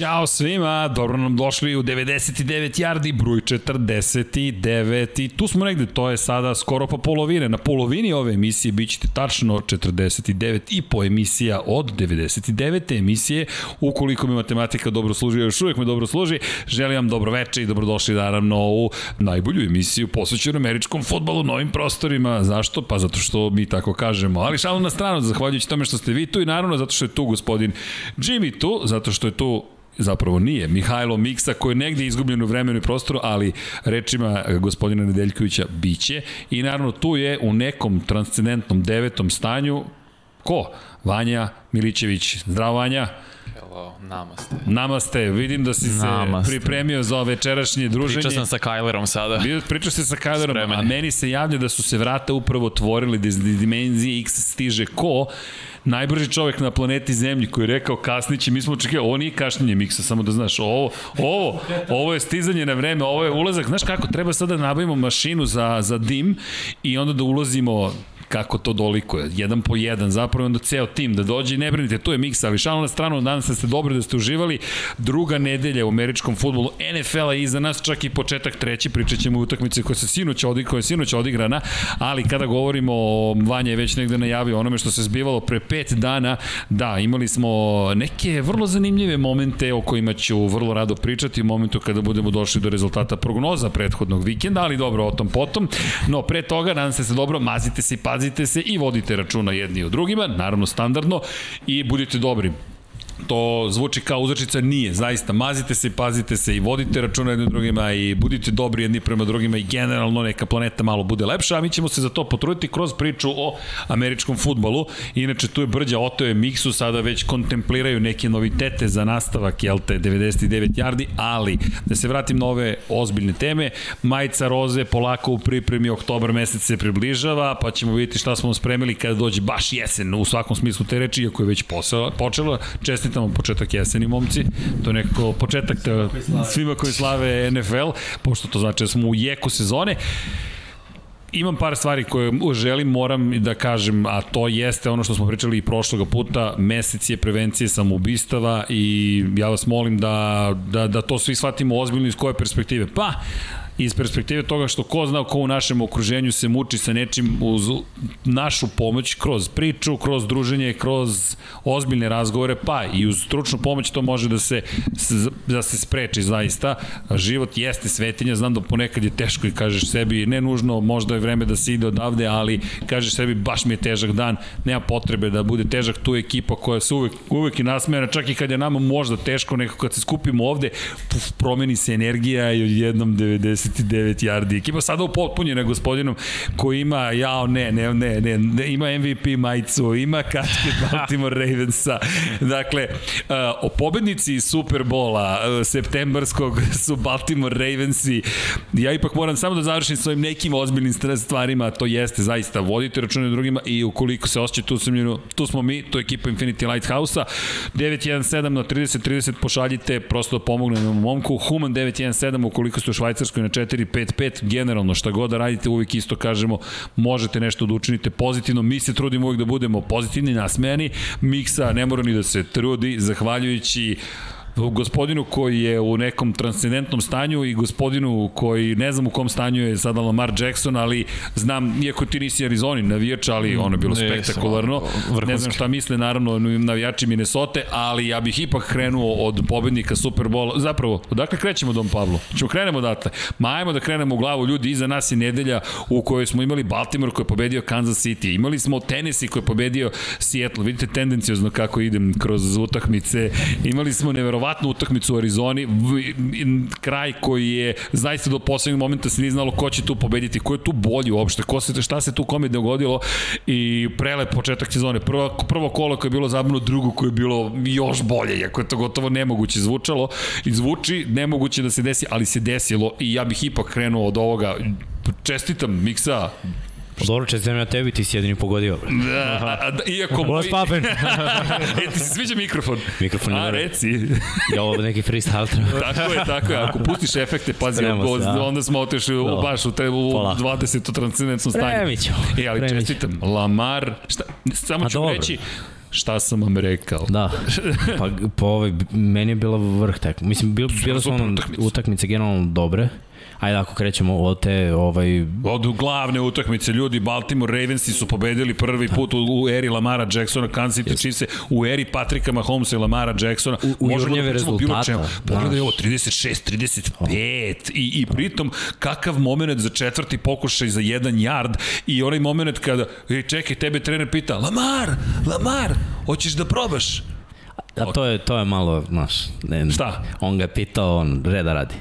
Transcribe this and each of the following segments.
Ćao svima, dobro nam došli u 99 yardi, broj 49 i tu smo negde, to je sada skoro pa polovine. Na polovini ove emisije bit ćete tačno 49 i po emisija od 99. emisije. Ukoliko mi matematika dobro služi, još uvijek me dobro služi, želim vam dobro veče i dobrodošli naravno u najbolju emisiju posvećenu američkom futbolu, novim prostorima. Zašto? Pa zato što mi tako kažemo. Ali šalim na stranu, zahvaljujući tome što ste vi tu i naravno zato što je tu gospodin Jimmy tu, zato što je tu zapravo nije, Mihajlo Miksa koji je negde izgubljen u vremenu i prostoru, ali rečima gospodina Nedeljkovića biće i naravno tu je u nekom transcendentnom devetom stanju ko? Vanja Milićević. Zdravo Vanja. Hello, namaste. Namaste, vidim da si se namaste. pripremio za večerašnje druženje. Pričao sam sa Kylerom sada. Pričao se sa Kylerom, Spremen. a meni se javlja da su se vrata upravo otvorili, da iz dimenzije X stiže ko? Najbrži čovek na planeti Zemlji koji je rekao kasniće, mi smo očekivali, ovo nije kašnjenje miksa, samo da znaš, ovo, ovo, ovo je stizanje na vreme, ovo je ulazak, znaš kako, treba sada da nabavimo mašinu za, za dim i onda da ulazimo kako to dolikuje. Jedan po jedan, zapravo onda ceo tim da dođe i ne brinite, tu je miksa, ali šalno na stranu, danas da ste dobri da ste uživali. Druga nedelja u američkom futbolu, NFL-a iza nas, čak i početak treći, pričat ćemo u utakmici koja se sinoć, odig, koja je sinoć odigrana, ali kada govorimo Vanja je već negde najavio onome što se zbivalo pre pet dana, da, imali smo neke vrlo zanimljive momente o kojima ću vrlo rado pričati u momentu kada budemo došli do rezultata prognoza prethodnog vikenda, ali dobro, o tom potom. No, pre toga, nadam se se dobro, mazite se i pazite se i vodite računa jedni o drugima, naravno standardno, i budite dobri to zvuči kao uzrečica, nije, zaista, mazite se, pazite se i vodite računa jednim drugima i budite dobri jedni prema drugima i generalno neka planeta malo bude lepša, a mi ćemo se za to potruditi kroz priču o američkom futbolu. Inače, tu je Brđa, Oto je Miksu, sada već kontempliraju neke novitete za nastavak, jel te, 99 yardi, ali da se vratim na ove ozbiljne teme, majica roze polako u pripremi, oktobar mesec se približava, pa ćemo vidjeti šta smo spremili kada dođe baš jesen, u svakom smislu te reči, iako je već posao, počela, čestit čestitamo početak jeseni, momci. To je nekako početak te, svima koji slave NFL, pošto to znači da smo u jeku sezone imam par stvari koje želim, moram da kažem, a to jeste ono što smo pričali i prošloga puta, mesec je prevencije samoubistava i ja vas molim da, da, da to svi shvatimo ozbiljno iz koje perspektive. Pa, iz perspektive toga što ko zna ko u našem okruženju se muči sa nečim uz našu pomoć, kroz priču, kroz druženje, kroz ozbiljne razgovore, pa i uz stručnu pomoć to može da se, da se spreči zaista. Život jeste svetinja, znam da ponekad je teško i kažeš sebi, ne nužno, možda je vreme da se ide odavde, ali kažeš sebi, baš mi je težak dan, nema potrebe da bude težak tu ekipa koja se uvek, uvek i nasmejana, čak i kad je nama možda teško, nekako kad se skupimo ovde, puf, promeni se energija i odjednom 90 39 yardi. Ekipa sada upotpunjena gospodinom koji ima, jao ne, ne, ne, ne, ne ima MVP majicu, ima kačke Baltimore Ravensa. Dakle, uh, o pobednici Superbola uh, septembarskog su Baltimore Ravensi. Ja ipak moram samo da završim s ovim nekim ozbiljnim stvarima, to jeste zaista vodite račune drugima i ukoliko se osjećate tu samljeno, tu smo mi, to je ekipa Infinity Lighthouse-a. 917 na 30-30 pošaljite, prosto da pomognemo momku. Human 917 ukoliko ste u Švajcarskoj na 4-5-5, generalno šta god da radite, uvijek isto kažemo, možete nešto da učinite pozitivno, mi se trudimo uvijek da budemo pozitivni, nasmejani, Miksa ne mora ni da se trudi, zahvaljujući gospodinu koji je u nekom transcendentnom stanju i gospodinu koji ne znam u kom stanju je sada Lamar Jackson, ali znam, iako ti nisi Arizoni navijač, ali ono je bilo spektakularno. Ne znam šta misle naravno navijači Minnesota, ali ja bih ipak krenuo od pobednika Superbola. Zapravo, odakle krećemo Dom Pavlo? Ćemo krenemo odatle. Ma ajmo da krenemo u glavu ljudi, iza nas je nedelja u kojoj smo imali Baltimore koji je pobedio Kansas City. Imali smo Tennessee koji je pobedio Seattle. Vidite tendencijozno kako idem kroz utakmice. Imali smo neverovatno neverovatnu utakmicu u Arizoni, kraj koji je zaista do poslednjeg momenta se nije znalo ko će tu pobediti, ko je tu bolji uopšte, ko se, šta se tu kome dogodilo i prelep početak sezone. Prvo, prvo kolo koje je bilo zabavno, drugo koje je bilo još bolje, iako je to gotovo nemoguće zvučalo i zvuči nemoguće da se desi, ali se desilo i ja bih ipak krenuo od ovoga čestitam Miksa, dobro, čestitam ja tebi, ti si jedini pogodio. Da, da, iako... Bolas papen. e, ti se sviđa mikrofon? Mikrofon A, reci. ja ovo neki freestyle treba. tako je, tako je. Ako pustiš efekte, pazi, se, da. onda smo otešli u, no. baš u, te, u 20. transcendentnom stanju. Spremit ćemo. E, ali Spremit čestitam. Lamar, šta, samo ću dobro. reći, Šta sam vam rekao? Da, pa po ovaj, meni je bila vrh tek. Mislim, bil, bile su ono utakmice generalno dobre. Ajde, ako krećemo od te, ovaj, Od glavne utakmice ljudi, Baltimore Ravensi su pobedili prvi put u, eri Lamara Jacksona, Kansas City Chiefs u eri Patrika Mahomesa i Lamara Jacksona. U- u Možemo jurnjeve rezultata, čemu. Pogledaj ovo, 36, 35 i, i pritom kakav moment za četvrti pokušaj za jedan yard i onaj moment kada, ej čekaj, tebe trener pita, Lamar, Lamar, hoćeš da probaš? a to je, to je malo, znaš, ne, Šta? on ga je pitao, on reda radi.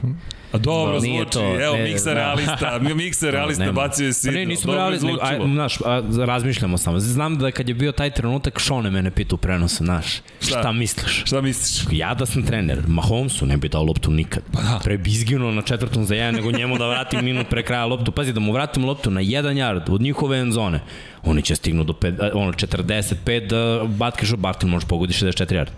A dobro Nije zvuči, to, evo ne, miksa da. realista, miksa realista Nema. bacio je Pa sidno. Ne, nismo Dobro je realist, nego, aj, znaš, a, razmišljamo samo. Znam da kad je bio taj trenutak, Šone mene pita u prenosu, znaš, Šta? šta, misliš? Šta misliš? Ja da sam trener, Mahomesu ne bi dao loptu nikad. Pa da. Pre bi izginuo na četvrtom za jedan, nego njemu da vratim minut pre kraja loptu. Pazi, da mu vratim loptu na jedan yard od njihove end zone. Oni će stignu do pet, ono, 45 da batkeš, Bartin možeš pogodi 64 yard.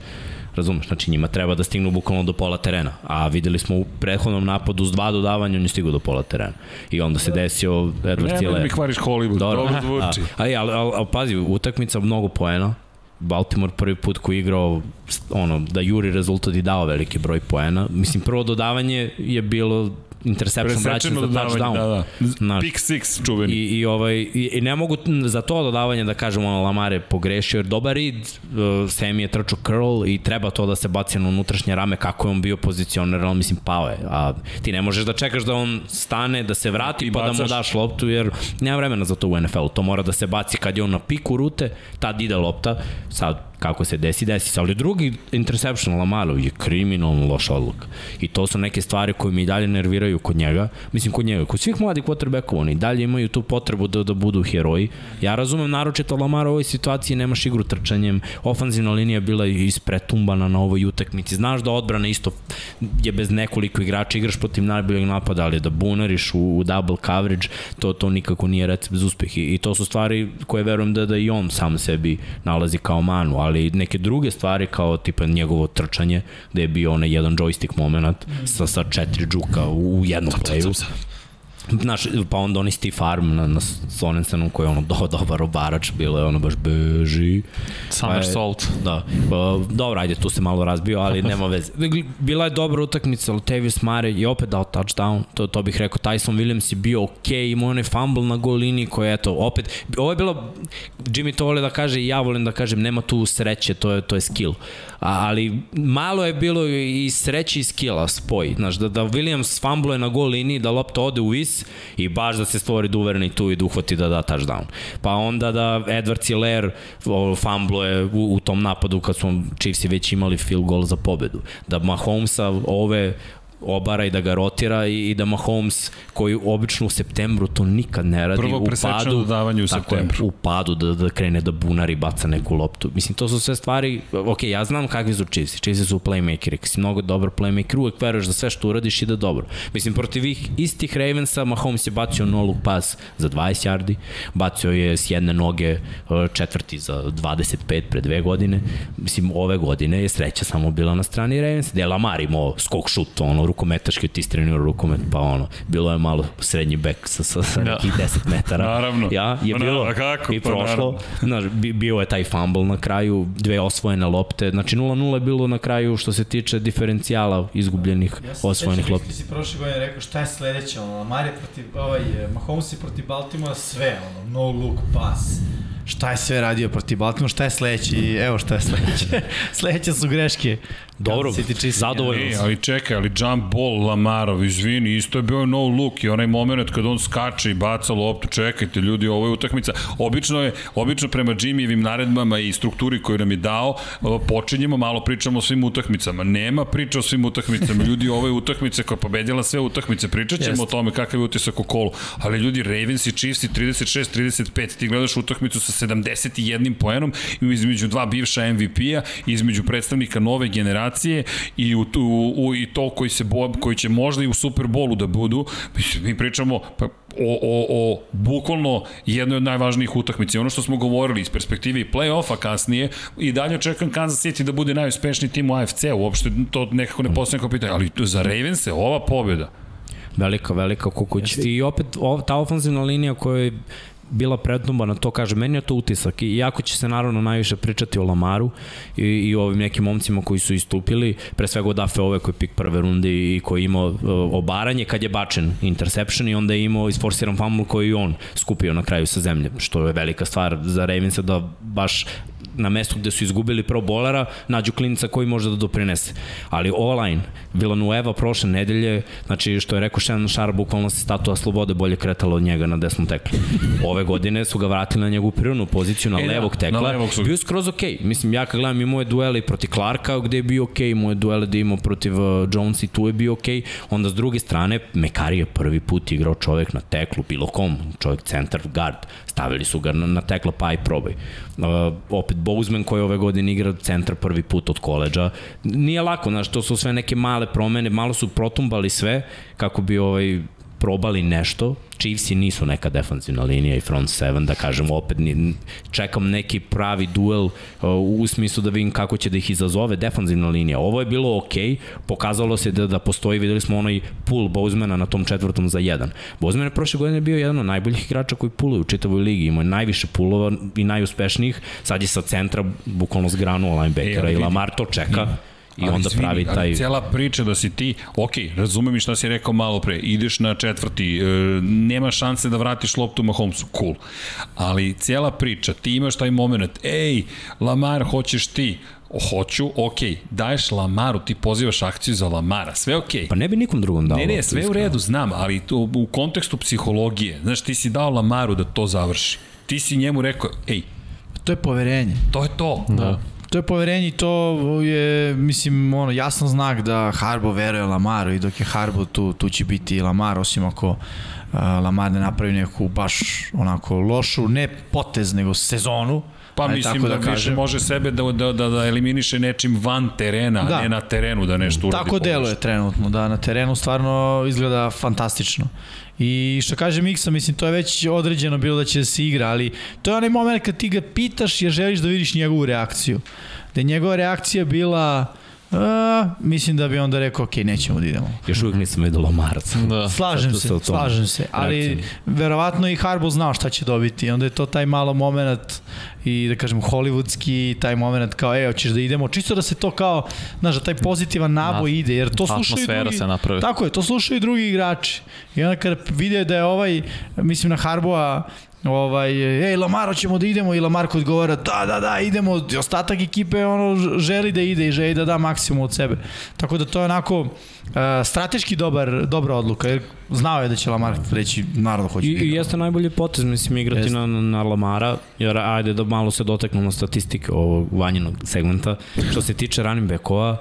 Razumeš, znači njima treba da stignu bukvalno do pola terena. A videli smo u prethodnom napadu s dva dodavanja, on je stigao do pola terena. I onda se desio Edward Nemoj da Tiller. mi hvariš Hollywood, dobro, dobro zvuči. Ali, ali, ali, ali pazi, utakmica mnogo poena. Baltimore prvi put koji igrao ono, da juri rezultat i dao veliki broj poena. Mislim, prvo dodavanje je bilo interception vraćan za dodavanje, touchdown. da, da. Znaš, Pick six čuveni. I, i, ovaj, i, i ne mogu za to dodavanje da kažem ono Lamar je pogrešio jer dobar rid, uh, Semi je trčao curl i treba to da se baci na unutrašnje rame kako je on bio pozicioniran, ali mislim pao je. A ti ne možeš da čekaš da on stane, da se vrati I pa da mu daš loptu jer nema vremena za to u NFL-u. To mora da se baci kad je on na piku rute, tad ide lopta, sad kako se desi, desi se. Ali drugi interception Lamarov je kriminalno loša odluka. I to su neke stvari koje mi dalje nerviraju kod njega. Mislim, kod njega. Kod svih mladih quarterbackova, oni dalje imaju tu potrebu da, da budu heroji. Ja razumem naročito Lamar u ovoj situaciji nemaš igru trčanjem. Ofanzivna linija je bila ispretumbana na ovoj utakmici. Znaš da odbrana isto je bez nekoliko igrača, igraš protiv najboljeg napada, ali da bunariš u, u double coverage, to to nikako nije recept za uspeh. I, I to su stvari koje verujem da, da i on sam sebi nalazi kao manu, ali neke druge stvari kao tipa njegovo trčanje, da je bio onaj jedan joystick moment sa, sa četiri džuka u, u jednom playu. Znaš, pa onda oni Steve Arm na, na Sonensenu koji je ono do, dobar obarač, bilo je ono baš beži. Summer Pa je- Salt. Da, pa, dobro, ajde, tu se malo razbio, ali nema veze. Bila je dobra utakmica, Latavius Mare je opet dao touchdown, to, to bih rekao, Tyson Williams je bio okej, okay, imao onaj fumble na gol liniji koji, eto, opet, ovo je bilo, Jimmy to vole da kaže i ja volim da kažem, nema tu sreće, to je, to je skill. Ali malo je bilo i sreće i skilla spoj. Znaš, da, da Williams fumbluje na gol liniji, da lopta ode u vis i baš da se stvori duverni tu i da uhvati da da touchdown. Pa onda da Edward Hilaire o, fumbluje u, u tom napadu kad su Chiefsi već imali field goal za pobedu. Da Mahomesa ove obara i da ga rotira i, i da Mahomes koji obično u septembru to nikad ne radi Prvo u padu dodavanje u tako je, septembru. u padu da, da krene da bunari baca neku loptu. Mislim to su sve stvari ok ja znam kakvi su Chiefs Chiefs su playmakeri. Kad si mnogo dobar playmaker uvek veruješ da sve što uradiš ide dobro. Mislim protiv ih istih Ravensa Mahomes je bacio no look pass za 20 yardi bacio je s jedne noge e, četvrti za 25 pre dve godine. Mislim ove godine je sreća samo bila na strani Ravens gde je Lamar imao skok šut ono rukometaški ti istrenirao rukomet pa ono bilo je malo srednji bek sa, sa, sa Da. nekih 10 metara Naravno. ja, je Pa bilo naravno, kako? i Pa prošlo naravno. Znaš, bi- bio je taj fumble na kraju, dve osvojene lopte, znači 0-0 je bilo na kraju što se tiče diferencijala izgubljenih Ja osvojenih sećam lopti. kako si prošle godine rekao šta je sledeće, ono, Lamar je protiv, ovaj, Mahomes je protiv Baltimora sve, ono, no look pass. Šta je sve radio protiv Baltimora, šta je sledeće i evo šta je sledeće. sledeće su greške. Dobro, Kansas City Chiefs. zadovoljan sam. ali čekaj, ali jump ball Lamarov, izvini, isto je bio no look i onaj moment kad on skače i baca loptu, čekajte ljudi, ovo je utakmica. Obično je, obično prema Jimmyjevim naredbama i strukturi koju nam je dao, počinjemo, malo pričamo o svim utakmicama. Nema priča o svim utakmicama. Ljudi, ovo je utakmica koja je pobedila sve utakmice. Pričat ćemo Jeste. o tome kakav je utisak u kolu. Ali ljudi, Ravens i Chiefs i 36-35, ti gledaš utakmicu sa 71 poenom između dva bivša MVP-a, između predstavnika nove generacije i, u, u, u, i to koji, se bo, koji će možda i u Superbolu da budu. Mi pričamo pa, o, o, o bukvalno jednoj od najvažnijih utakmica. I ono što smo govorili iz perspektive i play-offa kasnije, i dalje očekujem Kansas City da bude najuspešniji tim u AFC, uopšte to nekako ne postoje neko pitanje, ali za Ravens je ova pobjeda. Velika, velika kukuć. I opet o, ta ofenzivna linija koja je bila prednomba na to, kaže, meni je to utisak. I jako će se naravno najviše pričati o Lamaru i, i ovim nekim momcima koji su istupili, pre svega o Dafe ove koji je pik prve runde i koji je imao uh, obaranje kad je bačen interception i onda je imao isforsiran fumble koji je on skupio na kraju sa zemlje, što je velika stvar za Ravensa da baš na mestu gde su izgubili pro bolera, nađu klinica koji može da doprinese. Ali online, Villanueva prošle nedelje, znači što je rekao Shannon Sharp, bukvalno se statua slobode bolje kretala od njega na desnom teklu. Ove godine su ga vratili na njegovu prirodnu poziciju na E, da, levog tekla. na levog su- Bio je skroz okej. Mislim, ja kad gledam i moje duele i protiv Clarka gde je bio okej, moje duele da imao protiv uh, Jones i tu je bio okej. Onda s druge strane, Mekari je prvi put igrao čovek na teklu, bilo kom, čovek centar, guard. Stavili su ga na, na tekla pa i probaj. Uh, opet Bozeman koji ove godine igra centar prvi put od koleđa. Nije lako, znaš, to su sve neke male promene, malo su protumbali sve kako bi ovaj probali nešto. Chiefsi nisu neka defanzivna linija i front seven, da kažemo opet, ni, čekam neki pravi duel uh, u smislu da vidim kako će da ih izazove defanzivna linija. Ovo je bilo ok, pokazalo se da, da postoji, videli smo onaj pull Bozmana na tom četvrtom za jedan. Bozman je prošle godine bio jedan od najboljih igrača koji puluju u čitavoj ligi, imao je najviše pulova i najuspešnijih, sad je sa centra bukvalno zgranuo linebackera E, i. Lamar to čeka. I Ali onda izvini, pravi ali taj... Cela priča da si ti, ok, razumem i šta si rekao malo pre, ideš na četvrti, e, nema šanse da vratiš loptu Mahomesu, cool. Ali cela priča, ti imaš taj moment, ej, Lamar, hoćeš ti, hoću, ok, daješ Lamaru, ti pozivaš akciju za Lamara, sve ok. Pa ne bi nikom drugom dao. Ne, ne, sve u redu, znam, ali to, u kontekstu psihologije, znaš, ti si dao Lamaru da to završi. Ti si njemu rekao, ej, To je poverenje. to je to. Da. To je poverenje i to je, mislim, ono, jasan znak da Harbo veruje Lamaru i dok je Harbo tu, tu će biti i Lamar, osim ako uh, Lamar ne napravi neku baš onako lošu, ne potez, nego sezonu. Pa Ajde, mislim da, da više može sebe da, da, da, da eliminiše nečim van terena, da. Ne na terenu da nešto uradi. Tako deluje trenutno, da na terenu stvarno izgleda fantastično. I što kaže Miksa, mislim, to je već određeno bilo da će da se igra, ali to je onaj moment kad ti ga pitaš jer želiš da vidiš njegovu reakciju. Da je njegova reakcija bila, a, mislim da bi onda rekao, ok, nećemo da idemo. Još uvijek nisam vidio Lamaraca. Da. Slažem se, slažem se, ali reakcija. verovatno i Harbo znao šta će dobiti, onda je to taj malo moment i da kažem hollywoodski, taj moment kao, e, hoćeš da idemo, čisto da se to kao, znaš, da taj pozitivan naboj Da. ide, jer to slušaju Atmosfera drugi, se napravi. Tako je, to slušaju i drugi igrači. I onda kada vide da je ovaj, mislim na Harboa, ovaj, ej Lamaro ćemo da idemo i Lamarko odgovara da, da, da, idemo, I ostatak ekipe ono, želi da ide i želi da da maksimum od sebe. Tako da to je onako uh, strateški dobar, dobra odluka, jer znao je da će Lamar reći, naravno hoću I, da I jeste najbolji potez, mislim, igrati Jeste. na, na Lamara, jer ajde da malo se doteknemo statistike ovog vanjenog segmenta. Što se tiče running backova,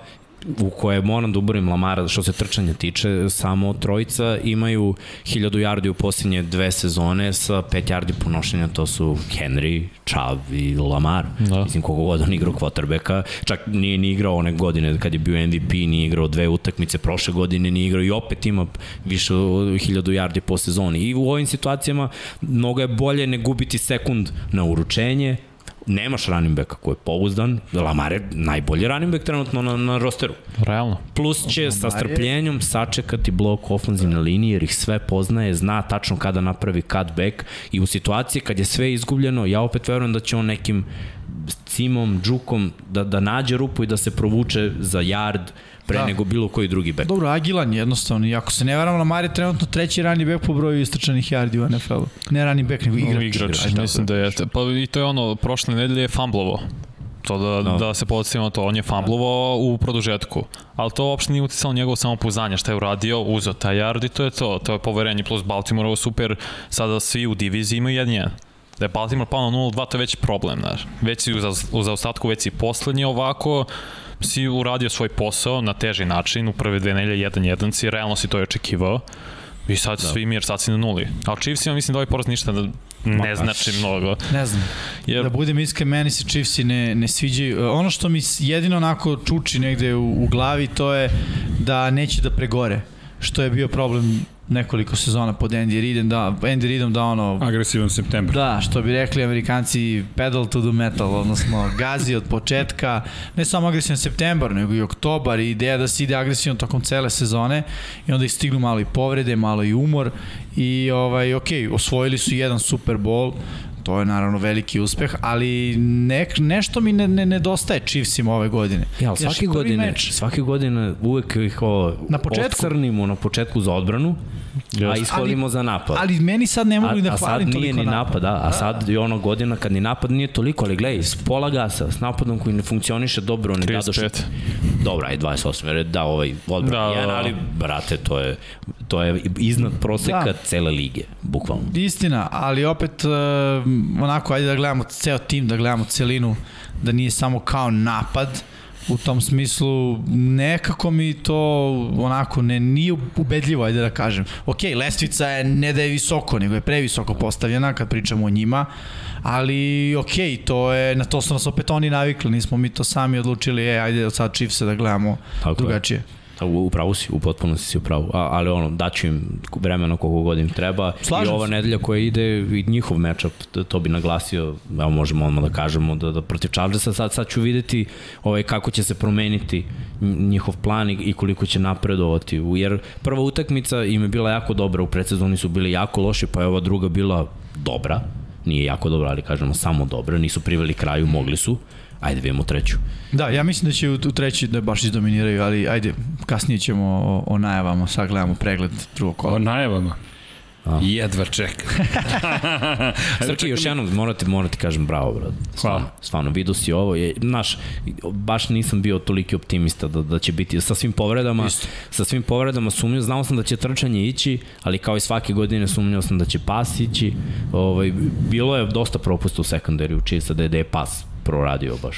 u koje moram da uborim Lamara što se trčanja tiče, samo trojica imaju 1000 yardi u posljednje dve sezone sa 5 yardi ponošenja, to su Henry, Chubb i Lamar. Da. Mislim, koliko god on igrao quarterbacka, čak nije ni igrao one godine kad je bio MVP, nije igrao dve utakmice, prošle godine nije igrao i opet ima više od 1000 yardi po sezoni. I u ovim situacijama mnogo je bolje ne gubiti sekund na uručenje, nemaš running backa koji je pouzdan, Lamar je najbolji running back trenutno na, na rosteru. Realno. Plus će sa strpljenjem sačekati blok ofenzivne linije jer ih sve poznaje, zna tačno kada napravi cutback i u situaciji kad je sve izgubljeno, ja opet verujem da će on nekim cimom, džukom da, da nađe rupu i da se provuče za yard pre da. Da. nego bilo koji drugi back. Dobro, agilan je jednostavno. I ako se ne varam, Lamar je trenutno treći rani back po broju istrčanih yardi u NFL-u. Ne rani back, nego igrač. Igrač, Ajde, tako mislim da jeste. Pa i to je ono, prošle nedelje je fumblovo. To da, No. no. da se podsjetimo to, on je fumblovao u produžetku. Ali to uopšte nije uticalo njegovo samopouzdanje, šta je uradio, uzeo taj yard i to je to. To je poverenje plus Baltimore, ovo super, sada svi u diviziji imaju jedan jedan. Da je Baltimore pao na 0-2, to je već problem, znaš. Već si u, za, u zaostatku, već si poslednji ovako, si uradio svoj posao na teži način, u prve dve nelje 1-1 si, realno si to je očekivao. I sad da. svi mir, sad si na nuli. Ali Chiefsima mislim da ovaj poraz ništa ne Ma, znači mnogo. Ne znam. Jer, Da budem iskren, meni se Chiefsi ne, ne sviđaju. E, Ono što mi jedino onako čuči negde u, u glavi, to je da neće da pregore što je bio problem nekoliko sezona pod Andy Reidom, da, Andy Reidom da ono Agresivan septembar. Da, što bi rekli amerikanci pedal to the metal, odnosno gazi od početka, ne samo agresivan septembar, nego i oktobar i ideja da se ide agresivno tokom cele sezone i onda i stignu malo i povrede, malo i umor i ovaj, ok, osvojili su jedan Super Bowl, To je naravno veliki uspeh, ali nek, nešto mi ne, ne nedostaje Chiefsima ove godine. Ja, svake godine, meč, svake godine uvek ih o, Na početku? ocrnimo na početku za odbranu, a ishvalimo za napad. ali meni sad ne mogu a, da a sad hvalim nije toliko ni napad, da, a sad je ono godina kad ni napad nije toliko, ali gledaj, s pola gasa, s napadom koji ne funkcioniše dobro, oni dadoš... 35. Dobro, aj 28, jer da ovaj odbran Da, da, da, jedan, da. ali brate, to je, to je iznad proseka Da. da. cele lige, bukvalno. Istina, ali opet uh, onako, ajde da gledamo ceo tim, da gledamo celinu, da nije samo kao napad, u tom smislu nekako mi to onako ne nije ubedljivo, ajde da kažem. Ok, lestvica je ne da je visoko, nego je previsoko postavljena kad pričamo o njima, ali ok, to je, na to su nas opet oni navikli, nismo mi to sami odlučili, e, ajde od sad Chiefse da gledamo Tako je. drugačije. A U, u pravu si, u potpunosti si u pravu. A, ali ono, daću im vremena koliko god im treba. Slažem I ova se. nedelja koja ide i njihov matchup, to, bi naglasio, evo možemo odmah da kažemo da, da protiv Chargersa sad, sad ću videti ovaj, kako će se promeniti nj- njihov plan i, i koliko će napredovati. Jer prva utakmica im je bila jako dobra, u predsezoni su bili jako loši, pa je ova druga bila dobra. Nije jako dobra, ali kažemo samo dobra. Nisu priveli kraju, mogli su. Ajde, vidimo treću. Da, ja mislim da će u, u treći da baš izdominiraju, ali ajde, kasnije ćemo o, o najavama, sad gledamo pregled drugog kola. O najavama. A. Jedva čekam. Srki, još jednom morate, morate kažem bravo, brad. Stvarno, stvarno, vidio si ovo. Je, znaš, baš nisam bio toliki optimista da, da će biti sa svim povredama. Isto. Sa svim povredama sumnjao, znao sam da će trčanje ići, ali kao i svake godine sumnjao sam da će pas ići. Ovaj, bilo je dosta propusta u sekundariju, se da je, da je pas proradio baš.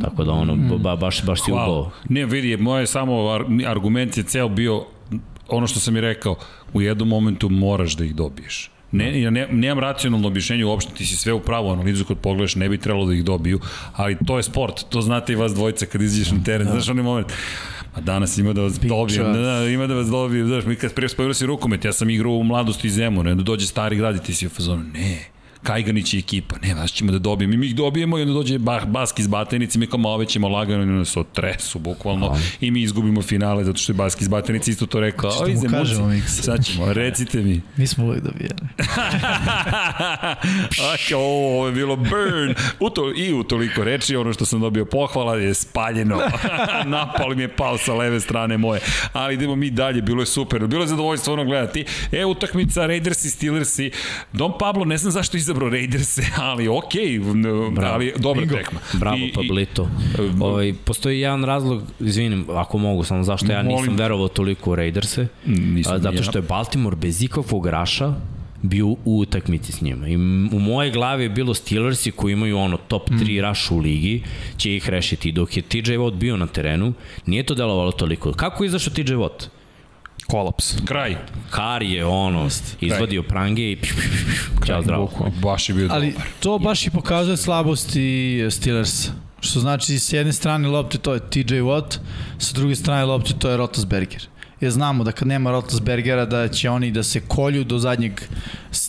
Tako da ono, ba, baš, baš si Hvala. ubao. Ne, vidi, moj samo ar- argument je ceo bio ono što sam i rekao, u jednom momentu moraš da ih dobiješ. Ne, ja ne, nemam racionalno objašnjenje uopšte, ti si sve u pravu analizu kod pogledaš, ne bi trebalo da ih dobiju, ali to je sport, to znate i vas dvojica kad izađeš na teren, znaš onaj moment, a danas ima da vas dobijem, da, da, ima da vas dobijem, znaš, mi kad prije spojili si rukomet, ja sam igrao u mladosti iz Zemuna, onda dođe stari grad i ti si u fazonu, ne, Kajganić i ekipa, ne, vas ćemo da dobijemo i mi ih dobijemo i onda dođe bah, Baski iz Batenice, mi kao malo već ćemo lagano i se otresu bukvalno i mi izgubimo finale zato što je Baski iz Batenice isto to rekao. Što Ovi mu kažemo, Miksa? Sad ćemo, recite mi. Mi smo uvijek dobijali. Aka, o, ovo je bilo burn. U to, I u toliko reči, ono što sam dobio pohvala je spaljeno. Napal mi je pao sa leve strane moje. Ali idemo mi dalje, bilo je super. Bilo je zadovoljstvo ono gledati. E, utakmica Raiders i Steelers i Don Pablo, ne znam zašto je izabrao Raiders, ali okej, okay, ali dobra Bingo. tekma. Bravo, I- i- Pablito. Ovaj, postoji jedan razlog, izvinim, ako mogu, samo zašto ja nisam Molim. verovao toliko u Raiderse. Zato što je Baltimore bez ikakvog raša bio u utakmici s njima. I u moje glavi je bilo Steelersi koji imaju ono top 3 mm. rush u ligi, će ih rešiti. Dok je TJ Watt bio na terenu, nije to delovalo toliko. Kako je izašao TJ Watt? Kolaps. Kraj. Kar je ono, izvadio prange i pš, ćao zdravo. Baš je bio Ali dobar. to baš i pokazuje slabosti Steelers. Što znači, s jedne strane lopte to je TJ Watt, sa druge strane lopte to je Rotasberger. Jer znamo da kad nema Rotasbergera da će oni da se kolju do zadnjeg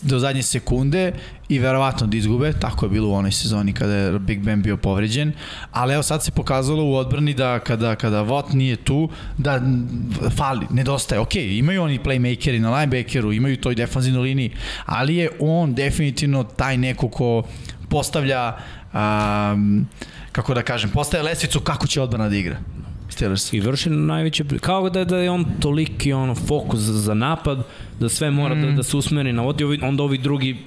do zadnje sekunde i verovatno da izgube, tako je bilo u onoj sezoni kada je Big Ben bio povređen, ali evo sad se pokazalo u odbrani da kada, kada Watt nije tu, da fali, nedostaje. Ok, imaju oni playmakeri na linebackeru, imaju toj defanzivnoj liniji, ali je on definitivno taj neko ko postavlja um, kako da kažem, postavlja lestvicu kako će odbrana da igra. Steelers. I vrši najveće, kao da, da je on toliki ono, fokus za, za napad, da sve mora mm. da, da se usmeri na vodi, onda ovi drugi,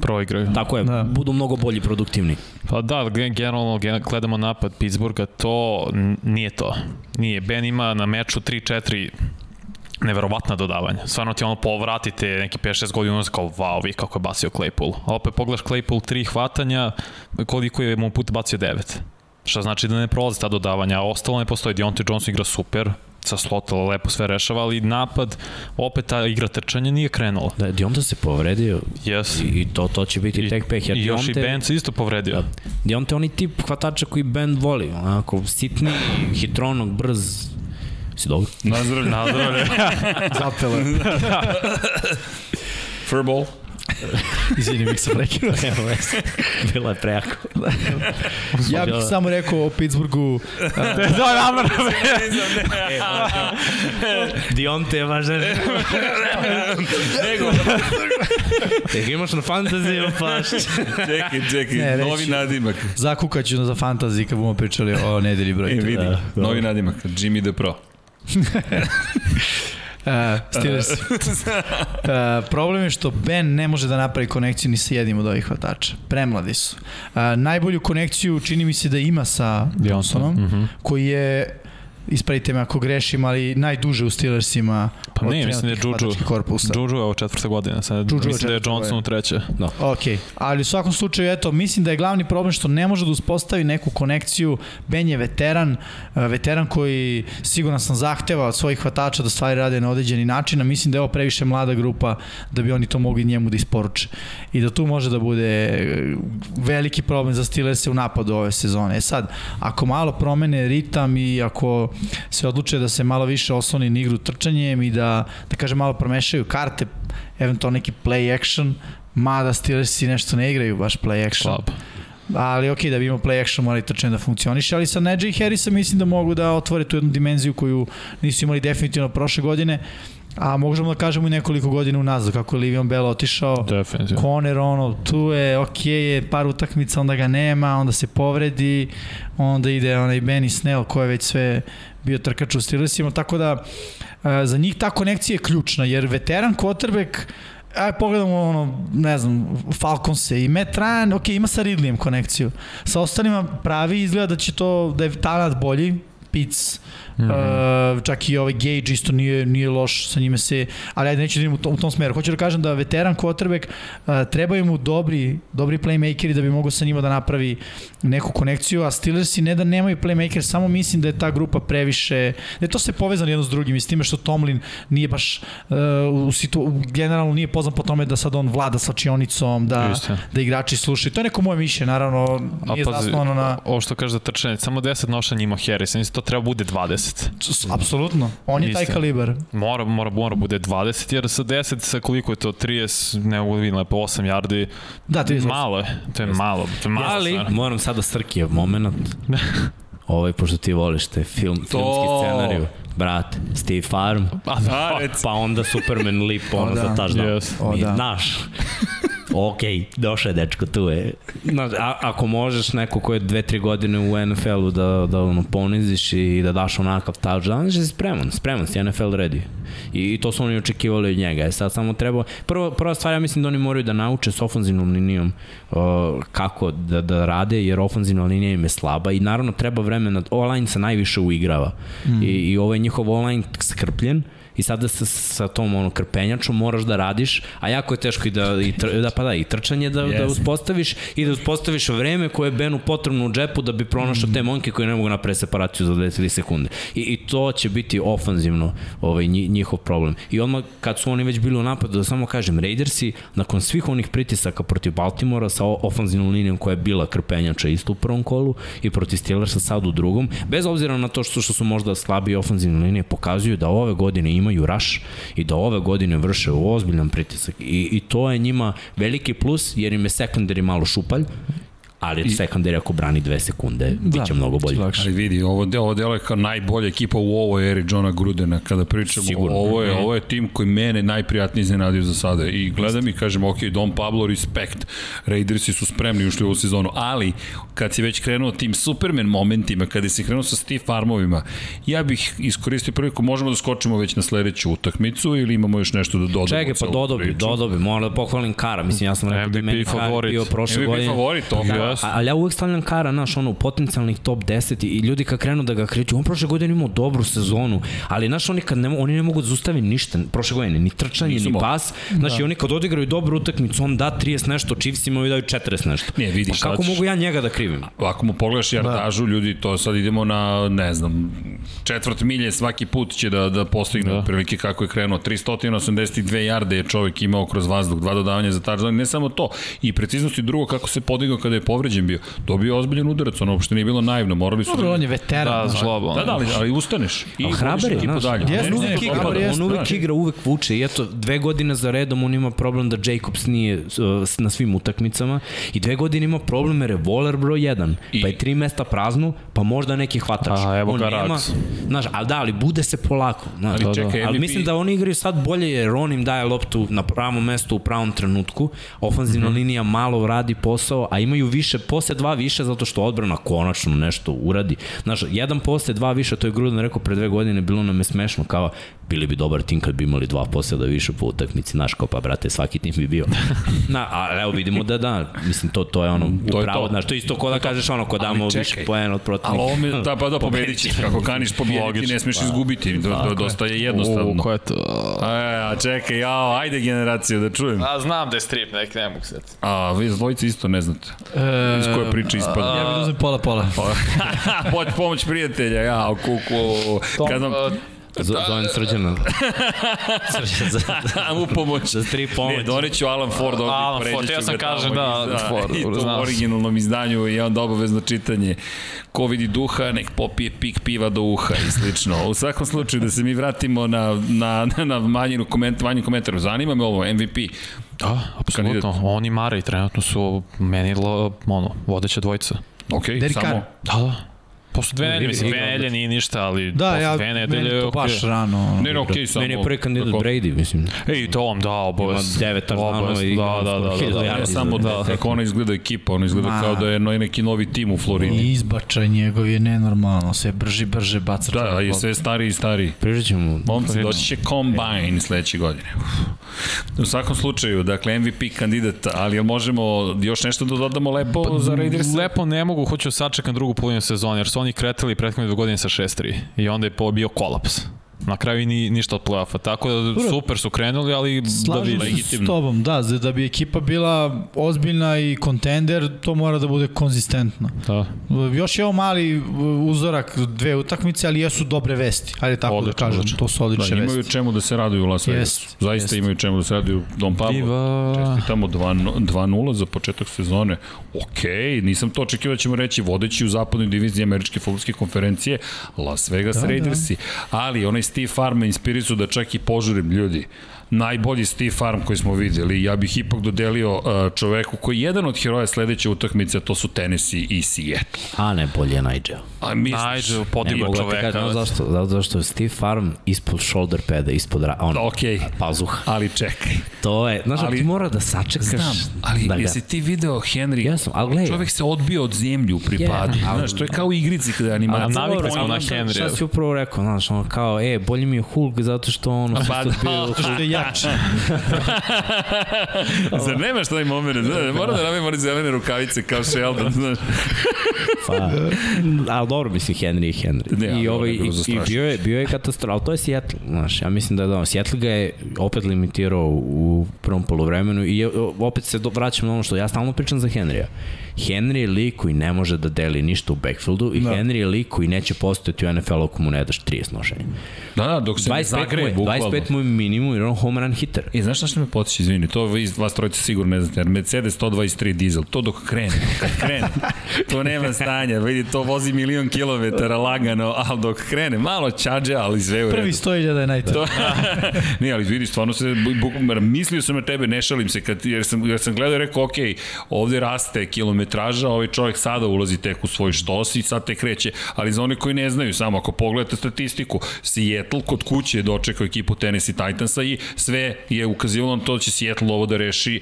Proigraju. tako je, Da. da. budu mnogo bolji produktivni. Pa da, gen- generalno gen- gledamo napad Pittsburgha, to nije to. Nije. Ben ima na meču 3-4 neverovatna dodavanja. Stvarno ti ono povratite neki 5-6 godina ono kao wow, vi kako je bacio Claypool. A opet pogledaš Claypool 3 hvatanja, koliko je mu put bacio 9. Šta znači da ne prolaze ta dodavanja, a ostalo ne postoji. Deontay Johnson igra super, sa slota lepo sve rešava, ali napad, opet ta igra trčanja nije krenula. Da, Dionta se povredio Yes. i, i to, to će biti I, tek peh. Jer I još i Dionte- Ben se isto povredio. Da. Dionte je onaj tip hvatača koji Ben voli, onako sitni, hitronog, brz, Si dobro? Nazdravlje. Nazdravlje. Zapele. Furball. Izvini, mi sam prekinuo. Evo, već. Bilo je prejako. Ja bih samo rekao o Pittsburghu, to je namera. Dionte je baš nešto. Tek imaš na fantaziju, pa? Čekaj, čekaj, Ne, reći- novi nadimak. zakukaću za fantasy kad budemo pričali o nedelji broj E, 3. vidi, Da, da. novi nadimak, Jimmy the Pro. Uh, Steelers. Uh, problem je što Ben ne može da napravi konekciju ni sa jednim od ovih hvatača. Premladi su. Uh, najbolju konekciju čini mi se da ima sa Johnsonom, Mhm. koji je ispravite me ako grešim, ali najduže u Steelersima Pa ne, mislim da je Juju. korpusa. Juju je ovo četvrta godina. Sad, Juju mislim da je Johnson u treće. Ok, ali u svakom slučaju, eto, mislim da je glavni problem što ne može da uspostavi neku konekciju. Ben je veteran, eh, veteran koji siguran sam zahteva od svojih hvatača da stvari rade na određeni način, a mislim da je ovo previše mlada grupa da bi oni to mogli njemu da isporuče. I da tu može da bude eh, veliki problem za Steelers u napadu ove sezone. E sad, ako malo promene ritam i ako se odluče da se malo više osloni na igru trčanjem i da, da kažem, malo promešaju karte, eventualno neki play action, mada Steelersi nešto ne igraju baš play action. Slab. Ali okej, da bi imao play action mora i trčanje da funkcioniše, ali sa Nedja i Harrisa mislim da mogu da otvore tu jednu dimenziju koju nisu imali definitivno prošle godine, a možemo da kažemo i nekoliko godina unazad kako je Livion Bell otišao. Definitivno. Conner, ono, tu je, ok je, par utakmica, onda ga nema, onda se povredi, onda ide onaj Benny Snell, ko je već sve bio trkač u Steelersima, tako da e, za njih ta konekcija je ključna, jer veteran quarterback Aj pogledamo ono, ne znam, Falconse i Matt Ryan, ok, ima sa Ridleyem konekciju. Sa ostalima pravi izgleda da će to, da je talent bolji, Pitts, mm -hmm. uh, čak i ovaj Gage isto nije, nije loš, sa njime se, ali ajde neću da idem u tom, u tom smeru. Hoću da kažem da veteran quarterback uh, trebaju mu dobri, dobri playmakeri da bi mogao sa njima da napravi neku konekciju, a Steelersi ne da nemaju playmaker, samo mislim da je ta grupa previše, da je to sve povezano jedno s drugim i s time što Tomlin nije baš uh, u situ, generalno nije poznan po tome da sad on vlada sa čionicom, da, da igrači slušaju. To je neko moje mišljenje, naravno, nije zasnovano na... ovo što kaže za trčanje, samo 10 nošanja ima Harris, mislim da to treba bude 20. Apsolutno. On je taj Isto. kalibar. Mora, mora, mora bude 20, jer sa 10, sa koliko je to, 30, ne mogu da vidim, lepo 8 yardi, Da, 38. malo je, to je malo, to je malo. Ali, stvarno. moram sad da Srkijev moment. Ovaj, pošto ti voliš te film, filmski scenariju. Brate, Steve Farm, A, A, da, pa onda Superman lip, ono O, da. za touchdown. Yes. O, Mi, da. Znaš, ok, došao je dečko, tu je. Znaš, a, ako možeš neko ko je dve, tri godine u NFL-u da, da ono, poniziš i da daš onakav touchdown, znači si spreman, spreman si NFL ready. I, I to su oni očekivali od njega. E sad samo treba, prvo, prva stvar ja mislim da oni moraju da nauče s ofanzivnom linijom uh, kako da, da rade, jer ofanzivna linija im je slaba i naravno treba vremena, online se najviše uigrava mm. I, i ovaj njihov online skrpljen, i sada sa, sa tom ono krpenjačom moraš da radiš, a jako je teško i da, i tr, da pa da, i trčanje da, yes. da uspostaviš i da uspostaviš vreme koje je Benu potrebno u džepu da bi pronašao mm. te monke koji ne mogu napraviti separaciju za 10 sekunde. I, I to će biti ofanzivno ovaj, nji- njihov problem. I odmah kad su oni već bili u napadu, da samo kažem, Raidersi, nakon svih onih pritisaka protiv Baltimora sa ofanzivnom linijom koja je bila krpenjača isto u prvom kolu i protiv Steelersa sad u drugom, bez obzira na to što, što su možda slabije ofanzivne linije, pokazuju da ove godine imaju rush i da ove godine vrše ozbiljan pritisak. I, i to je njima veliki plus jer im je secondary malo šupalj, ali secondary ako brani dve sekunde, da, bit će mnogo bolje. lakše. Ali vidi, ovo, ovo deluje kao najbolja ekipa u ovoj eri Johna Grudena. Kada pričamo, Sigurno. ovo je, Mhm. ovo je tim koji mene najprijatnije iznenadio za sada. I gledam i kažem, ok, Don Pablo, respekt. Raidersi su spremni ušli u ovu sezonu. Ali, kad si već krenuo tim Superman momentima, kada si krenuo sa Steve Farmovima, ja bih iskoristio priliku, možemo da skočimo već na sledeću utakmicu ili imamo još nešto da dodamo? Čekaj, pa dodobi, priču? dodobi, moram da pohvalim Kara, mislim, ja sam rekao da je MVP meni Kar favorit. bio prošle MVP godine. favorit, Da. A, ali ja uvek stavljam Kara, naš, ono, u potencijalnih top 10 i, i ljudi kad krenu da ga kriču, on prošle godine imao dobru sezonu, ali, znaš, oni kad ne, oni ne mogu da zaustavi ništa, prošle godine, ni trčanje, Nisu ni pas, znaš, i oni kad odigraju dobru utakmicu, on da 30 nešto, Chiefsima i daju 40 nešto. Ne, vidiš, pa kako mogu ja njega da krivim? Ako mu pogledaš jardažu, da. ljudi, to sad idemo na, ne znam, četvrt milje svaki put će da, da postigne da. otprilike kako je krenuo. 382 jarde je čovjek imao kroz vazduh, dva dodavanja za touchdown. Ne samo to, i preciznost i drugo kako se podigao kada je povređen povređen bio. Dobio ozbiljan udarac, ono uopšte nije bilo naivno, morali su... Dobro, on je veteran. Da, zlobo. Da, da, ali, ali ustaneš. I A hrabar je, znaš. On uvek igra, on uvek igra, uvek vuče. I eto, dve godine za redom on ima problem da Jacobs nije uh, na svim utakmicama i dve godine ima problem jer je voler broj 1, I- pa je tri mesta prazno, pa možda neki hvatač. A, evo on ga nema, znaš, ali da, ali bude se polako. Znaš, Ali čekaj, ali MVP mislim da oni igraju sad bolje jer on im daje loptu na pravom mestu u pravom trenutku, ofenzivna Mhm. linija malo radi posao, a imaju više, posle dva više zato što odbrana konačno nešto uradi. Znaš, jedan posle, dva više, to je Gruden rekao pre dve godine, bilo nam je smešno, kao bili bi dobar tim kad bi imali dva posle da više po utakmici, znaš, kao pa brate, svaki tim bi bio. Na, a evo vidimo da da, mislim, to, to je ono, To je upravo, to. znaš, to isto ko da kažeš ono, ko damo čekaj. više poena od Ali protivnika. ovo mi, da, pa da pobedit ćeš. Kako kaniš pobediti, ne smeš izgubiti. Do, do, dosta je jednostavno. U, ko je to? E, a čekaj, jao, ajde generaciju da čujem. A, znam da je strip, nek ne mogu setiti. A, vi dvojice isto ne znate. Iz koje priče ispada. Ja bih uzem pola pola. Pod pomoć prijatelja, ja, kuku. Kad vam, Z zovem Srđana. Srđan za, u pomoć. za tri pomoći. Ne, doneću Alan Ford ovdje. Alan Ford, ja sam kažem iz- da, Ford, I to u originalnom izdanju i onda obavezno čitanje. Ko vidi duha, nek popije pik piva do uha i slično. U svakom slučaju, da se mi vratimo na, na, na manjinu komentar, manjinu komentaru. Zanima me ovo, MVP. Da, apsolutno. Kandidat. On i Mare trenutno su meni lo, ono, vodeća dvojica. Ok, Derek samo... Carr. Da, da. Posle dve nedelje, mislim, dve nedelje nije ništa, ali Da, posle ja, dve nedelje je okej. baš rano. Ne, ne, okej, samo... Meni je prvi kandidat Tako- Brady, mislim. Ej, to on, da, obavez. Ima devet touchdownova i da, da, da, da, da. Ne samo da, kako ona izgleda ekipa, ona izgleda kao da je neki novi tim u Florini. I izbačaj njegov je nenormalno, sve brži, brže baca. Da, loptu. sve stariji i stariji. Pričat ćemo. Momci, doći će Combine sledeće godine. U svakom slučaju, dakle, MVP kandidat, ali možemo još nešto da dodamo lepo za Raiders? Lepo ne mogu, hoću da sačekam drugu polovinu sezone, jer su oni kretali prethodne dve godine sa 6-3 i onda je bio kolaps. Na kraju ni, ništa od play-offa, tako da super su krenuli, ali da Slažem vidi. se s tobom, da, da bi ekipa bila ozbiljna i kontender, to mora da bude konzistentno. Da. Još je ovo mali uh, uzorak dve utakmice, ali jesu dobre vesti. Hajde tako Odlično, da kažem, odlično. to su Da, odlične imaju vesti. čemu da se raduju u Las Vegas. Jest, Zaista jest. imaju čemu da se raduju Don Pablo. Diva... Čestitamo 2 2-0 za početak sezone. Ok, nisam to očekivao da ćemo reći vodeći u zapadnoj diviziji američke futbolske konferencije Las Vegas da, Raidersi. Da. Ali onaj Steve Farm me inspirisao da čak i požurim ljudi najbolji Steve Farm koji smo videli. Ja bih ipak dodelio uh, čoveku koji je jedan od heroja sledeće utakmice, a to su Tennessee i Seattle. A ne, bolje je Nigel. A misliš? Ne podigao da čoveka. kažem, znaš zašto? Zato zašto je Steve Farm ispod shoulder pada, ispod ra, on, Ok, pazuha. ali čekaj. To je, znaš, ali, Ali- ti mora da sačekaš. Znam, ali da da ga, jesi ti video Henry? Jesam, ali gledaj. Čovek se odbio od zemlju u pripadu. Je, ali- Znaš, to je kao u igrici kada je A animacija. navikli Dobro, smo ali na šta- Henrya. Šta si upravo rekao, znaš, ono kao, e, bolje mi je Hulk zato što on u Pa sustav da. bio To što je jače. Zar nemaš taj moment? Znaš, mora da nabijemo one zelene rukavice kao Sheldon, znaš. Pa, ali dobro, mislim, Henry i Henry. Ne, I, ovaj, je i, bio je, bio je katastrofa, ali to je Seattle, znaš, ja mislim da da, Seattle ga je opet limitirao u prvom polovremenu i je, opet se do, vraćam na ono što ja stalno pričam za Henrya. Henry je lik koji ne može da deli ništa u backfieldu i da. Henry je lik koji neće postojati u NFL ako mu ne daš 30 nošenja. Da, da, dok se ne 25 zagreje, bukvalno. 25 mu je minimum jer on home run hitter. I znaš šta što me potiče, izvini, to vi vas trojice sigurno ne znate, jer Mercedes 123 dizel, to dok krene, kad krene, to nema stanja, vidi, to vozi milion kilometara lagano, ali dok krene, malo čađa, ali sve u redu. Prvi 100.000 je najteže. To, ne, ali vidi, stvarno se, bu, bu, mislio sam na tebe, ne šalim se, kad, jer, sam, jer sam gledao i rekao, ok, ovde raste kilometraža, ovaj čovjek sada ulazi tek u svoj štos i sad te kreće, ali za one koji ne znaju, samo ako pogledate statistiku, Seattle kod kuće je dočekao ekipu Tennessee Titansa i sve je ukazivalo na to da će Seattle ovo da reši,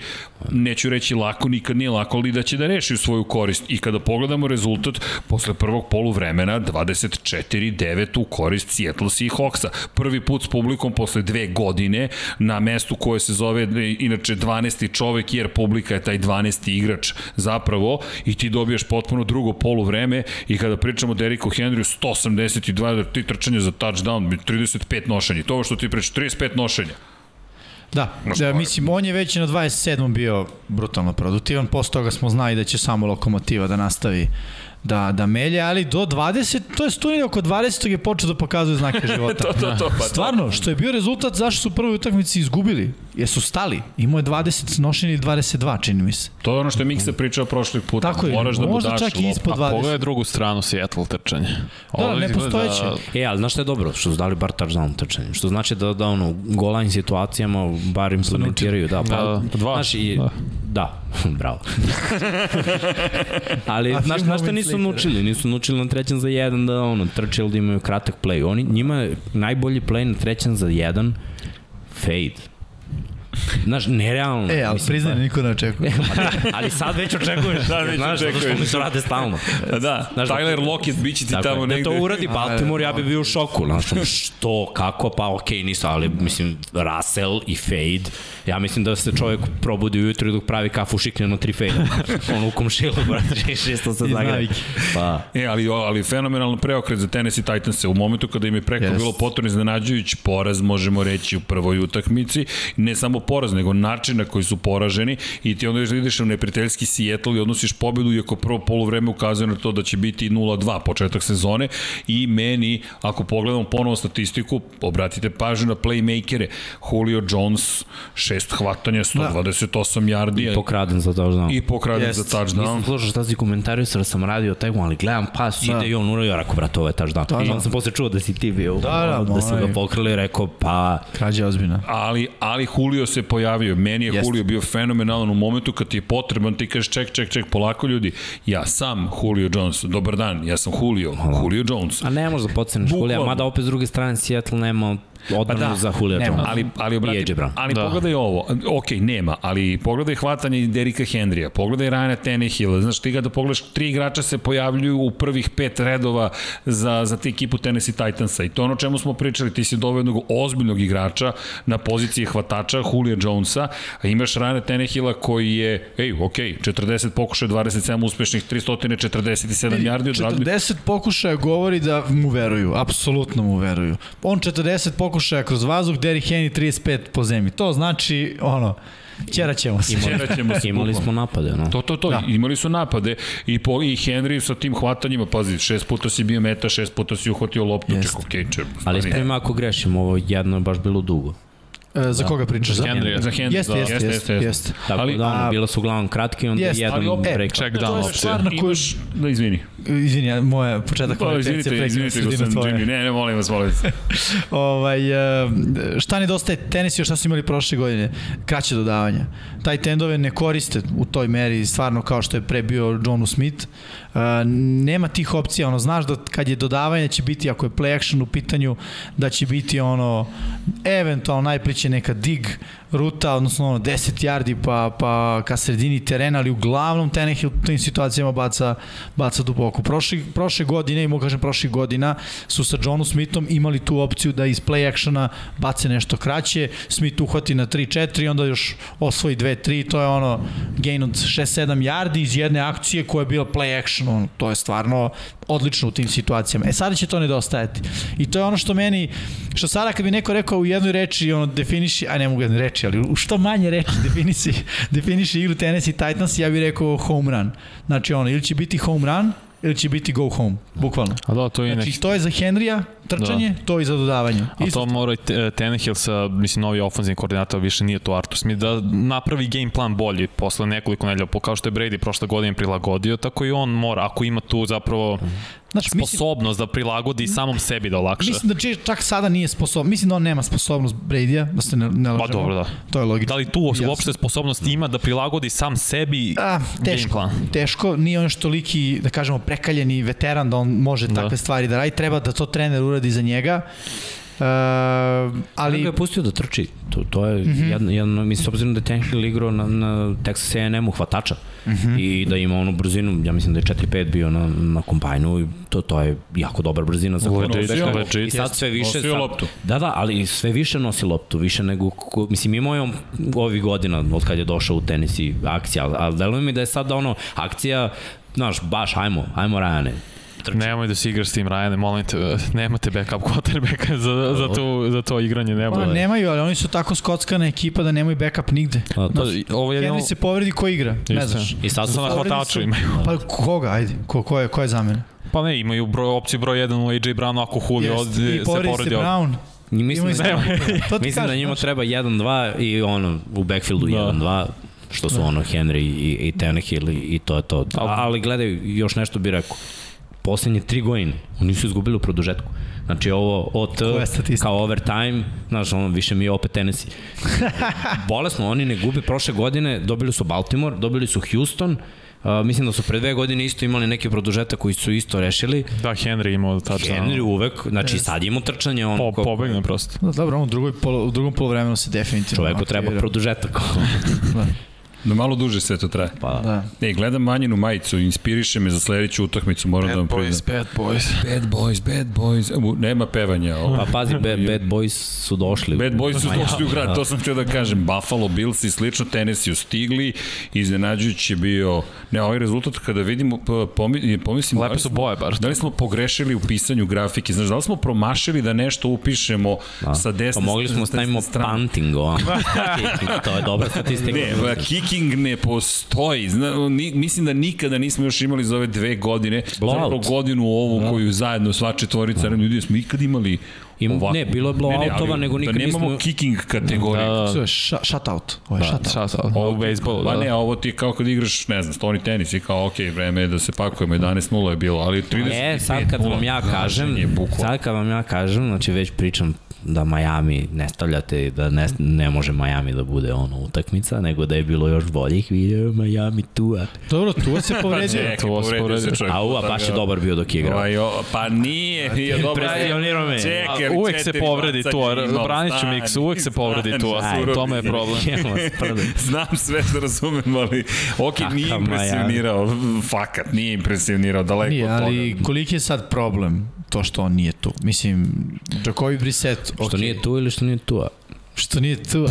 neću reći lako, nikad nije lako, ali da će da reši u svoju korist. I kada pogledamo rezultat, posle prvog poluvremena, 24-9 u korist Seattle Seahawksa. Prvi put s publikom posle dve godine na mestu koje se zove inače 12. čovek jer publika je taj 12. igrač zapravo i ti dobiješ potpuno drugo poluvreme i kada pričamo o Deriku Henryu 182 ti trčanja za touchdown 35 nošenja to što ti pričaš 35 nošenja Da, da, mislim, on je već na 27. bio brutalno produktivan, posle toga smo znali da će samo lokomotiva da nastavi da, da melje, ali do 20, to je Stunija oko 20. je počeo da pokazuje znake života. to, to, to, pa Stvarno, što je bio rezultat zašto su u prvoj utakmici izgubili? Jer su stali. Imao je 20 nošenja i 22, čini mi se. To je ono što je Miksa pričao prošlih puta. Tako je, Moraš da mu možda daš čak i ispod A 20. pogledaj drugu stranu Seattle trčanje. Da, Ovo izgleda- nepostojeće. E, ali znaš što je dobro? Što su dali bar touchdown trčanjem. Što znači da, da ono, golajn situacijama bar implementiraju. Da, pa, Da, dva. Znaš, i, Da. da. bravo. ali, A znaš, znaš što moments nisu naučili? Nisu naučili na trećem za jedan da ono, trče ili da imaju kratak play. Oni, njima najbolji play na trećem za jedan fade. Znaš, nerealno. E, ali Mislim, priznaj, pa- niko ne očekuje. ali sad već očekuješ. Sad već znaš, zato što očekuješ. oni to rade stalno. Da, Znaš, da- Tyler Lockett bit će ti Tako tamo negde. Da to uradi Baltimore, ja bi bio u šoku. Znaš, što, kako, pa okej, okay, nisu, ali mislim, Russell i Fade, ja mislim da se čovjek probudi ujutru i dok pravi kafu šikne na tri Fade. ono u komšilu, brate, šesto se navike. Pa, E, ali, ali fenomenalan preokret za Tennessee Titans u momentu kada im je preko Jest. bilo potrebno iznenađujući poraz, možemo reći u prvoj utakmici, ne samo poraz, nego način na koji su poraženi i ti onda ideš u neprijateljski Seattle i odnosiš pobedu, iako prvo polovreme ukazuje na to da će biti 0-2 početak sezone i meni, ako pogledamo ponovo statistiku, obratite pažnju na playmakere, Julio Jones, šest hvatanja, 128 yardi pokraden za touchdown. i pokraden Jest. za touchdown. Nisam slušao šta si komentarisao da sam radio tekmu, ali gledam pas, ide i on uradio, rekao, brate, ovo je touchdown. I onda sam posle čuo da si ti bio, Da, da, da si ga pokrili, rekao, pa, Krađa ozbiljna. ali, ali Julio se pojavio. Meni je Jeste. Julio bio fenomenalan u momentu kad ti je potreban, ti kažeš ček, ček, ček, polako ljudi, ja sam Julio Jones, dobar dan, ja sam Julio, Julio Jones. a ne možda poceneš Bukvalno. Julija, mada opet s druge strane Seattle nema odbranu Pa da, za Julija nema. Jones. Ali, ali, obrati, ali Da. pogledaj ovo, ok, nema, ali pogledaj hvatanje Derika Henrya, pogledaj Ryana Tannehilla, znaš ti ga da pogledaš, tri igrača se pojavljuju u prvih pet redova za, za ti ekipu Tennessee Titansa i to je ono o čemu smo pričali, ti si doveo jednog ozbiljnog igrača na poziciji hvatača, Julija Jonesa, a imaš Ryana Tannehilla koji je, ej, ok, 40 pokušaja, 27 uspešnih, 347 yardi odradio. 40 pokušaja govori da mu veruju, apsolutno mu veruju. On 40 pokušaja kroz vazduh, Derrick Henry 35 po zemlji. To znači, ono, ćera ćemo se. Ćerat ćemo se Imali smo napade, no. To, to, to, Da. imali su napade i, po, i Henry sa tim hvatanjima, pazi, šest puta si bio meta, šest puta si uhvatio loptu, Jeste. ček, okej, okay, čep. Ali ispravim ako grešim, ovo jedno je baš bilo dugo. E, za koga pričaš? Za Henrya. Za Henry, Jeste, da, jeste, jeste, jeste. Tako Ali- da, ono, a- bila su uglavnom kratke onda Jeste, jedan ali opet, break. check To down je opcija. stvar na koju... Da izvini. Izvini, ja, moja početak ove izvinite, izvinite, tvoje. Jimmy. Ne, ne, molim vas, molim vas. Ovaj, e, šta nedostaje Tennessee, šta su imali prošle godine? Kraće dodavanja. Taj tendove ne koriste u toj meri stvarno kao što je pre bio Johnu Smith. Nema tih opcija, ono, znaš da kad je dodavanje će biti, ako je play action u pitanju, da će biti ono, eventualno najpriče neka dig ruta, odnosno ono, 10 yardi pa, pa ka sredini terena, ali uglavnom Tannehill u tim situacijama baca, baca duboko. Prošli, prošle godine, i mogu kažem prošlih godina, su sa Johnu Smithom imali tu opciju da iz play actiona bace nešto kraće, Smith uhvati na 3-4 i onda još osvoji 2-3, to je ono gain od 6-7 yardi iz jedne akcije koja je bila play action, ono, to je stvarno odlično u tim situacijama. E sada će to nedostajati. I to je ono što meni, što sada kad bi neko rekao u jednoj reči, ono, definiši, a ne mogu jednu reči, ali u što manje reči definiši, definiši igru Tennessee Titans, ja bih rekao home run. Znači ono, ili će biti home run, ili će biti go home, bukvalno. A da, to je Znači, neki... to je za Henrya trčanje, da. to i za dodavanje. A to mora i Te- Tannehill sa, mislim, novi ofenzivni koordinator, više nije to Artur Smith, da napravi game plan bolji posle nekoliko nedelja, kao što je Brady prošle godine prilagodio, tako i on mora, ako ima tu zapravo Znači, mislim, sposobnost da prilagodi samom sebi da olakša. mislim da čak sada nije sposoban. Mislim da on nema sposobnost Brady-a, da se ne, ne Pa lažemo. dobro, da. To je logično. Da li tu Jasno. uopšte sposobnost ima da prilagodi sam sebi A, game teško, plan? teško, nije on što liki, da kažemo, prekaljeni veteran da on može. Da. takve stvari da radi, treba da to trener uradi za njega. Uh, Ali ali ga je pustio da trči. To, to je mm. -hmm. jedno, jedno, mislim, s obzirom da je Tannehill igrao na, na Texas A&M-u hvatača mm. -hmm. i da ima onu brzinu, ja mislim da je 4-5 bio na, na kombajnu i to, to je jako dobra brzina za legit. I sad sve više... Nosio sad, loptu. Da, da, ali sve više nosi loptu, više nego, ko- mislim, imao je on ovih godina od kad je došao u tenisi akcija, ali, ali deluje mi da je sad ono, akcija, znaš, baš, ajmo, ajmo Rajane, trči. Nemoj da se igraš s tim Rajane, molim te, nemate backup quarterbacka za, za, to, za to igranje, Pa, nemoj. nemaju, ali oni su tako skockana ekipa da nemaju backup nigde. A, to, Pa, ovo je jedno... Henry se povredi ko igra, ne Isto. znaš. I sad su na hvataču imaju. Pa koga, ajde, ko, ko je, ko je zamena? Pa ne, imaju broj, opciju broj 1 u AJ Brownu ako Julio Jest, ovde I se povredi se povredi ovde. Brown. mislim, Imaju da, se- to ti mislim da kažem, njima znaš. treba 1-2 i ono, u backfieldu Da. 1-2 što su ono Henry i, i Tannehill i, i to je to. A, ali gledaj, još nešto bih rekao. Poslednje tri godine, oni su izgubili u produžetku. Znači ovo OT kao overtime, znaš, ono, više mi je opet Tennessee. Bolesno, oni ne gube prošle godine, dobili su Baltimore, dobili su Houston, Uh, mislim da su pre dve godine isto imali neke produžeta koji su isto rešili. Da, Henry imao tačno. Henry uvek, znači sad ima trčanje, on Po, ko- pobegne prosto. Da, dobro, on u, drugoj, polo, u drugom polovremenu se definitivno čoveku treba produžetak. Da malo duže sve to traje. Pa, Da. E, gledam manjinu majicu, inspiriše me za sledeću utakmicu, moram da vam priznam. bad boys. Bad boys, bad boys. U, nema pevanja. Ovo. Pa pazi, bad, bad Boys su došli. Bad Boys su došli u grad, to sam htio da kažem. Buffalo Bills i slično Tennessee stigli, iznenađujući je bio, ne, ovaj rezultat kada vidimo, pomislim, da Lepe su boje baš. Da li smo pogrešili u pisanju grafike? Znaš, da li smo promašili da nešto upišemo Da. sa desne Pa mogli smo stavimo strane? punting, o. to je dobra statistika. Ne, kicking ne postoji. Zna, ni, mislim da nikada nismo još imali za ove dve godine, Blowout. zapravo godinu ovu Da. koju zajedno sva četvorica da. ljudi smo ikad imali Im- ovako. ne, bilo je blowoutova, ali nego nikad da nemamo nismo- kicking kategoriju. Da, To je ša, shutout. Ovo je shutout. Šta sad? Ovo u bejsbolu, Pa da. ne, a ovo ti je kao kad igraš, ne znam, stoni tenis i kao, ok, vreme je da se pakujemo, 11-0 je bilo, ali 35 E, sad kad vam ja kažem, je sad kad vam ja kažem, znači već pričam da Miami ne stavljate, i da ne, ne može Miami da bude ono utakmica, nego da je bilo još boljih video Miami Tua. Dobro, tu se povređuje. Povredio. se čovjek. A ua, baš je dobar bio dok je igrao. Ovaj, o, pa nije, nije dobro. Impresionirao me. Čekaj, uvek se četiri povredi bacanja tu, imao, branit ću stani, Mix, uvek se povredi stani, tu, a surovi. u tome je problem. Znam sve što razumem, ali ok, nije impresionirao, fakat, nije impresionirao, daleko Nije, od toga. ali koliki je sad problem to što on nije tu? Mislim, Jacobi Brissett, Što nije tu ili što nije Tua? Što nije tu?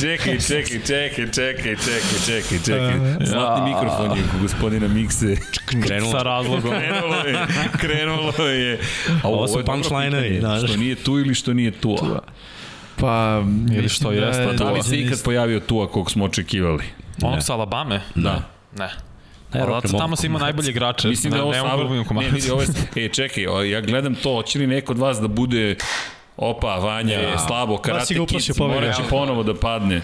Čekaj, čekaj, čekaj, čekaj, čekaj, čekaj, čekaj. Zlatni mikrofon je kod gospodina Mikse. Krenulo. Sa razlogom. Krenulo je, krenulo je. A Ovo su znaš. Što nije tu ili što nije tu. Pa, Ili što jeste, je- Da li se ikad pojavio tu kog smo očekivali? Onog sa Alabame? Da. Ne. Rocker tamo se ima najbolje igrače. Mislim da je ovo savr... da Ne, vidi, ovo je... E, čekaj, o, ja gledam to, hoće li neko od vas da bude Opa, Vanja je slabo, karate ga kid, uplašio pobegao. morat će ponovo da padne.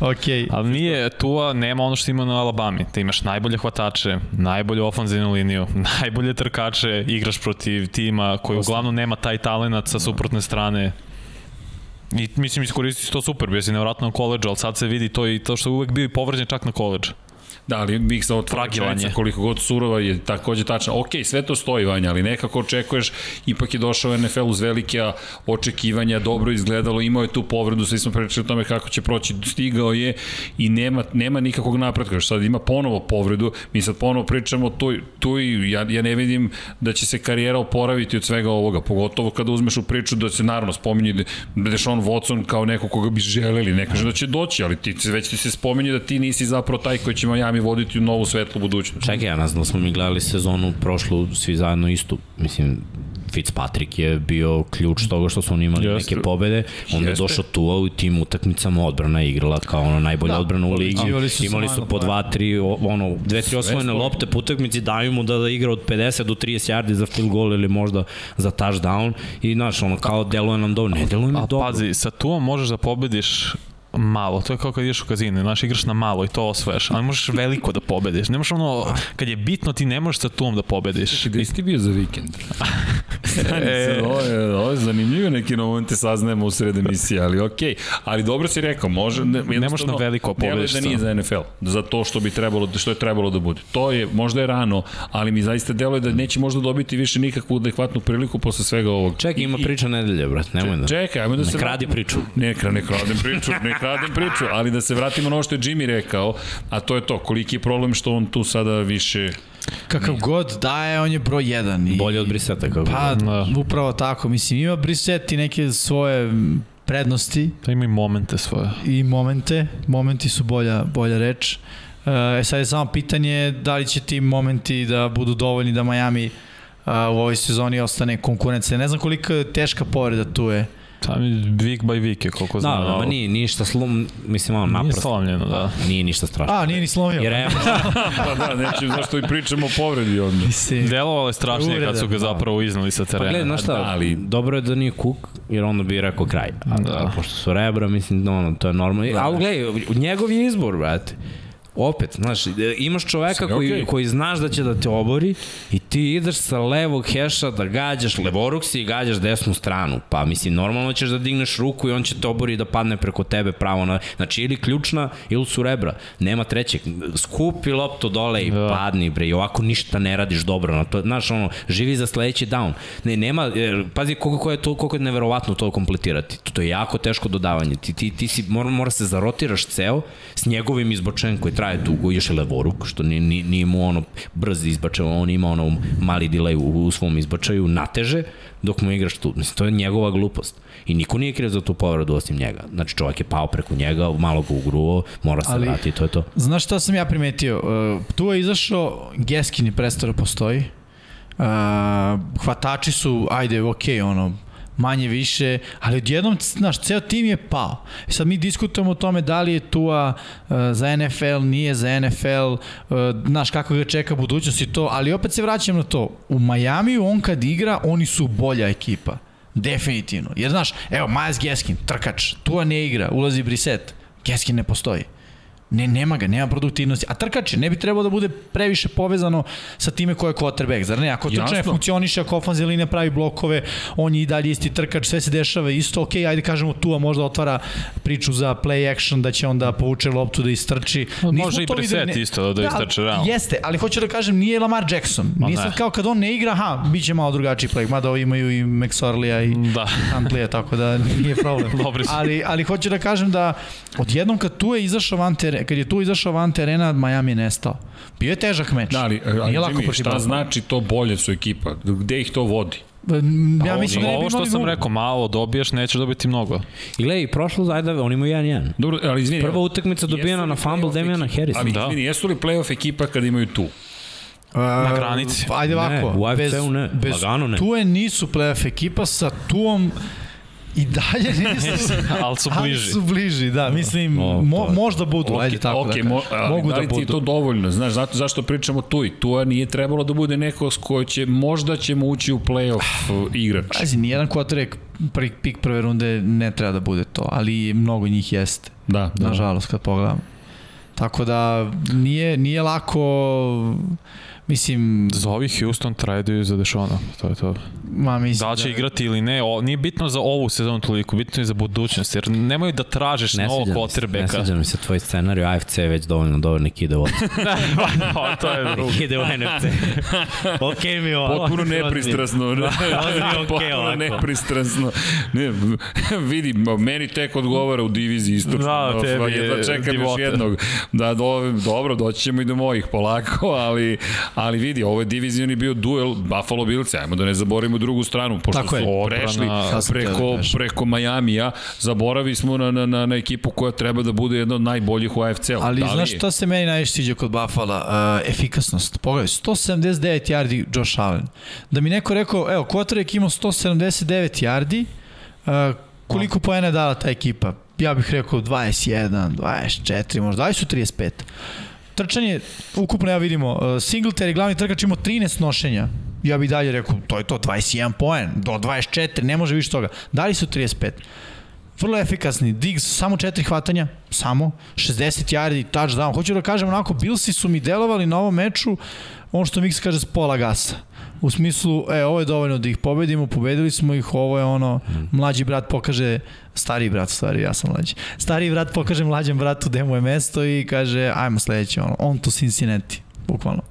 Okej. Ali nije, Tua nema ono što ima na Alabami. Ti imaš najbolje hvatače, najbolju ofanzivnu liniju, najbolje trkače, igraš protiv tima koji uglavnom nema taj talenat sa suprotne strane. I mislim iskoristi si to super, bio si nevratno na koleđu, ali sad se vidi to i to što je uvek bio i povređen čak na koleđu. Da, ali Miksa ovo tvoja Fragilan rečenica, je. koliko god surova je takođe tačna. Ok, sve to stoji, Vanja, ali nekako očekuješ, ipak je došao NFL uz velike očekivanja, dobro izgledalo, imao je tu povredu, svi smo pričali o tome kako će proći, stigao je i nema, nema nikakvog napretka. Sad ima ponovo povredu, mi sad ponovo pričamo tu, tu i ja, ja ne vidim da će se karijera oporaviti od svega ovoga, pogotovo kada uzmeš u priču da se naravno spominje da da je Deshaun Watson kao neko koga bi želeli, ne kaže da će doći, ali ti, već ti se spominje da ti nisi zapravo taj koji će Miami voditi u novu svetlu budućnost. Čekaj, ja znam da smo mi gledali sezonu prošlu svi zajedno istu. Mislim, Fitzpatrick je bio ključ toga što su oni imali Jeste. neke pobede. Onda je došao tu u tim utakmicama odbrana je igrala kao ono najbolja Da, odbrana u ligi. pobeđivali su Imali su po Lions, dva, tri, o- ono, dve, tri osvojene stoji. lopte po utakmici, daju mu da, da igra od 50 do 30 yardi za field goal ili možda za touchdown i znaš, ono kao deluje nam dobro, ne deluje A dobro. pazi, sa Tuom možeš da pobediš malo, to je kao kad ideš u kazine, znaš, igraš na malo i to osvoješ, ali možeš veliko da pobediš. Nemaš ono, kad je bitno ti ne možeš sa Tuom da pobediš. Gde si ti bio za vikend? E. ovo je, ovo je zanimljivo, neki momente saznajemo u sred emisije, ali okej. Ali dobro si rekao, može, ne, možeš jednostavno, na veliko deluje pobediš da to. nije za NFL, za to što bi trebalo, što je trebalo da bude. To je, možda je rano, ali mi zaista deluje da neće možda dobiti više nikakvu adekvatnu priliku posle svega ovog. Čekaj, ima priča nedelje, brat, nemoj da. Čekaj, ajmo da se... Ne kradi priču. Ne, ne kradem priču, ne kradem priču, ali da se vratimo na ovo što je Jimmy rekao, a to je to, koliki je problem što on tu sada više... Kakav god daje, on je broj jedan. I, Bolje od Briseta, kako Pa, Da. upravo tako. Mislim, ima Brissett i neke svoje prednosti Da ima i momente svoje. i momente. Momenti su bolja, bolja reč. E, sad je samo pitanje da li će ti momenti da budu dovoljni da Miami a, u ovoj sezoni ostane konkurencija. Ne znam koliko je teška povreda tu je. Tam week by week je koliko Da, znam. da, ma nije ništa slom, mislim, ono, Nije naprosto. slomljeno, da. Nije ništa strašno. A, nije ni slomio. Jer evo, Pa da, neće, zašto i pričamo o povredi onda. Mislim, Delovalo je strašnije kad su ga da. zapravo iznali sa pa terena. gledaj, znaš šta, da, ali- dobro je da nije Cook, jer onda bi rekao kraj. A, Da. da. pošto su rebra, mislim, ono, to je normalno. Ali gledaj, njegov je izbor, brate. Opet, znaš, imaš čoveka Sve koji, okej. koji znaš da će da te obori i ti ideš sa levog heša da gađaš levoruk si i gađaš desnu stranu. Pa mislim, normalno ćeš da digneš ruku i on će te obori da padne preko tebe pravo na... Znači, ili ključna, ili su rebra. Nema trećeg. Skupi loptu dole i Da. padni, bre. I ovako ništa ne radiš dobro. Na to, znaš, ono, živi za sledeći down. Ne, nema, jer, pazi koliko je to, koliko je neverovatno to kompletirati. To, to je jako teško dodavanje. Ti, ti, ti si, mora, mora se zarotiraš ceo s njegovim izbačajem koji traje dugo, još je levoruk, što nije, nije, nije mu ono brz izbačaj, on ima ono mali delay u, u svom izbačaju, nateže, dok mu igraš tu. Mislim, to je njegova glupost. I niko nije kriv za tu povredu osim njega. Znači, čovjek je pao preko njega, malo ga ugruo, mora se Ali- vratiti, to je to. Znaš šta sam ja primetio? Uh, tu je izašao, Geskin je prestao da postoji. Uh, hvatači su, ajde, okej, okay, ono, manje više, ali odjednom, znaš, ceo tim je pao. I sad mi diskutujemo o tome da li je Tua uh, za NFL, nije za NFL, uh, znaš, kako ga čeka budućnost i to, ali opet se vraćam na to. U Majamiju on kad igra, oni su bolja ekipa. Definitivno. Jer znaš, evo, Miles Geskin, trkač, Tua ne igra, ulazi Brissett, Geskin ne postoji. Ne, nema ga, nema produktivnosti. A trkač je, ne bi trebalo da bude previše povezano sa time ko je quarterback. Zar ne? Ako trčanje Jasno. funkcioniše, ako ofanzija linija pravi blokove, on je i dalje isti trkač, sve se dešava isto. Ok, ajde kažemo tu, a možda otvara priču za play action, da će onda povuče loptu da istrči. Nismo Može i videli, Brissett ne- isto da istrče, realno. Jeste, ali hoću da kažem, nije Lamar Jackson. Ma Nije ne. sad kao kad on ne igra, ha, bit će malo drugačiji play. Mada ovi imaju i McSorleya i Da. Huntley, tako da nije problem. Dobri ali, ali hoću da kažem da odjednom kad tu je izašao van terena, kad je tu izašao van terena, Miami je nestao. Bio je težak meč. Da, ali, ali Nije lako Jimmy, šta Baltimora. znači to bolje su ekipa? Gde ih to vodi? Ja mislim da ne bi Ovo što sam rekao, malo dobiješ, nećeš dobiti mnogo. I gledaj, prošlo, ajde, oni imaju 1-1. Dobro, ali izvini. Prva utakmica dobijena na fumble Damiana? Harrisa. Ali Da. izvini, jesu li playoff ekipa kad imaju tu? Na granici. Ajde ovako. Ne, u AFC-u ne, Bez lagano ne. Tue nisu playoff ekipa sa Tuom i dalje nisu. Ali su Ali bliži. su bliži, da. Mislim, No, mo, je- možda budu, ajde tako okay, da kažem. mo, ali Mogu da da li ti je budu. to dovoljno? Znaš, zato, zašto pričamo tu i tu nije trebalo da bude neko s koji će, možda ćemo ući u playoff uh, igrač. Pazi, nijedan quarterback prvi pik prve runde ne treba da bude to, ali mnogo njih jeste, Da, da. nažalost, kad pogledam. Tako da nije, nije lako, mislim, Zovi Houston traduju za Dešona, to je to. ma mislim Da li će igrati ili ne, o, nije bitno za ovu sezonu toliko, bitno je za budućnost, jer nemaju da tražiš Ne novog se, ne quarterbacka. sviđa mi se tvoj scenarij, AFC je već dovoljno dobar, nek ide u Pa, to je drugo. ide u NFC. ok mi je ovo. Potpuno nepristrasno. Potpuno ovako. nepristrasno. Ne, vidi, meni tek odgovara u diviziji istočno. Da, tebi je da čekam još divota. jednog. Da, do, dobro, doći ćemo i do mojih polako, ali, ali vidi, ovo je divizioni bio duel Buffalo Bills, ajmo da ne zaboravimo drugu stranu, pošto Tako je. su Odbrana. prešli da preko, preko Majamija, zaboravi smo na, na, na, na ekipu koja treba da bude jedna od najboljih u AFC-u. Ali da znaš je? šta se meni najviše sviđa kod Buffalo? Uh, efikasnost. Pogledaj, 179 yardi Josh Allen. Da mi neko rekao, evo, Kotrek imao 179 yardi, uh, koliko poena je dala ta ekipa? Ja bih rekao 21, 24, možda, daj su 35. Trčanje, ukupno ja vidimo, uh, Singletary, glavni trkač imao 13 nošenja. Ja bih dalje rekao, to je to, 21 poen, do 24, ne može više toga. Dali su 35 vrlo efikasni. Diggs samo četiri hvatanja, samo 60 yardi, touchdown. Hoću da kažem onako, Billsi su mi delovali na ovom meču ono što Mix kaže s pola gasa. U smislu, e, ovo je dovoljno da ih pobedimo, pobedili smo ih, ovo je ono, mlađi brat pokaže, stariji brat, u stvari, ja sam mlađi. Stariji brat pokaže mlađem bratu gde mu je mesto i kaže, ajmo sledeće, ono, on to Cincinnati, bukvalno.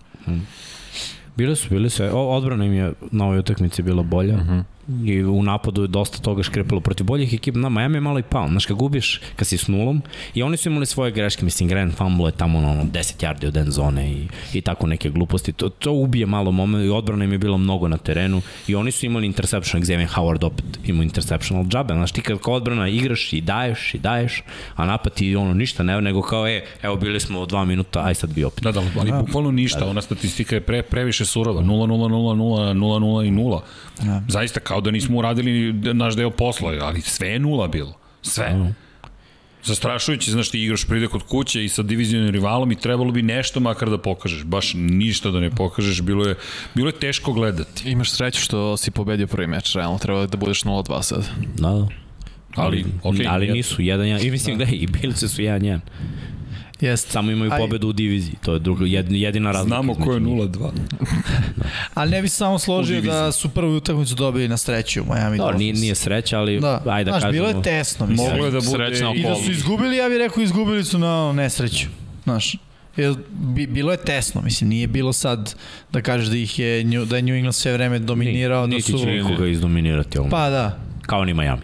Bile su, bile su. O, odbrana im je na ovoj utakmici bila bolja. Mhm. I u napadu je dosta toga škrepalo protiv boljih ekipa. Na, Miami je malo i pao. Znaš, kad gubiš, kad si s nulom, i oni su imali svoje greške, mislim, Grand Fumble je tamo ono, 10 yardi od end zone i, i tako neke gluposti. To, to ubije malo moment i odbrana im je bilo mnogo na terenu i oni su imali interception, Xavier Howard opet imao interception, ali džabe, znaš, ti kad kao odbrana igraš i daješ i daješ, a napad ti ono ništa ne, nego kao, e, evo bili smo dva minuta, aj sad bi opet. Da, da, ali bukvalno ništa, ona statistika je pre, previše surova, 0, 0, 0, 0, 0, 0 i 0. Da. Zaista kao da nismo uradili naš deo posla, ali sve je nula bilo. Sve. Mm. Zastrašujući, znaš, ti igraš pride kod kuće i sa divizionim rivalom i trebalo bi nešto makar da pokažeš. Baš ništa da ne pokažeš, bilo je, bilo je teško gledati. Imaš sreću što si pobedio prvi meč, realno treba da budeš 0-2 sad. Da, da. Ali, okay, ali nisu, 1-1. I mislim da, da i Bilce su 1-1. Jeste. Samo imaju pobedu u diviziji, to je druga, jedina razlika. Znamo ko je 0-2. da. ali ne bi se samo složio da su prvu utakmicu dobili na sreću u Miami da, nije, nije sreća, ali da. ajde da Znaš, kažemo. bilo je tesno, mislim. Moglo je da bude Srećna I da su izgubili, ja bih rekao izgubili su na nesreću. Znaš, Jer bi, bilo je tesno, mislim, nije bilo sad da kažeš da ih je, da je New England sve vreme dominirao. Ni, da su... Niti će nikoga izdominirati ovom. Pa da. Kao ni Miami.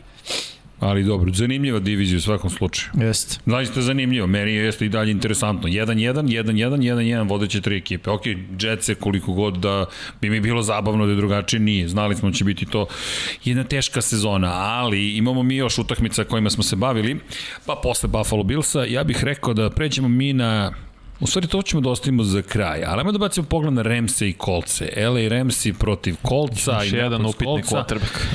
Ali dobro, zanimljiva divizija u svakom slučaju. Jeste. Zaista zanimljivo, meni je jeste i dalje interesantno. 1-1, 1-1, 1-1, vodeće tri ekipe. Ok, Jets je koliko god da bi mi bilo zabavno da je drugačije, nije. Znali smo da će biti to jedna teška sezona, ali imamo mi još utakmica kojima smo se bavili, pa posle Buffalo Billsa, ja bih rekao da pređemo mi na U stvari to ćemo da ostavimo za kraj, ali ajmo da bacimo pogled na Remse i Kolce. LA Remsi protiv Kolca Još i jedan upitni quarterback.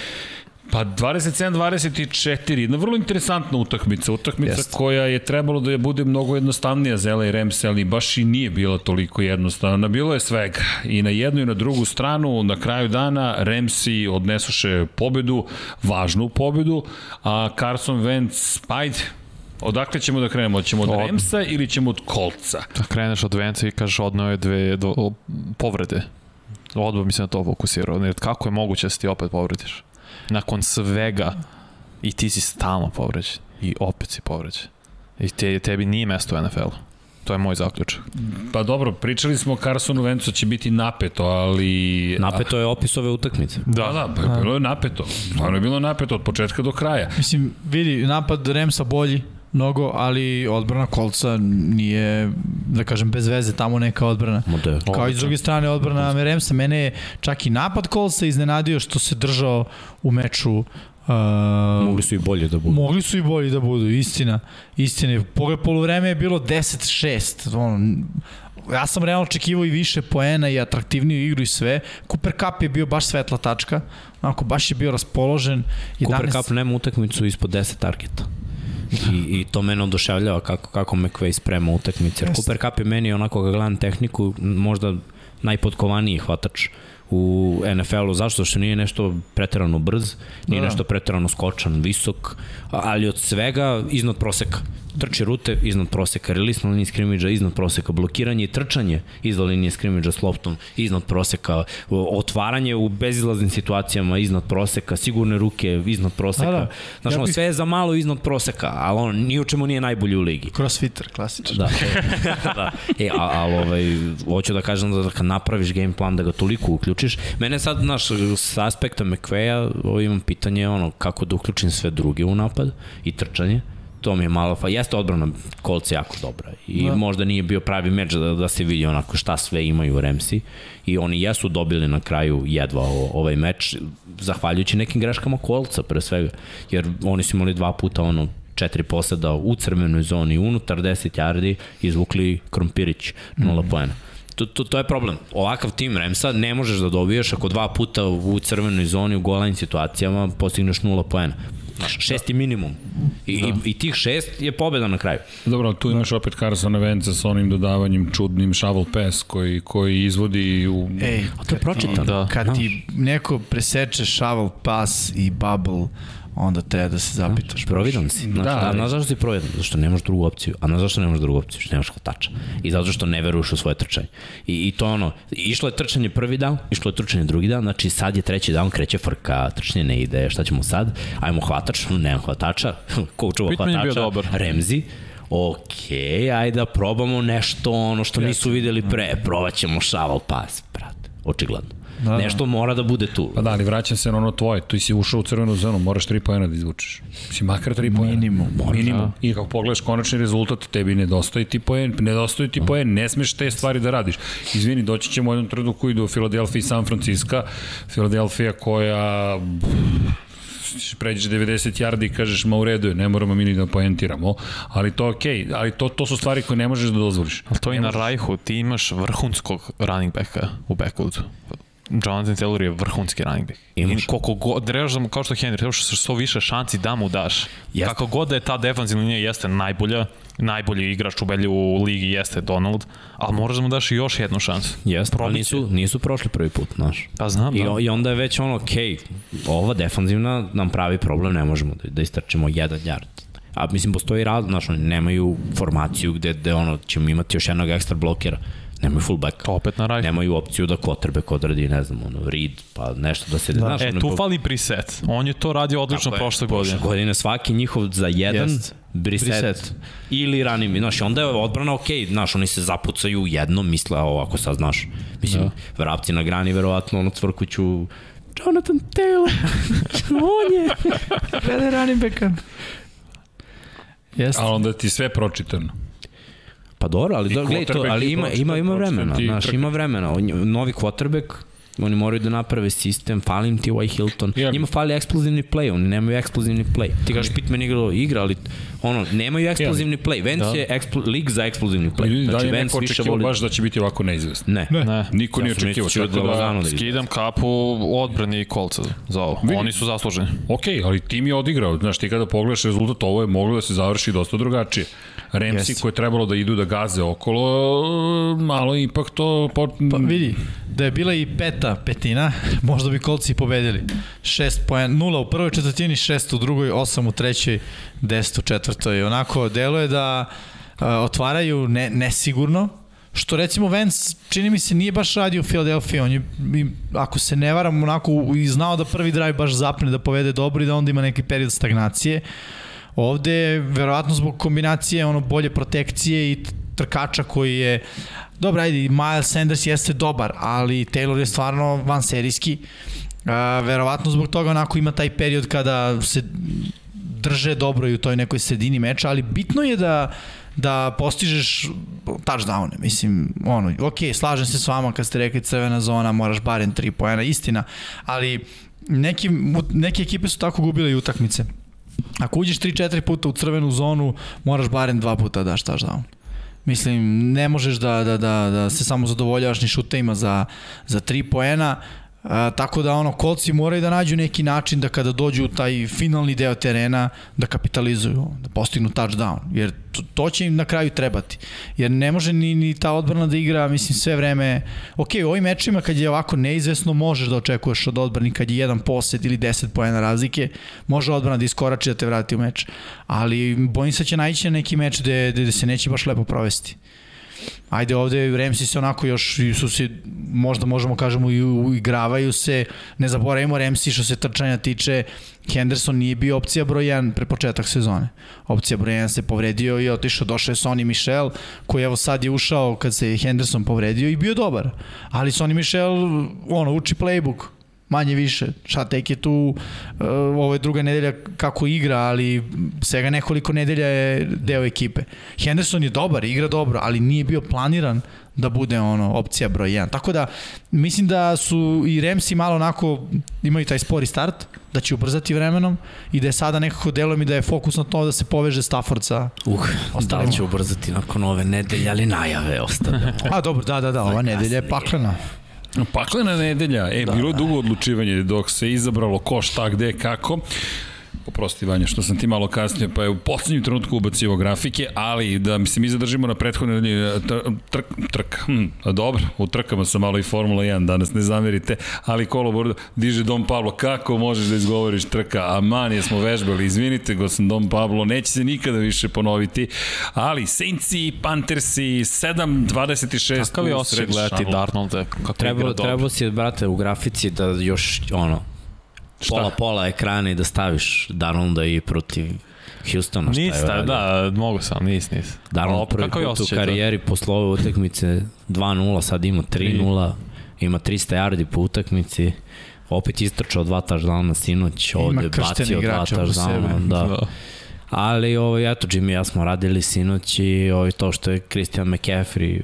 Pa 27-24, jedna vrlo interesantna utakmica, utakmica Jest. koja je trebalo da je bude mnogo jednostavnija za LA Rams, ali baš i nije bila toliko jednostavna. Bilo je svega i na jednu i na drugu stranu, na kraju dana Ramsi odnesuše pobedu, važnu pobedu, a Carson Wentz, ajde, Odakle ćemo da krenemo? Ćemo od Od- Ramsa ili ćemo od Kolca? Da kreneš od Vence i kažeš odneo je dve do, povrede. Odbog mi se na to fokusirao. Kako je moguće da se ti opet povrediš? Nakon svega i ti si stalno povređen. I opet si povređen. I te, tebi nije mesto u NFL-u. To je moj zaključak. Pa dobro, pričali smo o Carsonu Wentzu će biti napeto, ali... Napeto je opis ove utakmice. Da, da, pa bilo je napeto. Stvarno je bilo napeto od početka do kraja. Mislim, vidi, napad Remsa bolji, mnogo, ali odbrana Kolca nije, da kažem, bez veze tamo neka odbrana. Mo da, Kao i s druge strane odbrana Remsa, mene je čak i napad Kolca iznenadio što se držao u meču Uh, mogli su i bolje da budu. Mogli su i bolji da budu, istina. Istina. Pogled polovreme je bilo 10-6. Ono, ja sam realno očekivao i više poena i atraktivniju igru i sve. Cooper Cup je bio baš svetla tačka. Onako, baš je bio raspoložen. Cooper Cup nema utakmicu ispod 10 targeta. I, I to mene oduševljava kako, kako McVay sprema utakmice. Jer. Cooper Cup je meni onako ga gledam tehniku, možda najpodkovaniji hvatač u NFL-u. Zašto? Što nije nešto preterano brz, nije Da. nešto preterano skočan, visok, ali od svega iznad proseka. Trči rute iznad proseka, release na liniji skrimidža iznad proseka, blokiranje i trčanje iznad linije skrimidža s loptom iznad proseka, otvaranje u bezizlaznim situacijama iznad proseka, sigurne ruke iznad proseka. Da, Da. Znači, Ja ono, bih- sve je za malo iznad proseka, ali on ni u čemu nije najbolji u ligi. Crossfitter, klasičan. Da. da. E, a, ali ovaj, hoću da kažem da kad napraviš game plan da ga toliko uključiš, mene sad, znaš, s aspekta McVeja ovaj, imam pitanje ono, kako da uključim sve druge u napad i trčanje. To mi je malo, pa jeste odbrana kolce jako dobra i Da. da. možda nije bio pravi meč da, da se vidi onako šta sve imaju Remsi i oni jesu dobili na kraju jedva ovaj meč zahvaljujući nekim greškama kolca pre svega, jer oni su imali dva puta ono četiri poseda u crvenoj zoni unutar 10 yardi izvukli Krompirić 0 mm. poena. To, to, to je problem. Ovakav tim Remsa ne možeš da dobiješ ako dva puta u crvenoj zoni u golan situacijama postigneš 0 poena. Znaš, šesti minimum. I, da. i, I tih šest je pobeda na kraju. Dobro, tu imaš opet Carsona Venca sa onim dodavanjem čudnim shovel pass koji, koji izvodi u... Ej, A to je pročitano. Da. kad ti neko preseče shovel pass i bubble, onda treba da se zapitaš. Providan si. Znaš, Da, da, ali- a znaš zašto si providan? Zato što nemaš drugu opciju. A znaš zašto nemaš drugu opciju? Što nemaš hvatača. I zato što ne veruješ u svoje trčanje. I, I to ono, išlo je trčanje prvi dan, išlo je trčanje drugi dan, znači sad je treći dan, kreće frka, trčanje ne ide, šta ćemo sad? Ajmo hvatač, nema hvatača, ko čuva Pittman je hvatača? bio dobar. Remzi. Ok, ajde da probamo nešto ono što nisu videli pre. Probat ćemo šaval pas, brate. Očigledno. Da, da. Nešto mora da bude tu. Pa da, ali vraćam se na ono tvoje. Tu si ušao u crvenu zonu, moraš 3 poena da izvučeš. Si makar 3 poena. Minimum. Minimum. I kako pogledaš konačni rezultat, tebi nedostaje ti poen, nedostaje ti poen, ne smeš te stvari da radiš. Izvini, doći ćemo u jednom trenutku i do Filadelfije i San Francisco. Filadelfija koja pređeš 90 yardi i kažeš ma u redu je, ne moramo mi ni da poentiramo, ali to je okej, okay. ali to, to su stvari koje ne možeš da dozvoliš. Ali to i na Rajhu, ti imaš vrhunskog running backa u backwoodu. Jonathan Taylor je vrhunski running back. Imaš. I koliko god, trebaš da mu, kao što Henry, trebaš što više šanci da mu daš. Jeste. Kako god da je ta defanzivna linija jeste najbolja, najbolji igrač u belju u ligi jeste Donald, ali moraš da mu daš još jednu šansu. Jeste, ali Probat će. nisu, nisu prošli prvi put, znaš. Pa znam, I, da. I onda je već ono, okej, ova defanzivna nam pravi problem, ne možemo da, da istrčimo jedan yard. A mislim, postoji raz, znaš, oni nemaju formaciju gde, gde ono, ćemo imati još jednog ekstra blokera. Nemaju fullback. To opet na Rajhu. Nemaju opciju da quarterback odradi, ne znam, ono, read, pa nešto da se... Da. Znaš, E, tu po- fali preset. On je to radio odlično Tako je, prošle godine. godine svaki njihov za jedan Jest. briset, Brissett. ili ranim, znaš, onda je odbrana okej, znaš, oni se zapucaju jedno, misle, a ovako sad, znaš, mislim, da. vrapci na grani, verovatno, ono cvrkuću, Jonathan Taylor, on je. Glede running backa. Jeste. A onda ti sve pročitano. Pa dobro, ali, I do, gledaj to, ali i ima, ima, ima vremena, znaš, ima vremena, On, novi quarterback, oni moraju da naprave sistem, fali im ti ovaj Hilton, Ja. njima fali eksplozivni play, oni nemaju eksplozivni play. Ti kažeš Pittman igrao igra, ali ono, nemaju eksplozivni play. Vance Da. je eksplo, lig za eksplozivni I play. da Znači, li je Vance neko više očekivao voli... baš da će biti ovako neizvesno? Ne. Ne. Niko nije Ja očekivao, mislio tako da da... da. Skidam kapu odbrani kolca za ovo. Vidi. Oni su zasluženi. Ok, ali tim je odigrao. Znaš, ti kada pogledaš rezultat, ovo je moglo da se završi dosta drugačije. Remsi Jeste. koje je trebalo da idu da gaze okolo, malo ipak to... Po... Pa vidi, da je bila i peta petina, možda bi kolci i pobedili. 6 poen, 0 u prvoj četvrtini, 6 u drugoj, 8 u trećoj, 10 u četvrtoj. Onako, delo je da uh, otvaraju ne, nesigurno, što recimo Vance čini mi se nije baš radio u Philadelphia, on je, ako se ne varam, onako i znao da prvi drive baš zapne da povede dobro i da onda ima neki period stagnacije. Ovde, verovatno zbog kombinacije ono bolje protekcije i trkača koji je Dobro, ajde, Miles Sanders jeste dobar, ali Taylor je stvarno van serijski. A, verovatno zbog toga onako ima taj period kada se drže dobro i u toj nekoj sredini meča, ali bitno je da da postižeš touchdowne. Mislim, ono, ok, slažem se s vama kad ste rekli crvena zona, moraš barem 3 poena, istina, ali neki, neke ekipe su tako gubile i utakmice. Ako uđeš 3-4 puta u crvenu zonu, moraš barem dva puta da daš touchdown. Mislim, ne možeš da, da, da, da se samo zadovoljavaš ni šutejima za, za 3 poena, A, tako da ono kolci moraju da nađu neki način da kada dođu u taj finalni deo terena da kapitalizuju, da postignu touchdown, jer to, to će im na kraju trebati. Jer ne može ni, ni ta odbrana da igra, mislim sve vreme. Ok, u ovim mečima kad je ovako neizvesno možeš da očekuješ od odbrani kad je jedan posed ili 10 poena razlike, može odbrana da iskorači da te vrati u meč. Ali bojim se da će naići na neki meč gde, gde se neće baš lepo provesti ajde ovde Ramsi se onako još su se možda možemo kažemo i uigravaju se. Ne zaboravimo Ramsi što se trčanja tiče Henderson nije bio opcija broj 1 pre početak sezone. Opcija broj 1 se povredio i otišao došao je Sonny Michel koji evo sad je ušao kad se Henderson povredio i bio dobar. Ali Sonny Michel ono uči playbook manje više. Šta tek je tu, uh, ovo je druga nedelja kako igra, ali svega nekoliko nedelja je deo ekipe. Henderson je dobar, igra dobro, ali nije bio planiran da bude ono opcija broj 1. Tako da mislim da su i Remsi malo onako imaju taj spori start, da će ubrzati vremenom i da je sada nekako delo mi da je fokus na to da se poveže Stafford sa Uh, da Ostalima. li će ubrzati nakon ove nedelje, ali najave ostavljamo. A dobro, da, da, da, ova nedelja je paklena. Paklena nedelja, e, da, bilo je dugo odlučivanje dok se izabralo ko, šta, gde, kako. Oprosti Vanja, što sam ti malo kasnije, pa je u poslednjem trenutku ubacivo grafike, ali da mi se mi zadržimo na prethodnoj nedelji, tr- trk, trk, hm, dobro, u trkama sam malo i Formula 1, danas ne zamerite, ali kolobor diže Dom Pablo, kako možeš da izgovoriš trka, aman, jesmo vežbali, izvinite go sam Dom Pablo, neće se nikada više ponoviti, ali Saintsi, Panthersi, 7-26 Kakav je osjećaj gledati Darnolda kako igra Trebalo, dobro? trebalo si, brate, u grafici da još, ono, pola, pola ekrana i da staviš Darnolda i protiv Houstona. šta je Nisi, da, mogu sam, nis, nis. Darnold prvi put u osjećaj to? karijeri posle ove utakmice 2-0, sad ima 3-0 ima 300 yardi po utakmici, opet istrčao dva touchdowna sinoć, ovde bacio dva touchdowna, da. da. Ali, ovaj, eto, Jimmy i ja smo radili sinoć i ovaj, to što je Christian McCaffrey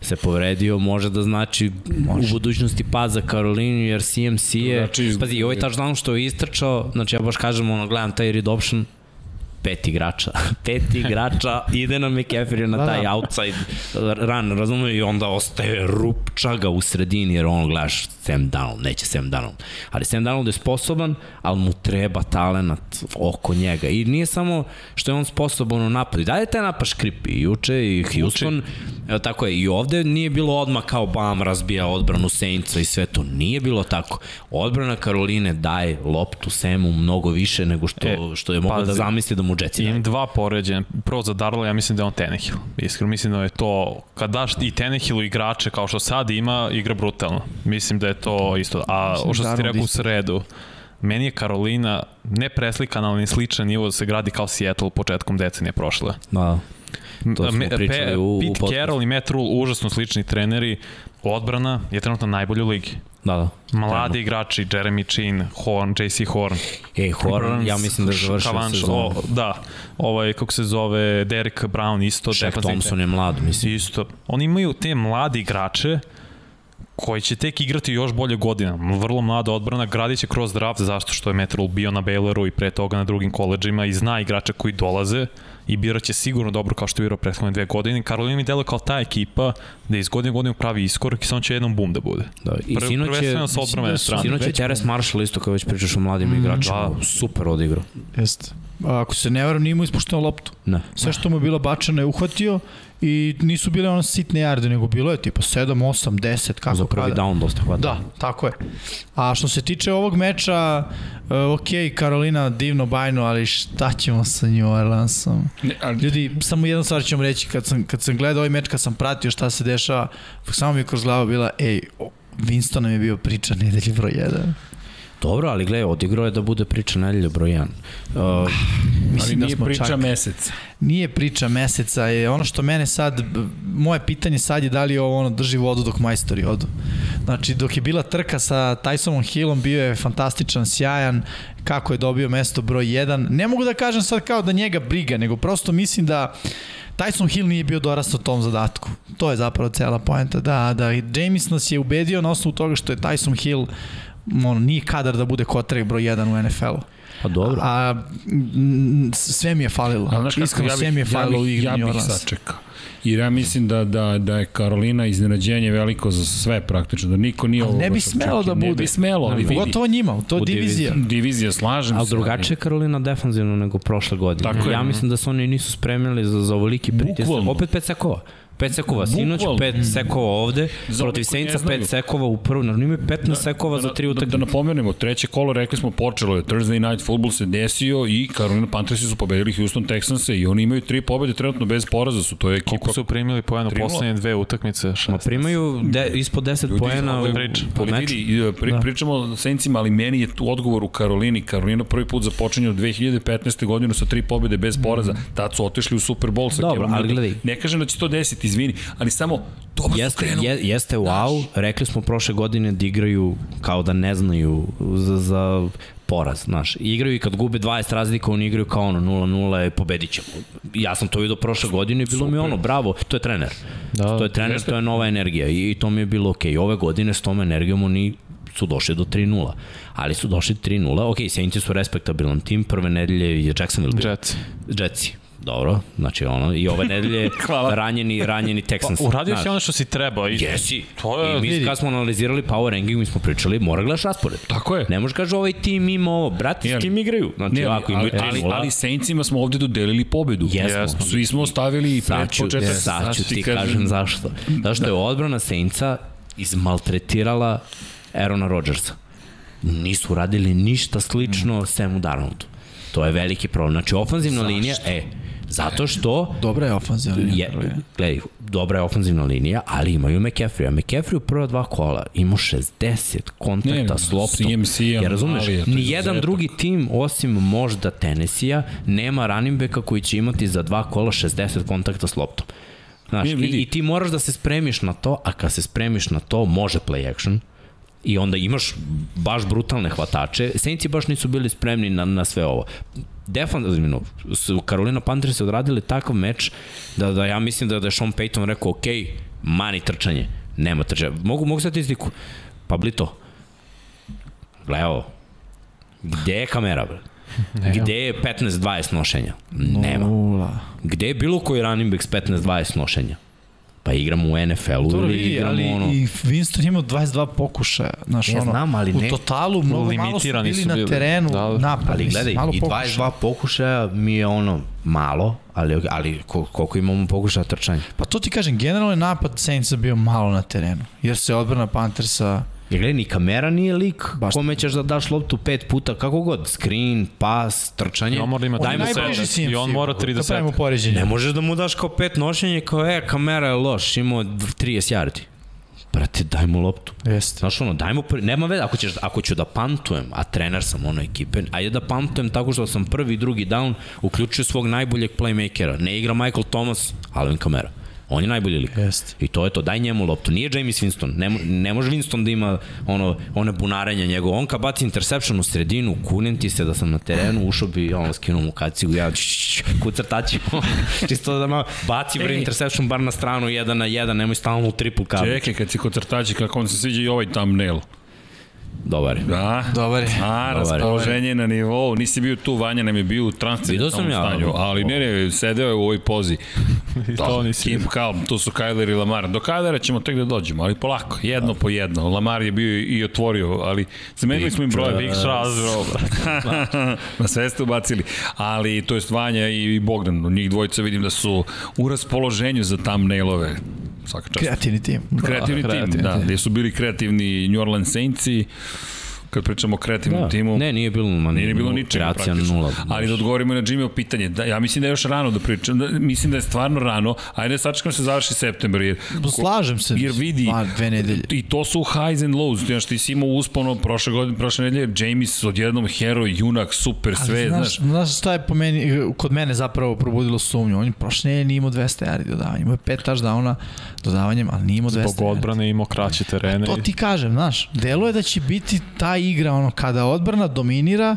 se povredio, može da znači može. u budućnosti pad za Karolinu, jer CMC je, znači, pazi, ovaj touchdown što je istrčao, znači ja baš kažem, ono, gledam taj read option, pet igrača, pet igrača ide na McCaffrey na taj da, da. outside run, razumiju, i onda ostaje rupčaga u sredini, jer ono gledaš Sam Donald, neće Sam Donald. Ali Sam Donald je sposoban, ali mu treba talenat oko njega. I nije samo što je on sposoban u napadu. Da je taj napad škripi i juče i Houston, Uči. tako je, i ovde nije bilo odmah kao bam razbija odbranu Saintsa i sve to. Nije bilo tako. Odbrana Karoline daje loptu Samu mnogo više nego što, e, što je mogao da zamisli da mu Jetsi Imam dva poređenja. Prvo za Darla, ja mislim da je on Tenehill. Iskreno, mislim da je to, kad daš i Tenehillu igrače kao što sad ima, igra brutalno. Mislim da je to isto. A što si ti rekao u sredu, meni je Karolina ne preslikana, ali ni sličan nivo da se gradi kao Seattle početkom decenije prošle. Da. To smo pričali Pe, u, Pete u Carroll i Matt Rule, užasno slični treneri. Odbrana je trenutno najbolji u ligi. Da, da. Mladi igrači, Jeremy Chin, Horn, JC Horn. E, Horn, Burns, ja mislim da je završio Kavanš, sezonu. O, da, ovaj, kako se zove, Derek Brown isto. Shaq Thompson je mlad, mislim. Isto. Oni imaju te mladi igrače koji će tek igrati još bolje godina. Vrlo mlada odbrana, gradit će kroz draft, zašto što je Metrol bio na Bayloru i pre toga na drugim koleđima i zna igrača koji dolaze i biraće sigurno dobro kao što je birao prethodne dve godine. Karolina mi deluje kao ta ekipa da iz godine u godinu pravi iskorak i samo će jednom bum da bude. Da, i Prv, sinoć je, sa odbrane strane. Sinoć je Teres Marshall isto kao već pričaš o mladim mm, igračima, da. super odigrao. Jeste. Ako se ne varam, nije mu ispušteno loptu. Ne. Sve što mu je bilo bačano je uhvatio i nisu bile ono sitne jarde, nego bilo je tipa 7, 8, 10, kako Za prvi kada. down dosta hvata. Da, tako je. A što se tiče ovog meča, uh, ok, Karolina divno bajno, ali šta ćemo sa New Orleansom? Ne, ali... Ljudi, samo jednu stvar ću vam reći, kad sam, kad sam gledao ovaj meč, kad sam pratio šta se dešava, samo mi je kroz glava bila, ej, Winston nam je bio priča nedelji broj 1. Dobro, ali gledaj, odigrao je da bude priča nedelja broj 1. Uh, mislim ali da nije da priča čak, meseca. Nije priča meseca, je ono što mene sad, moje pitanje sad je da li ovo ono drži vodu dok majstori odu. Znači, dok je bila trka sa Tysonom Hillom, bio je fantastičan, sjajan, kako je dobio mesto broj 1. Ne mogu da kažem sad kao da njega briga, nego prosto mislim da Tyson Hill nije bio dorastao tom zadatku. To je zapravo cela poenta. Da, da, James nas je ubedio na osnovu toga što je Tyson Hill uh, ono, nije kadar da bude kotrek broj 1 u NFL-u. Pa dobro. A sve mi je falilo. A, znaš Iskreno, ja sve mi je falilo ja u igri Ja bih sačekao. Jer ja mislim da, da, da je Karolina iznenađenje veliko za sve praktično, da niko nije ovo... Ne bi smelo da bude. Ne bi smelo, ali vidi. Pogotovo njima, to je divizija. Divizija, slažem ali se. Ali drugačije je Karolina defanzivno nego prošle godine. Tako ja je. mislim da su oni nisu spremili za, za ovoliki pritisak. Opet pet sekova. Pet sekova sinoć, pet sekova ovde, za protiv Senca pet sekova u prvu, naravno imaju 15 da, sekova da, za tri utakmice. Da, da napomenemo, treće kolo, rekli smo, počelo je Thursday Night Football se desio i Carolina Panthersi su pobedili Houston Texans i oni imaju tri pobede trenutno bez poraza su, to je ekipa. Koliko su primili poena poslednje dve utakmice? Ma primaju de, ispod 10 poena u, prič, po meču. Vidi, pri, da. pričamo o Sencima, ali meni je tu odgovor u Karolini. Karolina prvi put započinje od 2015. godinu sa tri pobede bez poraza. Mm. Tad su otišli u Super Bowl sa Dobro, ali gledaj. Ne kažem da će to desiti, izvini, ali samo dobro jeste, su je, jeste wow, Daš. rekli smo prošle godine da igraju kao da ne znaju za, za poraz, znaš. Igraju i kad gube 20 razlika, oni igraju kao ono 0-0, pobedit ćemo. Ja sam to vidio prošle godine i bilo Super. mi ono, bravo, to je trener. Da, to je trener, jeste. to je nova energija i, i to mi je bilo okej. Okay. Ove godine s tom energijom oni su došli do 3-0, ali su došli 3-0. Ok, Saints su respektabilan tim, prve nedelje je Jacksonville bio. Jets. Jetsi, Dobro, znači ono, i ove nedelje ranjeni, ranjeni Texans. Pa, uradio si ono što si trebao. I... Jesi. To je, I mi, kad smo analizirali power ranking, mi smo pričali, mora gledaš raspored. Tako je. Ne možeš kaže ovaj tim ima ovo, brati, s kim igraju. Znači, ne, ali, imaju ali, ali, ali Saintsima smo ovde dodelili pobedu. Jesmo. Svi smo ostavili pred početak. Sad ću ti kažem, kažem zašto. Zašto da. je odbrana Saintsa izmaltretirala Aarona Rodgersa. Nisu radili ništa slično mm. Samu Darnoldu. To je veliki problem. Znači, ofanzivna Zašto? linija, e, Zato što... Dobra je ofanzivna linija. Je, gledaj, dobra je ofanzivna linija, ali imaju McCaffrey. A McCaffrey u prva dva kola ima 60 kontakta ne, s loptom. CMC, ja razumeš, nijedan drugi tim, osim možda Tennessee-a, nema running backa koji će imati za dva kola 60 kontakta s loptom. Znaš, i, i ti moraš da se spremiš na to, a kad se spremiš na to, može play action, i onda imaš baš brutalne hvatače. Saintsi baš nisu bili spremni na, na sve ovo. Defanzivno su Carolina Panthers odradili takav meč da, da ja mislim da, da je Sean Payton rekao ok, mani trčanje, nema trčanja. Mogu, mogu statistiku. Pablito, gledaj ovo. Gde je kamera, bre? Gde je 15-20 nošenja? Nema. Gde je bilo koji running back s 15-20 nošenja? Pa igramo u NFL-u Dobro ili vidi, igramo ali ono... i Winston imao 22 pokušaja. Znaš, Ne ono, znam, ali u ne- totalu mnogo malo su bili su na bili. terenu Da, da. napad. Ali gledaj, malo i pokušaja. 22 pokušaja mi je ono malo, ali, ali kol- koliko imamo pokušaja trčanja? Pa to ti kažem, generalno je napad Saintsa bio malo na terenu. Jer se odbrana Panthersa... Jer gledaj, ni kamera nije lik Baš kome ćeš da daš loptu pet puta, kako god, screen, pas, trčanje. I on mora da ima desete. najbliži si im I on mora tri Da pravimo desete. poređenje. Ne možeš da mu daš kao pet nošenje, kao e, kamera je loš, imao 30 yardi. Brate, daj mu loptu. Jeste. Znaš ono, daj mu, prvi, nema veze, ako, ćeš, ako ću da pantujem, a trener sam ono ekipe, ajde da pantujem tako što sam prvi drugi down, uključio svog najboljeg playmakera. Ne igra Michael Thomas, Alvin Kamara. On je najbolji lik. Jeste. I to je to, daj njemu loptu. Nije James Winston. Ne, ne može Winston da ima ono, one bunarenja njegov. On kad baci interception u sredinu, kunem ti se da sam na terenu, ušao bi, ono, skinuo mu kacigu, ja kucrtaći. Čisto da malo, baci bre interception bar na stranu, jedan na jedan, nemoj stalno u triple coverage. Čekaj, kad si kod crtači, kako vam se sviđa i ovaj thumbnail. Dobar je. Da. Dobar je. A, Dobar je. raspoloženje na nivou. Nisi bio tu, Vanja nam je bio u sam ja. stanju, ali ne, ne, sedeo je u ovoj pozi. I to nisi. Keep calm, tu su Kyler i Lamar. Do Kylera ćemo tek da dođemo, ali polako, jedno po jedno. Lamar je bio i otvorio, ali zamenili smo im broje. Big brate. Na sve ste ubacili. Ali to je Vanja i Bogdan. Njih dvojica vidim da su u raspoloženju za thumbnailove. Svaka čast. Kreativni tim. Kreativni tim, kreativni da, tim. gde su bili kreativni New Orleans Saintsi, kad pričamo o kreativnom Da. timu. Ne, nije bilo, ma, Nije ni bilo ničega praktično. nula. Ali da odgovorimo na Jimmy pitanje, da, ja mislim da je još rano da pričam, da, mislim da je stvarno rano, ajde da sačekam se završi septembar, jer, Slažem se. jer vidi, Dva, dve nedelje. i to su highs and lows, znaš, ti si imao uspono prošle godine, prošle nedelje, James odjednom heroj, junak, super, sve, Ali znaš, znaš, znaš šta je po meni, kod mene zapravo probudilo sumnju. On je prošle nedelje nije imao 200 yardi dodavanja. Imao je pet touchdowna dodavanjem, ali nije imao 200 Zbog odbrane imao kraće terene. To ti kažem, znaš, delo je da će biti ta igra, ono, kada odbrana dominira,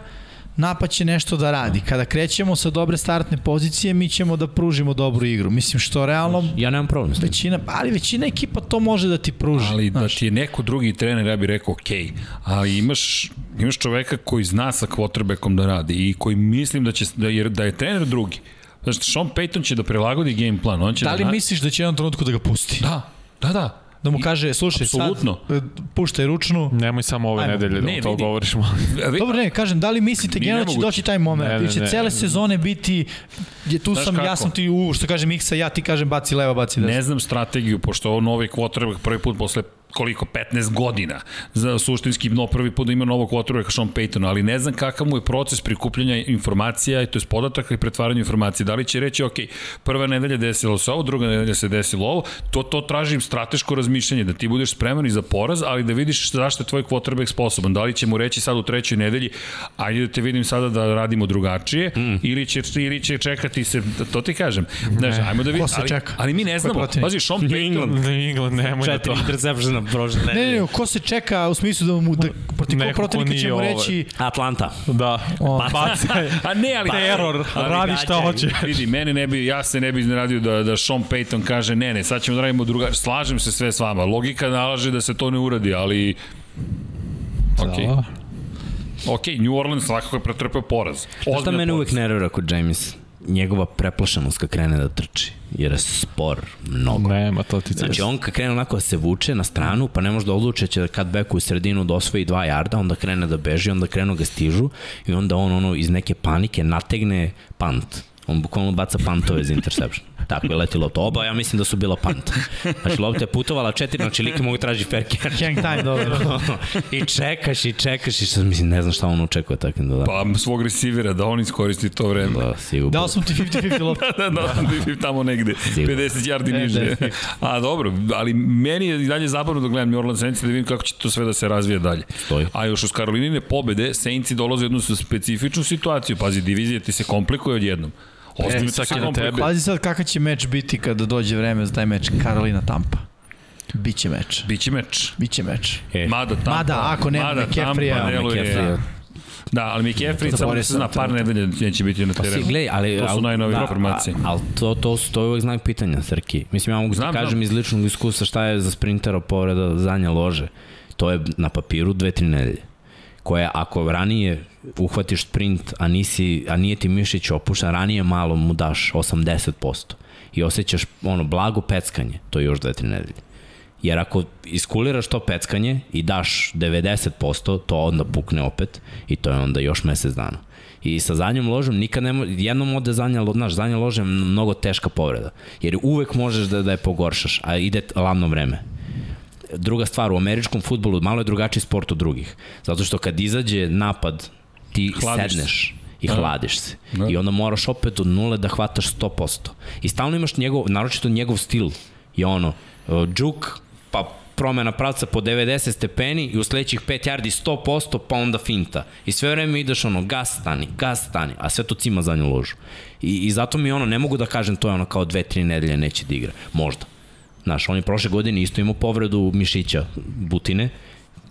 napad će nešto da radi. Kada krećemo sa dobre startne pozicije, mi ćemo da pružimo dobru igru. Mislim, što realno Ja nemam problem s tim. većina, ali većina ekipa to može da ti pruži. ali da znaš. ti je neko drugi trener, ja bih rekao, ok, ali imaš, imaš čoveka koji zna sa quarterbackom da radi i koji mislim da, će, da, je, da je trener drugi. Znaš, Sean Payton će da prilagodi game plan, on će Da li da... misliš da će jednom trenutku da ga pusti? Da, da, da. Da mu kaže, slušaj, Apsolutno. sad e, puštaj ručnu. Nemoj samo ove Ajmo. nedelje da Ne, mu to govoriš malo. Dobro, ne, kažem, da li mislite generalno će nemoguće. doći taj moment? Ne, Ne, ne, će ne. cele sezone biti, je tu Znaš sam, ja kako? sam ti u, što kaže Miksa, ja ti kažem baci leva, baci desno. Ne znam strategiju, pošto ovo novi quarterback prvi put posle koliko, 15 godina, za suštinski no, prvi put da ima novog quarterbacka Sean Payton, ali ne znam kakav mu je proces prikupljanja informacija, to je podataka i pretvaranja informacija. Da li će reći, ok, prva nedelja desilo se ovo, druga nedelja se desilo ovo, to, to tražim strateško razmišljanje, da ti budeš spreman i za poraz, ali da vidiš zašto je tvoj quarterback sposoban. Da li će mu reći sad u trećoj nedelji, ajde da te vidim sada da radimo drugačije, mm. ili, će, ili će čekati se, to ti kažem. Znaš, ajmo da vidimo, se ali, ali mi ne znamo. Pazi, Sean Payton, Ne, England, nemoj da to. Interceptiona prošle Ne, ne, ne, ko se čeka u smislu da mu, da, protiv kog protivnika ćemo ovaj. reći, Atlanta. Da. O. Bacaj. A ne, ali... Teror, ali radi šta gađaj. hoće. Vidi, mene ne bi, ja se ne bi iznenadio da, da Sean Payton kaže ne, ne, sad ćemo da radimo druga... Slažem se sve s vama. Logika nalaže da se to ne uradi, ali... Ok. Da. Ok, New Orleans svakako je pretrpeo poraz. Znaš šta Ozbiljan mene uvek poraz. nervira kod James? Njegova preplašenost kad krene da trči. Jer je spor mnogo. Nema, to ti Znači on kad krene onako da se vuče na stranu, pa ne može da odluče će da kad beku u sredinu da osvoji dva jarda, onda krene da beži, onda krenu ga stižu i onda on ono iz neke panike nategne pant. On bukvalno baca pantove za interception. Tako je leti lopta. Oba ja mislim da su bila panta. Znači lopta je putovala četiri, znači like mogu traži fair catch. hang time, dobro. I čekaš i čekaš i sad mislim ne znam šta on očekuje tako da da. Pa svog resivera, da on iskoristi to vreme. Da, sigurno. Dao sam ti 50-50 loptu. da, da, da, tamo negde, Sigurno. 50 yardi niže. A dobro, ali meni je i dalje zabavno da gledam New Orleans Saints da vidim kako će to sve da se razvije dalje. Stoji. A još uz Karolinine pobede, Saintsi dolaze u jednu specifičnu situaciju. Pazi, divizija ti se komplikuje odjednom. Se je na tebe. Pazi sad kakav će meč biti kada dođe vreme za taj meč Karolina Tampa. Biće meč. Biće meč. Biće meč. E, Mada Tampa, Mada, ako nema mada Tampa deluje- McCaffrey-a. Da, ali McCaffrey samo Zaboravio da se zna par nedelja neće biti na Pa terenu. si, gledaj, ali... To su al- najnovije da, informacije. Ali to, to, su- to je uvek znak pitanja, Srki. Mislim, ja mogu Znam, ti kažem znam. iz ličnog iskustva šta je za sprintera povreda zadnje lože. To je na papiru dve, tri nedelje. Koje ako ranije uhvatiš sprint, a, nisi, a nije ti mišić opušten, ranije malo mu daš 80% i osjećaš ono blago peckanje, to je još dve, tri nedelje. Jer ako iskuliraš to peckanje i daš 90%, to onda pukne opet i to je onda još mesec dana. I sa zadnjom ložom nikad ne jednom ode zadnja, znaš, zadnja loža je mnogo teška povreda. Jer uvek možeš da, da je pogoršaš, a ide ladno vreme. Druga stvar, u američkom futbolu malo je drugačiji sport od drugih. Zato što kad izađe napad, ti Hladiš se. sedneš i Da. hladiš se. Da. I onda moraš opet od nule da hvataš 100%. I stalno imaš njegov, naročito njegov stil. Je ono, uh, džuk, pa promena pravca po 90 stepeni i u sledećih 5 yardi 100%, pa onda finta. I sve vreme ideš ono, gas stani, gas stani, a sve to cima zadnju ložu. I, I zato mi ono, ne mogu da kažem to je ono kao 2-3 nedelje neće da igra. Možda. Znaš, on je prošle godine isto imao povredu mišića butine,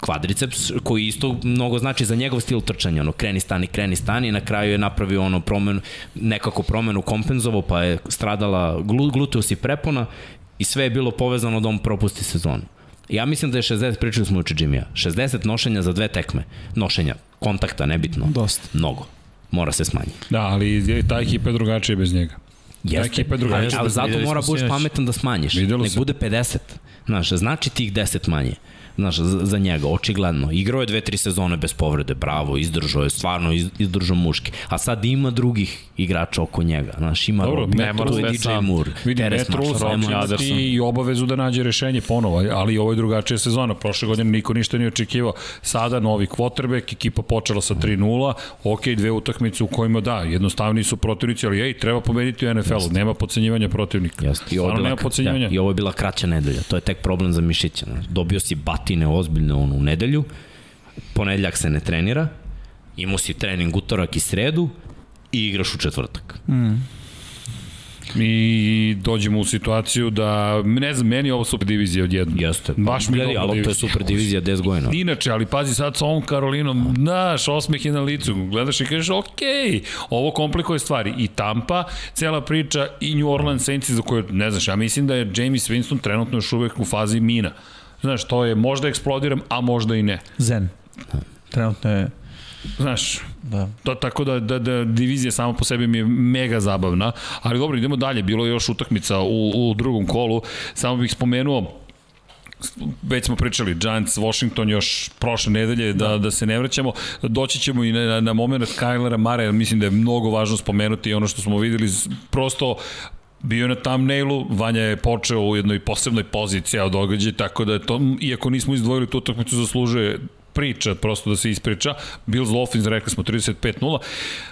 kvadriceps, koji isto mnogo znači za njegov stil trčanja, ono, kreni, stani, kreni, stani, i na kraju je napravio ono promenu, nekako promenu kompenzovo, pa je stradala glu, gluteus i prepona i sve je bilo povezano da on propusti sezonu. Ja mislim da je 60, pričali smo uče Jimmy-a, 60 nošenja za dve tekme, nošenja, kontakta, nebitno, Dosta. mnogo, mora se smanjiti. Da, ali ta ekipa je drugačija bez njega. Jeste, ekipa je drugačija. ali, ali zato mora budeš pametan da smanjiš. Nek bude 50. Znaš, znači tih 10 manje. Znaš, za, za njega, očigledno. Igrao je dve, tri sezone bez povrede, bravo, izdržao je, stvarno iz, izdržao muški. A sad ima drugih igrača oko njega. Znaš, ima Dobro, Robin, ne mora tu je sve DJ sam. Moore, Vidi, Teres Marshall, Adams. Anderson i obavezu da nađe rešenje ponovo, ali ovo je drugačija sezona. Prošle godine niko ništa nije očekivao. Sada novi quarterback, ekipa počela sa 3-0, ok, dve utakmice u kojima da, jednostavni su protivnici, ali ej, treba pobediti u NFL-u, nema pocenjivanja protivnika. Jeste. I ovo, bila, nema da, I ovo je bila kraća nedelja. To je tek problem za mišića. Dobio si batine ozbiljne ono, u nedelju, ponedeljak se ne trenira, imao si trening utorak i sredu i igraš u četvrtak. I dođemo u situaciju da, ne znam, meni je ovo super divizija odjedno. Jeste. Baš mi Gledaj, dobra ali to je divizija. super divizija 10 godina. Inače, ali pazi sad sa ovom Karolinom, znaš, osmeh je na licu, gledaš i kažeš, ok, ovo komplikuje stvari. I Tampa, cela priča, i New Orleans Saints za koje, ne znaš, ja mislim da je James Winston trenutno još uvek u fazi mina. Znaš, to je, možda eksplodiram, a možda i ne. Zen. Trenutno je, Znaš, da. To, tako da, da, da divizija sama po sebi mi je mega zabavna, ali dobro, idemo dalje, bilo je još utakmica u, u drugom kolu, samo bih spomenuo već smo pričali, Giants, Washington još prošle nedelje, da, da se ne vraćamo. Doći ćemo i na, na, moment Kylera Mare, mislim da je mnogo važno spomenuti ono što smo videli, prosto bio je na thumbnailu, Vanja je počeo u jednoj posebnoj poziciji od događaja, tako da je to, iako nismo izdvojili tu utakmicu, zaslužuje priča, prosto da se ispriča. Bills Dolphins, rekli smo 35-0.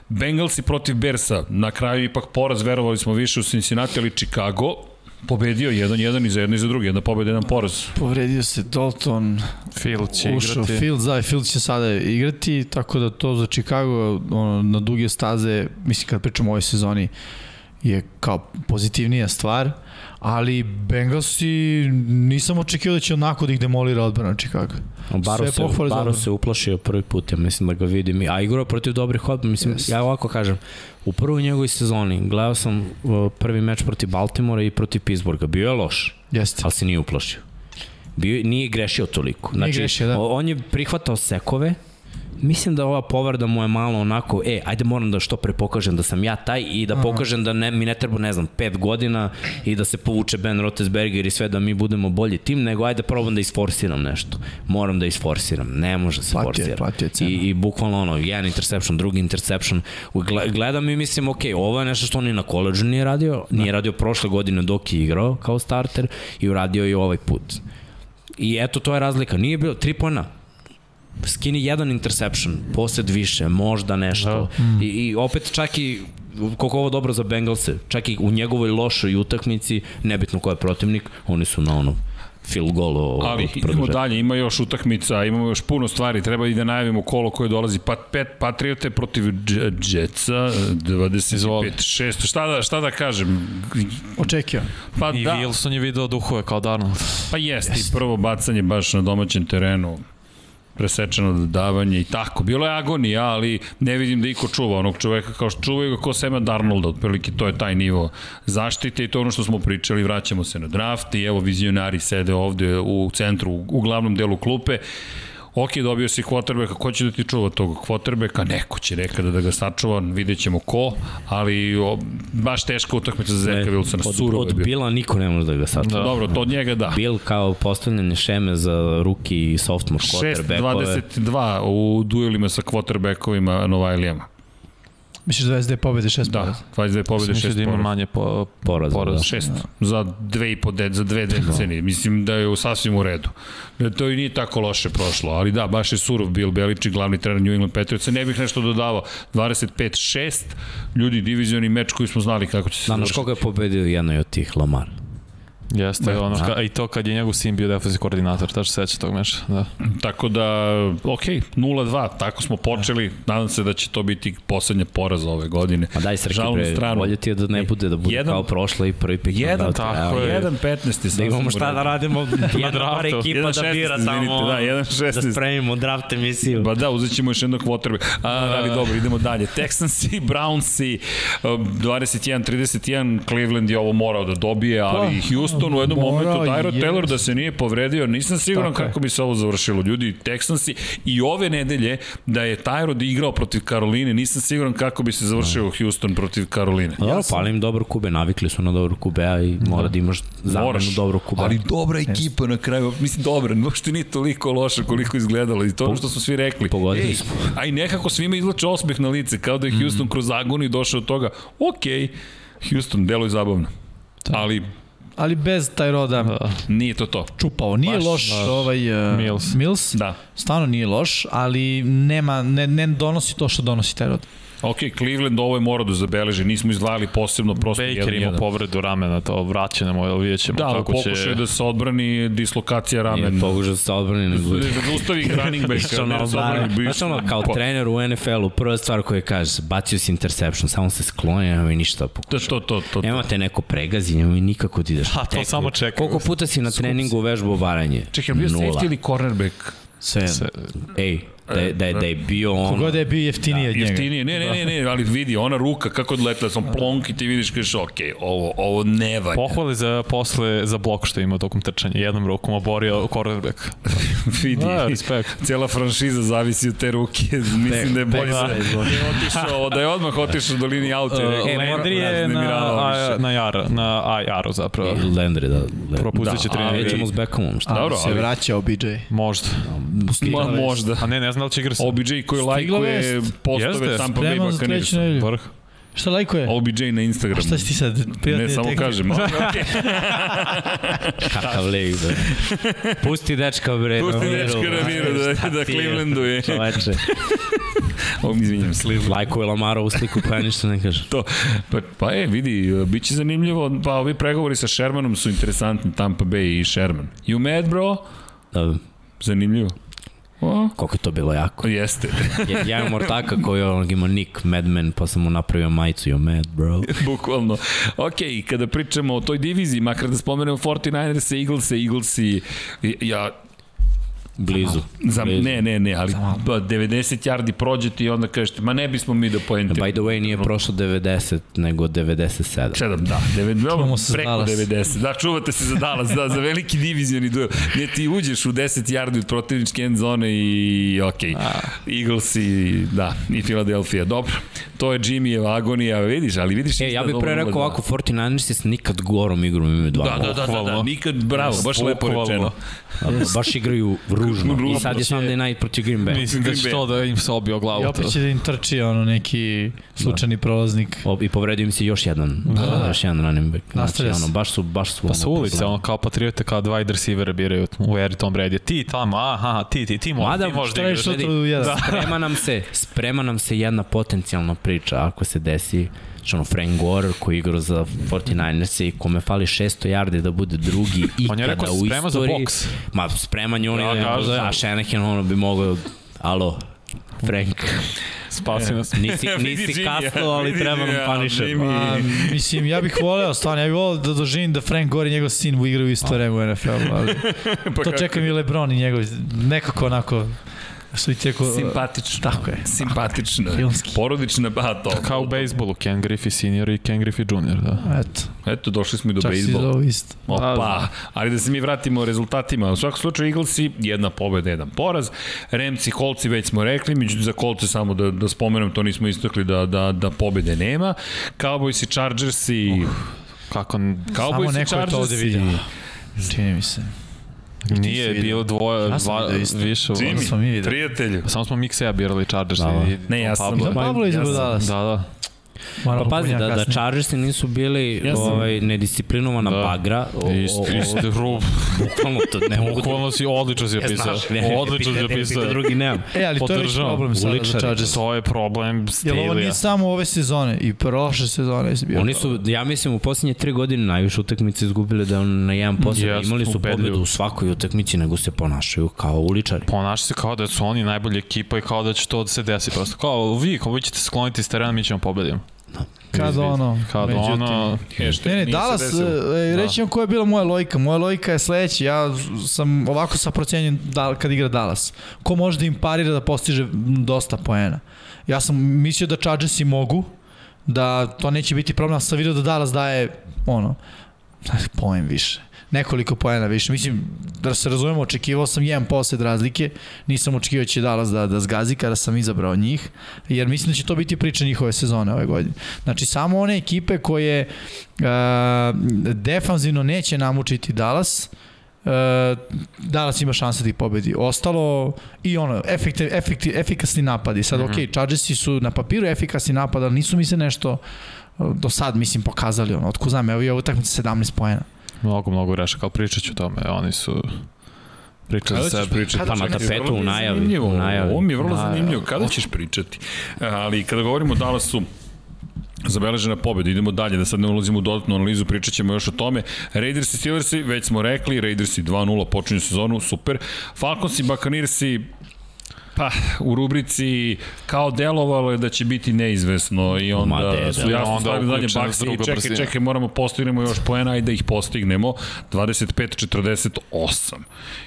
Bengalsi protiv Bersa, na kraju ipak poraz, verovali smo više u Cincinnati, ali Chicago pobedio jedan, jedan i za jedno i za drugi, jedna pobeda, jedan poraz. Povredio se Dalton, Field će ušao igrati. Fields, da, i Fields će sada igrati, tako da to za Chicago ono, na duge staze, mislim kad pričamo o ovoj sezoni, je kao pozitivnija stvar, ali Bengalsi nisam očekivao da će onako da ih demolira odbrana Chicago. Baro se, Baro se uplašio prvi put, ja mislim da ga vidim. A igrao protiv dobrih odbrana, mislim, Jest. ja ovako kažem, u prvoj njegovoj sezoni gledao sam uh, prvi meč protiv Baltimora i protiv Pittsburgha. Bio je loš, Jeste. ali se nije uplašio. Bio, nije grešio toliko. Znači, grešio, da. On je prihvatao sekove, Mislim da ova povreda mu je malo onako, e, ajde moram da što pre pokažem da sam ja taj i da Aha. pokažem da ne, mi ne treba, ne znam, pet godina i da se povuče Ben Roethlisberger i sve da mi budemo bolji tim, nego ajde probam da isforsiram nešto. Moram da isforsiram, ne može se Platio je, forsira. platio. I, I bukvalno ono, jedan interception, drugi interception. Gle- Gledam i mislim, ok, ovo je nešto što on i na koleđu nije radio, nije radio prošle godine dok je igrao kao starter i uradio je ovaj put. I eto, to je razlika. Nije bilo, tri pojena, skini jedan interception, posed više, možda nešto. Da. I, I opet čak i koliko ovo dobro za Bengalse, čak i u njegovoj lošoj utakmici, nebitno ko je protivnik, oni su na ono field goal od Ali idemo dalje, ima još utakmica, imamo još puno stvari, treba i da najavimo kolo koje dolazi. Pat, pet Patriote protiv Jetsa, 25-6. Šta da, šta da kažem? Očekio. Pa I da, Wilson je video duhove kao Darnold. pa jeste, i prvo bacanje baš na domaćem terenu presečeno dodavanje i tako. Bilo je agonija, ali ne vidim da iko čuva onog čoveka kao što čuvaju ga ko Sema Darnolda, otprilike to je taj nivo zaštite i to ono što smo pričali, vraćamo se na draft i evo vizionari sede ovde u centru, u glavnom delu klupe. Ok, dobio si quarterbacka, ko će da ti čuva tog quarterbacka? Neko će nekada da ga sačuva, vidjet ćemo ko, ali o, baš teška utakmica za Zeka Wilsona, od, surovo je od bio. Bila niko ne može da ga sad. Da. Dobro, to od njega da. Bill kao postavljanje šeme za ruki i sophomore quarterbackove. 6-22 u duelima sa quarterbackovima Novajlijama. Misliš da SD pobede šest Da, poraza? 22 pobjede, Mislim 6 da ima poraza. manje po, Poraza, poraza. da. Šest za dve i po de, za dve decenije. Mislim da je u sasvim u redu. Da to i nije tako loše prošlo, ali da, baš je surov Bill Belichick, glavni trener New England Patriotsa. Ne bih nešto dodavao. 25-6, ljudi, divizioni meč koji smo znali kako će se Znaš završiti. koga je pobedio jednoj od tih, Lamar? Jeste, Da. ono, ka, i to kad je njegov sin bio defensiv koordinator, tačno se seća tog meša. Da. Tako da, ok, 0-2, tako smo počeli. Nadam se da će to biti poslednja poraza ove godine. Ma daj Srki, bre, stranu. bolje ti je da ne bude, da bude Jedan- kao prošla i prvi pik. Jedan, tako je. 1-15 je Da imamo šta da radimo, jedna par ekipa da 1-16, bira izvinite, tamo, da, 1-16. da spremimo draft emisiju. Ba da, uzet ćemo još jednog quarterback. A, ali dobro, idemo dalje. Texansi, Brownsi, um, 21-31, Cleveland je ovo morao da dobije, ali Pa, Houston u jednom morao momentu, Tyro je. Taylor da se nije povredio, nisam siguran Tako je. kako bi se ovo završilo. Ljudi, Texansi i ove nedelje da je Tyrod igrao protiv Karoline, nisam siguran kako bi se završio Houston protiv Karoline. Ja, pa ali im dobro kube, navikli su na dobro kube, a i mora da imaš zamenu dobro kube. ali dobra ekipa na kraju, mislim dobra, uopšte nije toliko loša koliko izgledalo i to što smo svi rekli. Pogodili Ej, smo. A i nekako svima izlače osmeh na lice, kao da je Houston kroz agoniju došao od toga, ok, Houston, deluje zabavno. Ali Ali bez taj roda Da. nije to to. čupao. Nije Baš, loš baš. ovaj uh, Mills. Mills. Da. Stvarno nije loš, ali nema, ne, ne donosi to što donosi taj rod. Ok, Cleveland ovo je morao da zabeleži, nismo izdvajali posebno prosto Baker jedan, ima jedan. povredu ramena, to vraćanje mu, ali vidjet ćemo Da, kako će... pokušaj da se odbrani dislokacija Nije ramena. pogužao da se odbrani, nego Da zaustavi running backa, Išao ne na da se odbrani. odbranu. Znaš ono, kao Pa, trener u NFL-u, prva stvar koju kaže, bacio si interception, samo se skloni, nema i ništa To, pokušao. to, to, to. Nema te neko pregazi, nema i nikako ti ideš. Ha, to samo čekaju. Koliko puta si na treningu vežbao varanje? Čekaj, bio Nula. safety ili cornerback? Sve. Se, Ej, da je, da je, da je bio on... Kogod da je bio jeftiniji od njega. Jeftinije, ne, ne, ne, ne, ali vidi, ona ruka kako je odletela, sam plonk i ti vidiš kažeš, ok, ovo, ovo ne valja. Pohvali za posle za blok što je imao tokom trčanja. Jednom rukom oborio quarterback. vidi, Da, respekt. cijela franšiza zavisi od te ruke, mislim da je bolje da, da, da je otišao, da je odmah otišao do linije auta. rekao, E, Landry je na, a, na, jar, na Ajaru zapravo. Landry, da. Landry. Propustit će Da, trening. Vidjet s Beckhamom, šta? Dobro, se ali- vraća OBJ. Možda. Ma, možda. A ne, ne znam da li će igra sa OBJ koji lajkuje postove Jeste, Tampa Bay nedelju. vrh. Šta lajkuje? OBJ na Instagramu. Šta si ti sad? Privatni Ne, samo kažem. Okay. Kakav lik, bre. Pusti dečka, bre. Pusti dečka na miru da, da ti je? Čoveče. O, izvinjam se. Lajkuje Lamarovu sliku, pa ništa ne kaže. To, pa, pa e, vidi, bit će zanimljivo, pa ovi pregovori sa Shermanom su interesantni, Tampa Bay i Sherman. You mad, bro? Da, Zanimljivo. O, koliko je to bilo jako. jeste. Ja, ja imam ortaka koji onog ima nick Madman, pa sam mu napravio majicu, you're mad, bro. Bukvalno. Ok, kada pričamo o toj diviziji, makar da spomenemo 49ers, Eagles, Eaglesi, ja, Blizu. za, blizu. ne, ne, ne, ali pa 90 yardi prođete i onda kažete, ma ne bismo mi da poentiramo. By the way, nije prošlo 90, nego 97. 7, da, 9, Čuvamo se preko Dallas. 90. Da, čuvate se za Dallas, da, za veliki divizijani duel. Ne, ti uđeš u 10 yardi od protivničke end zone i ok. Eagles i, da, i Philadelphia. Dobro, to je Jimmyjeva agonija, vidiš, ali vidiš... E, ja bih pre rekao ovako, 49ers s nikad gorom igrom imaju dva. Da, da, da, da, da, nikad, bravo, baš lepo rečeno. Baš igraju ružno. Ružno. I sad je Sunday night protiv Green Bay. Mislim da će to da im se obio glavu. I opet će da im trči ono neki slučajni prolaznik. O, I povredio im se još jedan, da. još jedan running back. Znači, Nastavlja se. ono, baš su, baš su... Pa sa ono, ulice, ono kao patriote, kao dva wide receivera biraju u eri Tom Brady. Ti tamo, aha, ti, ti, ti, mo, Mada, ti da je igraš. što tu jedan? Sprema nam se, sprema nam se jedna potencijalna priča, ako se desi, Znači ono Frank Gore koji igra za 49ers i kome fali 600 yardi da bude drugi On je ikada rekao u se sprema za istoriji. boks. Ma spreman je on Ja, ja, kažem. a Shanahan ono bi mogao Alo, Frank, Spasi nas. nisi, nisi kasno, ali treba nam Jimmy, panišem. Jimmy. A, mislim, ja bih voleo, stvarno, ja bih voleo da doživim da Frank Gore i njegov sin igraju u isto vreme u NFL-u, ali Pa to čekam i Lebron i njegov, nekako onako, su i teko... Simpatično. Tako je. Simpatično. Filmski. Porodična, ba, to. Kao u bejsbolu, Ken Griffey senior i Ken Griffey junior, da. Eto, Eto, došli smo i do čak si bejsbola. za ovo isto. Opa, ali da se mi vratimo rezultatima. U svakom slučaju Eaglesi, jedna pobeda, jedan poraz. Remci, Kolci, već smo rekli, međutim za Kolce samo da, da spomenem, to nismo istakli da, da, da pobede nema. Cowboys i Chargers i... Kako Samo Cowboys i neko je to ovde Chargers vidio. i... Čini mi se. Nije vidio? bilo dvoje, Ja sam dva, više. Onda smo mi Jimmy, videli. prijatelju. Samo smo Mikseja birali Chargers. Da, da. i Ne, ja sam- Pablo. Pablo ja sam- Dallas. Da, da. Moram Pa pazi, da, da. Chargersi nisu bili Ja sam- ovaj, nedisciplinovana Da. bagra. O, Isto, isto, rub. Bukvalno to ne mogu da... Bukvalno si odlično si Ja opisao. znaš, ne, ne, Odlično si opisao. drugi nemam. E, ali to je već problem sada za. Chargers. To je problem Jel ovo nije samo ove sezone i prošle sezone je bio Oni su, ja mislim, u posljednje tri godine najviše utakmice izgubili da on na 1%. Jest, Imali su pobedu u svakoj utakmici, nego se ponašaju kao uličari. Ponaša se kao da su oni najbolja ekipa i kao da će to da se desi. Prosto kao vi, kao vi ćete skloniti s terena, mi ćemo pobediti. Kad ono, Kad međutim- ono... Hashtag Ne, ne, Dallas, desilo. e, reći vam koja je bila moja logika. Moja logika je sledeća. Ja sam ovako sa procenjem da, kad igra Dallas. Ko može da im parira da postiže dosta poena? Ja sam mislio da Chargersi mogu, da to neće biti problem, ali sam vidio da Dallas daje ono, poen više nekoliko poena više. Mislim, da se razumemo, očekivao sam jedan posljed razlike, nisam očekivao da će Dallas da, da zgazi kada sam izabrao njih, jer mislim da će to biti priča njihove sezone ove godine. Znači, samo one ekipe koje uh, defanzivno neće namučiti Dallas, uh, Dallas ima šanse da ih pobedi. Ostalo i ono, efekti, efekti, efikasni napadi. Sad, mm -hmm. ok, Chargersi su na papiru efikasni napad, ali nisu mi se nešto uh, do sad, mislim, pokazali. Ono, otko znam, evo je utakmica 17 poena. Mnogo, mnogo grešaka, ali pričat ću o tome. Oni su... Priča Kada za sebe. pričati? Pa na tapetu, u najavi, zanimljivo. u najavi. Ovo mi je vrlo Najavi. zanimljivo. Kada ćeš pričati? Ali kada govorimo o Dallasu, zabeležena pobeda. Idemo dalje, da sad ne ulazimo u dodatnu analizu, pričat ćemo još o tome. Raiders i Steelersi, već smo rekli, Raiders i 2-0 počinju sezonu, super. Falcons i Buccaneersi, Pa, u rubrici kao delovalo je da će biti neizvesno i onda Ma, de, su de, jasno onda stavili zadnje uključena bakse i čekaj, brzina. čekaj, moramo postignemo još poena, ajde da ih postignemo. 25-48.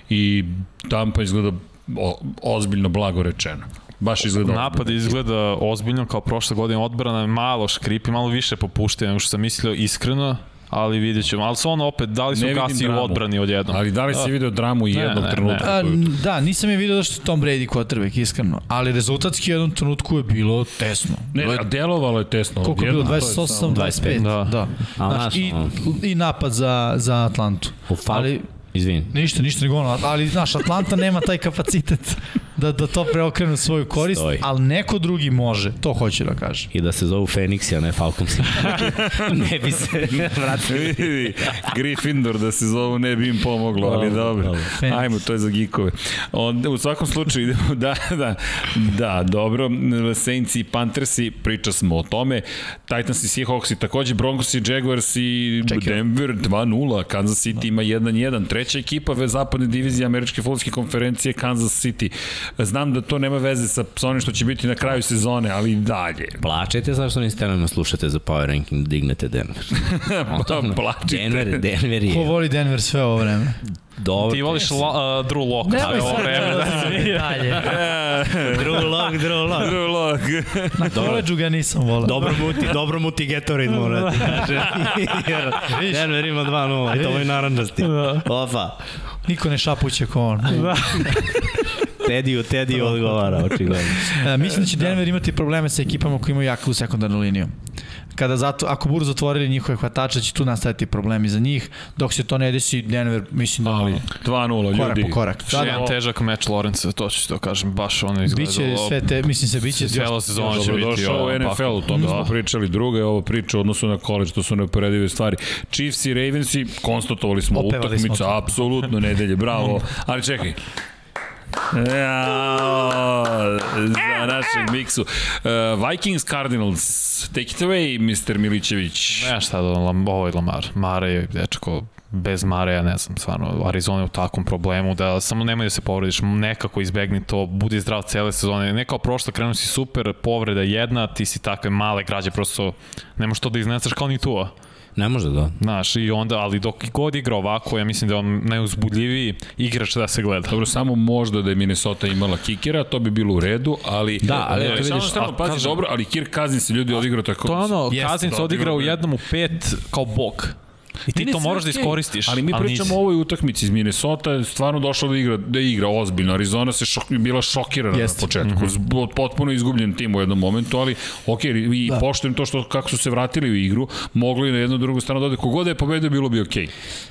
I Tampa izgleda o, ozbiljno blago rečeno. Baš izgleda Napad izgleda ozbiljno kao prošle godine odbrana je malo škripi, malo više popuštuje nego što sam mislio iskreno, ali vidjet ćemo. Ali su ono opet, da li su Ne kasi u odbrani odjednom? Ali da li si video dramu i Ne, jednog ne, trenutka? A, koju- da, nisam je vidio da što je Tom Brady quarterback, iskreno. Ali rezultatski u jednom trenutku je bilo tesno. Ne, a delovalo je tesno. Koliko je bilo? Jedno, to je 28, samo- 25. Da. da. A, Znači, i, I napad za, za Atlantu. Ali, Izvini. ništa, ništa nego ono, ali znaš, Atlanta nema taj kapacitet da, da to preokrenu u svoju korist, Stoji. ali neko drugi može, to hoću da kažem. I da se zovu Fenix, a ne Falcons. ne bi se vratili. Gryffindor da se zovu ne bi im pomoglo, ali Dobro, dobro. dobro. Ajmo, to je za gikove. Onda, u svakom slučaju idemo, da, da, da, dobro, Saints i Panthersi, priča smo o tome, Titans i Seahawks i takođe Broncos i Jaguars i. Denver 2-0, Kansas City ima 1-1, treća ekipa ve zapadne divizije Američke futbolske konferencije Kansas City. Znam da to nema veze sa, sa onim što će biti na kraju sezone, ali i dalje. Plačete zašto niste nam slušate za power ranking, dignete Denver. Pa, plačite. Denver, Denver Ko je voli Denver sve ovo vreme? Dobro. Ti voliš la, uh, Drew Lock, Nemoj sve ovo vreme. Da, dalje. Drew Lock, Drew Lock. Drew Lock. Na koleđu ga nisam volao. Dobro mu ti, dobro mu ti Gatorade mora ti kaže. Jer Denver ima 2-0 i to je naranđasti. Opa. Niko ne šapuće ko on. Tediju, Tediju odgovara, očigledno. E, mislim da će Denver imati probleme sa ekipama koji imaju jaku sekundarnu liniju. Kada zato, ako budu zatvorili njihove hvatače, će tu nastaviti problemi za njih. Dok se to ne desi, Denver, mislim da Ali 2-0 korak ljudi. po korak. Jedan težak meč Lorenza, to ću to kažem, baš ono izgledalo. Biće sve te, mislim se, biće Cijela sezona će Dobro biti došao u NFL, o tome smo pričali. Druga je ovo priča u odnosu na college, to su neuporedive stvari. Chiefs i Ravensi, konstatovali smo Opevali utakmicu, to. apsolutno nedelje, bravo. Ali čekaj, Ja, za našeg miksu. Uh, Vikings Cardinals, take it away, Mr. Milićević. Ne šta da ovo je Lamar. Mare je dečko bez Mare, ja ne znam, stvarno, Arizona je u takvom problemu da samo nemoj da se povrediš, nekako izbegni to, budi zdrav cele sezone. Ne kao prošlo, krenuo si super, povreda jedna, ti si takve male građe, prosto ne možeš to da iznesaš kao ni tuo. Ne može da. Znaš, i onda, ali dok god igra ovako, ja mislim da je on najuzbudljiviji igrač da se gleda. Dobro, samo možda da je Minnesota imala kikera, to bi bilo u redu, ali... Da, ali eto samo, vidiš, samo, a pazi, kažem- dobro, ali Kirk Cousins se ljudi odigrao tako... To je ono, Kazin se da, odigrao u jednom u pet kao bok. I ti Ne, to moraš da iskoristiš. Ali mi pričamo nisi. o ovoj utakmici iz Minnesota, je stvarno došla da igra, da igra ozbiljno. Arizona se šok, bila šokirana Jeste. na početku. Mm. -hmm. Potpuno izgubljen tim u jednom momentu, ali ok, i da. poštujem to što kako su se vratili u igru, mogli i na jednu drugu stranu dode. Kogod da je pobedio, bilo bi ok.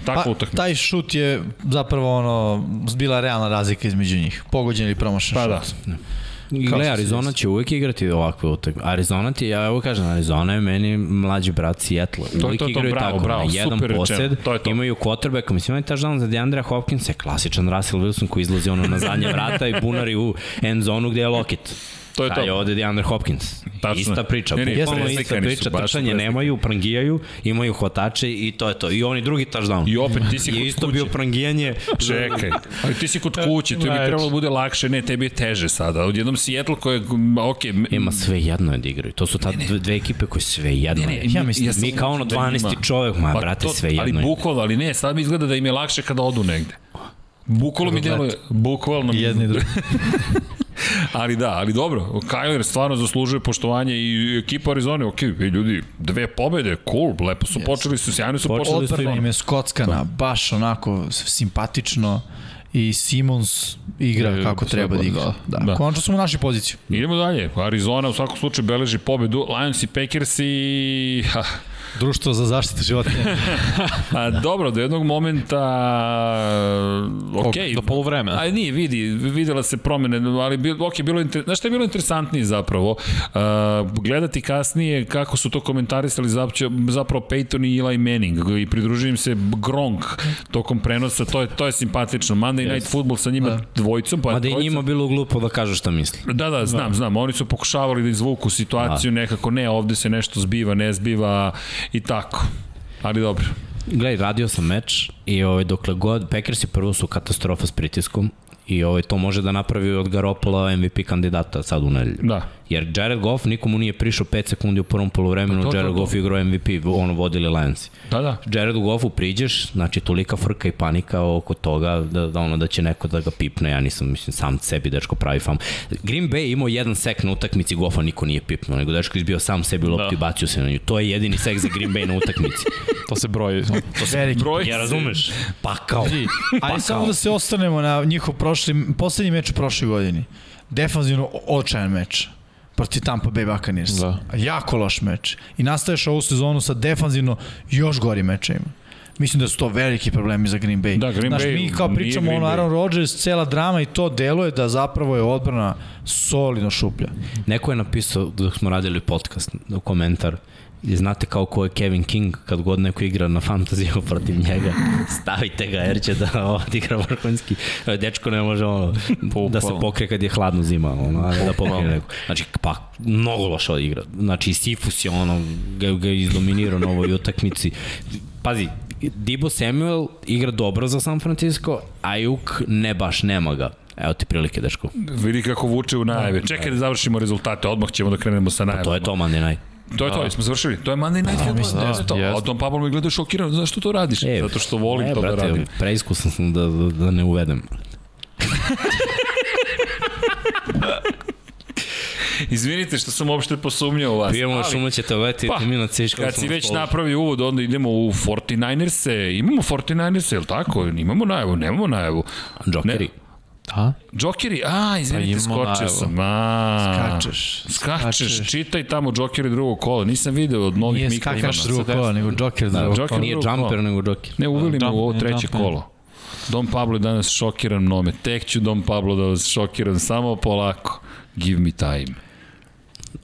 Takva Pa, utakmica. taj šut je zapravo ono, bila realna razlika između njih. Pogođen ili promašen Pa šut. da. I gle, Arizona će uvek igrati ovakve utakmice. Arizona ti, ja evo kažem, Arizona je meni mlađi brat Seattle. to, Uvek to, igraju bravo, tako, bravo, na jedan super posed, To je to. imaju quarterbacka, mislim, imaju touchdown za Deandre Hopkins, je klasičan Russell Wilson koji izlazi ono na zadnje vrata i bunari u end zonu gde je Lockett. To je Taj je to. ovde DeAndre Hopkins. Tačno. Ista priča, Ne, ne, bukvalno preslikani ista priča, trčanje nemaju, prangijaju, imaju hvatače i to je to. I oni drugi touchdown. I opet ti si je kod isto kuće. bio prangijanje. Čekaj, ali ti si kod kuće, to bi trebalo da bude lakše, ne, tebi je teže sada. Odjednom Seattle koje, ok, Ima sve jedno je da igraju. To su ta dve, dve ekipe koje sve jedno Ne, je. ne, Ja mislim, ja Mi kao ono da 12. njima- čovek, ma Pa brate, to- sve jedno Ali je. bukvalno, ali ne, sad mi izgleda da im je lakše kada odu negde. Bukvalno mi deluje, bukvalno mi Jedni drugi. Ali da, ali dobro, Kyler stvarno zaslužuje poštovanje i ekipa Arizone, ok, ljudi, dve pobede, cool, lepo su počeli su, sjajno su počeli. Počeli Odbrana im je skockana, baš onako simpatično i Simons igra Je, kako treba da igra. Da, Da. da. Konačno smo našli poziciju. Idemo dalje, Arizona u svakom slučaju beleži pobedu, Lions i Packers i... Društvo za zaštitu životinja. a, dobro, do jednog momenta, ok, Do poluvremena. Aj nije, vidi, videla se promene, ali bil, ok, bilo inter... znaš šta je bilo interesantnije zapravo? Uh, gledati kasnije kako su to komentarisali zapravo, Peyton i Eli Manning i pridružujem se Gronk tokom prenosa, to je, to je simpatično. Monday Night Football sa njima Da. dvojicom, pa Ma da i dvojica- njima bilo glupo da kažu šta misli. Da, da, znam, znam. Oni su pokušavali da izvuku situaciju nekako, ne, ovde se nešto zbiva, ne zbiva i tako. Ali dobro. Gledaj, radio sam meč i ovaj, dokle god, Packersi prvo su katastrofa s pritiskom i ovaj, to može da napravi od Garopola MVP kandidata sad u nedelju. Da. Jer Jared Goff nikomu nije prišao 5 sekundi u prvom polovremenu, Pa to, to, Jared to. Goff igrao MVP, ono vodili Lionsi. Da, da. Jaredu Goffu priđeš, znači tolika frka i panika oko toga da, da ono da će neko da ga pipne, ja nisam mislim sam sebi dečko pravi fam. Green Bay je imao jedan sek na utakmici, Goffa niko nije pipnuo, nego dečko izbio sam sebi loptu Da. i bacio se na nju. To je jedini sek za Green Bay na utakmici. To se broji. To se veliki. Broj Ja razumeš? Pa kao. Ajde samo da se ostanemo na njihov prošli, poslednji meč u prošloj godini. Defanzivno očajan meč protiv Tampa Bay Buccaneers. Da. Jako loš meč. I nastaješ ovu sezonu sa defanzivno još gori mečevima. Mislim da su to veliki problemi za Green Bay. Da, Green Znaš, Bay mi kao pričamo o. Aaron Rodgers, cela drama i to deluje da zapravo je odbrana solidno šuplja. Neko je napisao dok smo radili podcast, komentar, I znate kao ko je Kevin King, kad god neko igra na fantaziju protiv njega, stavite ga jer će da odigra vrhunski. Dečko ne može ono, da se pokrije kad je hladno zima, ono, a ne da pokrije neko. Znači, pa, mnogo loša igra. Znači, Sifus je ono, ga, ga je izdominirao na ovoj utakmici. Pazi, Dibo Samuel igra dobro za San Francisco, Ajuk ne baš, nema ga. Evo ti prilike, dečko. Vidi kako vuče u najave. Čekaj da završimo rezultate, odmah ćemo da krenemo sa najavama. To je to Monday night. To je to, jesmo završili. To je Monday Night Football. da Da, to. A Tom Pablo me gleda šokiran, zašto to radiš? E, Zato što volim ne, to brate, da radim. Preiskusan sam da, da, da ne uvedem. Izvinite što sam uopšte posumnjao u vas. Pijemo ali- šumu ćete letiti, Pa, mi na ciškom Kad si već napravio uvod, onda idemo u 49ers-e. Imamo 49ers-e, je li tako? Imamo najavu, nemamo najavu. Jokeri. Da? Jokeri, a, izvinite, Pa skočio sam. A, Skačeš. Skačeš, čitaj tamo Jokeri drugog kola. Nisam video od novih Nije mikrofona. skakaš drugog sa kola, nego Joker Da, drugog Joker kola. Nije jumper, nego joker. Ne, uveli me Jump, u ovo treće jump, ne. kolo. Dom Pablo je danas šokiran nome. Tek ću Dom Pablo da vas šokiram samo polako. Give me time.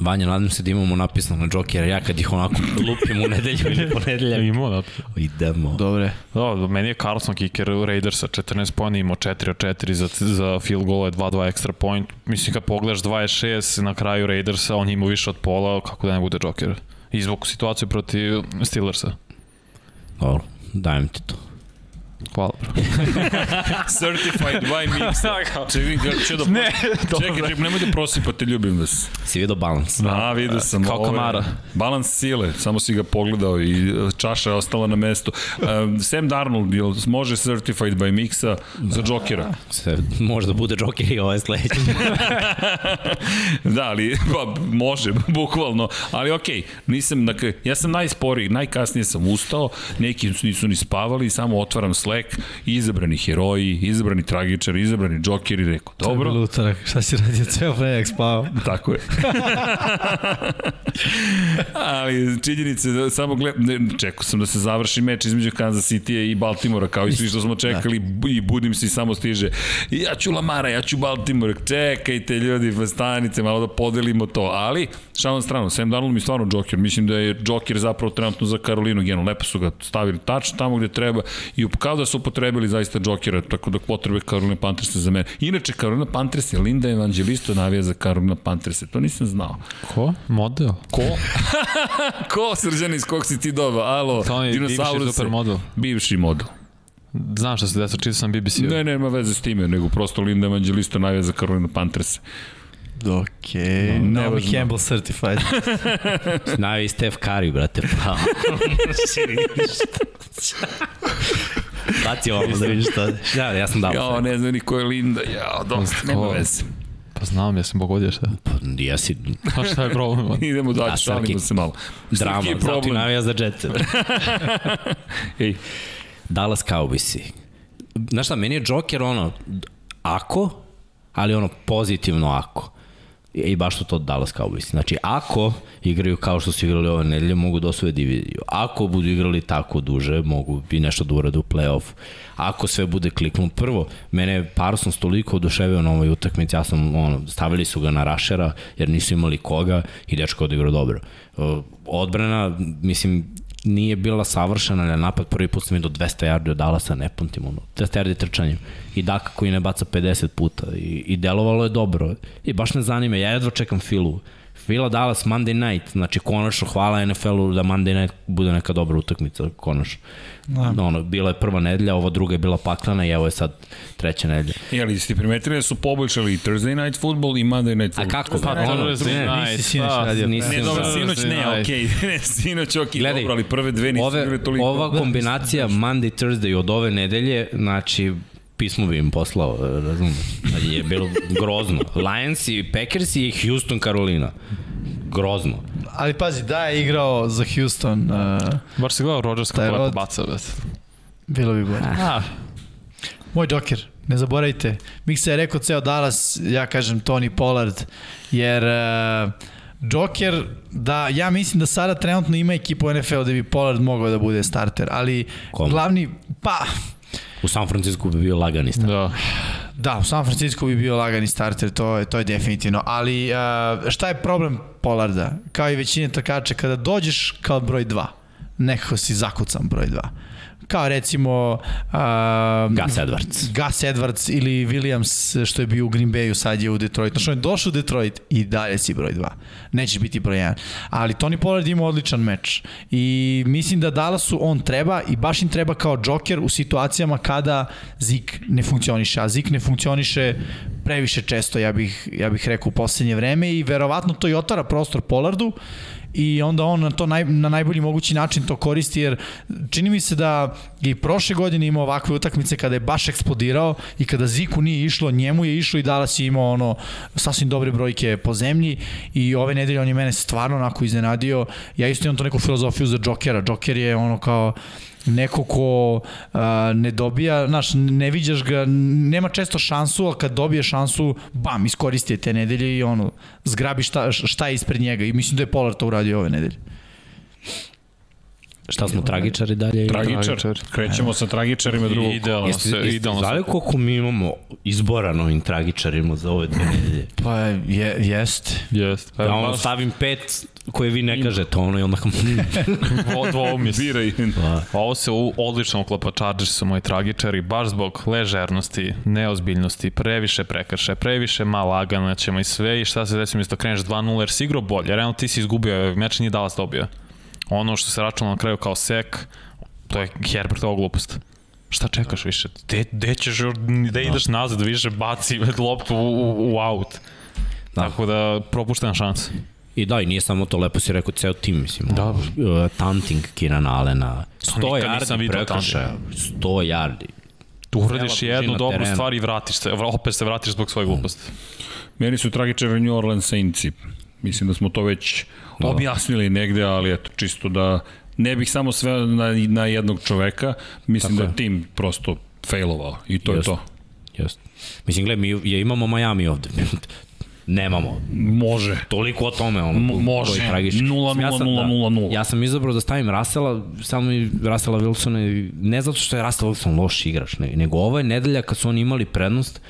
Vanja, nadam se da imamo napisano na Jokera, ja kad ih onako lupim u nedelju ili ponedeljak. Imao da. Idemo. Dobre. Da, meni je Carlson kicker Raidersa 14 pojena, imao 4 od 4 za, za field goal je 2-2 extra point. Mislim kad pogledaš 26 na kraju Raidersa, on ima više od pola, kako da ne bude Joker. Izvuku situaciju protiv Steelersa. Dobro, dajem ti to. Hvala, bro. Certified by Mixa. Čekaj, će da... Ne, čekaj, čekaj, nemoj da prosipate, ljubim vas. Si vidio balans? Da, vidio sam. Kao ovo je Kamara. Balans sile, samo si ga pogledao i e, čaša je ostala na mestu. Um, Sam Darnold, jel može Certified by Mixa za Jokera? Se, možda bude Joker i ovaj sledeći. da, ali pa, može, bukvalno. Ali okej, nisam, dakle, ja sam najsporiji, najkasnije sam ustao, neki nisu ni spavali, samo otvaram Slack, izabrani heroji, izabrani tragičari, izabrani džokeri, rekao, dobro, Dobro. Utorak, šta si radio ceo ponedeljak spavao? Tako je. Ali činjenice da samo gled... ne, čekao sam da se završi meč između Kansas City i Baltimora kao i svi što smo čekali da. i budim se i samo stiže. Ja ću Lamara, ja ću Baltimore. Čekajte ljudi, stanite malo da podelimo to. Ali šalom stranu, Sam Darnold mi stvarno Joker. Mislim da je Joker zapravo trenutno za Karolinu Geno. Lepo su ga stavili tač tamo gde treba i kao da su upotrebili zaista Jokera, tako da potrebe Karolina Panthers za mene. Inače, Karolina Panthers je Linda Evangelisto navija za Karolina Panthers, to nisam znao. Ko? Model? Ko? Ko, srđani, iz kog si ti doba? Alo, To je bivši supermodel. Bivši model. Znam šta se desilo, čitao sam BBC. Ne, nema veze s time, nego prosto Linda Evangelisto navija za Karolina Panthers. Okej. No, Naomi. Campbell certified. Znavi i Steph Curry, brate, pa. Baci ovo da vidiš šta. Ja, ja sam dao. Jao, ne znam ni ko je Linda, jao, dosta, nema veze. Pa znam, ja sam pogodio šta. Pa, jesi Pa šta je problem? Idemo dalje, šalimo Srki, se malo. drama, zato i navija za Jetsa. Ej, Dallas Cowboysi. Znaš šta, meni je Joker ono, ako, ali ono pozitivno ako. I baš su to Dallas Cowboys. Znači, ako igraju kao što su igrali ove nedelje, mogu da osvoje diviziju. Ako budu igrali tako duže, mogu i nešto da urade u play-off. Ako sve bude kliknuo prvo, mene je Parsons toliko oduševio na ovoj utakmici, ja sam, ono, stavili su ga na rašera, jer nisu imali koga i dečko odigrao dobro. Uh, Odbrana, mislim, nije bila savršena, ali napad prvi put sam do 200 yardi od Dallasa, ne pamtim ono, 200 yardi trčanjem. I Daka koji ne baca 50 puta i, i delovalo je dobro. I baš me zanima, ja jedva čekam Filu. Fila Dallas Monday night, znači konačno hvala NFL-u da Monday night bude neka dobra utakmica, konačno. Da. Ono, bila je prva nedelja, ova druga je bila paklana i evo je sad treća nedelja. je ali ste primetili da su poboljšali i Thursday night football i Monday night A football? kako? Pa, Pa, ono, Thursday ne, night, nisi sinoć da. radio. Nisi Ne, dobro, Da. sinoć ne, okej, okay. sinoć okej, Gledaj, dobro, ali prve dve nisu ove, bile toliko. ova kombinacija Monday, Thursday od ove nedelje, znači pismo bi im poslao, razumem. Znači, je bilo grozno. Lions i Packers i Houston, Carolina. Grozno. Ali pazi, da je igrao za Houston, uh, Bar si gledao Rodgers kako lepo rod- baca, bet. bilo bi bolje. Ah, Moj Joker, ne zaboravite. Miksa je rekao ceo Dallas, ja kažem Tony Pollard, jer uh, Joker, da, ja mislim da sada trenutno ima ekipu NFL da bi Pollard mogao da bude starter, ali Kome? glavni, pa, U San Francisco bi bio lagani start. da. Da, u San Francisco bi bio lagani starter, to je, to je definitivno. Ali uh, šta je problem Pollarda? Kao i većine trkača, kada dođeš kao broj 2, nekako si zakucan broj 2. Kao recimo uh, Gus Edwards. Gus Edwards ili Williams što je bio u Green Bayu, sad je u Detroitu. Znači on je došao u Detroit i dalje si broj 2. Nećeš biti broj 1. Ali Tony Pollard ima odličan meč. I mislim da Dallasu on treba i baš im treba kao Joker u situacijama kada Zik ne funkcioniše. A Zik ne funkcioniše previše često, ja bih, ja bih rekao, u poslednje vreme i verovatno to i otvara prostor Pollardu i onda on na to naj, na najbolji mogući način to koristi jer čini mi se da je i prošle godine imao ovakve utakmice kada je baš eksplodirao i kada Ziku nije išlo, njemu je išlo i Dallas je imao ono sasvim dobre brojke po zemlji i ove nedelje on je mene stvarno onako iznenadio. Ja isto imam to neku filozofiju za Jokera. Joker je ono kao neko ko a, ne dobija, znaš, ne viđaš ga, nema često šansu, ali kad dobije šansu, bam, iskoristi te nedelje i ono, zgrabi šta, šta je ispred njega i mislim da je Polar to uradio ove nedelje. Šta smo, tragičari dalje? Tragičar. Tragičar. Krećemo sa tragičarima drugog. Idealno Jeste, se, jeste idealno znali koliko mi imamo izbora na ovim tragičarima za ove dve nedelje? Pa je, jest. Jest. Pa, Ja ja ono stavim pet koje vi ne kažete, ono i onda kao... dvo, dvoumis. Biraj. Ovo se u, odlično uklapa Chargers su moji tragičari, baš zbog ležernosti, neozbiljnosti, previše prekrše, previše malagana ćemo i sve i šta se desi umjesto kreneš 2-0 jer si igrao bolje, realno ti si izgubio, meč nije Dallas dobio. Ono što se računalo na kraju kao sek, to je Herbertova glupost. Šta čekaš više? De, de ćeš, da ideš nazad, više baci loptu u, u, u out. Da. Tako da propuštena šansa. I da, i nije samo to, lepo si rekao ceo tim, mislim. Da. Uh, tanting Kieran Allena, 100 nikad nisam yardi video prekršaja, 100 yardi. Tu uradiš dužina jednu dobru terena. stvar i vratiš se, opet se vratiš zbog svoje gluposti. Meni su tragičari New Orleans Saintsi. Mislim da smo to već objasnili negde, ali eto, čisto da ne bih samo sve na, na jednog čoveka. Mislim Tako da je. tim prosto failovao i to Jeste. je to. Just. Mislim, gledaj, mi je, imamo Miami ovde. Nemamo. Može. Toliko o tome, ono, M- može. koji tragični. 0-0, Ja sam- 0-0-0. Ja sam izabrao da stavim Rasela, samo i Rasela Wilsona, ne zato što je Russell Wilson loš igrač, ne, nego ovo je nedelja kad su oni imali prednost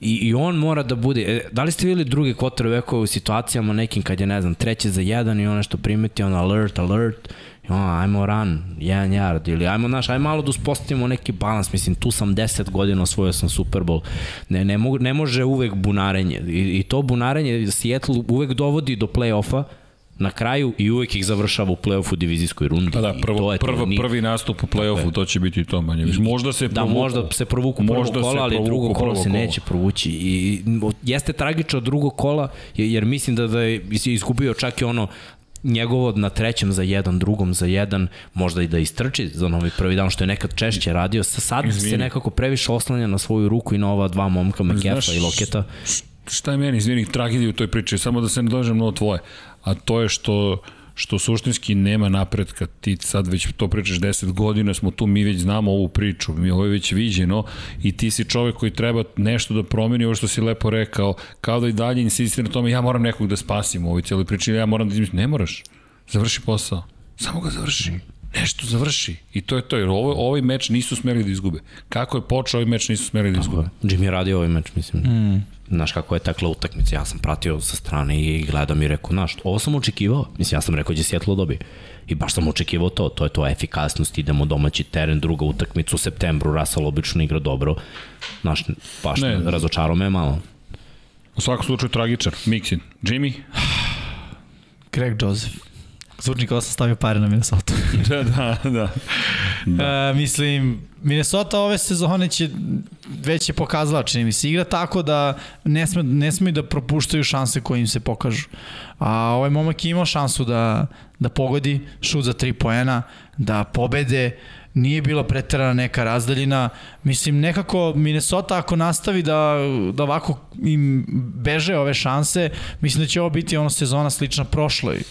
I, I on mora da bude, e, da li ste videli druge quarterbackove u situacijama nekim kad je, ne znam, treće za jedan i on nešto primeti, on alert, alert, i on, ajmo run, jedan yard, ili ajmo, znaš, ajmo malo da uspostavimo neki balans, mislim, tu sam 10 godina osvojio sam Super Bowl, ne, ne, mogu, ne može uvek bunarenje, I, i to bunarenje Seattle uvek dovodi do play-offa, na kraju i uvek ih završava u play-offu divizijskoj rundi. Da, da, I prvo, to je prvo, ni- prvi nastup u play-offu, to će biti to manje. Možda se Da, provuku. možda se provuku prvo Možda kola, ali drugo kolo prvo se kolo. neće provući. I, i jeste tragično drugo kola, jer mislim da, da je izgubio čak i ono njegovo na trećem za jedan, drugom za jedan, možda i da istrči za novi prvi dan, što je nekad češće radio. Sa sad Izvini. se nekako previše oslanja na svoju ruku i na ova dva momka, Znaš, i Loketa. šta je meni, izvini, tragedija u toj priči, samo da se ne dođem na tvoje, a to je što što suštinski nema napretka, ti sad već to pričaš 10 godina, smo tu, mi već znamo ovu priču, mi ovo je već viđeno i ti si čovek koji treba nešto da promeni, ovo što si lepo rekao, kao da i dalje insistira na tome, ja moram nekog da spasim u ovoj cijeloj priči, ja moram da izmislim, ne moraš, završi posao, samo ga završi, nešto završi i to je to, jer ovo, ovaj meč nisu smeli da izgube. Kako je počeo ovaj meč nisu smeli da izgube. Jimmy je radio ovaj meč, mislim. Mm. Znaš kako je tekla utakmica, ja sam pratio sa strane i gledam i rekao, znaš, ovo sam očekivao. Mislim, ja sam rekao da će Seattle dobije. I baš sam očekivao to, to je to efikasnost, idemo domaći teren, druga utakmica u septembru, Russell obično igra dobro. Znaš, baš ne. razočarao me malo. U svakom slučaju tragičar, Mixin. Jimmy? Greg Joseph. Zvuči kao da stavio pare na Minnesota. da, da, da. Da. E, mislim, Minnesota ove sezone će već je pokazala, čini mi se, igra tako da ne, sme, ne smeju da propuštaju šanse koje im se pokažu. A ovaj momak je imao šansu da, da pogodi šut za tri poena, da pobede, nije bila preterana neka razdaljina. Mislim, nekako Minnesota ako nastavi da, da ovako im beže ove šanse, mislim da će ovo biti ono sezona slična prošloj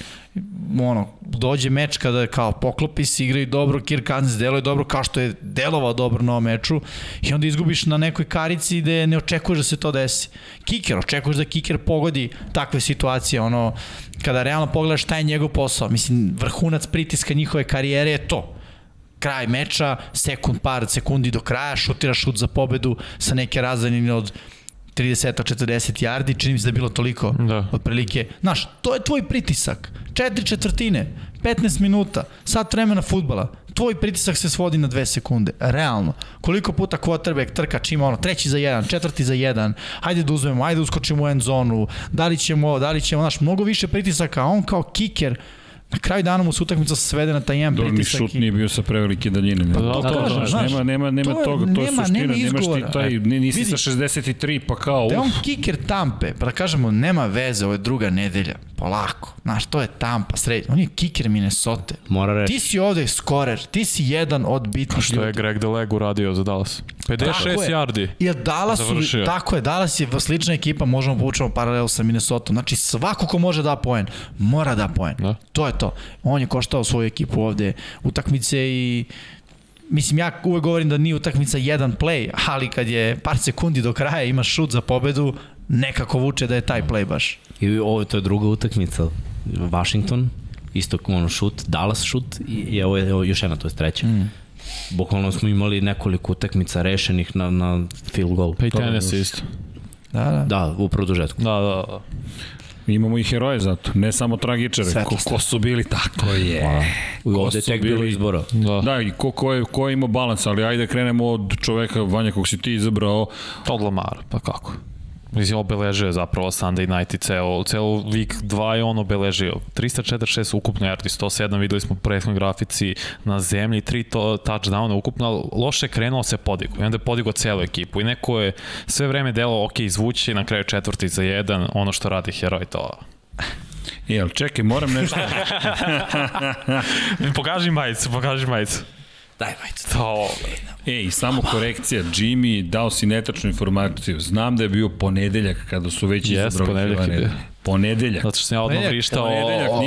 ono, dođe meč kada kao poklopi se, igraju dobro, Kirk Cousins deluje dobro kao što je delovao dobro na ovom meču i onda izgubiš na nekoj karici gde ne očekuješ da se to desi. Kiker, očekuješ da kiker pogodi takve situacije, ono, kada realno pogledaš šta je njegov posao, mislim, vrhunac pritiska njihove karijere je to kraj meča, sekund, par sekundi do kraja, šutira šut za pobedu sa neke razdaljine od 30-40 yardi, čini mi se da je bilo toliko Da. otprilike. Znaš, to je tvoj pritisak. Četiri četvrtine, 15 minuta, sat vremena futbala. Tvoj pritisak se svodi na dve sekunde. Realno. Koliko puta quarterback trkač ima ono, treći za jedan, četvrti za jedan, hajde da uzmemo, hajde da uskočimo u end zonu, da li ćemo, da li ćemo, znaš, mnogo više pritisaka, a on kao kiker, na kraju dana mu se utakmica svede na taj jedan Dobro, pritisak. šut i- nije bio sa prevelike daljine. Ne? Pa to, da, to, da, znaš, znaš, nema, nema, nema to toga, to je nema- suština, nema nemaš ti taj, ni- nisi Vidi. sa 63, pa kao, Da je on kiker tampe, pa da kažemo, nema veze, ovo je druga nedelja, polako. Znaš, to je tampa, srednja. On je kiker Minnesota. Mora reći. Ti si ovde skorer, ti si jedan od bitnih Što je ljudi. Greg Deleg uradio za Dallas? 56 Tako je. yardi. Jer Dallas su, tako je, Dallas je slična ekipa, možemo povučemo paralelu sa Minnesota. Znači svako ko može da poen, mora da poen. Da. To je to. On je koštao svoju ekipu ovde utakmice i Mislim, ja uvek govorim da nije utakmica jedan play, ali kad je par sekundi do kraja ima šut za pobedu, nekako vuče da je taj play baš. I ovo to je druga utakmica. Washington, isto ono šut, Dallas šut i, i ovo je ovo još jedna, to je treća. Mm. Bukvalno smo imali nekoliko utakmica rešenih na, na field goal. Pa i tenis isto. Da, da. Da, u produžetku. Da, da, da. Imamo i heroje zato, ne samo tragičare. Ko, ko su bili tako je. U Ko ovde tek bilo bili- izbora. Da. Da, i ko, ko, je, ko je imao balans, ali ajde krenemo od čoveka, Vanja, kog si ti izabrao, Todd Lamar, pa kako? Mislim, obeležio je zapravo Sunday night i ceo, ceo week 2 je on obeležio. 346 ukupno yardi, 107 videli smo u prethodnoj grafici na zemlji, 3 to, touchdowna ukupno, loše je krenuo se podigo. I onda je podigo celu ekipu i neko je sve vreme delo ok, izvući na kraju četvrti za jedan, ono što radi heroj to. Jel, čekaj, moram nešto. pokaži majicu, pokaži majicu. Daj, majte. To, Ej, samo korekcija, Jimmy, dao si netačnu informaciju. Znam da je bio ponedeljak kada su već Jest, izabrali ponedeljak je bio. Ponedeljak. zato što sam ja odmah vrištao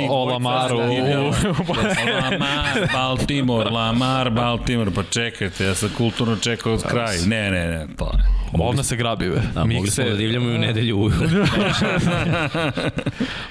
o, Lamaru. Lamar, Baltimore, Lamar, Baltimore, pa čekajte, ja sam kulturno čekao od kraj. Ne, ne, ne, to je. Ovdje se grabi, be. Da, mogli smo da divljamo i u nedelju ujutru.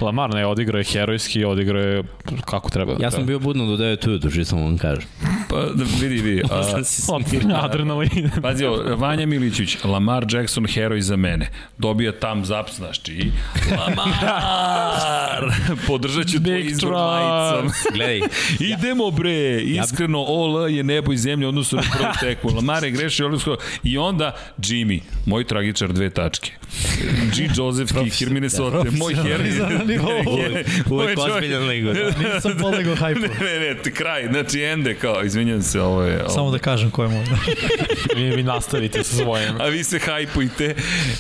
Lamar ne odigrao je herojski, odigrao je kako treba. Ja sam bio budno do 9 ujutru, što sam vam kažem. Pa, da, vidi, vidi. A, se adrenalina. Pazi, Vanja Milićić, Lamar Jackson, heroj za mene. Dobija tam zap, znači, Lamar! Podržat ću tvoj izbor majicom. Gledaj, Idemo bre, iskreno OL je nebo i zemlja u odnosu na prvu tekmu. Lamar je grešio odnosno i onda Jimmy, moj tragičar dve tačke. G. Joseph Kicker Minnesota, moj heroj. Profesionalni nivou. uvek ozbiljan ligo. Da. Nisam polegao hajpu. Ne, ne, ne, kraj, znači ende kao, izvinjam se, ovo je... Ovo. Samo da kažem ko je moj. Vi, vi nastavite sa svojim. A vi se hajpujte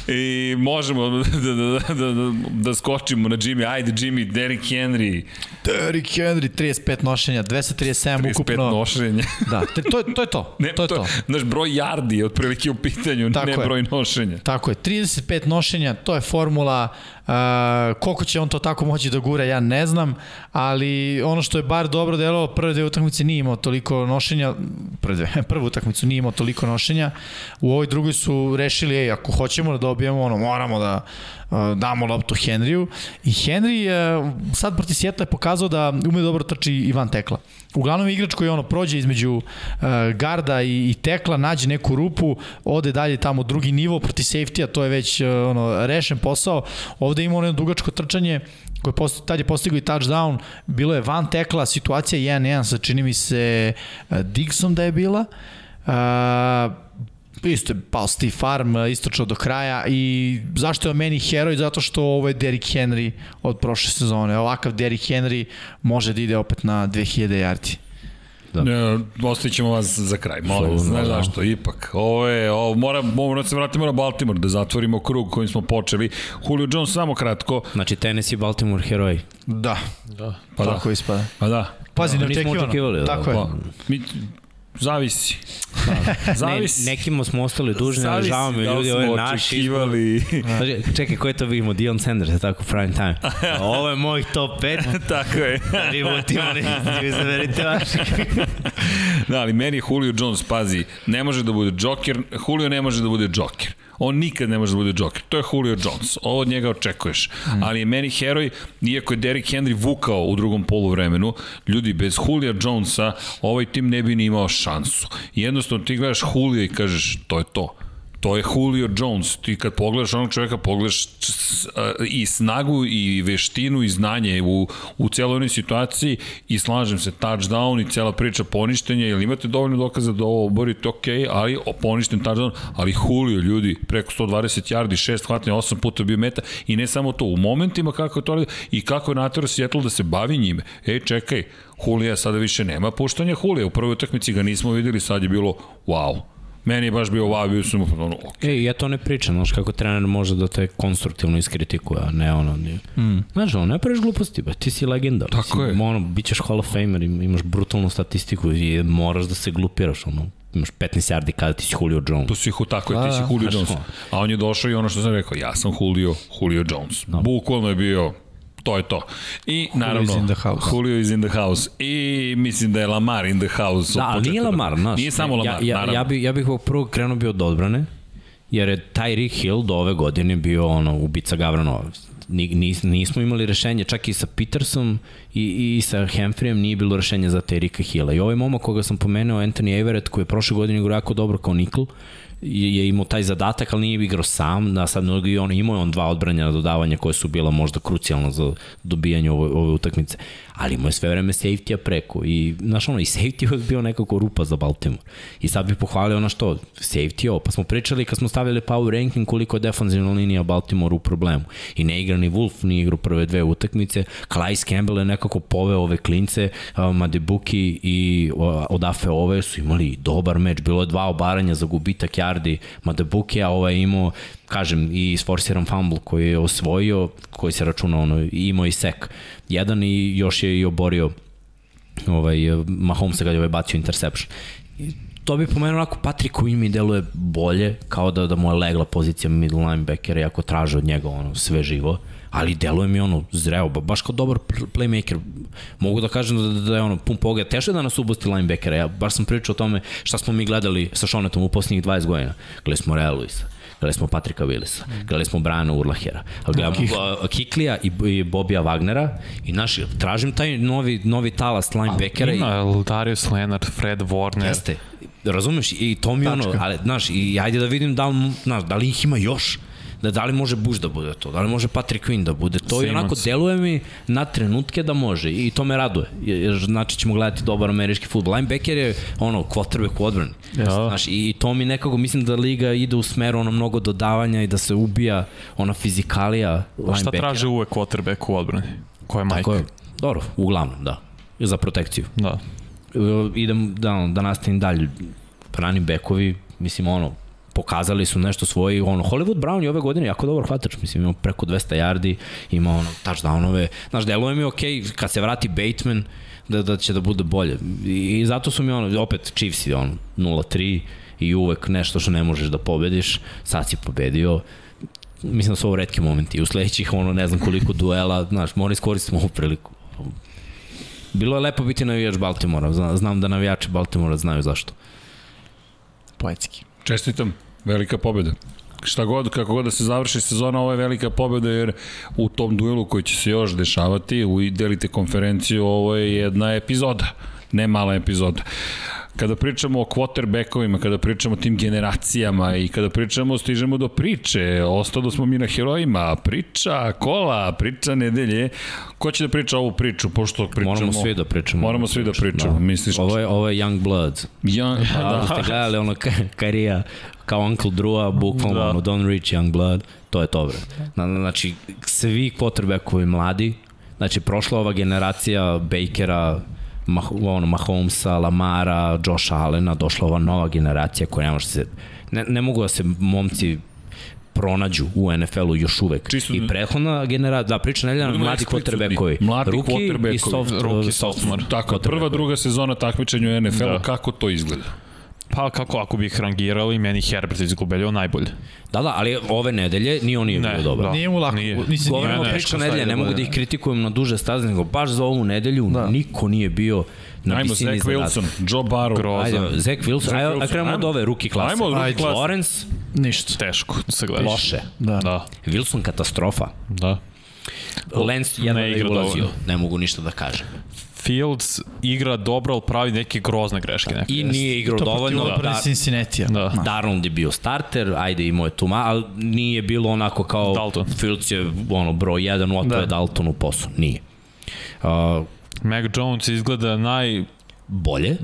i možemo da, da, da, da, da, da skočimo na Jimmy. Ajde Jimmy, Derrick Henry, Derrick Henry, 35 nošenja, 237 35 ukupno. nošenja. Da, to, je, to je to. Ne, to je to. Naš broj yardi je otprilike u pitanju, Tako ne je. broj nošenja. Tako je, 35 nošenja, to je formula, uh, koliko će on to tako moći da gura, ja ne znam, ali ono što je bar dobro delo, prve dve utakmice nije imao toliko nošenja, prve dve, prvu utakmicu nije imao toliko nošenja, u ovoj drugoj su rešili, ej, ako hoćemo da dobijemo, ono, moramo da uh, damo loptu Henryu i Henry uh, sad proti Sjetla je pokazao da ume dobro trči i van tekla. Uglavnom igrač koji ono prođe između uh, garda i, i tekla, nađe neku rupu, ode dalje tamo drugi nivo proti safety-a, to je već uh, ono rešen posao. Ovde ima ono dugačko trčanje koje post, tad je postigao i touchdown, bilo je van tekla, situacija 1-1 sa čini mi se uh, Dixon da je bila. Uh, isto je pao Steve Farm, istočao do kraja i zašto je meni heroj? Zato što ovo je Derrick Henry od prošle sezone. Ovakav Derrick Henry može da ide opet na 2000 yardi. Da. Ne, ostavit ćemo vas za kraj, molim vas, Slobodno, znaš da. zašto, ipak, ovo je, ovo, mora, mora da se vratimo na Baltimore, da zatvorimo krug kojim smo počeli. Julio Jones samo kratko, Znači, Tennessee, Baltimore, heroji. Da, Da. pa da, tako ispada. pa da, Pazi, Da, ne nismo očekivano. očekivali, da. Tako je. pa, mi, zavisi. Ne, Zavisi. nekima smo ostali dužni, ali žao mi da ljudi, ovo je naš očekivali. Znači, čekaj, ko je to vidimo? Dion Sanders, je tako, prime time. Ovo je moj top 5. Tako je. Ributima, ne izaberite vaši. Da, ali meni je Julio Jones, pazi, ne može da bude Joker, Julio ne može da bude Joker. On nikad ne može da bude Joker. To je Julio Jones. Ovo od njega očekuješ. Ali je meni heroj, iako je Derrick Henry vukao u drugom poluvremenu, ljudi, bez Julio Jonesa ovaj tim ne bi ni imao šansu. Jednostavno ti gledaš Julio i kažeš, to je to. To je Julio Jones. Ti kad pogledaš onog čoveka, pogledaš i snagu i veštinu i znanje u, u cijeloj onoj situaciji i slažem se, touchdown i cijela priča poništenja, ili imate dovoljno dokaza da ovo oborite, ok, ali poništen touchdown, ali Julio, ljudi, preko 120 yardi, 6 hvatanja, 8 puta bio meta i ne samo to, u momentima kako je to radio i kako je natero Seattle da se bavi njime. Ej, čekaj, Julija sada više nema puštanja Julija, u prvoj utakmici ga nismo videli, sad je bilo wow. Meni je baš bio wow, bio sam ono, ok. E, ja to ne pričam, znaš kako trener može da te konstruktivno iskritikuje, a ne ono... Nije. Mm. Znaš, ono, ne praviš gluposti, ba, ti si legenda. Tako mislim, je. Ono, bit ćeš Hall of Famer, im- imaš brutalnu statistiku i moraš da se glupiraš, ono, imaš 15 yardi kada ti si Julio Jones. Tu si, hu- tako je, ti si Da, Julio znaš Jones. A on je došao i ono što sam rekao, ja sam Julio, Julio Jones. Bukvalno je bio to je to. I naravno, is in the house. Julio is in the house. I mislim da je Lamar in the house. Da, ali nije. Lamar, znaš. Nije samo ja, Lamar, ja, naravno. ja, bi, ja bih prvog krenuo bio od odbrane, jer je Tyreek Hill do ove godine bio ono, ubica Gavranova. ni, nis, nismo imali rešenje, čak i sa Petersom i, i sa Hemfrijem nije bilo rešenje za Terika Hilla. I ovaj momak koga sam pomenuo, Anthony Everett, koji je prošle godine igrao jako dobro kao Nikl, je imao taj zadatak, ali nije igrao sam, da sad mnogo i on imao on dva odbranja na dodavanja koje su bila možda krucijalna za dobijanje ove, ove utakmice, ali imao je sve vreme safety-a preko i, znaš ono, i safety je bio nekako rupa za Baltimore. I sad bih pohvalio ono što, safety ovo, pa smo pričali kad smo stavili power ranking koliko je defanzivna linija Baltimore u problemu. I ne igra ni Wolf, ni igra prve dve utakmice, Calais Campbell je poveo ove klince, Madebuki i Odafe ove su imali dobar meč, bilo je dva obaranja za gubitak yardi Madebuki, a ovaj imao kažem, i isforsiran fumble koji je osvojio, koji se računa ono, imao i sek. Jedan i još je i oborio ovaj, Mahomesa kad je ovaj bacio interception. To bi pomenuo onako Patrick Quinn mi deluje bolje, kao da, da mu je legla pozicija middle linebackera i ako traže od njega ono sve živo ali deluje mi ono zreo, baš kao dobar playmaker. Mogu da kažem da, da je ono pun pogled. Teško je da nas ubosti linebackera. Ja baš sam pričao o tome šta smo mi gledali sa Šonetom u poslednjih 20 godina. Gledali smo Real Luisa gledali smo Patrika Willisa, gledali smo Briana Urlahera, gledamo Kik. Kiklija i, i Bobija Wagnera i naš, tražim taj novi, novi talas linebackera. Ima i... Darius Leonard, Fred Warner. Jeste, razumeš, i to mi Tačka. ono, ali, znaš, i ajde da vidim da znaš, da li ih ima još da da li može Bush da bude to, da li može Patrick Quinn da bude to Simons. i onako deluje mi na trenutke da može i to me raduje, jer znači ćemo gledati dobar američki futbol. Linebacker je ono, quarterback u odbrani. Ja. Znaš, i to mi nekako, mislim da liga ide u smeru ono mnogo dodavanja i da se ubija ona fizikalija linebackera. Šta traže uvek quarterback u odbrani? Ko je Mike? Tako je, dobro, uglavnom, da. Za protekciju. Da. Idem da, da nastavim dalje. Running backovi, mislim ono, pokazali su nešto svoje, ono, Hollywood Brown je ove godine jako dobar hvatač, mislim, ima preko 200 yardi, ima ono, touchdownove, znaš, deluje mi okej, okay, kad se vrati Bateman, da, da će da bude bolje. I, i zato su mi ono, opet Chiefs je ono, 0-3 i uvek nešto što ne možeš da pobediš, sad si pobedio, mislim da su ovo redki momenti. U sledećih, ono, ne znam koliko duela, znaš, mora iskoristiti ovu priliku. Bilo je lepo biti navijač Baltimora, znam da navijači Baltimora znaju zašto. Poetski. Čestitam, velika pobjeda. Šta god, kako god da se završi sezona, ovo je velika pobjeda jer u tom duelu koji će se još dešavati, u delite konferenciju, ovo je jedna epizoda, ne mala epizoda kada pričamo o quarterbackovima, kada pričamo o tim generacijama i kada pričamo, stižemo do priče, ostado smo mi na herojima, priča, kola, priča nedelje, ko će da priča ovu priču, pošto pričamo... Moramo svi da pričamo. Moramo svi da pričamo, da. misliš... Ovo je, ovo je Young Blood. Young, da, da. ste gledali ono karija kao Uncle Drew-a, bukvalno, da. ono, Don't Reach Young Blood, to je to, bre. Znači, svi quarterbackovi mladi, znači, prošla ova generacija Bakera, Mah, ono, Mahomesa, Lamara, Josh Allena, došla ova nova generacija koja ne može se, ne, ne mogu da se momci pronađu u NFL-u još uvek. Čisto, I prethodna generacija, da, priča nedelja na mladi quarterbackovi. Mladi quarterbackovi. I soft, Ruki, sophomore. Tako, prva, druga sezona takmičenja u NFL-u, da. kako to izgleda? Pa kako, ako bih rangirali, meni Herbert izgubelio najbolje. Da, da, ali ove nedelje ni on nije ne, bio dobar. Da. Nije mu lako. Nije. Nisi, Govorimo priča nedelje, ne mogu da ih kritikujem na duže staze, nego baš za ovu nedelju da. niko nije bio na Ajmo, visini Zach Wilson, Joe Barrow. Grozan. Ajde, Zach Wilson, ajde, ajde krenemo od ove ruki klase. Ajmo od ruki klase. Lawrence. Ništa. Teško se gledaš. Loše. Da. da. Wilson katastrofa. Da. Lens jedan ne da je ulazio, ne mogu ništa da kažem. Fields igra dobro, ali pravi neke grozne greške. Neke. I nije igrao to dovoljno. Da, da, Cincinnati. Da. da. Darnold je bio starter, ajde imao je tu ma, ali nije bilo onako kao Dalton. Fields je ono, broj 1, oto da. je Dalton u poslu. Nije. Uh, Mac Jones izgleda naj bolje.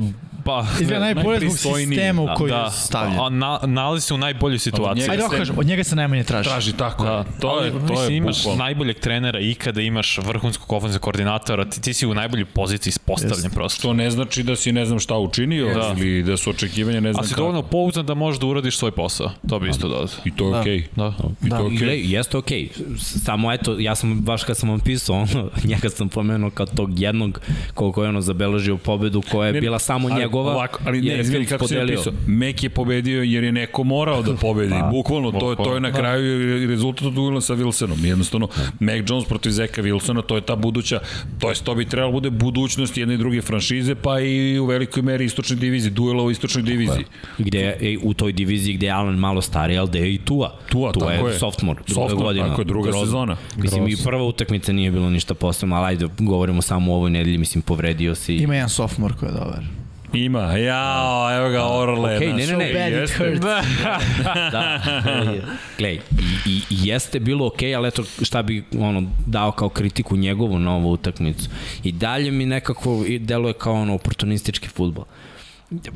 Pa, Izgleda najbolje zbog sistema u da. koji da, je stavljen. A na, nalazi se u najboljoj situaciji. Ajde, se, kažem, od njega se najmanje traži. Traži, tako. Da, to je, to je imaš bukval. najboljeg trenera i kada imaš vrhunskog ofenzivnog koordinatora, ti, ti si u najboljoj poziciji postavljen prosto. To ne znači da si ne znam šta učinio da. ili da su očekivanja ne znam kako. A si dovoljno pouzdan da možeš da uradiš svoj posao. To bi isto dodao. I to je da. okej. Okay. Da. I to da. Okay. I, jeste okej. Okay. Samo eto, ja sam baš kad sam vam pisao, ono, njega sam pomenuo kao tog jednog koliko je ono zabeležio pobedu koja je bila samo njegova krugova. Ovako, ali ne, izvini kako si napisao. Mek je pobedio jer je neko morao da pobedi. Pa, Bukvalno, to, je- to je na kraju i rezultat od duela sa Wilsonom. Jednostavno, Mac Jones protiv Zeka Wilsona, to je ta buduća, to je to bi trebalo bude budućnost jedne i druge franšize, pa i u velikoj meri istočne divizije, duela u istočnoj diviziji. Gde je u toj diviziji gde je Allen malo stariji, ali gde je i Tua. Tua, Tua tako je, je. sophomore, druga Sophomore, godina. tako je, druga Grozno. sezona. Mislim, i prva utakmica nije bilo ništa posebno, ali ajde, govorimo samo o ovoj nedelji, mislim, povredio si. Ima jedan sophomore koji je dobar. Ima, jao, evo ga Orle. Okej, ne, ne, ne. i jeste. da. Glej, i, i, jeste bilo okej, ali eto šta bi ono, dao kao kritiku njegovu na ovu utakmicu. I dalje mi nekako deluje kao ono oportunistički futbol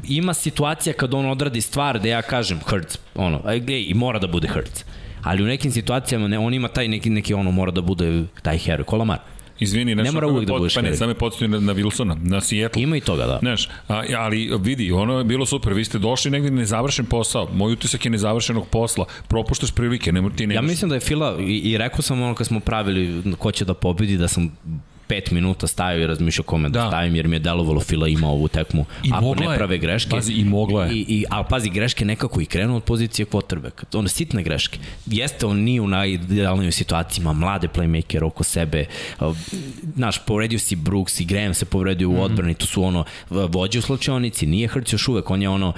ima situacija kad on odradi stvar da ja kažem Hurts, ono, glej, i mora da bude Hurts. Ali u nekim situacijama ne, on ima taj neki, neki ono mora da bude taj heroj, kolamar. Izvini, nešto Ne mora uvek da budeš Pa ne, heroj. samo me podsjetio na, na Wilsona, na Seattle. Ima i toga, da. Znaš, a, ali vidi, ono je bilo super, vi ste došli negde na nezavršen posao, moj utisak je nezavršenog posla, propuštaš prilike, ne, ti nemaš... Ja mislim da je Fila, i, i rekao sam ono kad smo pravili ko će da pobedi, da sam pet minuta stajao i razmišljao kome da, Da. da stavim, jer mi je delovalo Fila ima ovu tekmu. I Ako ne prave greške. Pazi, i mogla je. I, i, ali pazi, greške nekako i krenu od pozicije quarterbacka. Ono, sitne greške. Jeste, on nije u najidealnijoj situaciji, ima mlade playmaker oko sebe. Uh, Znaš, povredio si Brooks i Graham se povredio Mhm. u odbrani, to su ono, vođe u slučionici, nije Hrć još uvek, on je ono,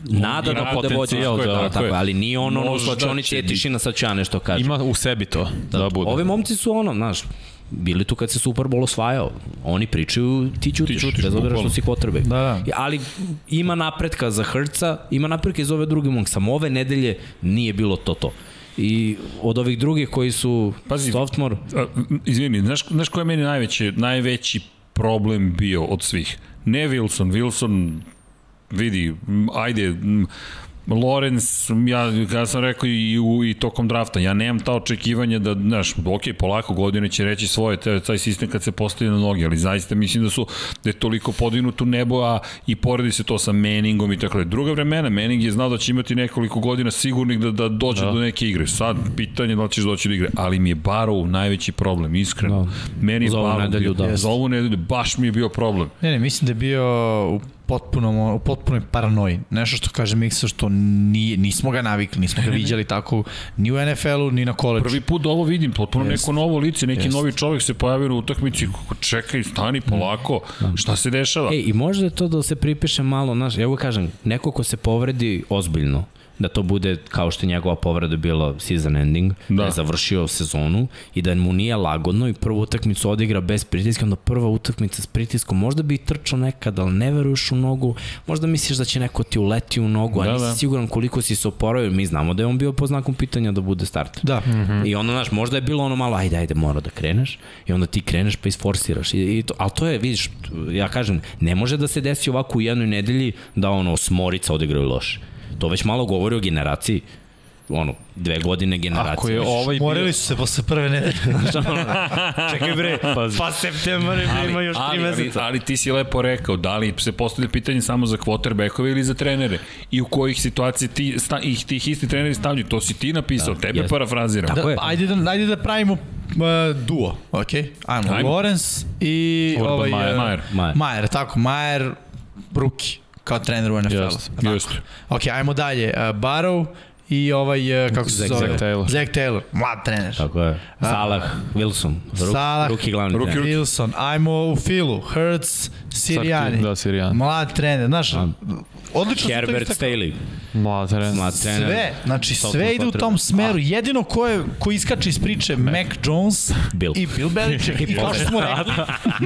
nada da bude tako, da, da, tako je. ali nije ono, ono u će je tišina, sad ću ja nešto kažem. Ima u sebi to da, da bude. Ovi momci su ono, znaš, bili tu kad se Super Bowl osvajao. Oni pričaju, ti ćutiš, ćutiš, bez obzira što si potrebe. Da, da. Ali ima napretka za Hrca, ima napretka iz ove druge momke. Samo ove nedelje nije bilo to to. I od ovih drugih koji su Pazi, sophomore, A, Izvini, znaš, znaš ko je meni najveći, najveći problem bio od svih? Ne Wilson, Wilson vidi, ajde, m, Lorenz, ja, ja sam rekao i, u, i tokom drafta, ja nemam ta očekivanja da, znaš, ok, polako godine će reći svoje, te, taj sistem kad se postavi na noge, ali zaista mislim da su, da je toliko podignuto nebo, a i poredi se to sa Manningom i tako dalje. Druga vremena, Manning je znao da će imati nekoliko godina sigurnih da, da dođe da. do neke igre. Sad, pitanje je da li ćeš doći do igre, ali mi je Barrow najveći problem, iskreno. Da. Meni je Za ovu nedelju, da. Za ovu nedelju baš mi je bio problem. Ne, ne, mislim da je bio u potpunom, u potpunoj paranoji. Nešto što kaže Miksa što nije, nismo ga navikli, nismo ga viđali tako ni u NFL-u, ni na koleđu. Prvi put da ovo vidim, potpuno Jest. neko novo lice, neki Jest. novi čovjek se pojavio na utakmici, kako čekaj, stani polako, šta se dešava? Ej, i možda je to da se pripiše malo, znaš, ja uvek kažem, neko ko se povredi ozbiljno, da to bude kao što je njegova povreda bila season ending, da. Da. je završio sezonu i da mu nije lagodno i prvu utakmicu odigra bez pritiska, onda prva utakmica s pritiskom, možda bi i trčao nekad, ali ne veruješ u nogu, možda misliš da će neko ti uleti u nogu, a Da, nisi da. siguran koliko si se oporavio, mi znamo da je on bio po znakom pitanja da bude starter. Da. Mm -hmm. I onda, znaš, možda je bilo ono malo, ajde, ajde, mora da kreneš. I onda ti kreneš pa isforsiraš. I, i to, ali to je, vidiš, ja kažem, ne može da se desi ovako u jednoj nedelji da ono, smorica odigraju loše. To već malo govori o generaciji ono, dve godine generacije. Ako je ovaj bio... Morili su se posle prve nedelje. Čekaj bre, pa septembar je ima još tri ali, ali, meseca. ali ti si lepo rekao, da li se postavlja pitanje samo za quarterbackove ili za trenere i u kojih situacija ti, sta, ih, tih isti treneri stavljaju, to si ti napisao, da, tebe jeste. parafraziram. Tako da, je. ajde, da, ajde da pravimo uh, duo, ok? Ajmo, Ajmo. Lorenz i Urban ovaj, Meyer. uh, Majer. Majer. Majer, tako, Majer, Ruki, kao trener u NFL-u. Jeste. Jeste. Ok, ajmo dalje. Uh, Barrow i ovaj, uh, kako se Zach- zove? Zach Taylor. Zach Taylor, mlad trener. Tako je. Salah, Wilson. Ruk, Salah, Ruki glavni Ruki- trener. Wilson, ajmo u Filu, Hurts, Sirijani. Da, Sirijani. Mlad trener, znaš, odlično Herbert. Staley. Mlad trener. Sve, znači sve ide u tom smeru. Jedino ko, je, ko iskače iz priče, Mac Jones Bill. i Bill Belichick. I kao što smo rekli,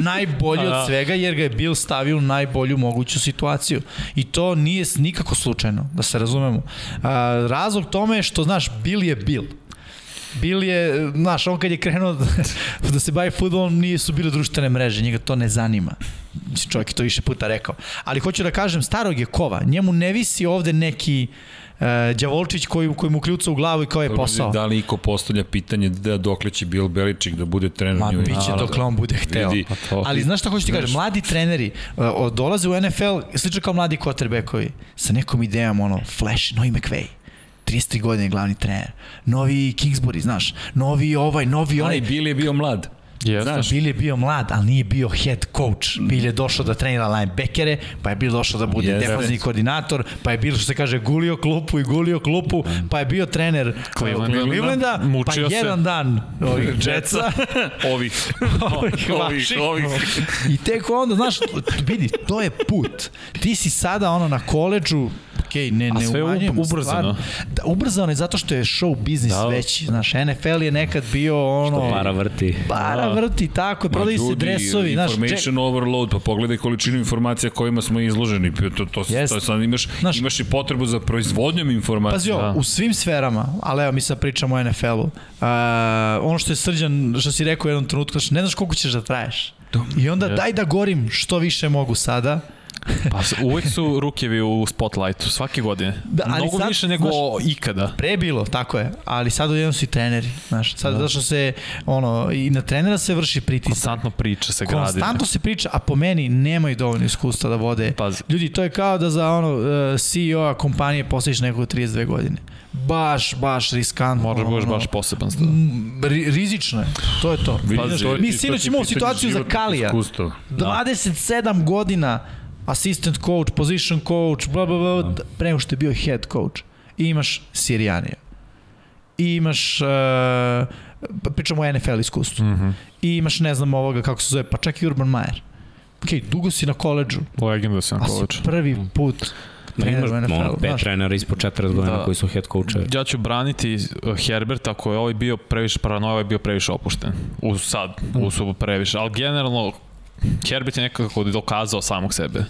najbolji od svega jer ga je Bill stavio u najbolju moguću situaciju. I to nije nikako slučajno, da se razumemo. A, razlog tome je što, znaš, Bill je Bill. Bill je, znaš, on kad je krenuo da se bavi futbolom, nije su bile društvene mreže, njega to ne zanima. Mislim, Čovjek je to više puta rekao. Ali hoću da kažem, starog je kova. Njemu ne visi ovde neki uh, đavolčić koji, koji mu kljuca u glavu i kao je posao. Da li iko postavlja pitanje da dokle će Bill Belichick da bude trener Ma, New bit England? će dok on bude hteo. Vidi. Pa to. Ali znaš šta hoću ti kažem, mladi treneri uh, dolaze u NFL, slično kao mladi quarterbackovi, sa nekom idejom, ono, flash, novi McVay. 33 godine glavni trener. Novi Kingsbury, znaš. Novi ovaj, novi onaj. Ali Bill je bio mlad. Jeste. Znaš, Bill je bio mlad, ali nije bio head coach. Bill je došao da trenira linebackere, pa je Bill došao da bude defensivni koordinator, pa je Bill, što se kaže, gulio klupu i gulio klupu, pa je bio trener Clevelanda. Clevelanda, pa Mučio se. jedan dan ovih Jetsa, ovih, ovih ovih, ovih. I tek onda, znaš, vidi, to je put. Ti si sada ono na koleđu, okej, ne, A ne sve umanjujemo ubrzano. stvar. Da, ubrzano je zato što je show biznis Da. veći. Znaš, NFL je nekad bio ono... Para vrti. Para. Vrti, tako, je, prodaju se dresovi, znaš, information overload, pa pogledaj količinu informacija kojima smo izloženi. To, to, to, Jest. to sad imaš, Znaš- imaš i potrebu za proizvodnjom informacija. Pazi Da. u svim sferama, ali evo mi sad pričamo o NFL-u, uh, ono što je srđan, što si rekao u jednom trenutku, znaš, ne znaš koliko ćeš da traješ. I onda Je. daj da gorim što više mogu sada. Pa uvek su rukevi u spotlightu, svake godine. Da, ali Mnogo sad, više nego znaš- ikada. Pre bilo, tako je, ali sad odjednom su i treneri, znaš, sad da. zato što se, ono, i na trenera se vrši pritisak. Konstantno priča se gradi. Konstantno se priča, a po meni nemaju dovoljno iskustva da vode. Pazi. Ljudi, to je kao da za ono uh, CEO-a kompanije postaviš nekog 32 godine. Baš, baš riskantno. Moraš budeš ono. baš poseban. sta. Ri- rizično je. To je to. Pazi, to je- mi sinoć imamo situaciju za Kalija. iskustva. 27 godina assistant coach, position coach, bla, bla, bla, pre nego što je bio head coach. I imaš Sirijanija. I imaš, uh, pričamo o NFL iskustvu. Mhm. I imaš, ne znam ovoga, kako se zove, pa čak i Urban Meyer. Ok, dugo si na koleđu, Legenda sam a si prvi put Pa trener imaš u NFL. ono, pet znaš. trenera ispod 40 godina Da. koji su head coachevi. Ja ću braniti uh, Herberta ako je ovaj bio previše paranoja, ovaj bio previše opušten. U sad, u su previše. Ali generalno, Herbert je nekako dokazao samog sebe.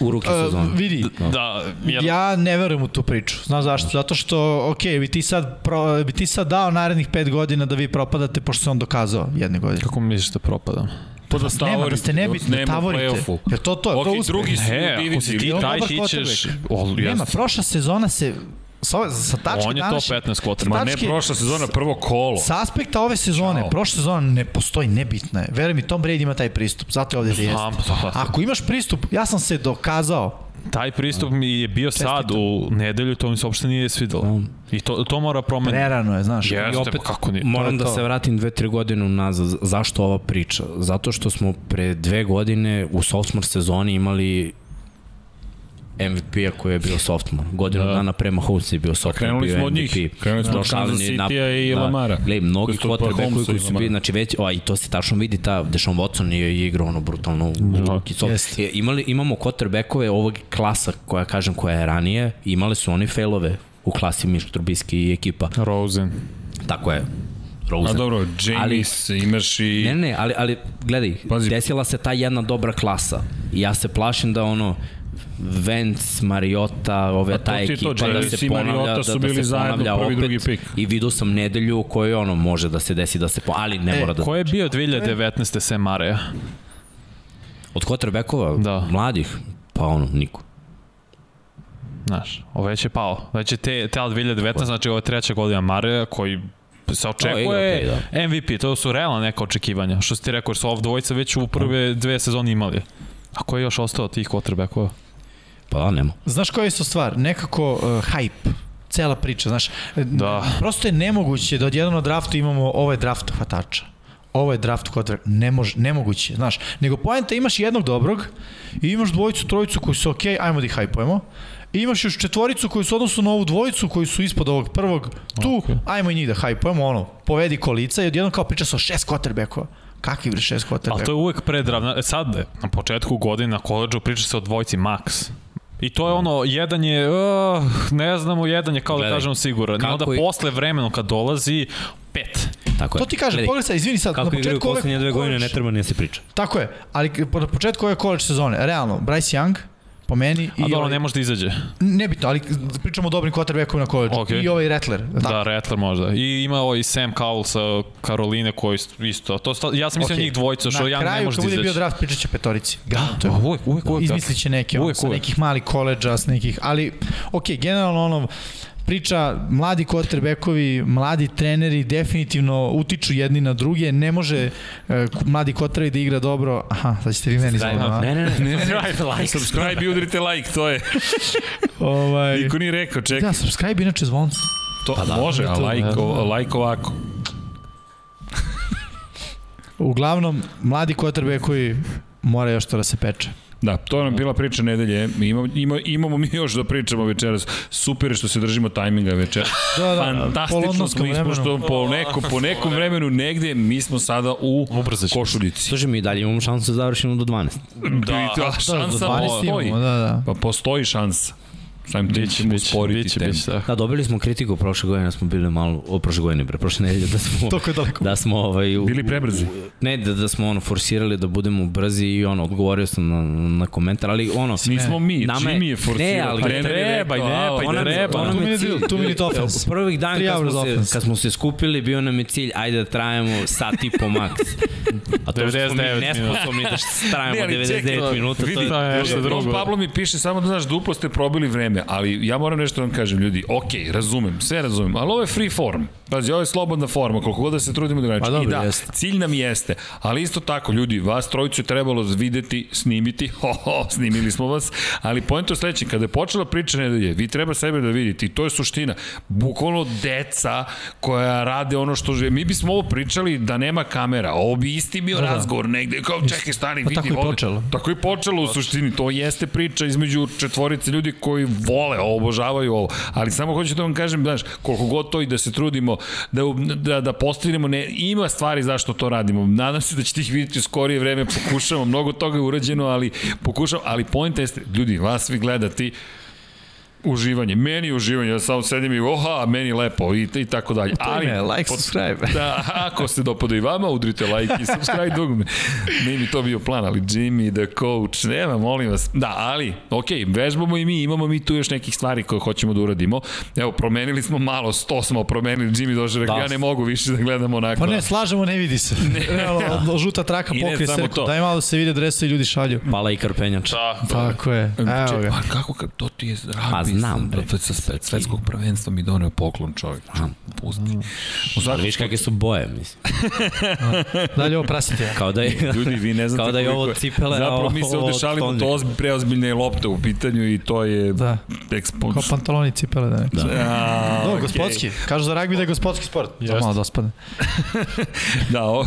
U ruki Uh, sezona. vidi, Da, jer, Ja ne verujem u tu priču. Znaš zašto? Zato što, ok, bi ti sad, pro, bi ti sad dao narednih pet godina da vi propadate, pošto se on dokazao jedne godine. kako misliš da propadam? Pa da Nema, da ste nebitni, da tavorite. Jer to to, Ok, to uspeh. drugi su diviziji. si ti taj, ti ćeš... Nema, prošla sezona se sa, ove- sa tačke On je top današnje- 15 quarterback. Ma ne prošla sezona, prvo kolo. Sa aspekta ove sezone, Ćao. prošla sezona ne postoji, nebitna je. Veruj mi, Tom Brady ima taj pristup, zato je ovde da jeste. Da. Ako imaš pristup, ja sam se dokazao. Taj pristup mi je bio sad u nedelju, to mi se uopšte nije svidelo. I to, to mora promeniti. Prerano je, znaš. Jeste, I opet, pa kako nije. moram da to. se vratim dve, tri godine unazad. Zašto ova priča? Zato što smo pre dve godine u sophomore sezoni imali MVP-a koji je bio sophomore. Godinu Da. da. dana pre Mahomes je bio sophomore, Krenuli bio smo od MVP. njih. Krenuli smo od Kansas City-a i Lamara. Gle, mnogi od quarterbackovi koji su bili, znači već, a i to se tačno vidi, ta Deshaun Watson je igrao ono brutalno Da. u ruki. So, Jeste. je, imali, imamo quarterbackove ovog klasa koja kažem koja je ranije, imali su oni failove u klasi Miš Trubisky i ekipa. Rosen. Tako je. A Rosen. dobro, James, imaš i... Ne, ne, ali, ali gledaj. Pazi. desila se ta jedna dobra klasa i ja se plašim da ono Vance, Mariota, ove to ta je to, ekipa da se ponavlja, da, su da bili se ponavlja prvi, opet drugi pik. i vidio sam nedelju u kojoj ono može da se desi da se po, ali ne E, mora da Ko je bio 2019. sem Mareja? od quarterbackova Da. mladih pa ono niko Znaš, ovo već je pao. Već je te, te 2019, znači ovo je treća godina Mareja koji se očekuje igra, okej, MVP, to su realna neka očekivanja. Što si ti rekao, jer su ovo dvojica već u prve dve sezone imali. A ko je još ostao od tih quarterbackova? Pa da nema Znaš koja je isto stvar? Nekako uh, hype cela priča, znaš. Da. Prosto je nemoguće da odjednom na draftu imamo ovo je draft hvatača. Ovo je draft kod ne može nemoguće, znaš. Nego poenta imaš jednog dobrog i imaš dvojicu, trojicu koji su okej, okay, ajmo da ih hajpujemo. I imaš još četvoricu koji su odnosu na ovu dvojicu koji su ispod ovog prvog, tu, Okej. ajmo i njih da hajpujemo, ono, povedi kolica i odjednom kao priča se o šest quarterbackova. Kakvi bre šest quarterbackova? Ali to je uvek predrav. E Sad, na početku godine na koleđu priča se o dvojci max. I to je ono, jedan je, uh, ne znamo, jedan je kao da Gledaj, kažemo siguran. I kako onda i- posle vremena kad dolazi, pet. tako je To ti kažem, Gledaj, pogledaj sad, izvini sad, kako na igraju početku ove poslednje dve godine ne treba ni da se priča Tako je, ali na početku ove college sezone, realno, Bryce Young, po meni, A dobro, ovaj, ne može da izađe. nebitno, ali pričamo o dobrim quarterbackovima na college. Okej. I ovaj Rattler. Da, tako? Rattler možda. I ima ovaj Sam Cowell sa Karoline koji isto. To, sta- ja sam mislio Okej. njih dvojica, što na ja ne kraju, može da bude bio izađe. draft, pričat će petorici. Da, To je- uvek, uvek, uvek. Izmislit će neke, Uvek, sa uvek. nekih malih koleđa, s nekih, ali, ok, generalno ono, priča, mladi quarterbackovi, mladi treneri definitivno utiču jedni na druge, ne može uh, mladi quarterback da igra dobro, aha, sad ćete vi meni zvonu, a? ne, ne, ne, ne, ne. Subscribe i udrite like, to je. Ovaj, Niko nije rekao, čekaj. da, subscribe inače zvonce. To, pa da, može, a to, like, da. o, like ovako. Uglavnom, mladi quarterbackovi mora još to da se peče. Da, to nam bila priča nedelje. Ima, ima, imamo mi još da pričamo večeras. Super je što se držimo tajminga večeras. Da, da, Fantastično polondonskom smo vremenu. ispoštovali po, neko, po nekom vremenu negde. Mi smo sada u Ubrzat ćemo. košuljici. Slušaj, mi i dalje imamo šansu da završimo do 12. Da, da, Da, šansa do 12 postoji. imamo, da, da. Pa postoji šansa. Samim tim ćemo biće, usporiti biće, tempo. biće, da. Da, dobili smo kritiku prošle godine, da smo bili malo, o, prošle godine, bre, prošle nedelje, da smo, Toliko je daleko. da smo ovaj, u, Bili prebrzi. u- ne, da, da smo ono, forsirali da budemo brzi i ono, odgovorio sam na, na komentar, ali ono, Nismo mi, Nama je- Jimmy je forsirao. Ne, ali trener je treba i ne, "Alo, pa i treba. ona Two mi je cilj. drill, two minute offense. U prvih dan kad smo, se, kad smo se skupili, bio nam je cilj, ajde da trajamo sat i po maks. A to što smo mi 99 nesposobni da trajamo Ne, ali 99 čekaj, minuta, to je... Je. Pablo mi piše samo da znaš, duplo ste probili vreme, ali ja moram nešto da vam kažem, ljudi, ok, razumem, sve razumem, ali ovo je free form. Pazi, ovo je slobodna forma, koliko god da se trudimo da Pa igrači. dobro, I da, jeste. cilj nam jeste, ali isto tako, ljudi, vas trojicu je trebalo videti, snimiti, ho, ho, snimili smo vas, ali point je sledeće, kada je počela priča nedelje, vi treba sebe da vidite i to je suština. Bukvalno deca koja rade ono što žele. Mi bismo ovo pričali da nema kamera, ovo bi isti bio Da, da. razgovor negde, kao čekaj, stani, Pa vidi, tako je ovde. počelo. Tako je počelo u suštini, to jeste priča između četvorice ljudi koji vole, obožavaju ovo, ali samo hoću da vam kažem, znaš, koliko god to i da se trudimo, da, da, da postignemo, ne, ima stvari zašto to radimo, nadam se da ćete ih vidjeti u skorije vreme, pokušamo, mnogo toga je urađeno, ali pokušamo, ali point jeste, ljudi, vas vi gledati, uživanje, meni je uživanje, ja samo sedim i oha, meni lepo i, i tako dalje. To ime, like, subscribe. Da, ako se dopada i vama, udrite like i subscribe dugme. Nije mi to bio plan, ali Jimmy, the coach, nema, molim vas. Da, ali, ok, vežbamo i mi, imamo mi tu još nekih stvari koje hoćemo da uradimo. Evo, promenili smo malo, sto smo promenili, Jimmy došao Da. ja ne mogu više da gledam onako. Pa ne, slažemo, ne vidi se. Realno, žuta traka ne pokrije to. Daj malo da se vide adrese i ljudi šalju. Pala i krpenjač. Da, Tako je. Evo Če, ga. pa kako to ti je Pa ragbi znam, bre. sa, sa sve- svetskog prvenstva mi doneo poklon čovjek. Pusti. U Ali svakom viš kakve su boje, mislim. Dalje ovo prasite. Kao da je... Ljudi, vi ne znate Kao da je ovo cipele, a Zapravo mi se ovde šalimo, to ozbi, preozbiljne je lopta u pitanju i to je Da. ekspo... Kao pantaloni i cipele da ne. Da. A, No, okej. gospodski. Kažu za ragbi da je gospodski sport. Jeste. malo da ospadne. Da, o,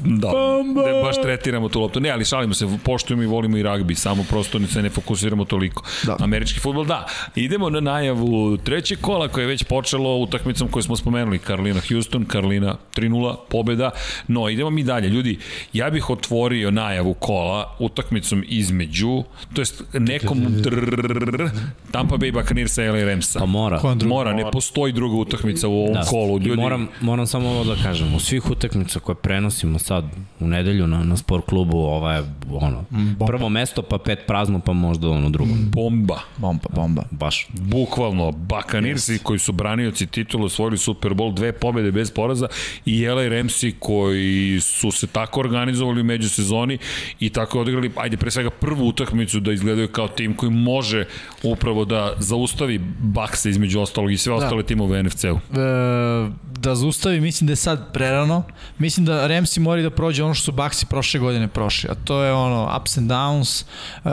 da, da baš tretiramo tu loptu. Ne, ali šalimo se, poštujemo i volimo i ragbi, samo prosto se ne fokusiramo toliko. Da. Američki futbol, da. Idemo na najavu trećeg kola koje je već počelo utakmicom koju smo spomenuli, Karolina Houston, Karolina 3-0, pobeda. No, idemo mi dalje. Ljudi, ja bih otvorio najavu kola utakmicom između, to jest nekom drrrr, Tampa Bay Buccaneers LA Ramsa. Pa mora. Mora, ne postoji druga utakmica u ovom Da. kolu. Ljudi, moram, moram samo ovo da kažem, u svih utakmica koje prenosimo sad u nedelju na, na sport klubu, ovo je ono, prvo mesto, pa pet prazno, pa možda ono drugo. bomba. Bomba, bomba. Baš. Bukvalno, Buccaneersi yes. koji su branioci titula osvojili Super Bowl, dve pobede bez poraza i LA Ramsi koji su se tako organizovali u međusezoni i tako odigrali, ajde pre svega prvu utakmicu da izgledaju kao tim koji može upravo da zaustavi Bakse između ostalog i sve da. ostale timove u NFC-u. e, da zaustavi, mislim da je sad prerano. Mislim da Ramsi mora da prođe ono što su Baxi prošle godine prošli, a to je ono ups and downs, e,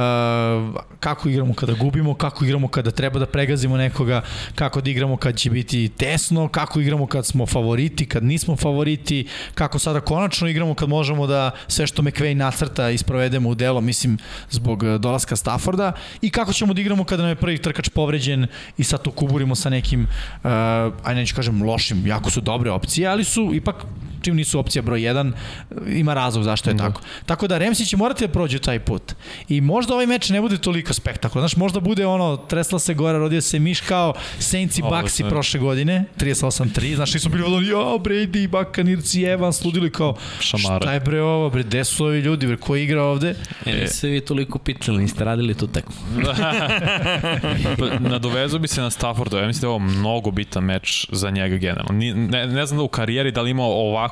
kako igramo kada gubimo, kako igramo kada treba da pregazimo nekoga, kako da igramo kad će biti tesno, kako igramo kad smo favoriti, kad nismo favoriti, kako sada konačno igramo kad možemo da sve što McVay nacrta isprovedemo u delo, mislim, zbog e, dolaska Stafforda i kako ćemo da igramo kada nam je prvi trkač povređen i sad to kuburimo sa nekim, uh, aj neću kažem lošim, jako su dobre opcije, ali su ipak čim nisu opcija broj 1, ima razlog zašto je tako. Tako da Remsi će morati da prođe taj put. I možda ovaj meč ne bude toliko spektakularan. Znaš, možda bude ono, tresla se gora, rodio se miš kao Saints i Ovo Bucks i sve. prošle godine, 38-3. Znaš, nismo bili ono, jo, Brady, Buccaneers i Evans, ludili kao, Šamara. šta je bre ovo, bre, gde su ovi ljudi, bre, ko igra ovde? E, niste vi toliko pitali, niste radili tu tekmu. Nadovezu bi se na Staffordu, ja mislim da je ovo mnogo bitan meč za njega generalno. Ne, ne znam da u karijeri da li imao ovako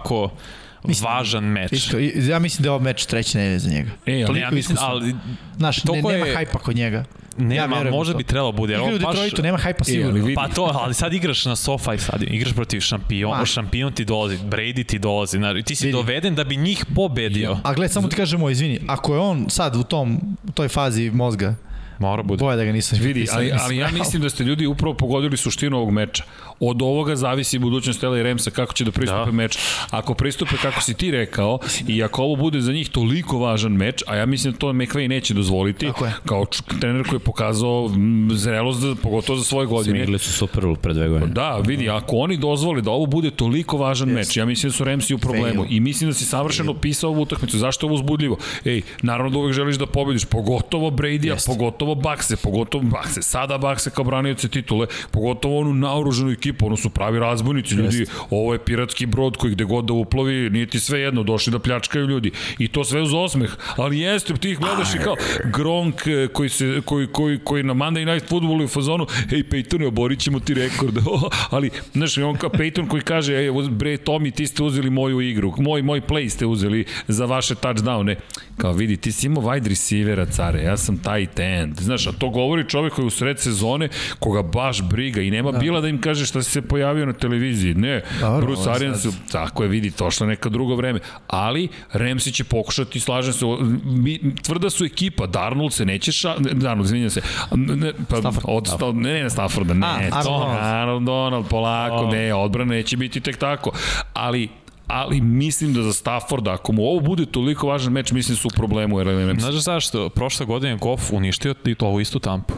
Mislim- važan meč. Isko, ja mislim da je ovo meč treće nedelje za njega. E, ali Toliko ja mislim, iskusan. ali Znaš, ne, nema je- hajpa kod njega. nema, u možda bi trebalo bude. ovo u Detroitu, nema hajpa ali sigurno. Pa to, ali sad igraš na sofa i sad igraš protiv šampion, Ma. šampion ti dolazi, Brady ti dolazi, znači, ti si Vidi. doveden da bi njih pobedio. A gled, samo ti kažemo, izvini, ako je on sad u tom, u toj fazi mozga, Mora bude. Boje da ga nisam Vidi, ali, ali ja mislim da ste ljudi upravo pogodili suštinu ovog meča. Od ovoga zavisi budućnost LA Ramsa kako će da pristupe da. meč. Ako pristupe kako si ti rekao i ako ovo bude za njih toliko važan meč, a ja mislim da to McVay neće dozvoliti, kao trener koji je pokazao zrelost, za, pogotovo za svoje godine. Smigli su Super Bowl pre dve godine. Da, vidi, ako oni dozvole da ovo bude toliko važan meč, ja mislim da su Ramsi u problemu i mislim da si savršeno pisao ovu utakmicu. Zašto je ovo uzbudljivo? Ej, naravno da uvek želiš da pobediš, pogotovo Brady-a, pogotovo Bakse, pogotovo Bakse, sada Bakse kao branioce titule, pogotovo onu naoruženu ekipu, ono su pravi razbojnici, ljudi, ovo je piratski brod koji gde god da uplovi, nije ti sve jedno, došli da pljačkaju ljudi. I to sve uz osmeh, ali jeste, ti ih gledaš i kao Gronk eh, koji, se, koji, koji, koji na Monday Night Footballu u fazonu, ej Peyton, oborit ćemo ti rekord. ali, znaš, on kao Peyton koji kaže, ej, bre, Tomi, ti ste uzeli moju igru, moj, moj play ste uzeli za vaše touchdowne. Kao vidi, ti si imao wide receivera, care, ja sam tight end. Znaš, a to govori čovek koji u sred sezone, koga baš briga i nema da. bila da im kaže šta se pojavio na televiziji. Ne, Dobro, Bruce Arians, tako je, vidi, to što neko drugo vreme. Ali, Ramsey će pokušati, slažem se, mi, tvrda su ekipa, Darnold se neće ša... ne, Darnold, izvinjam se. Ne, pa, Stafford. Odstao, ne, ne, ne, Stafforda, ne. A, to, Donald. Aaron Donald, polako, ne, odbrana neće biti tek tako. Ali, ali mislim da za Stafforda, ako mu ovo bude toliko važan meč, mislim da su u problemu. Jer, Ramsey. Znaš zašto? Prošle godine je Goff uništio i to ovu istu tampu.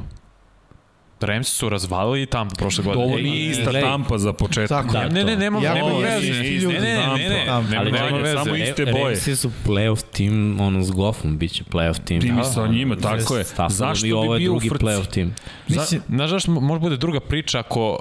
Rams su razvalili i tampu prošle godine. Ovo nije ista Glej. tampa za početak. Tako. Ja, ne, ne, nema, Ja nema veze. isti Ne, ne, ne, ne, ne, Ali nema nema veze, samo iste Re- boje. Ramsi su playoff tim, ono s Goffom, bit će playoff tim. Ti mi Da. sa njima, tako je. Zašto bi bio u drugi frci? playoff tim. Mislim, znaš može bude druga priča ako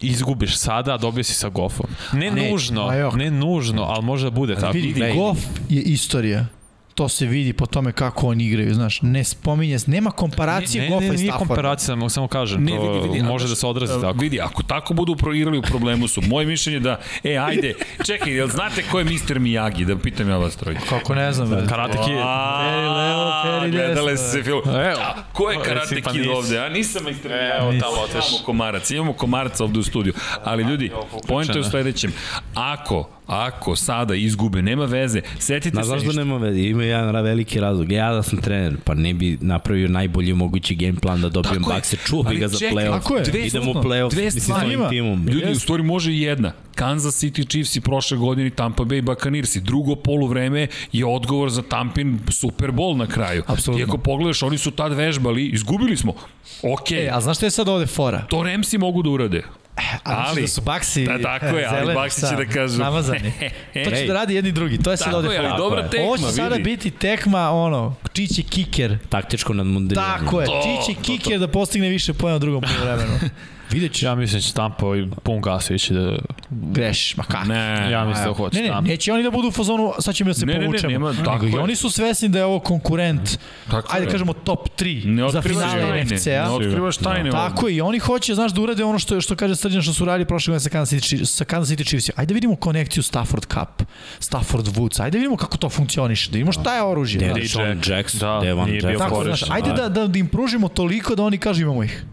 izgubiš sada, a dobio si sa Goffom. Ne Ne, nužno, ne nužno, ali može da bude tako. Vidi. Goff je istorija. To se vidi po tome kako oni igraju, znaš. Ne spominje, nema komparacije ne, Goffa ne, i nije Stafforda. komparacija, samo, samo kažem, Ne, to vidi, vidi, a može da se odrazi a, tako. Vidi, ako tako budu proigrali u problemu su, moje mišljenje da, e, ajde, čekaj, jel znate ko je Mr. Miyagi, da pitam ja vas trojicu. Kako ne znam, bre. Karate Kid. Peri levo, peri Gledale desno. se film. Evo. A, ko je Evo, Karate Kid ovde? A nisam Mr. Evo, Miyagi. tamo oteš. Imamo komarac, imamo komarca ovde u studiju. Ali ljudi, pojento je u sledećem. Ako, ako sada izgube, nema veze, setite Na se... zašto nema veze? Ima jedan veliki razlog. Ja da sam trener, pa ne bi napravio najbolji mogući game plan da dobijem bakse, čuvaj Ali ga za playoff. Idemo u playoff dve stvari. timom. Ljudi, u stvari može i jedna. Kansas City Chiefs i prošle godine Tampa Bay Buccaneers i drugo poluvreme je odgovor za Tampin Super Bowl na kraju. Apsolutno. I ako pogledaš, oni su tad vežbali, izgubili smo. Ok, E, a znaš šta je sad ovde fora? to Remsi mogu da urade. A ali, Ali- da su baksi Da, tako je, ali baksi će da kažu. Namazani. to će da radi jedni drugi. To je sad Tako ovde je, ali dobra tekma, Ovo će sada vidi. biti tekma, ono, čići kiker. Taktičko nadmondiranje. Tako je, To, čići kiker da postigne više pojena u drugom polovremenu. Vidjet ću. Ja mislim da će Tampa i pun gas ići da... Grešiš, ma kako? Ne, Ja mislim da hoće Ne, ne, Tampa. neće oni da budu u fazonu, sad ćemo da se Ne, ne, ne, povučemo. nema- tako I je. oni su svesni da je ovo konkurent, Tako ajde je. kažemo top 3 Ne za otkrivaš finale tajne, ne NFC-a. otkrivaš tajne. ovde. Tako je, i oni hoće, znaš, da urade ono što, što kaže Srđan što su radili prošle godine sa Kansas City, Chiefs- sa Kansas City Chiefs. Ajde da vidimo konekciju Stafford Cup, Stafford Woods, ajde da vidimo kako to funkcioniše, da vidimo šta je oružje. Sean Jackson, Da, bio Jefferson. Tako, znaš, ajde da. da, da, da im pružimo toliko da oni kažu imamo ih.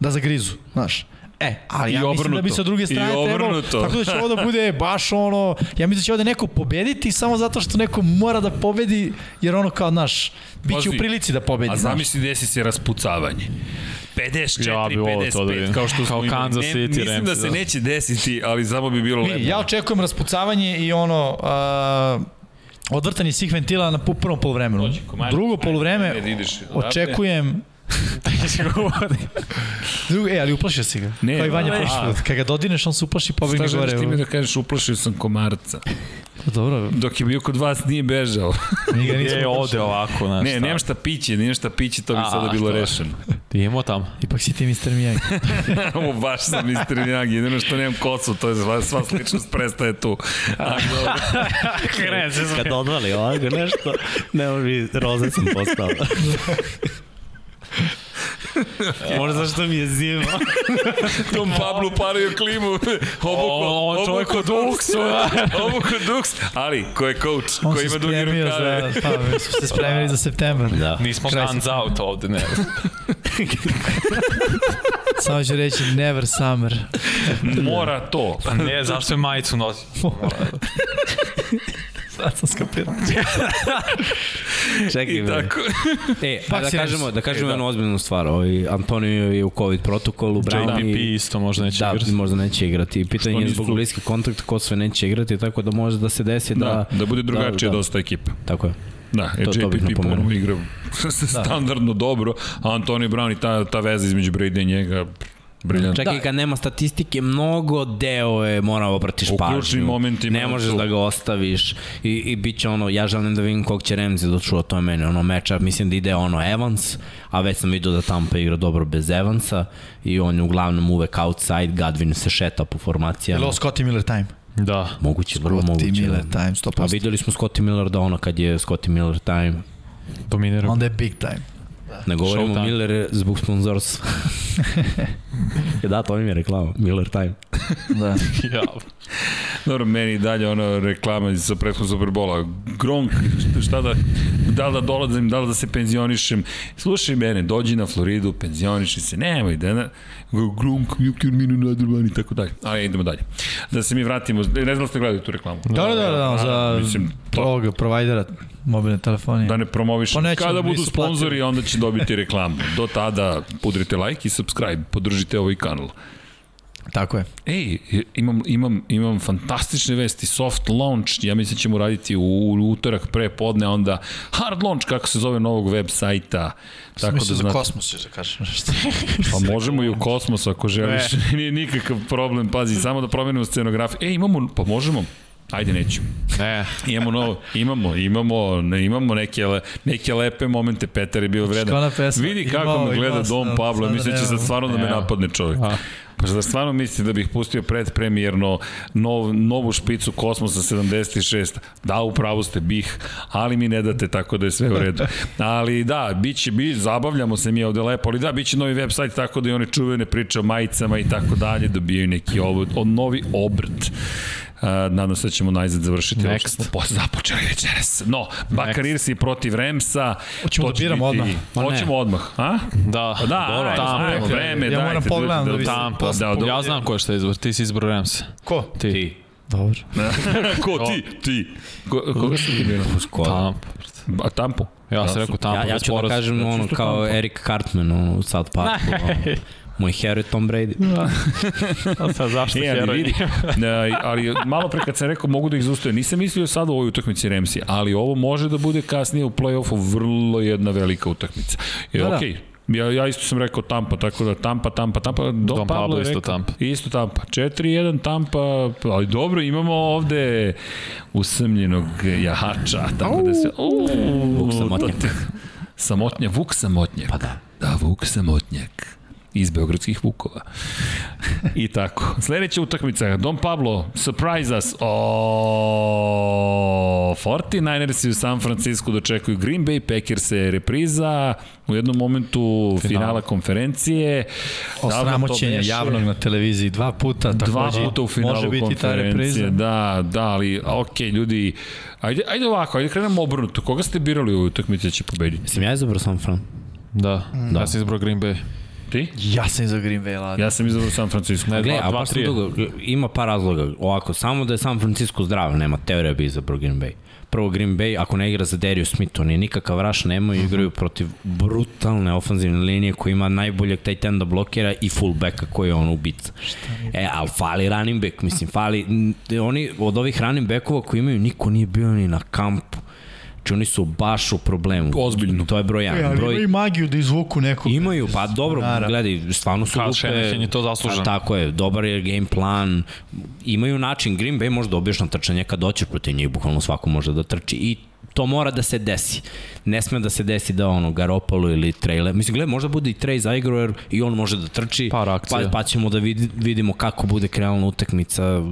Da zagrizu, znaš. E, ali I ja mislim da bi obrnuto. sa druge strane trebalo, obrnuto. tako da će ovo da bude baš ono, ja mislim da će ovde neko pobediti samo zato što neko mora da pobedi, jer ono kao, znaš, bit će u prilici da pobedi, A zamisli desi se raspucavanje. 54, Ja bi volao to da 55, vidim. kao što smo Kao imali. Kansas Ne, City Mislim da se da. neće desiti, ali samo bi bilo lepo. Ja očekujem raspucavanje i ono, uh, odvrtanje svih ventila na prvom polovremenu. Drugo polovreme očekujem Drugo, e, ali uplašio si ga. Ne, Kao i Vanja prošli put. Kad ga dodirneš, on se uplaši i pobegne Šta želiš gore. ti mi da kažeš, uplašio sam komarca. Dobro, Dok je bio kod vas, nije bežao. mi ga nismo Je ovde ovako, znaš. Ne, nemam šta piće, nemam šta piće, to bi A, sada bilo rešeno. Ti imao tamo. Ipak si ti Mr. Miyagi. Ovo baš sam Mr. Miyagi, jedino što nemam kosu, to je sva, sva sličnost prestaje tu. Ali dobro. Kad odvali ovako nešto, ne može, roze sam postao. Možda zašto mi je zima. Tom Pablo paraju klimu. Obuko, O, on čovjek od Duksu. Obuko Duks. Ali, ko je coach? On Ko se ima dugi spremio rukave? za, pa, mi smo se spremili za septembar. Da. Nismo Kraj guns out ovde, ne. Samo ću reći never summer. Mora to. Pa ne, zašto je majicu nosi? Sad sam skapirao. Čekaj, I bre. tako. E, Pa da kažemo, da kažemo E, da. jednu ozbiljnu stvar. Ovaj, Antonio je u COVID protokolu, Brown JPP i... isto možda neće Da, igrati. možda neće igrati. Pitanje je zbog bliski kontakt ko sve neće igrati, tako da može da se desi da... Da, da bude drugačije da, da. dosta ekipa. Tako je. Da, e, To- to JPP napomenuo. ponovo igra standardno dobro, a Antonio Brown i ta, ta veza između Brady i njega, briljant. Čekaj, kad nema statistike, mnogo deo je mora obratiš U pažnju. ključnim momentima Ne možeš da ga ostaviš i, i bit će ono, ja želim da vidim kog će Remzi da čuva, to je meni ono meča, mislim da ide ono Evans, a već sam vidio da Tampa igra dobro bez Evansa i on je uglavnom uvek outside, Gadvin se šeta po formacijama. ovo Scotty Miller time? Da. Moguće, vrlo Scotty moguće. Miller da. time, A 100%. videli smo Scotty Miller da ono kad je Scotty Miller time, Dominira. Onda je big time. Ne govorimo Showtime. Miller zbog sponzorstva. da, to mi je reklama, Miller time. Da. ja. Dobro, meni i dalje ono reklama iz prethodnog Superbola. Gronk, šta da, da li da dolazim, da li da se penzionišem. Slušaj mene, dođi na Floridu, penzioniši se, nemoj da na... Gronk, Jukir, Minu, Nadrban i tako dalje. Ali idemo dalje. Da se mi vratimo, ne znam da ste gledali tu reklamu. Da, da, da, da, za Mislim, to- ovoga provajdera mobilne telefonije. Da ne promoviš. Pa Kada budu sponzori, onda će dobiti reklamu. Do tada udrite like i subscribe, podržite ovaj kanal. Tako je. Ej, imam, imam, imam fantastične vesti, soft launch, ja mislim da ćemo raditi u, u utorak pre podne, onda hard launch, kako se zove novog web sajta. Tako da da za kosmos još da kažeš nešto. pa možemo i u kosmos ako želiš, nije nikakav problem, pazi, samo da promenimo scenografiju. Ej, imamo, pa možemo, Ajde, neću. Ne. Imamo novo, imamo, imamo, ne, imamo neke, neke lepe momente, Petar je bio vredan. ona pesma? Vidi Imao, kako me imao gleda sam, Dom Pablo, sada misli će sad stvarno da me napadne čovjek. A. Pa da stvarno misli da bih pustio predpremijerno nov, novu špicu Kosmosa 76. Da, upravo ste bih, ali mi ne date tako da je sve u redu. Ali da, bit će, bi, zabavljamo se mi ovde lepo, ali da, bit će novi website tako da i one čuvene priče o majicama i tako dalje dobijaju neki ovo, o, novi obrt. Uh, nadam se da ćemo najzad završiti ovo što Next. smo po, započeli večeras. No, Bakar Irsi protiv Remsa. Hoćemo da biramo odmah? Ma ne. Hoćemo odmah, a? Da. Pa da, Dobro, ajde, Tampa. smo rekli, vreme, Ja moram pogledam da vidim. Tampa. Da, da, ja znam ko je šta izbor, ti si izbor Rams. Ko? Ti. Ti. Dobro. Ko ti? Ti. Ko, koga si ti birao? Ko? Tampa. A Tampo? Ja sam rekao Tampa. Ja, ja ću da kažem ću ono kao. Eric Cartman u South Parku. moj hero je Tom Brady. A sad zašto E, ali heroj? vidi, ne, ali malo pre kad sam rekao mogu da ih zaustavim, nisam mislio sad u ovoj utakmici Remsi, ali ovo može da bude kasnije u play-offu vrlo jedna velika utakmica. E, Da, da, da. okej, Ja, ja isto sam rekao Tampa, tako da Tampa, Tampa, Tampa. Don, Don Pablo Pablo je isto rekao, Tampa. Isto Tampa. 4-1 Tampa, ali dobro, imamo ovde usamljenog jahača, tako da se... Uuu, Vuk Samotnjak. to- Samotnja, Vuk Samotnjak. Pa da. Da, Vuk Samotnjak iz Beogradskih Vukova. I tako. Sledeća utakmica, Don Pablo, surprise us. O, 49ersi u San Francisco dočekuju Green Bay, Packers je repriza u jednom momentu finala konferencije. Davno to Osramoćenja beše. javnog na televiziji dva puta. Dva puta u finalu Može biti ta konferencije. repriza. Da, da, ali ok, ljudi, ajde, ajde ovako, ajde krenemo obrnuto. Koga ste birali u utakmici da će pobediti? Sam ja izabrao San Fran. Da, da. Ja sam izbrao Green Bay. Ti? Ja sam za Green Bay, ladi. Ja sam izabrao San Francisco. Ne, Gle, dva, a dva, baš dugo, ima par razloga. Ovako, samo da je San Francisco zdrav, nema teorija bi izabrao Green Bay. Prvo Green Bay, ako ne igra za Darius Smith, oni nikakav raš nemaju, igraju protiv brutalne ofanzivne linije koji ima najboljeg tight enda blokera i fullbacka koji je on ubica. E, ali fali running back, mislim, fali, oni od ovih running backova koji imaju, niko nije bio ni na kampu. Znači oni su baš u problemu. Ozbiljno. To je broj 1. E, ali broj... imaju magiju da izvuku nekog. Imaju, pa dobro, Naravno. gledaj, stvarno su Kyle lupe. Shanahan je to zaslužan. A, tako je, dobar je game plan. Imaju način, Green Bay može dobiješ na trčanje kad doćeš protiv njih, bukvalno svako može da trči i to mora da se desi. Ne sme da se desi da ono Garopolo ili Trailer, mislim gledaj, možda bude i Trey zaigrao jer i on može da trči. Par akcija. Pa, pa ćemo da vid, vidimo kako bude krenula utakmica.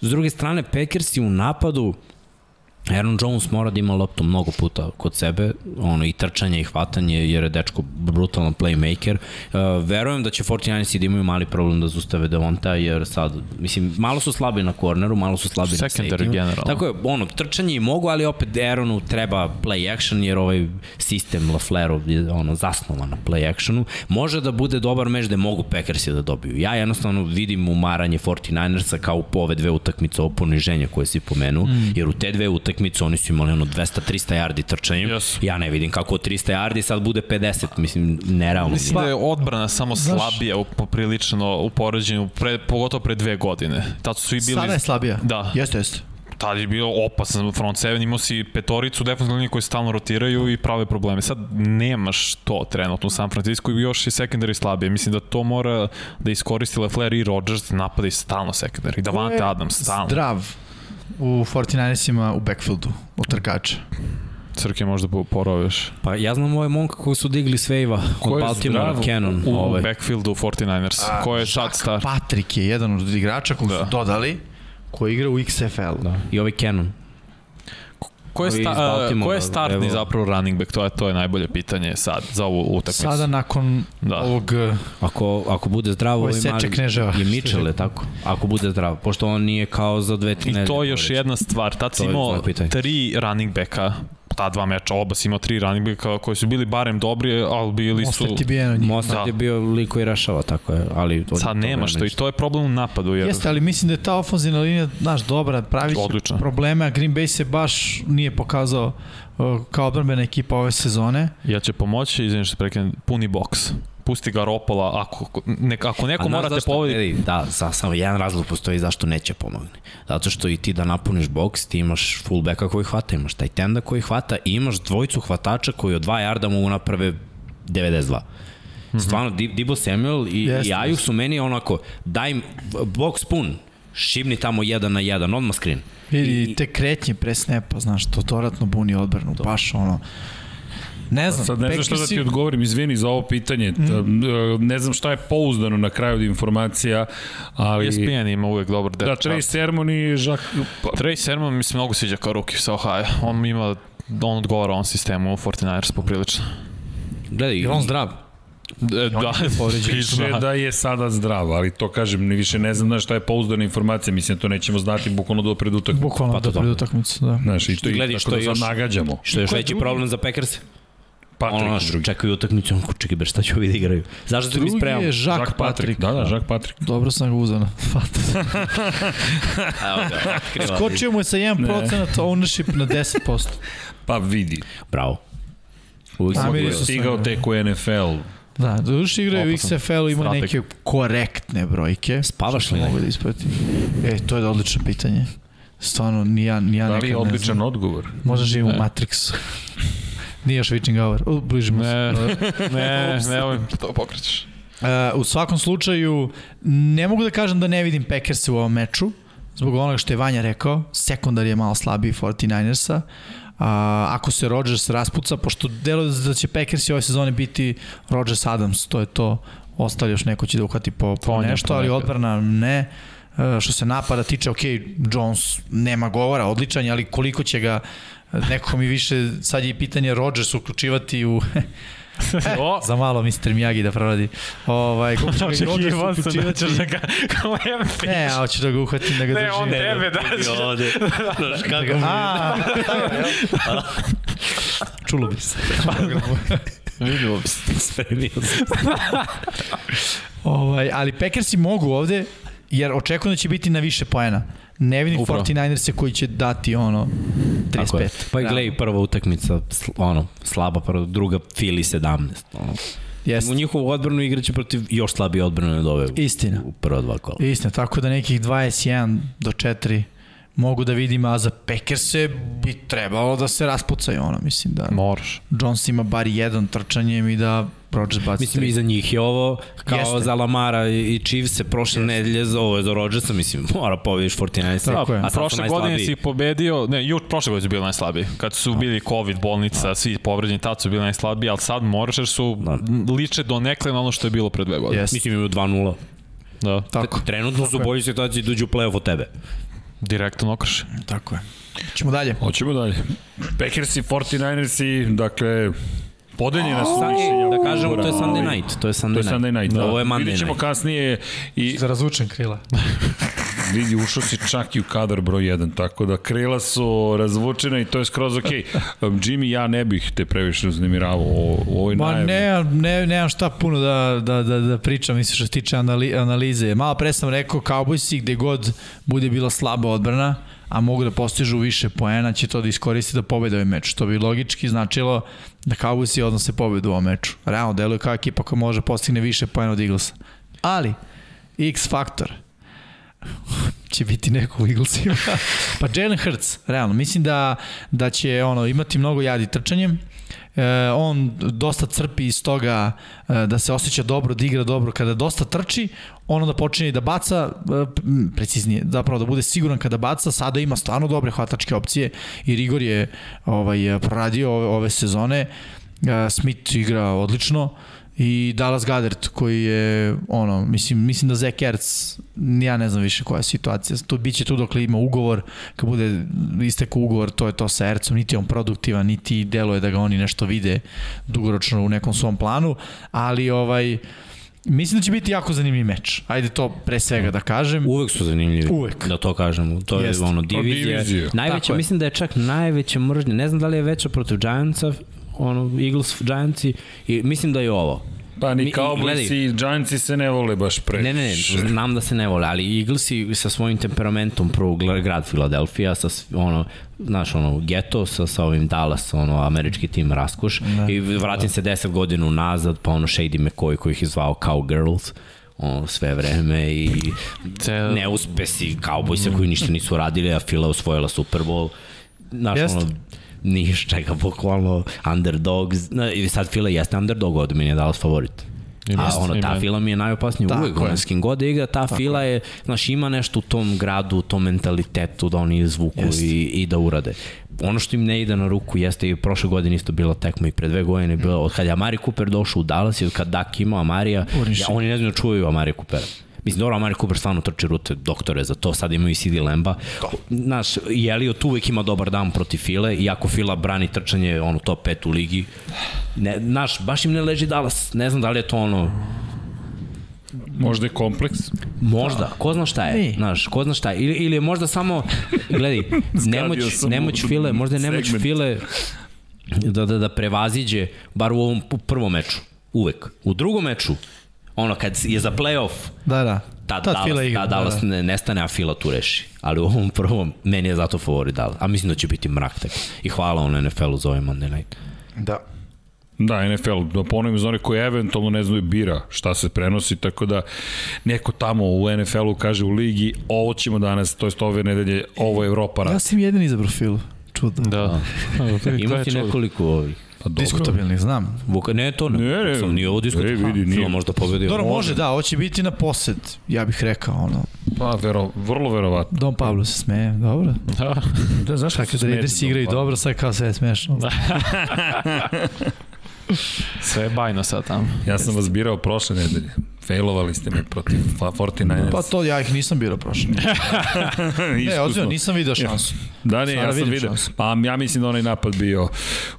S druge strane, Packersi u napadu Aaron Jones mora da ima loptu mnogo puta kod sebe, ono i trčanje i hvatanje jer je dečko brutalan playmaker. Uh, verujem da će 49ersi da imaju mali problem da zustave Devonta jer sad, mislim, malo su slabi na korneru, malo su slabi na Secondary safety. generalno. Tako je, ono, trčanje i mogu, ali opet Aaronu treba play action jer ovaj sistem LaFleurov je ono, zasnovan na play actionu. Može da bude dobar meč da mogu Packersi da dobiju. Ja jednostavno vidim umaranje 49ersa kao po ove dve utakmice o poniženja koje si pomenuo, mm. jer u te dve utakmice utakmicu, oni su imali ono 200-300 yardi trčanjem. Yes. Ja ne vidim kako od 300 yardi sad bude 50, mislim, nerealno. Mislim da je odbrana samo Znaš- slabija poprilično u poređenju, pre, pogotovo pre dve godine. Tad su svi bili... Sada je slabija. Da. Jeste, jeste. tad je bio opasan front seven, imao si petoricu defensivne linije koji stalno rotiraju i prave probleme. Sad nemaš to trenutno u San Francisco i još i secondary slabije. Mislim da to mora da iskoristi Lefler i Rodgers da napada i stalno secondary. Davante Adams stalno. Zdrav u 49ersima u backfieldu, u trkača. Crke možda po- poroviš. Pa ja znam ovaj momka koji su digli s Vejva od Baltimore, Cannon. U ovaj. backfieldu 49ers. Ko je sad star? Patrick je jedan od igrača kog Da. su dodali, koji igra u XFL. Da. I ovaj Cannon. Ko je, sta, Baltimora, ko je startni evo. zapravo running back? To je, to je najbolje pitanje sad za ovu utakmicu. Sada nakon Da. ovog... uh, Ako, ako bude zdrav, Ovo je ovaj Seče mali Kneževa. je Mitchell, je tako? Ako bude zdrav, pošto on nije kao za dve, tri I to je još jedna stvar. Tad si imao tri running backa ta dva meča, oba si imao tri running backa koji su bili barem dobri, ali bili su... Mostert je bio jedan od njih. Mostert Da. je bio lik koji rešava, tako je, ali... Sad nema što i to je problem u napadu. Jer Jeste, ali mislim da je ta ofenzivna linija, znaš, dobra, pravi će Odlična. probleme, a Green Bay se baš nije pokazao uh, kao odbrbena ekipa ove sezone. Ja će pomoći, izvinim što se prekinem, puni boks. Pusti ga Ropola, ako, ne, ako neko A znaš morate zašto? povediti, Edi, Da, za, samo jedan razlog postoji zašto neće pomogne. Zato što i ti da napuniš boks, ti imaš fullbacka koji hvata, imaš taj tenda koji hvata i imaš dvojicu hvatača koji od 2 jarda mogu naprave 92. Stvarno, Di- Dibo Samuel i, Jeste, i Ayuk su meni onako, daj im box pun, šibni tamo jedan na jedan, odmah screen. Vidi, te kretnje pre snepa, znaš, to dodatno buni odbranu, baš ono... Ne znam, Sad ne znam šta da ti odgovorim, izvini za ovo pitanje. Mm. Ne znam šta je pouzdano na kraju od informacija, ali... ESPN ima uvek dobar Da, depth Trey chart. Sermon i Jacques... Pa, Trey Sermon mi se mnogo sviđa kao ruki sa Ohio. On ima on odgovara ovom sistemu u 49ers poprilično. Gledaj, Je on zdrav? E, da, povređen. Piše da je sada zdrav, ali to kažem, ni više ne znam na šta je pouzdana informacija, mislim to nećemo znati bukvalno do pred utakmice. Bukvalno Pa do pred dobro. utakmicu, da. Znaš, i to i tako što da još- nagađamo. Što je još veći drugi? problem za Packers? Patrick Ono, naš, drugi. čekaju utakmicu, onako, čekaj, bre, šta će ovi da igraju? Zašto se mi Drugi spremamo? je Jacques Patrick. Da, da, Jacques Patrick. Dobro sam ga uzao na fata. Evo ga. Skočio mu je sa 1% ownership na 10%. Pa vidi, Bravo. Uvijek bili- su- stigao tek u NFL. Da, duše igraju u. XFL-u, ima Strateg. neke korektne brojke. Spavaš li Mogu da ispratim. E, to je odlično pitanje. Stvarno, ni ja, ni ja Da li je ne odličan znam. odgovor? Možda živim u Ne. Matrixu. Nije još witching hour. U, bližimo se. Ne, ne, ne, to pokrećeš. Uh, u svakom slučaju, ne mogu da kažem da ne vidim Packers u ovom meču, zbog onoga što je Vanja rekao, sekundar je malo slabiji 49ersa. A, ako se Rodgers raspuca, pošto delo da će Packersi ove sezone biti Rodgers Adams, to je to, ostali još neko će da uhvati po, po Ponja nešto, ali odbrana ne. E, što se napada tiče, ok, Jones nema govora, odličan je, ali koliko će ga nekako mi više, sad je i pitanje Rodgers uključivati u O, za malo Mr. Miyagi da proradi. Ovaj, kako će ga i Rodgers da uključivati? da ga kao jedan Ne, a hoću da ga uhvatim, da ga Ne, držim. on tebe daš. Ovde. Znaš Da kako mi a, čulo bi se. Vidimo bi se. spremio sam. ovaj, ali Packersi mogu ovde, jer očekujem da će biti na više poena. Ne vidim Upravo. 49erse koji će dati ono 35. Tako je. Pa i gledaj, prva utakmica, ono, slaba prva, druga Fili 17. Ono. Jeste. U njihovu odbranu igraće protiv još slabije odbrane od ove Istina. u prva dva kola. Istina, tako da nekih 21 do 4 mogu da vidim, a za Packerse bi trebalo da se raspucaju, ono, mislim da Moraš. Jones ima bar jedan trčanjem i da Rodgers baci Mislim, tri. i za njih je ovo kao Jeste. Jeste. za Lamara i Chiefs se prošle Jeste. nedelje, za ovo je za Rodgersa, mislim, mora pobediš 49. Tako je. A Prošle godine si pobedio, ne, ju, prošle godine su bili najslabiji. Kad su bili COVID bolnica, svi povređeni, tad su bili najslabiji, ali sad moraš jer su Da. liče do nekle na ono što je bilo pre dve godine. Yes. Mislim, imaju 2-0. Da, Tako, Trenutno su u boljoj situaciji da uđu u play-off od tebe. Direktno okrši. tako je. Ćemo dalje. Hoćemo dalje. Packers i 49ersi, dakle, podeljena su mišljenja. Da kažemo, to je Sunday night. To je Sunday To je night. Sunday night. Da. Ovo je Monday Vidjet ćemo night. kasnije i Za razvučen krila. vidi, ušao si čak i u kadar broj 1, tako da krila su razvučena i to je skroz ok. Um, Jimmy, ja ne bih te previše uznemiravao u u ovoj Ma najavi. ne, ne, nemam šta puno da, da, da, da pričam, mislim što se tiče anali, analize. Malo pre sam rekao, Cowboysi gde god bude bila slaba odbrana, a mogu da postižu više poena, će to da iskoristi da pobede ovaj meč. To bi logički značilo da Cowboysi odnose pobedu u ovom meču. Realno deluje kao ekipa koja može postigne više poena od Eaglesa. Ali, X faktor, će biti neko u Eaglesima. pa Jalen Hurts, realno, mislim da, da će ono imati mnogo jadi trčanjem, e, on dosta crpi iz toga e, da se osjeća dobro, da igra dobro kada dosta trči, ono da počne da baca, e, preciznije, zapravo da bude siguran kada baca, sada ima stvarno dobre hvatačke opcije i Rigor je ovaj, proradio ove, ove sezone, e, Smith igra odlično, i Dallas Goddard koji je ono mislim mislim da Zach Ertz ja ne znam više koja je situacija. To biće tu dok ima ugovor kad bude istekao ugovor to je to sa Ertzom niti on produktivan niti deluje da ga oni nešto vide dugoročno u nekom svom planu ali ovaj Mislim da će biti jako zanimljiv meč. Ajde to pre svega da kažem. Uvek su zanimljivi. Uvek. Da to kažemo. To Jest. je ono divizija. divizija. Najveća, je. mislim da je čak najveća mržnja. Ne znam da li je veća protiv Giantsa, ono, Eagles, Giantsi, i mislim da je ovo. Pa ni Cowboys i Giantsi se ne vole baš pre. Ne, ne, ne, znam da se ne vole, ali Eaglesi sa svojim temperamentom prvo grad Filadelfija, sa ono, znaš, ono, geto sa, sa ovim Dallas, ono, američki tim raskoš ne, i vratim da. se 10 godina unazad, pa ono Shady McCoy koji ih je zvao Cowgirls ono, sve vreme i neuspesi Cowboysa koji ništa nisu radili, a Fila osvojila Super Bowl. Znaš, Jest. ono, niš čega, bukvalno underdogs, i sad Fila jeste underdog, od meni je Dallas favorit. A ono, ta fila mi je najopasnija Tako uvek, ono, s kim god da igra, ta Tako fila je, znaš, ima nešto u tom gradu, u tom mentalitetu da oni izvuku i, i da urade. Ono što im ne ide na ruku jeste i prošle godine isto bila tekma i pre dve godine bila, od kad je Amari Cooper došao u Dallas i od kad Dak imao Amarija, ja, oni ne znaju da čuvaju Amarija Coopera. Mislim, dobro, Amari Cooper stvarno trči rute doktore za to, sad imaju i CD Lemba. Znaš, Elliot uvek ima dobar dan protiv File, iako Fila brani trčanje ono, top 5 u ligi. Ne, znaš, baš im ne leži Dallas. Ne znam da li je to ono... Možda je kompleks. Možda, ko zna šta je, znaš, ko zna šta je. Ili, ili je možda samo, gledaj, nemoć, nemoć File, možda je nemoć segment. File da, da, da prevaziđe, bar u ovom prvom meču, uvek. U drugom meču, ono, kad je za playoff, da, da. Ta, Tad Dallas, igra, ta Dallas da, da. nestane, a Fila tu reši. Ali u ovom prvom, meni je zato favorit Dallas. A mislim da će biti mrak tako. I hvala ono NFL-u za ovaj Monday night. Da. Da, NFL, da ponovim za one koji eventualno ne znaju bira šta se prenosi, tako da neko tamo u NFL-u kaže u ligi, ovo ćemo danas, to jest ove nedelje, ovo je Evropa. Ja sam jedan izabrao Filu. Čudno. Da. Ima ti nekoliko ovih. Pa dobro. Diskutabilni, znam. Vuka, ne, to ne. Ne, ne. Sam nije ovo diskutabilno. Ne, vidi, nije. možda pobedi. Dobro, može, da, hoće biti na posed, ja bih rekao, ono. Pa, vero, vrlo verovatno. Don Pablo se smeje, dobro. Da. da znaš kako se Raiders igraju dobro, sad kao sve je smešno. Da. Sve je bajno sad tamo. Ja sam vas birao prošle nedelje. Failovali ste me protiv 49ers. Pa to ja ih nisam birao prošle. ne, ozbiljno, nisam video šansu. Da, ne, ja sam video. Šansu. Pa ja mislim da onaj napad bio,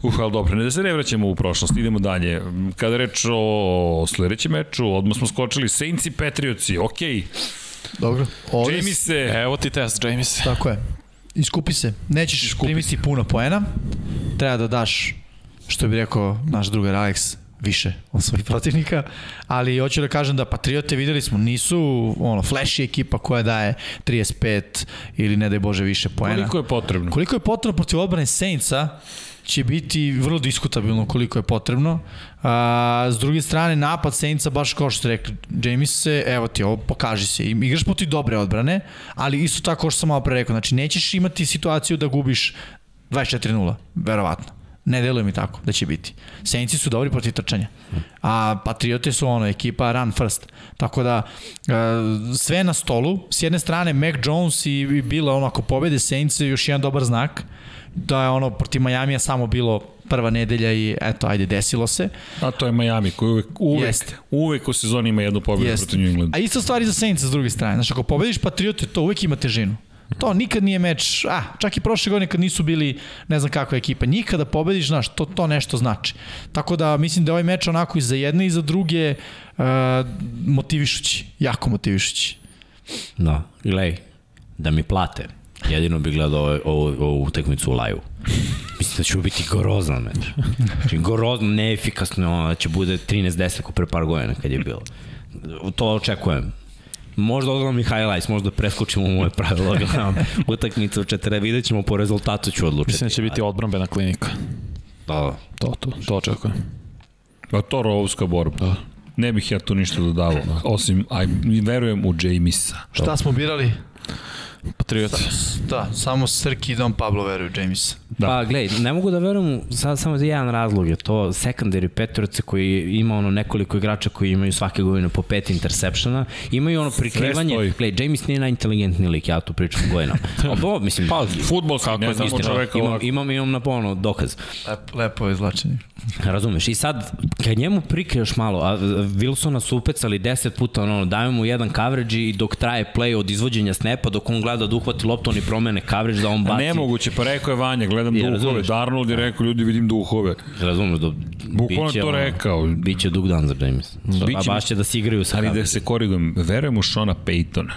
uh, ali dobro, ne da se ne vraćamo u prošlost, idemo dalje. Kada reč o sledećem meču, odmah smo skočili Saints i Patriotsi, okej. Okay. Dobro. Ovdje... James se... Evo ti test, James. Tako je. Iskupi se. Nećeš Iskupi primiti se. puno poena. Treba da daš što bi rekao naš drugar Alex, više od svojih protivnika, ali hoću da kažem da Patriote videli smo nisu ono flashy ekipa koja daje 35 ili ne daj Bože više poena. Koliko je potrebno? Koliko je potrebno protiv odbrane Saintsa će biti vrlo diskutabilno koliko je potrebno. A, s druge strane, napad Saintsa, baš kao što ste rekli, James se, evo ti ovo, pokaži se. Igraš protiv dobre odbrane, ali isto tako što sam malo pre rekao, znači nećeš imati situaciju da gubiš 24-0, verovatno. Ne deluje mi tako da će biti. Saintsi su dobri protiv trčanja. A Patriote su ono, ekipa run first. Tako da, e, sve na stolu. S jedne strane, Mac Jones i Bila, ono, ako pobede Saints, još jedan dobar znak. Da je ono, protiv Majamija samo bilo prva nedelja i eto, ajde, desilo se. A to je Miami koji uvek, uvek, Jest. uvek u sezoni ima jednu pobedu protiv New England. A isto stvari za Saints s druge strane. Znaš, ako pobediš Patriote, to uvek ima težinu. To nikad nije meč, a, čak i prošle godine kad nisu bili ne znam kakva ekipa, nikada pobediš, znaš, to, to nešto znači. Tako da mislim da je ovaj meč onako i za jedne i za druge uh, motivišući, jako motivišući. Da, gledaj, da mi plate, jedino bih gledao ovu, ovu, ovu utekmicu u laju. Mislim da će biti grozan meč. Znači, grozno, neefikasno, da će bude 13-10 ko pre par godina kad je bilo. To očekujem Možda odgledam i highlights, možda preskočimo moje pravilo, gledam utakmicu u četiri, vidjet ćemo po rezultatu ću odlučiti. Mislim da će biti odbrambena klinika. Da, da. To, to, to očekujem. Pa to rovska borba. Ne bih ja tu ništa dodavao. Osim, aj, verujem u Jamisa. Šta smo birali? Patrioti. Da, samo Srki i Don Pablo veruju James. Da. Pa gledaj, ne mogu da verujem sad samo za jedan razlog je to secondary Petrovice koji ima ono nekoliko igrača koji imaju svake godine po pet interseptiona, imaju ono prikrivanje, gledaj, James nije najinteligentniji lik, ja tu pričam godinama. Obo, mislim, Pa, futbolski, ne znam istina, čoveka imam, ovako. imam, imam na ono dokaz. Lepo, lepo je izlačenje. Razumeš? I sad, kad njemu prikriješ malo, a Wilsona su upecali 10 puta, ono, daju mu jedan coverage i dok traje play od izvođenja snepa, dok on gleda da uhvati loptu, oni promene coverage da on baci. Nemoguće, pa rekao je Vanja, gledam Ja, duhove. razumeš. Darnold je rekao, ljudi vidim duhove. Razumeš da Bukvalno biće, to rekao. Biće dug dan za James. Biće- Pa baš će da se igraju sa Ali da se korigujem, verujem u Shona Paytona.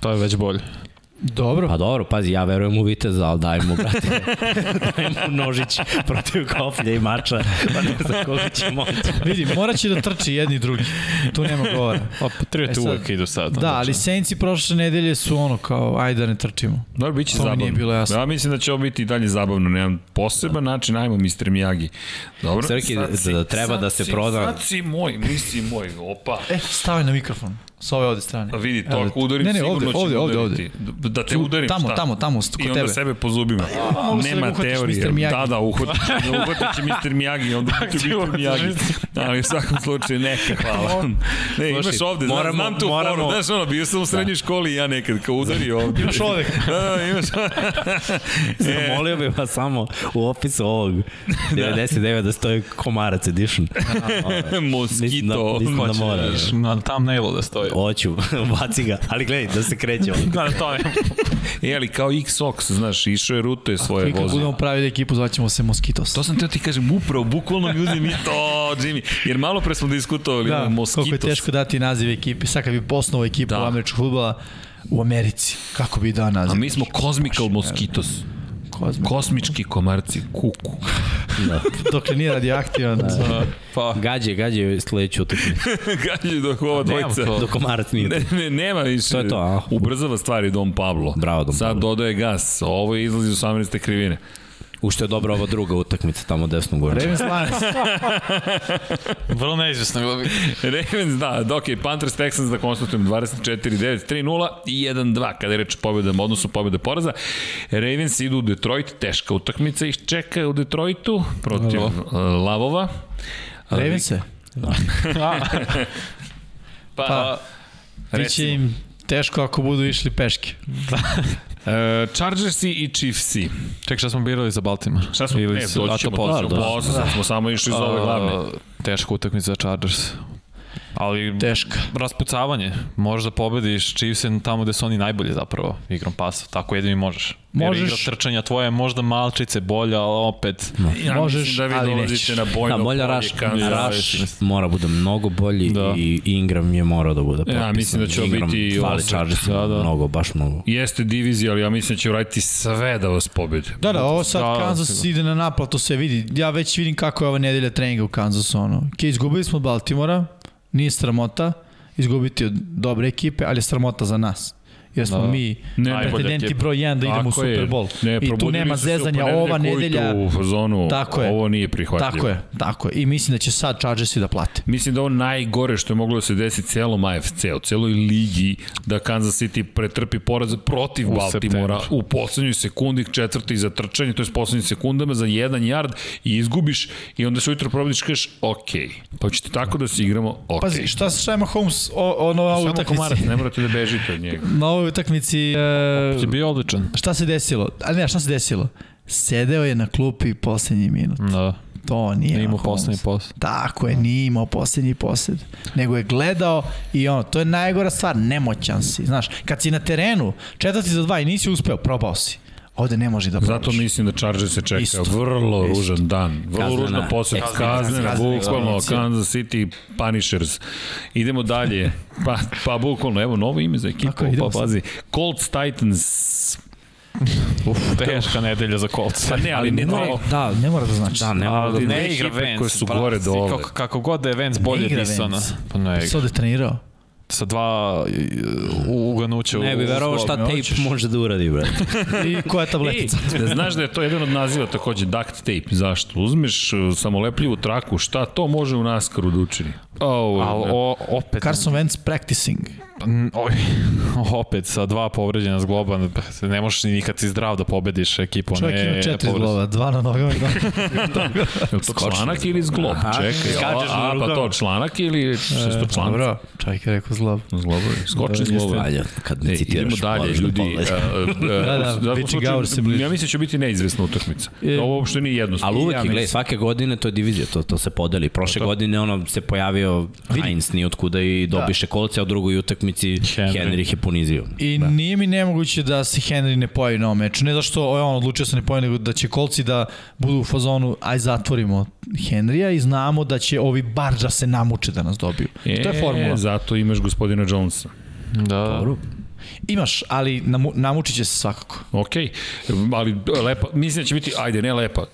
To je već bolje. Dobro. Pa dobro, pazi, ja verujem u Viteza, ali daj mu, brate, daj mu nožić protiv koplja i mača, pa ne znam koga će moći. Vidi, morat će da trči jedni i drugi. Tu nema govora. A Patrioti E uvek idu sad. Da, ali Saintsi prošle nedelje su ono kao, ajde da ne trčimo. Dobro, bit će To mi zabavno. nije bilo jasno. Ja mislim da će ovo biti i dalje zabavno. Nemam poseban način, ajmo Mr. Miyagi. Dobro. Srki, da- si- da treba sad da se si- proda- Sad si moj, nisi moj, opa. E, stavi na mikrofon. S ove ovde strane. A vidi, to ako udarim, ne, ne, sigurno ovde, ovde, ovde, udariti. Da da te udarim, tamo, šta? tamo, tamo, kod I onda tebe. sebe po zubima. mogu se da Nema teorije. Da, da, uhvatit će, će Mr. Miyagi, onda ću biti Miyagi. Ali u svakom slučaju neka, hvala. Ne, imaš ovde, znam, moramo- znam tu moramo- foru, znaš ono, bio sam u srednjoj školi i ja nekad kao udari ovde. Imaš ovde. Da, da, imaš. e, Molio bih vas samo u opisu ovog 99 da stoji komarac edition. Da, Moskito. mislim da mora. Na thumbnailu da stoji. Hoću, baci ga, ali gledaj, da se kreće on. Da, to je. E, ali kao X-Ox, znaš, išao je rute svoje voze. budemo pravili ekipu, zvaćemo se Moskitos. To sam teo ti kažem, upravo, bukvalno mi uzim i to, Jimmy. Jer malo pre smo diskutovali, da, Da, Moskitos. koliko je teško dati naziv ekipi. Sad kad bi posnovao ekipu Da. američkog futbola u Americi, kako bi dao naziv? A mi smo Cosmical Mosquitos. Kozmi. Kosmički komarci, kuku. Dokle nije radioaktivan. Da. Pa, Gađe, gađe sledeću utakmicu. Gađe dok ova dvojica. to. Do komarac nije. Ne, ne, nema više. To je to, a? Ubrzava stvari Dom Pablo. Bravo, Dom Sad Pablo. dodaje gas. Ovo je izlazi iz 18. krivine. U što je dobra ova druga utakmica tamo desno gore. Ravens Lions. vrlo neizvesno bilo bi. Ravens, da, dok je Panthers Texans da konstatujem 24-9, 3-0 i 1-2 kada je reč o pobjedama, odnosno pobjede poraza. Ravens idu u Detroit, teška utakmica ih čeka u Detroitu protiv uh, Lavova. Ali- Ravense. Pa, Pa, Biće im teško ako budu išli peške. e, Chargersi i Chiefsi. Ček, šta smo birali za Baltimore? Šta smo, Ili ne, doći ćemo, da. sad smo samo išli za ove glavne. Teška utakmica za Chargers. Ali Teška. raspucavanje. Možeš da pobediš Chiefs tamo gde su oni najbolji zapravo igrom pasa. Tako jedini možeš. Jer Možeš. igra trčanja tvoja je možda malčice bolja, ali opet... Ja Možeš, da vi ali nećeš. na bojno Da, bolja Raš. Raš mora bude mnogo bolji Da. i Ingram je morao da bude potpisan. mislim da će Ingram biti. Chargers Da, da. mnogo, baš mnogo. Jeste divizija, ali ja mislim da će uraditi sve da vas pobedi. Da, da, ovo sad Da, da, Kansas sigurno. ide na naplatu, se vidi. Ja već vidim kako je ova nedelja treninga u Kansasu. Ono. Ke, izgubili smo od Baltimora, nije sramota izgubiti od dobre ekipe, ali je sramota za nas. Jer smo Da. da. mi Ne, pretendenti broj 1 da idemo u Tako je. Super Bowl. Ne, I tu nema se zezanja, ova nedelja... U fazonu, Tako je. ovo nije prihvatljivo. Tako je, tako je. I mislim da će sad Chargersi da plate. Mislim da ovo najgore što je moglo da se desi celom AFC-u, celoj ligi, da Kansas City pretrpi poraz protiv U Baltimora septembru. u poslednjoj sekundi, četvrti za trčanje, to je poslednjim sekundama za jedan yard i izgubiš i onda se ujutro probadiš i kažeš ok, pa ćete tako da se igramo, ok. Pazi, šta, šta ima Holmes o, o, na ovoj Samo komarac, ne morate da bežite od njega. Na ovoj utakmici... Je E, bio odličan. šta se desilo? Ali ne, šta se desilo? Sedeo je na klupi poslednji minut. Da, To nije nije imao poslednji post. Tako je, nije imao poslednji posed. Nego je gledao i ono, to je najgora stvar, nemoćan si. Znaš, kad si na terenu, četvrti za dva i nisi uspeo, probao si. Ovde ne može da probaš. Zato mislim da Chargers se čeka Isto. vrlo Isto. ružan dan. Vrlo Kaznena ružna. Kaznena, Kaznena bukvalno. Kansas City Punishers. Idemo dalje. Pa, pa bukvalno, evo novo ime za ekipu. Tako pa pazi. Colts Titans. Uf, teška nedelja za Colts. Pa ne, ali ne, ne, da, ne mora da znači. Da, ne mora da... dve ne igra ekipe Vance. koje su brate, gore dole. Kako, kako god da je Vance bolje igra. Vance. Pa ne igra. Sad je trenirao. Sa dva uh, uganuća u Ne bi verovao šta tape može da uradi, brate. I koja je tabletica? Da znaš da je to jedan od naziva takođe duct tape. Zašto? Uzmeš uh, samolepljivu traku, šta to može u naskaru da učini? Oh, Ali o, opet, Carson Wentz practicing. Mm, Oj, opet sa dva povređena zgloba, ne možeš ni nikad si zdrav da pobediš ekipu. Čovjek ne, ima četiri povređen. zglova, dva na nogama i dva. To članak ili zglob? Aha, Čekaj, skačeš a, pa to članak ili što su to članci? Dobro, čovjek je rekao zglob. Zglobovi, skoči zglobovi. Ajde, kad me E, citiraš. idemo dalje, da ljudi. pogledaš. Da, da, slučaju, Hour se bliži. Ja mislim da će biti neizvesna utakmica. E, Ovo uopšte nije jednostavno. Ali uvek Ja gledaj, svake godine to je divizija, to, to se podeli. Prošle godine ono se pojavio Heinz ni otkuda i dobiše kolce, a u drugoj utakmici Henry. Henry ih je ponizio. I da. nije mi nemoguće da se Henry ne pojavi na ovom meču. Ne zašto on odlučio se ne pojavi, nego da će kolci da budu u fazonu aj zatvorimo Henrya i znamo da će ovi bar da se namuče da nas dobiju. I to je formula. E, zato imaš gospodina Jonesa. Da, Dobro. Imaš, ali namu, namučit će se svakako. Ok, ali lepa, mislim da će biti, ajde, ne lepa,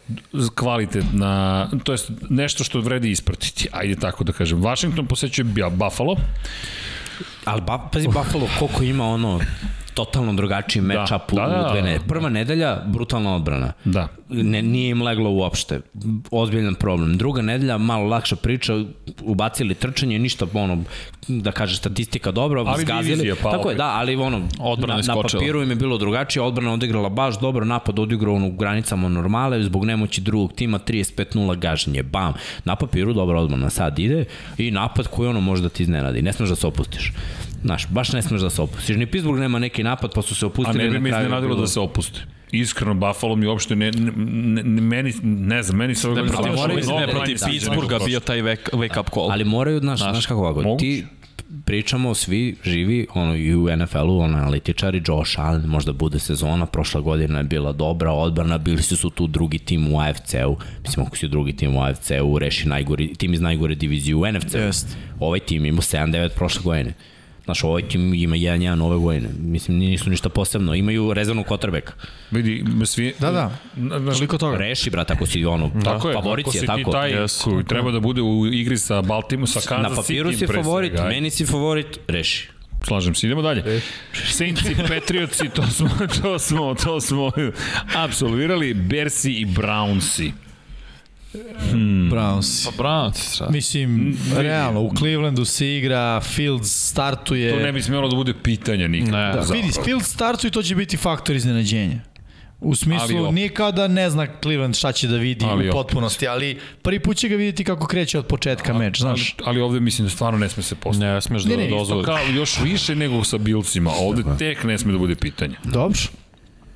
kvalitetna, to jest nešto što vredi ispratiti, ajde tako da kažem. Washington posećuje Buffalo, Ali ba, pazi Buffalo koliko ima ono totalno drugačiji matchup Da, u, da, da, u dve da. nedelje. Prva nedelja, brutalna odbrana. da. Ne, nije im leglo uopšte. Ozbiljan problem. Druga nedelja, malo lakša priča, ubacili trčanje, ništa, ono, da kaže statistika dobro, Ali zgazili. divizija, pa Tako je, da, ali ono, Odbrana na, na papiru im je bilo drugačije, odbrana odigrala baš dobro, napad odigrao ono, u granicama normale, zbog nemoći drugog tima 35-0 gaženje, bam. Na papiru dobra odbrana sad ide i napad koji ono može da ti iznenadi, ne smeš da se opustiš. Znaš, baš ne smeš da se opustiš. Ni Pittsburgh nema neki napad, pa su se A opustili ne bi kraju. iznenadilo da se opuste. Iskreno, Buffalo mi uopšte ne, ne, ne, ne meni, ne znam, meni se Ne, protiv, moraju- ne, ne, protiv Pittsburgha bio taj wake, wake up call. Ali moraju, znaš, znaš kako ovako, Moguće. ti pričamo svi živi ono i u NFL-u, ono analitičari, Josh Allen, možda bude sezona, prošla godina je bila dobra odbrana, bili su su tu drugi tim u AFC-u, mislim ako si drugi tim u AFC-u, reši najgori, tim iz najgore divizije u NFC-u. Ovaj tim ima 7-9 prošle godine. Znaš, ovaj tim ima 1-1 ove godine. Mislim, nisu ništa posebno. Imaju rezervnog kotrbeka. Vidi, svi... Da, da. Znaš, Toliko toga. Reši, brat, ako si ono, Tako je, favorit ako je, si tako. ti taj Yes. koji treba da bude u igri sa Baltimore, sa Kansas Na papiru City si favorit, svega, ajde. meni si favorit, reši. Slažem se, idemo dalje. Saints i Patriotsi, to smo, to smo, to smo absolvirali. Bersi i Brownsi. Browns. Pa Browns, šta? Mislim, realno, u Clevelandu se igra, Fields startuje. To ne bi smjelo da bude pitanja nikad. Ne. Da, vidi, Fields startuje i to će biti faktor iznenađenja. U smislu, opet. nije kao da ne zna Cleveland šta će da vidi Ali u potpunosti, ali prvi put će ga vidjeti kako kreće od početka meč, znaš. Ali, ali ovde mislim da stvarno ne sme se postaviti. Ne smeš da Ne, ne, isto dozvoliš. Kao još više nego sa Bilcima. Ovde tek ne sme da bude pitanja. Dobro.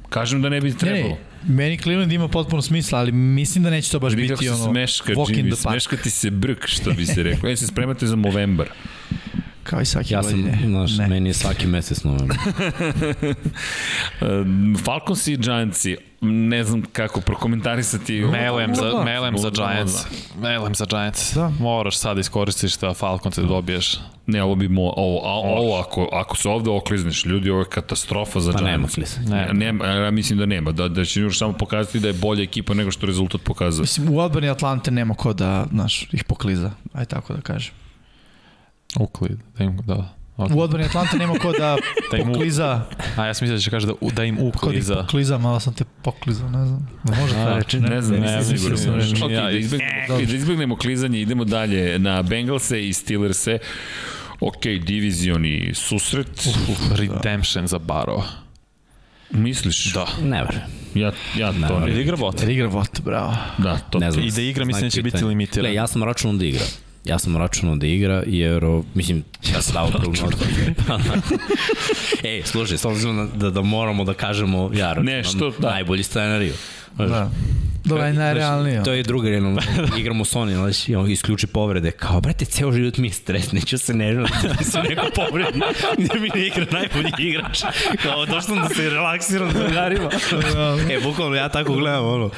Kažem da ne bi Ne, trebalo. ne, meni Cleveland ima potpuno smisla, ali mislim da neće to baš biti se ono smeška, walk in Jimmy, the park, smeška ti se brk, što bi se reklo. E, se spremate za Movember. kao i svake Ja sam, godine. znaš, Ne. meni je svaki mesec novembar. Falcons i Giantsi, ne znam kako prokomentarisati. Melem za, melem za Giants. Melem za Giants. Da. Moraš sad iskoristiš da Falcon te dobiješ. Ne, ovo bi mo, ovo, a, ovo ako, ako se ovde oklizneš, ljudi, ovo je katastrofa za Pa nema Giants. klise. Ne. Ne. Nema, ja mislim da nema, da, da će samo pokazati da je bolja ekipa nego što rezultat pokazuje. Mislim, u odbrani Atlante nema ko da, znaš, ih pokliza, aj tako da kažem. Uklid, da im, da. U odbrani Atlante nema ko da Da pokliza, A ja sam mislio da će kaže da, da im ko da ukliza. pokliza, malo sam te poklizao, ne znam. Da može A, ta reči, ne? Ne znam, Ne, mislim siguran. da sam Ok, ja da, izbegnemo, da izbegnemo klizanje, idemo dalje na Bengalse i Steelers-e. Ok, divizioni susret. Redemption za Baro. Misliš? Da. Ne verujem. Ja, ja to Ili ne. igra bot. Jer igra bot, bravo. Da, to. Ne znam. I da igra mislim da će biti limitiran. Gle, ja sam računao da igra. Ja sam računao da igra, jer, o, mislim, ja sam dao prognozu. Ej, slušaj, s obzirom da, da moramo da kažemo, ja računam Nešto, da. najbolji scenariju. Da. Dobro, je najrealnije. To je druga jedno, igramo Sony, znaš, i on isključi povrede. Kao, brate, ceo život mi je stres, neću se ne da se neko povredi, gde mi ne igra najbolji igrač. Kao, došao sam da se relaksiram s drugarima. e, bukvalno ja tako gledam, ono,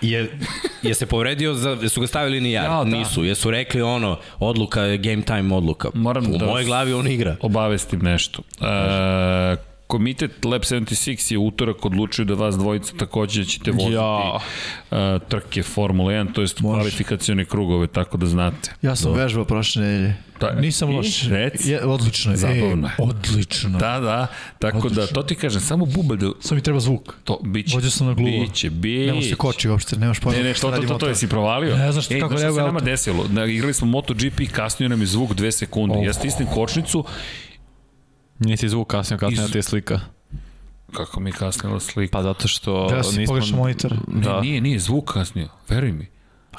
je, je se povredio, za, jesu ga stavili ni ja, Ja, da. nisu, jesu rekli ono, odluka je game time odluka. Moram U da mojoj glavi on igra. Obavestim nešto. E, komitet Lab 76 je utorak odlučio da vas dvojica takođe ćete voziti Ja. uh, trke Formula 1, to jest kvalifikacione krugove, tako da znate. Ja sam vežbao prošle nedelje. Da. Nisam I? loš. Reci. Je, odlično je. Zabavno je. E, odlično. Da, da, tako da, to ti kažem, samo buba da Samo mi treba zvuk. to biće. Vođao sam na gluvo. Biće, biće. Nemo se koči uopšte, nemaš pojma. Ne, ne, što to, to, to, jesi provalio? Ne znaš Ej, kako znaš se reaguje nama desilo? Na, igrali smo MotoGP, kasnije nam je zvuk dve sekunde. Oh. Ja stisnem kočnicu, Nisi zvuk kasnio, kasnio Iz- ti je slika. kako mi je kasnila slika. Pa zato što Da si pogrešno monitor. Ne, Da, nije, nije zvuk kasnio, veruj mi.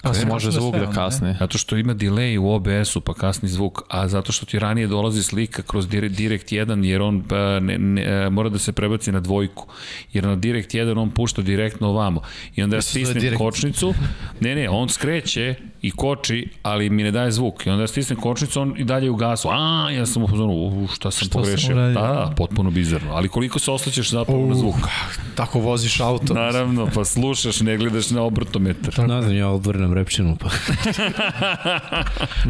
Pa se može kasnije zvuk da kasni. Zato što ima delay u OBS-u, pa kasni zvuk, a zato što ti ranije dolazi slika kroz Dire- Direct 1, jer on pa, ne, ne, e, mora da se prebaci na dvojku, jer na Direct 1 on pušta direktno ovamo. I onda ja da stisnem kočnicu, ne, ne, on skreće i koči, ali mi ne daje zvuk. I onda ja stisnem kočnicu, on i dalje je u gasu. A, ja sam u šta sam Šta sam pogrešio. uradio? da, da, potpuno bizarno. Ali koliko se osjećaš zapravo na zvuk? Tako voziš auto. Naravno, pa slušaš, ne gledaš na obrtometar. Ne znam, ja odvrnem repčinu, pa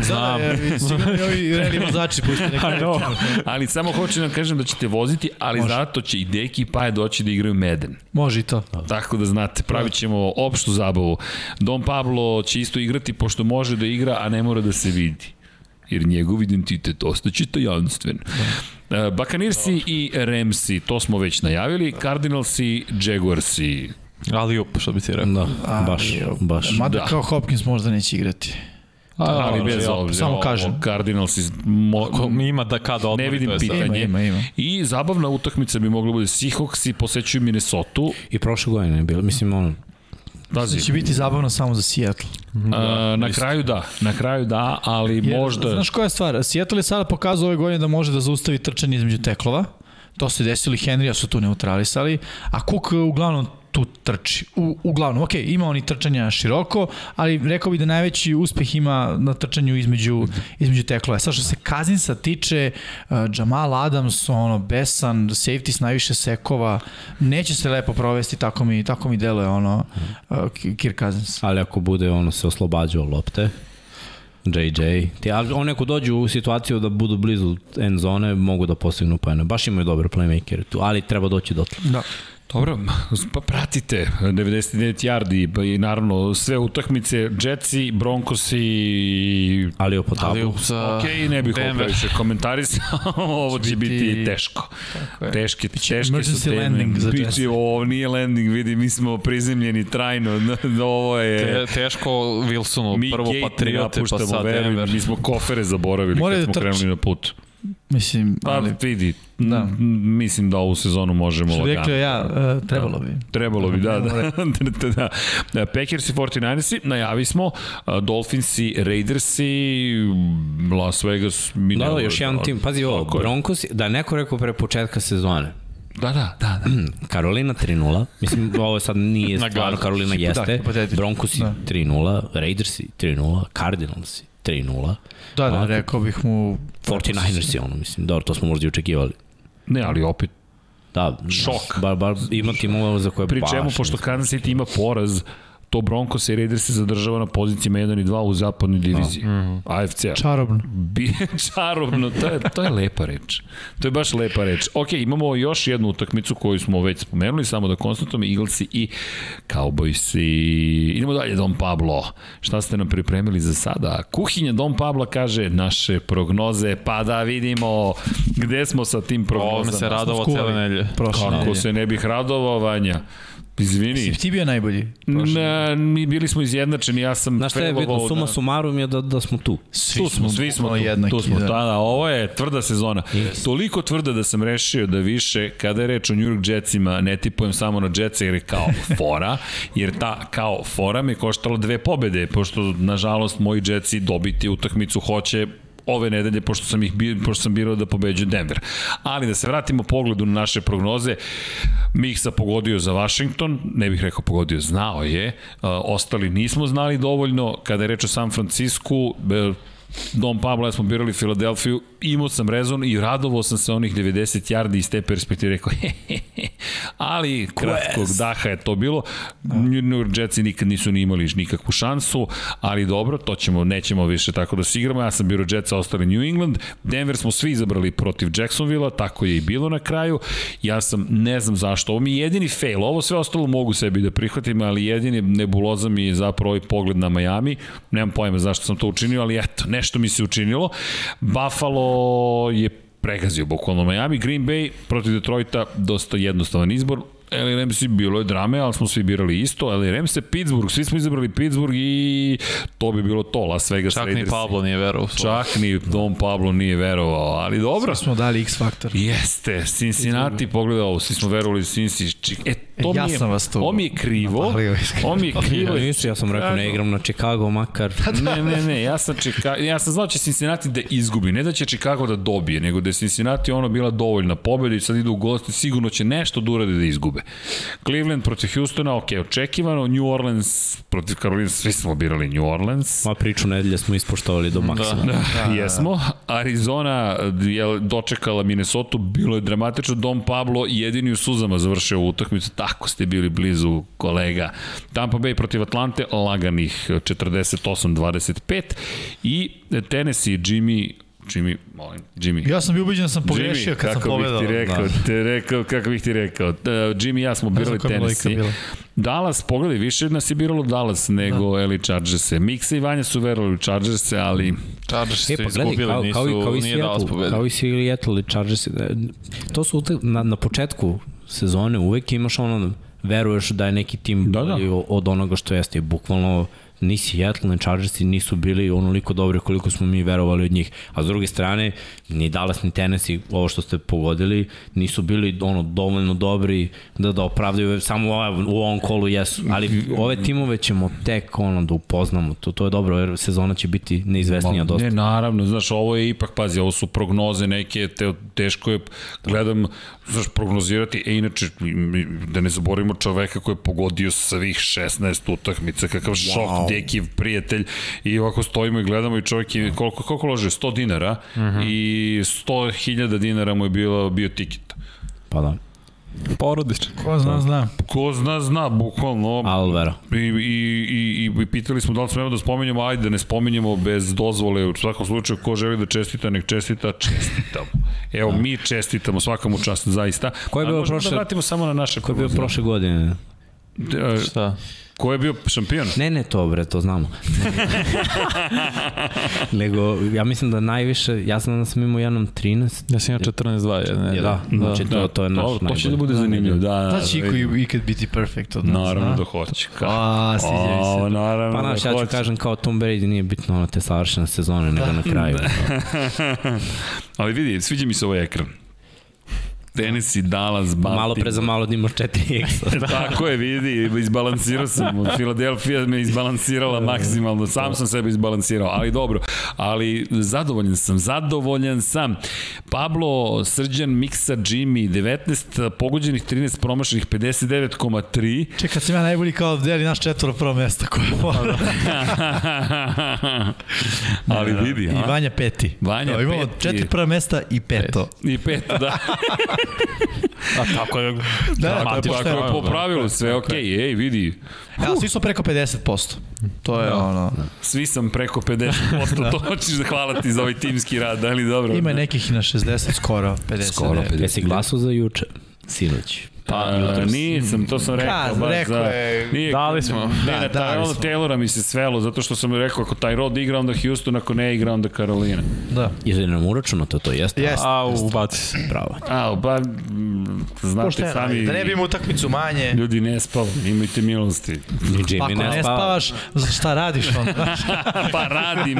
znam. Da, sigurno i ovi reli vozači pušte neka know. Ali samo hoću da kažem da ćete voziti, ali Može. zato će i Deki i Paje doći da igraju Meden. Može i to. Tako da znate, pravit ćemo opštu zabavu. Don Pablo će isto igrati pošto može da igra, a ne mora da se vidi. Jer njegov identitet ostaće tajanstven. Da. Bakanirsi i Remsi, to smo već najavili. Cardinalsi, Jaguarsi. Ali up, što bi ti rekao. da, A, baš, baš. Mada Da. kao Hopkins možda neće igrati. ali dobro, bez ja, obzira. samo kažem. Cardinalsi, mo, Ko mi ima da kada odmori, ne vidim to je sad. pitanje. Ima, ima, ima. I zabavna utakmica bi mogla bude Seahawks i posećuju Minnesota. I prošle godine je bilo, mislim, ono, Pazi, Će biti zabavno samo za Seattle. A, na kraju da, na kraju da, ali Jer, možda... Znaš koja je stvar? Seattle je sada pokazao ove godine da može da zaustavi trčanje između teklova. To se desilo i Henrya su tu neutralisali, a Cook uglavnom tu trči. U, uglavnom, ok, ima oni trčanja široko, ali rekao bih da najveći uspeh ima na trčanju između, između teklova. Sad što se Kazinsa tiče, uh, Jamal Adams, ono, besan, safety s najviše sekova, neće se lepo provesti, tako mi, tako mi deluje ono, uh, Kirk Cousins. ali ako bude ono se oslobađao lopte, JJ, ti, ali oni ako dođu u situaciju da budu blizu end zone, mogu da postignu pojene. Baš imaju dobre playmakere tu, ali treba doći do Da. Dobro, pa pratite 99 yardi pa i naravno sve utakmice Jetsi, Broncosi Ali o potapu. Ali up za Ok, ne bih ovo Denver. previše komentarisao, ovo će biti, biti teško. je. Teške, teške su teme. landing za Jetsi. ovo nije landing, vidi, mi smo prizemljeni trajno, ovo je... Te, teško Wilsonu, Mi prvo Patriote, pa sad Denver. mi smo kofere zaboravili Mora kad da smo trči. krenuli na put. Mislim, Pa ali, vidi, Da. da. mislim da ovu sezonu možemo što lagano. rekao ja, uh, trebalo bi. Trebalo bi, da, da. da, da. da. Packers i 49ersi, najavi smo, uh, Dolphinsi, Raidersi, Las Vegas, mi Da, da, još jedan tim. Pazi ovo. Broncos, da neko rekao pre početka sezone, Da, da, da. da. Karolina 3-0, mislim ovo sad nije stvarno. Karolina Da, jeste, hipotetički. Broncosi Da. 3-0, Raidersi 3-0, Cardinalsi 3-0, Da, da, rekao bih mu... 49ersi ono, mislim, dobro, to smo možda i očekivali. Ne, ali opet, Da, Šok. Bar, bar ima timova za koje pri baš... čemu, pošto Kansas City ima poraz, to Broncos i Raiders se zadržava na pozicijama 1 i 2 u zapadnoj diviziji. Mhm. AFC-a. Čarobno. Bi, čarobno, to je, to je lepa reč. To je baš lepa reč. Ok, imamo još jednu utakmicu koju smo već spomenuli, samo da konstatujemo, Eaglesi i Cowboysi. Idemo dalje, Don Pablo. Šta ste nam pripremili za sada? Kuhinja Don Pablo kaže naše prognoze, pa da vidimo gde smo sa tim prognozama. Ovo se radovao cele nelje. Prošle Kako se ne bih radovao, Vanja? Izvini. Si ti bio najbolji? Na, mi bili smo izjednačeni, ja sam Znaš šta je bitno, failovao suma da- sumarum je da, da smo tu. Svi tu smo, svi smo tu, jednaki, tu smo, da. da, da, ovo je tvrda sezona. Yes. Toliko tvrda da sam rešio da više, kada je reč o New York Jetsima, ne tipujem samo na Jetsa jer je kao fora, jer ta kao fora me koštala dve pobede, pošto, nažalost, moji Jetsi dobiti utakmicu hoće ove nedelje, pošto sam, ih, pošto sam birao da pobeđu Denver. Ali da se vratimo pogledu na naše prognoze, Miksa pogodio za Washington, ne bih rekao pogodio, znao je, ostali nismo znali dovoljno, kada je reč o San Francisku, e, Don Pablo, ja smo birali Filadelfiju, imao sam rezon i radovao sam se onih 90 yardi iz te perspektive, rekao, he, he, he, ali kratkog daha je to bilo. New York Jetsi nikad nisu ni imali nikakvu šansu, ali dobro, to ćemo, nećemo više tako da se igramo. Ja sam biro Jetsa, ostali New England. Denver smo svi izabrali protiv Jacksonville-a, tako je i bilo na kraju. Ja sam, ne znam zašto, ovo mi je jedini fail, ovo sve ostalo mogu sebi da prihvatim, ali jedini nebuloza mi je zapravo ovaj pogled na Miami. Nemam pojma zašto sam to učinio, ali eto, nešto mi se učinilo. Buffalo je pregazio bukvalno Miami, Green Bay protiv Detroita, dosta jednostavan izbor, LA Ramsey bilo je drame, ali smo svi birali isto. LA Ramsey, Pittsburgh, svi smo izabrali Pittsburgh i to bi bilo to. Las Vegas Čak Raiders. ni Pablo nije verovao. Čak ni Don Pablo nije verovao, ali dobro. Svi smo dali X faktor. Jeste, Cincinnati, pogledaj ovo, svi smo verovali u Cincy. Či- E, to Ja mi je, sam vas tu Ovo mi je krivo, napalio, ovo mi je krivo. Nisu, ja sam rekao ne igram na Chicago makar. Ne, ne, ne, ja sam, Chicago, ja sam znao da će Cincinnati da izgubi, ne da će Chicago da dobije, nego da je Cincinnati ono bila dovoljna pobeda i sad idu u gosti, sigurno će nešto da urade da izgube. Cleveland protiv Houstona, ok, očekivano, New Orleans protiv Carolina, svi smo birali New Orleans. Ma priču nedelje smo ispoštovali do maksimuma. Da, da, jesmo. Arizona je dočekala Minnesota, bilo je dramatično. Dom Pablo jedini u suzama završio u utakmicu. Tako ste bili blizu kolega. Tampa Bay protiv Atlante, laganih 48-25. I Tennessee, Jimmy Jimmy, molim, Jimmy. Ja sam bio ubeđen da sam pogrešio Jimmy, kad sam kako povedao. bih ti rekao, Da. te rekao, kako bih ti rekao. Uh, Jimmy i ja smo birali bila. Dallas, pogledaj, više nas je biralo Dallas nego da. LA Chargers-e. Mixa i Vanja su verovali u Chargers-e, ali Chargers E su pa gledaj, izgubili, kao, nisu, kao, i, kao i nije Dallas pobedio. kao i Seattle i Chargers, e, to su utak, na, na početku sezone uvek imaš ono, veruješ da je neki tim Da, da. od onoga što jeste. Bukvalno ni Seattle ni Chargersi nisu bili onoliko dobri koliko smo mi verovali od njih. A s druge strane, ni Dallas ni Tennessee, ovo što ste pogodili, nisu bili ono dovoljno dobri da da opravdaju, samo u ovom- u ovom kolu jesu. Ali ove timove ćemo tek ono da upoznamo. To, to je dobro, jer sezona će biti neizvesnija dosta. Ne, naravno, znaš, ovo je ipak, pazi, ovo su prognoze neke, te, teško je, gledam, znaš, prognozirati, e, inače, da ne zaboravimo čoveka koji je pogodio svih 16 utakmica, kakav wow. šok, dekiv prijatelj, i ovako stojimo i gledamo i čovjek je, koliko, koliko lože, 100 dinara, uh -huh. i 100.000 dinara mu je bilo, bio tiket. Pa da. Porodično. Ko zna, zna. Ko zna, zna, bukvalno. Alvera. I, i, i, i pitali smo da li smemo da spomenjamo, ajde da ne spomenjamo bez dozvole, u svakom slučaju ko želi da čestita, nek čestita, čestitamo. Evo, da. mi čestitamo svakom čast, zaista. Ko je A bio možemo prošle- Da vratimo samo na naše Ko je bio prognoze. prošle godine? E, Šta? Ko je bio šampion? Ne, ne to bre, to znamo. Nego, ja mislim da najviše, ja znam da sam imao jednom 13. Ja sam imao 14-2. Ne, Da, znači to, to je naš Dobro, najbolji. to će da bude zanimljivo, da, da. Da će iko vidimo. i- ikad biti perfect od nas. Naravno a? da hoće. Ka. A, sviđa mi O, se. naravno Pa da znaš, ja ću kažem kao Tom Brady nije bitno ono te savršene sezone, nego na kraju. Ali vidi, sviđa mi se ovaj ekran. Tennessee, Dallas, Baltimore. Malo pre za malo da imaš 4x. Tako je, vidi, izbalansirao sam. Filadelfija me izbalansirala maksimalno, sam sam sebe izbalansirao, ali dobro. Ali zadovoljan sam, zadovoljan sam. Pablo, Srđan, Miksa, Jimmy, 19 pogođenih, 13 promašenih, 59,3. Čekaj, kad sam ja najbolji kao deli naš četvoro prvo mesta koje je volao. ali vidi, I a? Vanja peti. Vanja imamo peti. četiri prva mesta i peto. I pet, da. A tako je. Da, je Dramatično. Tako je po pravilu, sve okej, ej, vidi. Ja, svi smo preko 50%. To je ono... Svi sam preko 50%, to hoćeš da hvala ti za ovaj timski rad, ali dobro. Ima nekih i na 60, skoro 50. Skoro 50. Jesi glasao za juče? Sinoć. Pa, nisam, to sam rekao. Kad, baš rekao za, je- Nije, Dali smo. Ne, Da, na dali Tyrona smo. Taylora mi se svelo, zato što sam rekao, ako taj rod igra, onda Houston, ako ne igra, onda Karolina. Da. Je nam uračunato to, jeste? Jeste. A, ubaci se. Bravo. A, pa, mm, znate Pošteno, sami, da ne bi imao utakmicu manje. ljudi ne spavu, imajte milosti. Ni Jimmy Ako ne, ne spava. spavaš, za šta radiš onda? pa radim.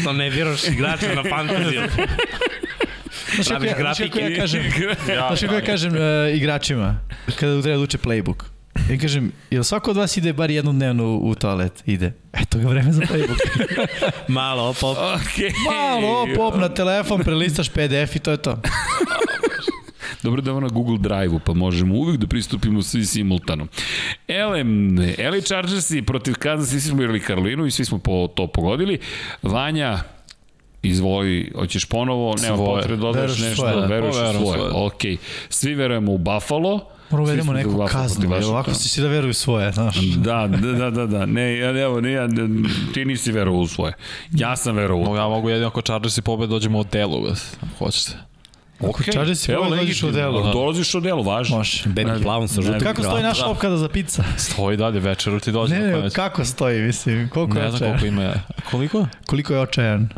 Što ne biraš igrača na fantaziju? Znaš kako ja, znaš kako ja kažem, Ja, znaš kako ja kažem uh, igračima kada treba da uče playbook? Ja kažem, jel svako od vas ide bar jednu dnevnu u toalet? Ide. Eto ga vreme za playbook. Malo, opop. okay. Malo, pop na telefon, prelistaš PDF i to je to. Dobro da je na Google Drive-u, pa možemo uvijek da pristupimo svi simultano. Elem, LA Chargersi protiv Kansas, svi smo birali Karolinu i svi smo po, to pogodili. Vanja, izvoli, hoćeš ponovo, nema potrebe da dodaš nešto, svoje, da. veruješ u svoje. svoje. Ok, svi verujemo u Buffalo, Moramo uvedemo neku kaznu, jer ovako si si da veruju svoje, znaš. Da, da, da, da, da. Ne, ja, evo, ne, ja, ti nisi verovao u svoje. Ja sam verovao u Ja mogu jedino ako Chargers i pobed dođemo u delu, ako hoćete. Ako Chargersi evo, pobede, dođeš u delu. Dolaziš u delu, važno. Može. Benny Plavom sa žutim Kako stoji naša opkada za pizza? Stoji dalje, večeru ti dođe. Ne, ne, kako stoji, mislim, koliko je Ne znam očajan? koliko ima. Koliko? Koliko je očajan?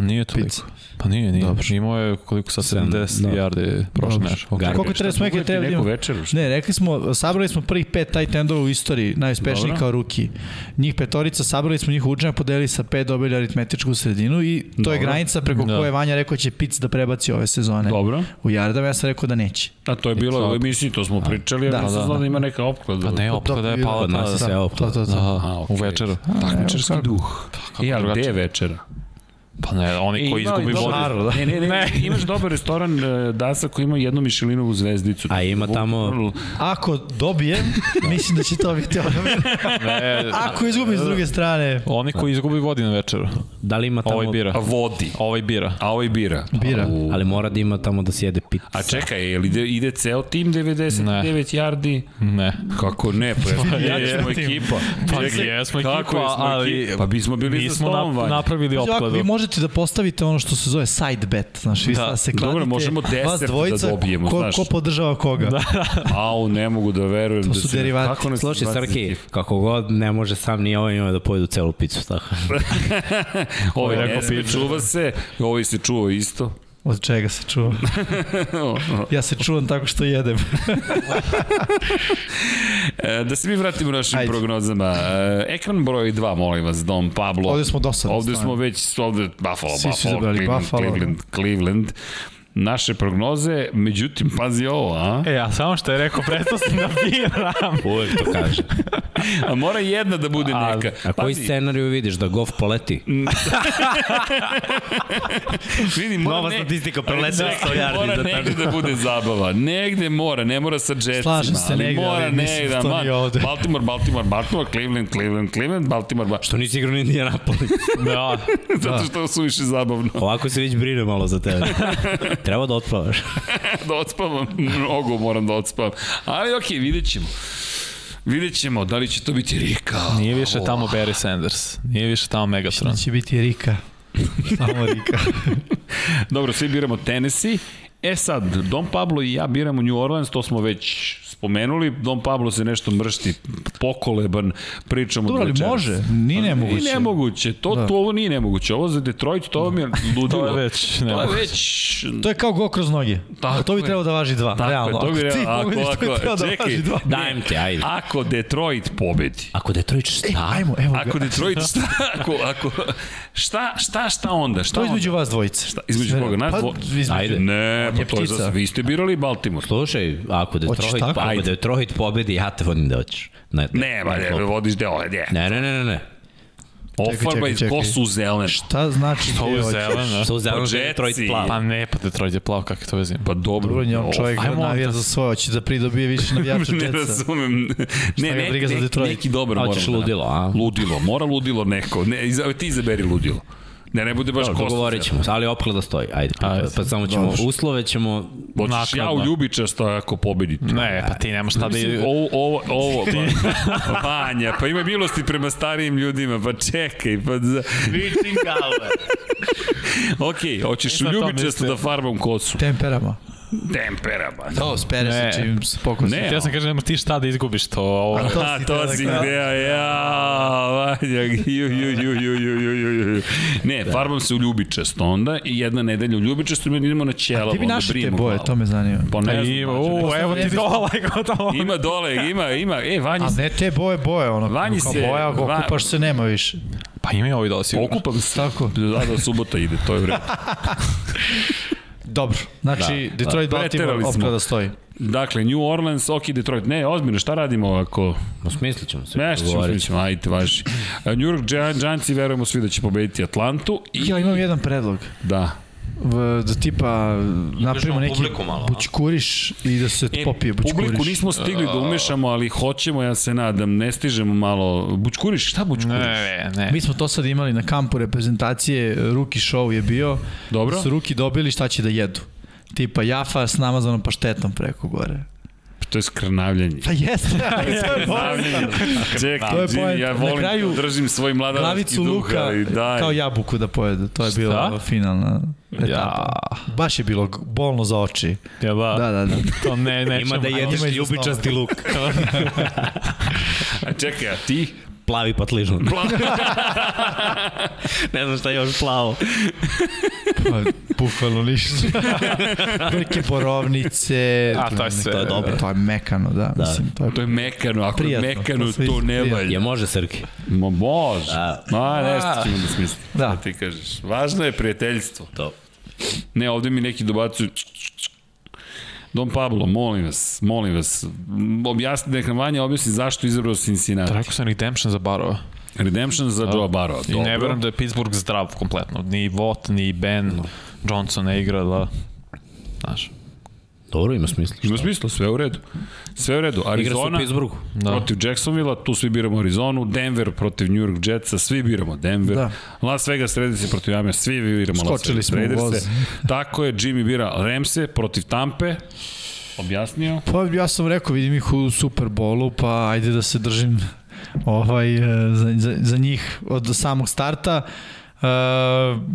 Pa nije toliko. Pizza. Pa nije, nije. Dobro. Imao je koliko sad Sedam, 70 da. milijardi prošle nešto. Okay. Koliko treba smo Dugujete treba da neku večeru? Ne, rekli smo, sabrali smo prvih pet tight endova u istoriji, najuspešniji kao ruki. Njih petorica, sabrali smo njih učenja, podelili sa pet, dobili aritmetičku sredinu i to Dobro. je granica preko Da. koje Vanja rekao će Pic da prebaci ove sezone Dobro. u jardama, ja sam rekao da neće. A to je bilo u emisiji, to smo pričali, a Da, nisam da, znao da. da ima neka opklada. Pa ne, opklada je pala. Nas Da, je sve da, opklada. Da, u večeru. Takmičarski duh. I, ali gde večera? Pa ne, oni koji izgubi dobar- vode. Naravno, da. Ne, ne, ne, imaš dobar restoran e, Dasa koji ima jednu Mišelinovu zvezdicu. A ima tamo- Ako dobijem, mislim da će to biti ono. Ne, Ako izgubim s druge strane, oni koji izgubi vodi na večeru. Da li ima tamo... Ovaj bira. A vodi. Ovaj bira. A ovaj bira. Bira. U- Ali mora da ima tamo da sjede pizza. A čekaj, je li ide, ide ceo tim 99 yardi? Ne. Kako ne, pa jesmo, ja je, smo tim. ekipa. Pa Čekaj, jesmo ekipa, jesmo ali? Pa bismo bili za stolom, Vanja. napravili Ovako, opkladu. vi možete da postavite ono što se zove side bet, znaš, vi Da. da. se Dobro, kladite, možemo vas da dvojica, dobijemo, ko, znaš. ko podržava koga. Da. Au, ne mogu da verujem. To da su se- derivati. Kako nas Slušaj? Srki, kako god ne može sam ni ovaj ima da pojedu celu picu, tako. Ovaj Ovo je ne rekao sme, piće. čuva se, ovaj se čuva isto. Od čega se čuva? ja se čuvam tako što jedem. E, da se mi vratimo našim Ajde. prognozama. E, ekran broj 2, molim vas, Dom Pablo. Ovde smo dosadni, Ovde smo već, ovde Buffalo, Svi Buffalo, Cleveland, Buffalo. Cleveland, Cleveland. Naše prognoze, međutim, pazi ovo, a? E, ja samo što je rekao, prestao sam da biram. Uvijek to kaže. A mora jedna da bude A- neka. A koji Pazi, scenariju vidiš? Da golf poleti? Vidi, mora Nova ne- statistika, ali preleteo čekaj, 100 yardi Mora za negde da bude zabava. Negde mora, ne mora sa Jetsima. Slažem se ali negde, mora ali mislim negde, da to man. ovde. Baltimore, Baltimore, Baltimore, Cleveland, Cleveland, Cleveland, Baltimore, ba... Što nisi igrao ni Indianapolis? Da. Zato što su više zabavno. Ovako se već brine malo za tebe. Treba da otplavaš. da odspavam, mnogo moram da odspavam. Ali okej, okay, vidjet ćemo. Vidjet ćemo da li će to biti Rika. Nije više tamo Barry Sanders. Nije više tamo Megatron. Će biti Rika. Samo Rika. Dobro, svi biramo Tennessee. E sad, Don Pablo i ja biramo New Orleans, to smo već spomenuli. Don Pablo se nešto mršti, pokoleban, pričamo Dobro, ali može, nije nemoguće. Nije nemoguće, to, Da. to ovo nije nemoguće. Ovo za Detroit, to vam je ludilo. To je već, To je već... To je kao go kroz noge. Tako to bi je. trebalo da važi dva. Tako je, Realno, to bi ako realno- ako- bi ako- trebalo da čekaj. dva. Dajem ti, ajde. Ako Detroit pobedi, Ako Detroit šta? Ajmo, evo ga. Ako Detroit šta, ako, ako, šta, šta, šta onda? Šta To između vas dvojice. Šta, između koga? Nas Pa, dvo... Ajde. Ne, pa je to je za... Vi ste birali Baltimore. Slušaj, ako Detroit, tako? Ako Ajde. Detroit pobedi, ja te vodim da hoćeš. Ne, Ne, ba, ne, klopu. vodiš deo, ne. Ne, ne, ne, ne, ne. Ofarba iz kosu zelena. Šta znači To ti je hoćeš? zeleno. Što u zelenu Pa Detroit plav. Pa ne, pa Detroit je plav, kakve to veze ima? Pa dobro. Dobro, njom čovjek ajmo navija za svoje, hoće da pridobije više navijača Ne Jetsa. razumem. Ne, ga ne, ne, Detroit? neki dobar A moram hoćeš da ludilo, a? Ludilo, mora ludilo neko. Ne, ti izaberi ludilo. Ne, ne bude baš Dobro, kosu. dogovorit ćemo ali opklada stoji. Ajde, pa, Ajde. pa samo ćemo, uslove ćemo... Hoćeš ja u Naknadno. Ljubičasto ako pobedite. Ne, pa ti nemaš šta da... Mislim, ovo, ovo, ovo, pa, Vanja, pa ima milosti prema starijim ljudima, pa čekaj, pa za... Vičim galve. Ok, hoćeš u mislio. da farbam kosu. Temperama. Tempera, ba. To, spere Ne. se čim pokosi. Ne, Ja sam kažem, nemaš ti šta da izgubiš to. Ovo, A to A, si to da si gdje, ja, Vanja, ju, ju, ju, ju, ju, ju, ju, ju. Ne, farbam se u Ljubičasto onda i jedna nedelja u Ljubičasto i mi idemo na Ćelavo. Ti bi onda našli te boje, to me zanima. Pa ne ne znam, ima, u, evo ti dole, gotovo. Ima dole, ima, ima, e, Vanji A se, ne te boje, boje, ono, Vanji se- boja, ako Va- okupaš se, nema više. Pa ima i ovi dole sigurno. okupam se. Tako. Da, da, subota ide, to je vreme. Dobro, znači da, Detroit da. Baltimore opklada stoji. Dakle, New Orleans, ok, Detroit. Ne, ozbiljno, šta radimo ako... Osmislit ćemo se. Nešto ćemo, smislit ćemo, ajde, važi. A, New York Giants, Giantsi, verujemo svi da će pobediti Atlantu. I, Ja imam jedan predlog. da. V, da tipa napravimo neki malo, bućkuriš i da se E, popije bućkuriš. publiku nismo stigli da umešamo, ali hoćemo, ja se nadam, ne stižemo malo. Bućkuriš, šta bućkuriš? Ne, ne. Mi smo to sad imali na kampu reprezentacije, Ruki show je bio. Dobro. Su Ruki dobili šta će da jedu. Tipa jafa s namazanom paštetom preko gore. To je skrnavljanje. Pa jeste, ali to je Skrnavljanje. Čekaj, To je poenta. ja Na volim kraju da držim svoj glavicu duh, luka ali daj. kao jabuku da pojede. To je bila finalna etapa. Baš je bilo bolno za oči. Ja, da. Da, da, da. To ne, ne Ima da jedeš i ljubičasti luk. A čekaj, a ti? Plavi patližan. ne znam šta je još plavo. Pa, bukvalno ništa. Velike borovnice. A, to je sve. To je dobro. To je mekano, da. Da. Mislim, to je To je mekano, ako Prijatno, je mekano, to to ne valja. Je može Srki. Ma može. Da. Ma, nešto ćemo da smisliti. Da. Da. ti kažeš. Važno je prijateljstvo. To. Ne, ovde mi neki dobacuju Don Pablo, molim vas, molim vas, objasni, neka Vanja objasni zašto izabrao Cincinnati. Rekao sam Redemption za Barova. Redemption za Joe Barrow. I ne verujem da je Pittsburgh zdrav kompletno. Ni Watt, ni Ben, Johnson ne igra, da. Znaš. Dobro, ima smisla. Ima smisla, sve u redu. Sve u redu. Igra u Arizona Pittsburghu. Da. protiv Jacksonville, tu svi biramo Arizonu, Denver protiv New York Jetsa, svi biramo Denver. Da. Las Vegas Raiders protiv Miami, svi biramo Las Skočili Vegas smo u Raiders. Tako je, Jimmy bira Ramse protiv Tampe. Objasnio. Pa ja sam rekao, vidim ih u Superbolu, pa ajde da se držim ovaj, e, za, za, za njih od samog starta. Uh,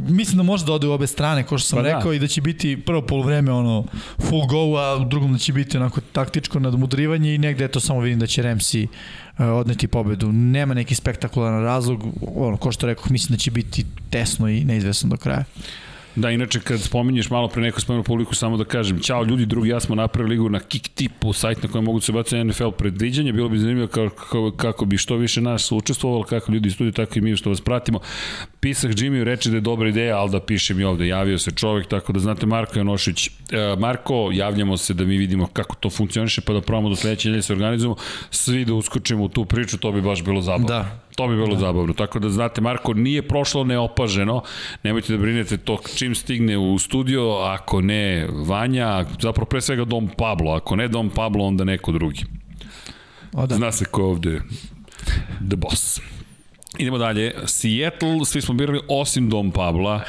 mislim da može da ode u obe strane, kao što sam Pa da. rekao, i da će biti prvo polovreme ono full go, a u drugom da će biti onako taktičko nadmudrivanje i negde to samo vidim da će Remsi uh, odneti pobedu. Nema neki spektakularan razlog, ono, ko što rekao, mislim da će biti tesno i neizvesno do kraja. Da, inače kad spominješ malo pre neko spomenu publiku, samo da kažem, ćao ljudi, drugi, ja smo napravili ligu na Kiktipu, sajt na kojem mogu se baciti NFL predviđanje, bilo bi zanimljivo kako, kako, kako bi što više nas učestvovalo, kako ljudi iz studiju, tako i mi što vas pratimo. Pisak Jimmy reče da je dobra ideja, ali da pišem i ovde, javio se čovek, tako da znate Marko Janošić. E, Marko, javljamo se da mi vidimo kako to funkcioniše, pa da probamo do sledeće nedelje se organizujemo, svi da uskočimo u tu priču, to bi baš bilo zabavno. Da. To bi bilo da. zabavno. Tako da znate, Marko, nije prošlo neopaženo. Nemojte da brinete to čim stigne u studio, ako ne Vanja, zapravo pre svega Dom Pablo. Ako ne Dom Pablo, onda neko drugi. O, da. Zna se ko je ovde the boss. Idemo dalje. Seattle, svi smo birali osim Dom Pabla.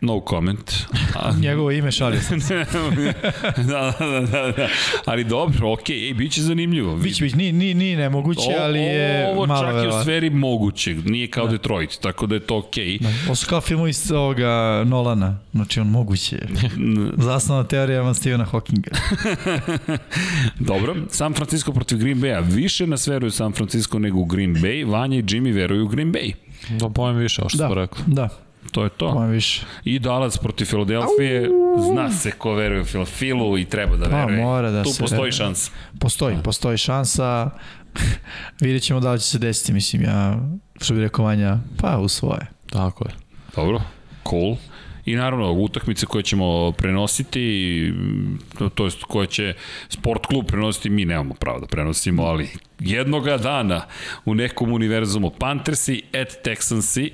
No comment. A, Njegovo ime šalio sam. da, da, da, da. Ali dobro, okej, okay, bit će zanimljivo. Biće, biće, nije, nije, nije nemoguće, ali je Ovo malo čak je u sferi mogućeg, nije kao da. Detroit, tako da je to okej. Okay. Ovo su kao filmovi iz ovoga Nolana, znači on moguće. Zasnovna teorijama Stephena Hawkinga. Dobro, San Francisco protiv Green Bay-a. Više nas veruju San Francisco nego u Green Bay. Vanja i Jimmy veruju u Green Bay. Da pojem više, ovo što Da, sam rekao. da, To je to. pojem više. I Dallas protiv Filadelfije. Zna se ko veruje u Philu i treba da Pa, veruje. mora da tu se postoji veruje. šans. Postoji, postoji šansa. Vidjet ćemo da li će se desiti, mislim, ja, što bi rekao Vanja, pa u svoje. Tako je. Dobro, cool. I naravno, utakmice koje ćemo prenositi, to, to jest koje će sport klub prenositi, mi nemamo pravo da prenosimo, ali jednoga dana u nekom univerzumu Panthersi at Texansi,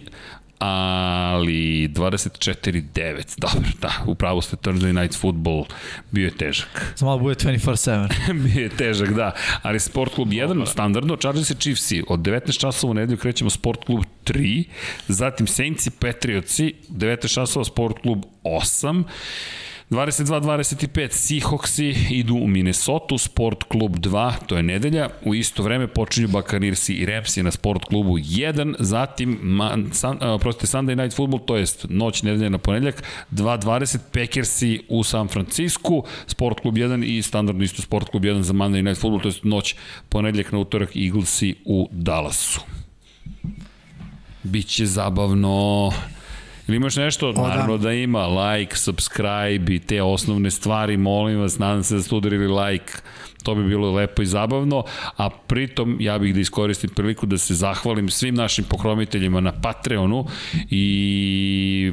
ali 24-9, dobro, da, upravo ste Thursday Night Football bio je težak. Za malo bude 24-7. bio je težak, da. Ali Sport klub 1, standardno, Chargers i Chiefsi. Od 19 časova u nedelju krećemo Sport klub 3, zatim Saints i Patriotsi, 19 časova Sport klub 8, 22-25 Seahawksi idu u Minnesota, Sport klub 2, to je nedelja. U isto vreme počinju Bakanirsi i Rapsi na Sport klubu 1, zatim man, san, uh, prostite, Sunday Night Football, to jest noć nedelja na ponedeljak, 2.20 Packersi u San Francisku, Sport klub 1 i standardno isto Sport klub 1 za Monday Night Football, to jest noć ponedeljak na utorak Eaglesi u Dallasu. Biće zabavno. Ili imaš nešto? da. Naravno da ima. Like, subscribe i te osnovne stvari, molim vas, nadam se da ste udarili like. To bi bilo lepo i zabavno, a pritom ja bih da iskoristim priliku da se zahvalim svim našim pokromiteljima na Patreonu i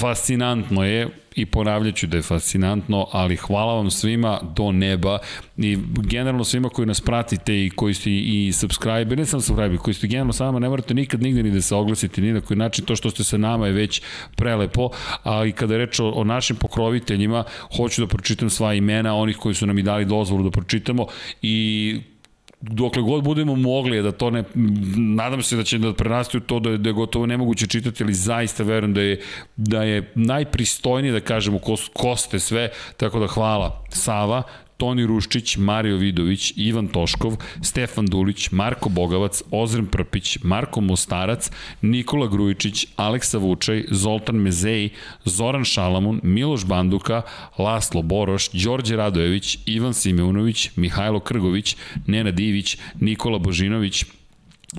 fascinantno je i ponavljaću da je fascinantno, ali hvala vam svima do neba. I generalno svima koji nas pratite i koji ste i subscribe, ne samo subscribe, koji ste generalno sa nama, ne morate nikad nigde ni da se oglasite, ni na koji način, to što ste sa nama je već prelepo, a i kada reč o, o našim pokroviteljima, hoću da pročitam sva imena onih koji su nam i dali dozvolu da pročitamo i dokle god budemo mogli da to ne nadam se da će da prerasti u to da je, da je gotovo nemoguće čitati ali zaista verujem da je da je najpristojnije da kažemo ko, ko ste sve tako da hvala Sava Toni Ruščić, Mario Vidović, Ivan Toškov, Stefan Dulić, Marko Bogavac, Ozren Prpić, Marko Mostarac, Nikola Grujičić, Aleksa Vučaj, Zoltan Mezej, Zoran Šalamun, Miloš Banduka, Laslo Boroš, Đorđe Radojević, Ivan Simeunović, Mihajlo Krgović, Nena Divić, Nikola Božinović,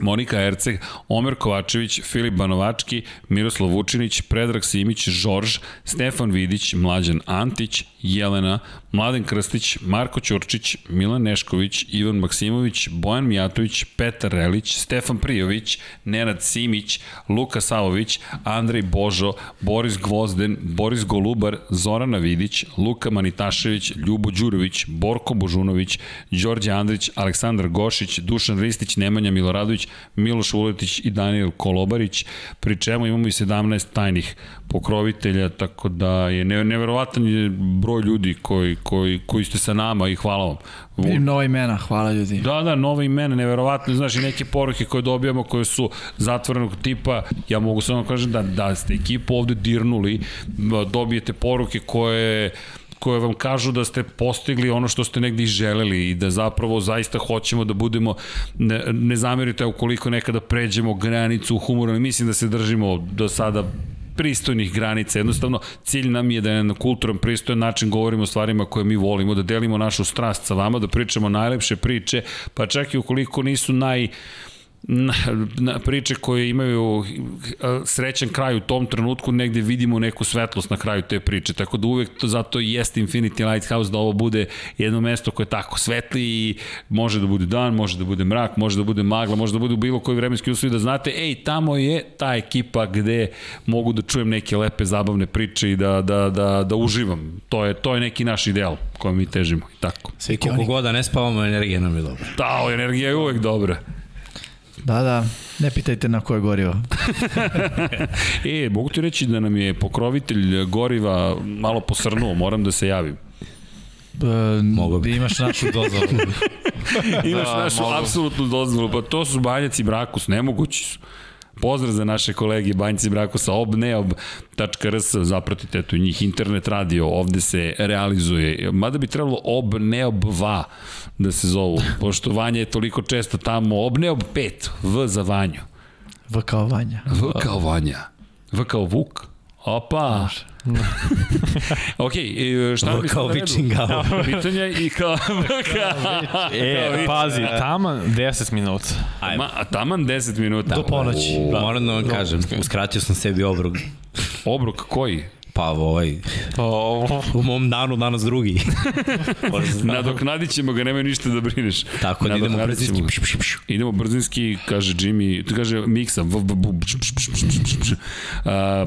Monika Erceg, Omer Kovačević, Filip Banovački, Miroslav Vučinić, Predrag Simić, Žorž, Stefan Vidić, Mlađan Antić, Jelena, Mladen Krstić, Marko Ćurčić, Milan Nešković, Ivan Maksimović, Bojan Mijatović, Petar Relić, Stefan Prijović, Nenad Simić, Luka Savović, Andrej Božo, Boris Gvozden, Boris Golubar, Zorana Vidić, Luka Manitašević, Ljubo Đurović, Borko Božunović, Đorđe Andrić, Aleksandar Gošić, Dušan Ristić, Nemanja Miloradović, Miloš Vuletić i Daniel Kolobarić, pri čemu imamo i 17 tajnih pokrovitelja, tako da je neverovatan broj ljudi koji, koji, koji ste sa nama i hvala vam. Vidim nova imena, hvala ljudi. Da, da, nova imena, neverovatno, znaš i neke poruke koje dobijamo koje su zatvorenog tipa, ja mogu samo da kažem da, da ste ekipu ovde dirnuli, dobijete poruke koje koje vam kažu da ste postigli ono što ste negdje želeli i da zapravo zaista hoćemo da budemo, ne, ne zamerite ukoliko nekada pređemo granicu humora, mislim da se držimo do sada pristojnih granica. Jednostavno, cilj nam je da na kulturan, pristojan način govorimo o stvarima koje mi volimo, da delimo našu strast sa vama, da pričamo najlepše priče, pa čak i ukoliko nisu naj na, na priče koje imaju srećan kraj u tom trenutku negde vidimo neku svetlost na kraju te priče tako da uvek to zato i jeste Infinity Lighthouse da ovo bude jedno mesto koje je tako svetli i može da bude dan, može da bude mrak, može da bude magla, može da bude u bilo koji vremenski uslovi da znate ej tamo je ta ekipa gde mogu da čujem neke lepe zabavne priče i da, da, da, da uživam. To je, to je neki naš ideal kojem mi težimo i tako. Sve koliko god da ne spavamo, energija nam je dobra. Da, energija je uvek dobra. Da, da, ne pitajte na koje gorivo. e, mogu ti reći da nam je pokrovitelj goriva malo posrnuo, moram da se javim. E, Mogu bi. Imaš našu dozvolu. imaš da, našu mogu. apsolutnu dozvolu, pa to su Banjac i Brakus, nemogući su. Pozdrav za naše kolege Banjci Brakosa, obneob.rs, zapratite tu njih, internet radio, ovde se realizuje. Mada bi trebalo obneob2 da se zovu, pošto Vanja je toliko često tamo, obneob 5, V za Vanju. V kao Vanja. V kao Vanja. V kao Vuk. Opa! ok, šta bi kao Vičingao. Pitanje i kao... e, pazi, taman 10 minuta. Ma, taman 10 minuta. Do ponoći. Da. Moram da vam kažem, uskratio sam sebi obrok. Obrok koji? Pa ovaj, u mom danu danas drugi. Nadoknadit ćemo ga, nemoj ništa da brineš. Tako da idemo brzinski. Pš, pš, pš. Idemo brzinski, kaže Jimmy, kaže Miksa. V, v, v,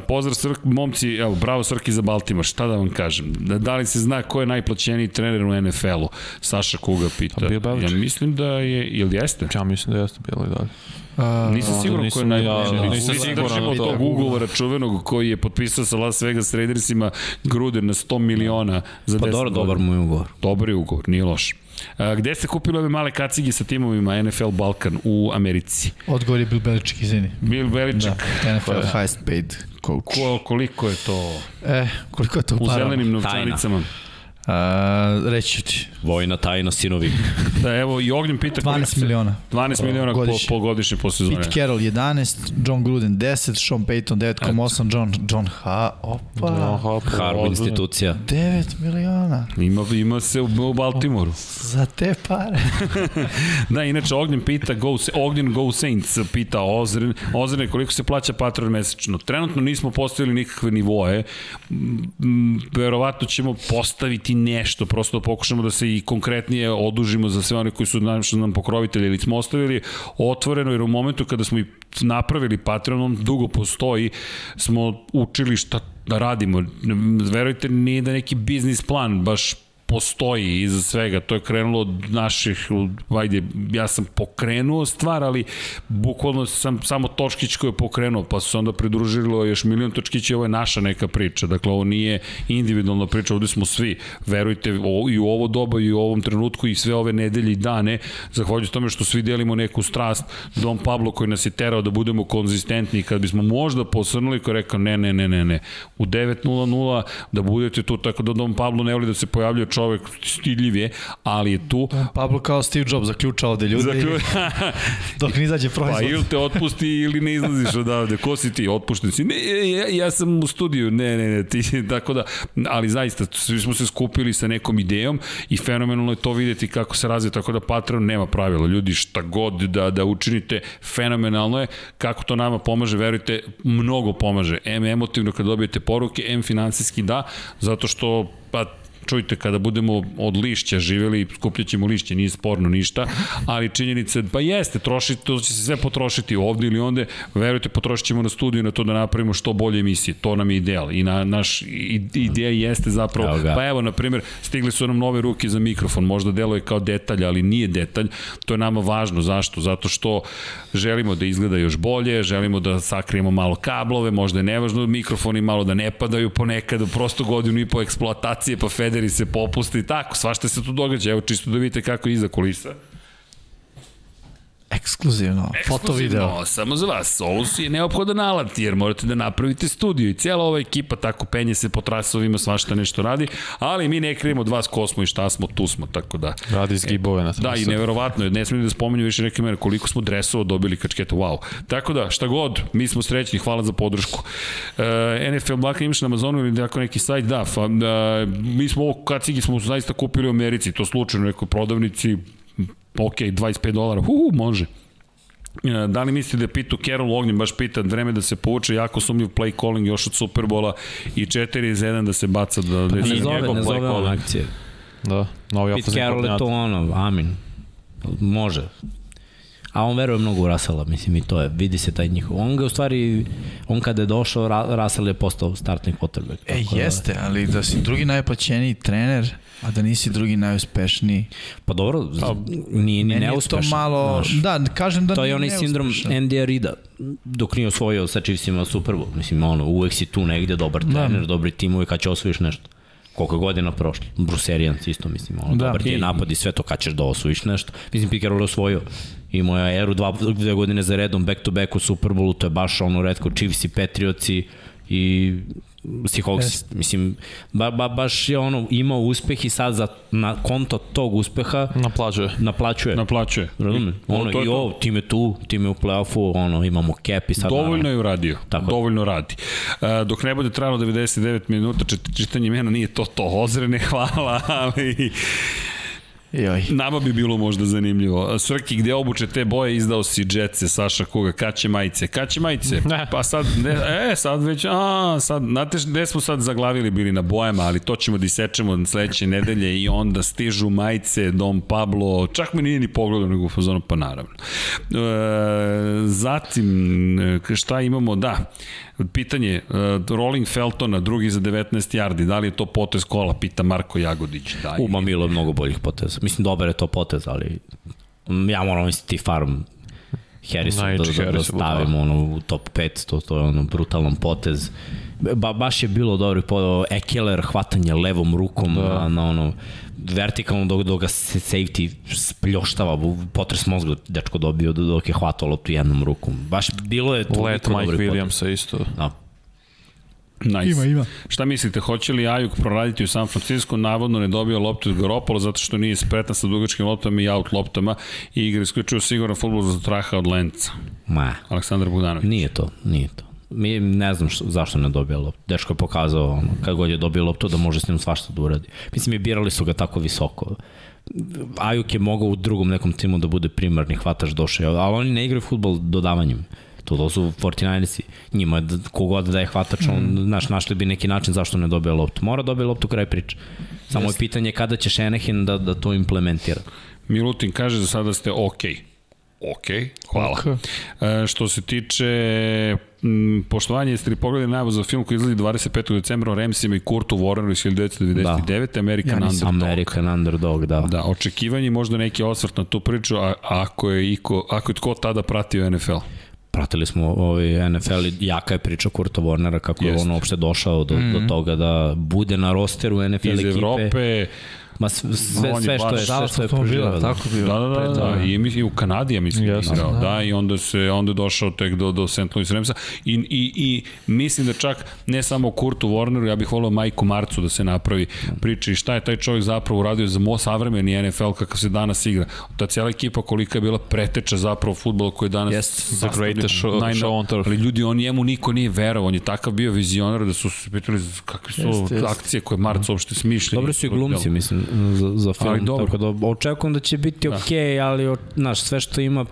pozdrav Srk, momci, evo, bravo Srki za Baltimore, šta da vam kažem? Da, da li se zna ko je najplaćeniji trener u NFL-u? Saša Kuga pita. Ja mislim da je, ili jeste? Ja mislim da jeste bilo i dalje. Uh, nisam siguran ko je najbolji. Ja, nisam siguran od tog ugovora čuvenog koji je potpisao sa Las Vegas Raidersima Gruden na 100 miliona za 10 Pa dobro, dobar mu je ugovor. Dobar je ugovor, nije loš. A, gde ste kupili ove male kacige sa timovima NFL Balkan u Americi? Odgovor je Bill Belichick, izvini. Bill Belichick. Da, NFL pa, highest paid coach. Ko, koliko je to? E, koliko je to U zelenim novčanicama. Tajna. A, reći ti. Vojna tajna sinovi. da, evo i Ognjen pita 12 miliona. 12 miliona godišnje. po, po godišnje po sezoni. Pete Carroll 11, John Gruden 10, Sean Payton 9,8, John, John Ha, opa. John Ha, Harvard institucija. 9 miliona. Ima, ima se u, u Baltimoru. Za te pare. da, inače Ognjen pita, go, Ognjen Go Saints pita Ozren, Ozren koliko se plaća patron mesečno. Trenutno nismo postavili nikakve nivoe. Verovatno ćemo postaviti nešto, prosto pokušamo da se i konkretnije odužimo za sve one koji su nam, što nam pokrovitelji ili smo ostavili otvoreno, jer u momentu kada smo i napravili Patreon, on dugo postoji, smo učili šta da radimo. Verujte, nije da neki biznis plan baš postoji iza svega, to je krenulo od naših, ajde, ja sam pokrenuo stvar, ali bukvalno sam samo to Točkić koji je pokrenuo, pa su se onda pridružilo još milion Točkića ovo je naša neka priča. Dakle, ovo nije individualna priča, ovde smo svi. Verujte, i u ovo doba i u ovom trenutku i sve ove nedelje i dane, zahvaljujući tome što svi delimo neku strast, Don Pablo koji nas je terao da budemo konzistentni kad bismo možda posrnuli koji je rekao ne, ne, ne, ne, ne. U 9.00 da budete tu, tako da Don Pablo ne voli da se pojavljuje čovek stidljiv je, ali je tu. Don Pablo kao Steve Jobs zaključa ovde ljudi. Zaklju... dok ne izađe proizvod. Pa ili te otpusti ili ne izlaziš odavde. Ko si ti? Otpušten si? Ne, ja, ja sam u studiju. Ne, ne, ne. Ti, tako da, ali zaista, svi smo se skupili sa nekom idejom i fenomenalno je to videti kako se razvije, tako da Patreon nema pravila. Ljudi, šta god da, da učinite, fenomenalno je. Kako to nama pomaže, verujte, mnogo pomaže. M emotivno kad dobijete poruke, M finansijski da, zato što pa čujte, kada budemo od lišća živeli, skupljaćemo lišće, nije sporno ništa, ali činjenica, pa jeste, troši, to će se sve potrošiti ovde ili onde, verujte, potrošit ćemo na studiju na to da napravimo što bolje emisije, to nam je ideal. I na, naš ideja jeste zapravo, evo pa evo, na primjer, stigli su nam nove ruke za mikrofon, možda deluje kao detalj, ali nije detalj, to je nama važno, zašto? Zato što želimo da izgleda još bolje, želimo da sakrijemo malo kablove, možda je nevažno mikrofoni malo da ne padaju ponekad, prosto godinu i po eksploatacije, pa Fed Federi se popusti, tako, svašta se tu događa, evo čisto da vidite kako je iza kulisa. Ekskluzivno, foto video. samo za vas. Ovo je neophodan alat jer morate da napravite studiju i cijela ova ekipa tako penje se po trasovima, svašta nešto radi, ali mi ne krijemo od vas ko smo i šta smo, tu smo, tako da. Radi zgibove na Da, i neverovatno je, ne smijem da spomenju više neke mene koliko smo dresova dobili kačketa, wow. Tako da, šta god, mi smo srećni, hvala za podršku. E, NFL Black imaš na Amazonu ili tako neki sajt, da, fa, da mi smo ovo kacigi smo zaista kupili u Americi, to slučajno u nekoj prodavnici, ok, 25 dolara, uhu, može. E, da li mislite da je pitu Carol Ognjen, baš pita vreme da se povuče, jako sumnjiv play calling još od Superbola i 4 za 1 da se baca da, da pa ne zove, ne zove on akcije. Da, novi Pete Carroll je to ono, amin. Može. A on veruje mnogo u Rasela, mislim i to je, vidi se taj njihov. On ga u stvari, on kada je došao, Rasel je postao startni quarterback. E, da- jeste, da... ali da si drugi najplaćeniji trener, A da nisi drugi najuspešniji. Pa dobro, pa, nije ni neuspešan. to malo, znaš. da, kažem da To je onaj sindrom Andy Rida, dok nije osvojio sa Chiefsima Super Bowl. Mislim, ono, uvek si tu negde, dobar da. trener, da. dobri tim, uvek kad će osvojiš nešto. Koliko godina prošlo. Bruce Arians isto, mislim, ono, da. dobar ti je napad i sve to kad ćeš da osvojiš nešto. Mislim, Piker je osvojio imao je eru dva, dve godine za redom back to back u Super Bowlu, to je baš ono redko Chiefs i Patriotsi i Seahawks, yes. mislim, ba, ba, baš je ono imao uspeh i sad za, na konto tog uspeha naplaćuje. Naplaćuje. Naplaćuje. Razumem? Ono, I, ovo, tim je tu, tim je u play-offu, ono, imamo cap i sad... Dovoljno je uradio. Tako. Dovoljno radi. Uh, dok ne bude trajalo 99 minuta, čitanje imena nije to to. Ozrene, hvala, ali Joj. Nama bi bilo možda zanimljivo. Srki, gde obuče te boje, izdao si džetce, Saša Kuga, kaće majice. Kaće majice? Ne. Pa sad, ne, e, sad već, a, sad, znate gde smo sad zaglavili bili na bojama, ali to ćemo da isečemo sledeće nedelje i onda stižu majice, Dom Pablo, čak mi nije ni pogledao nego u fazonu, pa naravno. E, zatim, šta imamo? Da, Pitanje, uh, Rolling Feltona, drugi za 19 yardi, da li je to potez kola, pita Marko Jagodić. Da, Uma Milo je mnogo boljih poteza. Mislim, dobar je to potez, ali ja moram misliti farm Harrison da, da, da, da stavimo ono, u top 5, to, to je ono brutalan potez. Ba, baš je bilo dobro, po, Ekeler hvatanje levom rukom da. na, na ono, vertikalno dok, dok ga se safety spljoštava, potres mozga dečko dobio dok je hvatao loptu jednom rukom. Baš bilo je to Let Mike Williamsa isto. Da. Nice. Ima, ima. Šta mislite, hoće li Ajuk proraditi u San Francisco? Navodno ne dobio loptu od Garopola zato što nije spretan sa dugačkim loptama i out loptama i igra isključuje siguran futbol za traha od Lenca. Ma. Aleksandar Bogdanović. Nije to, nije to. Mi ne znam što, zašto ne dobija loptu. Dečko je pokazao ono, kad god je dobio loptu da može s njim svašta da uradi. Mislim, i birali su ga tako visoko. Ajuk je mogao u drugom nekom timu da bude primarni hvataš došao, ali oni ne igraju futbol dodavanjem. To, su 49ersi. Njima, da, kogod da je hvatač, on, mm. naš, našli bi neki način zašto ne dobije loptu. Mora dobije loptu kraj priče. Samo je pitanje kada će Šenehin da, da to implementira. Milutin kaže za sada ste okej. Okay. Ok, hvala. Okay. E, što se tiče m, poštovanja, jeste li pogledali najavo za film koji izlazi 25. decembra o Ramsima i Kurtu Warreru iz 1999. Da. American ja Underdog. American Underdog, da. Da, očekivanje možda neki osvrt na tu priču, a, ako je, iko, ako je tko tada pratio NFL? Pratili smo ovaj NFL i jaka je priča Kurta Warnera kako Jeste. je on uopšte došao do, mm. do toga da bude na rosteru NFL Iz ekipe. Evrope, Ma sve, sve, sve što je, sve što je automobila, proživao. tako bio. Da, da, da, da, i, mi- i u Kanadi, ja mislim, yes, igrao, da. i onda se onda je došao tek do, do St. Louis Ramsa I, i, i mislim da čak ne samo Kurtu Warneru, ja bih volio Majku Marcu da se napravi priče i šta je taj čovjek zapravo uradio za mo savremeni NFL kakav se danas igra. Ta cijela ekipa kolika je bila preteča zapravo futbola koji je danas Jeste. The greatest show- najno- show on turf. Ali ljudi, on njemu niko nije verovao, on je takav bio vizionar da su se pitali kakve su jeste. akcije koje Marc uopšte smišlja. Dobro su i glumci, mislim, za, za film, Ali dobro. tako da očekujem da će biti da. okay, ali, o- znaš, sve što ima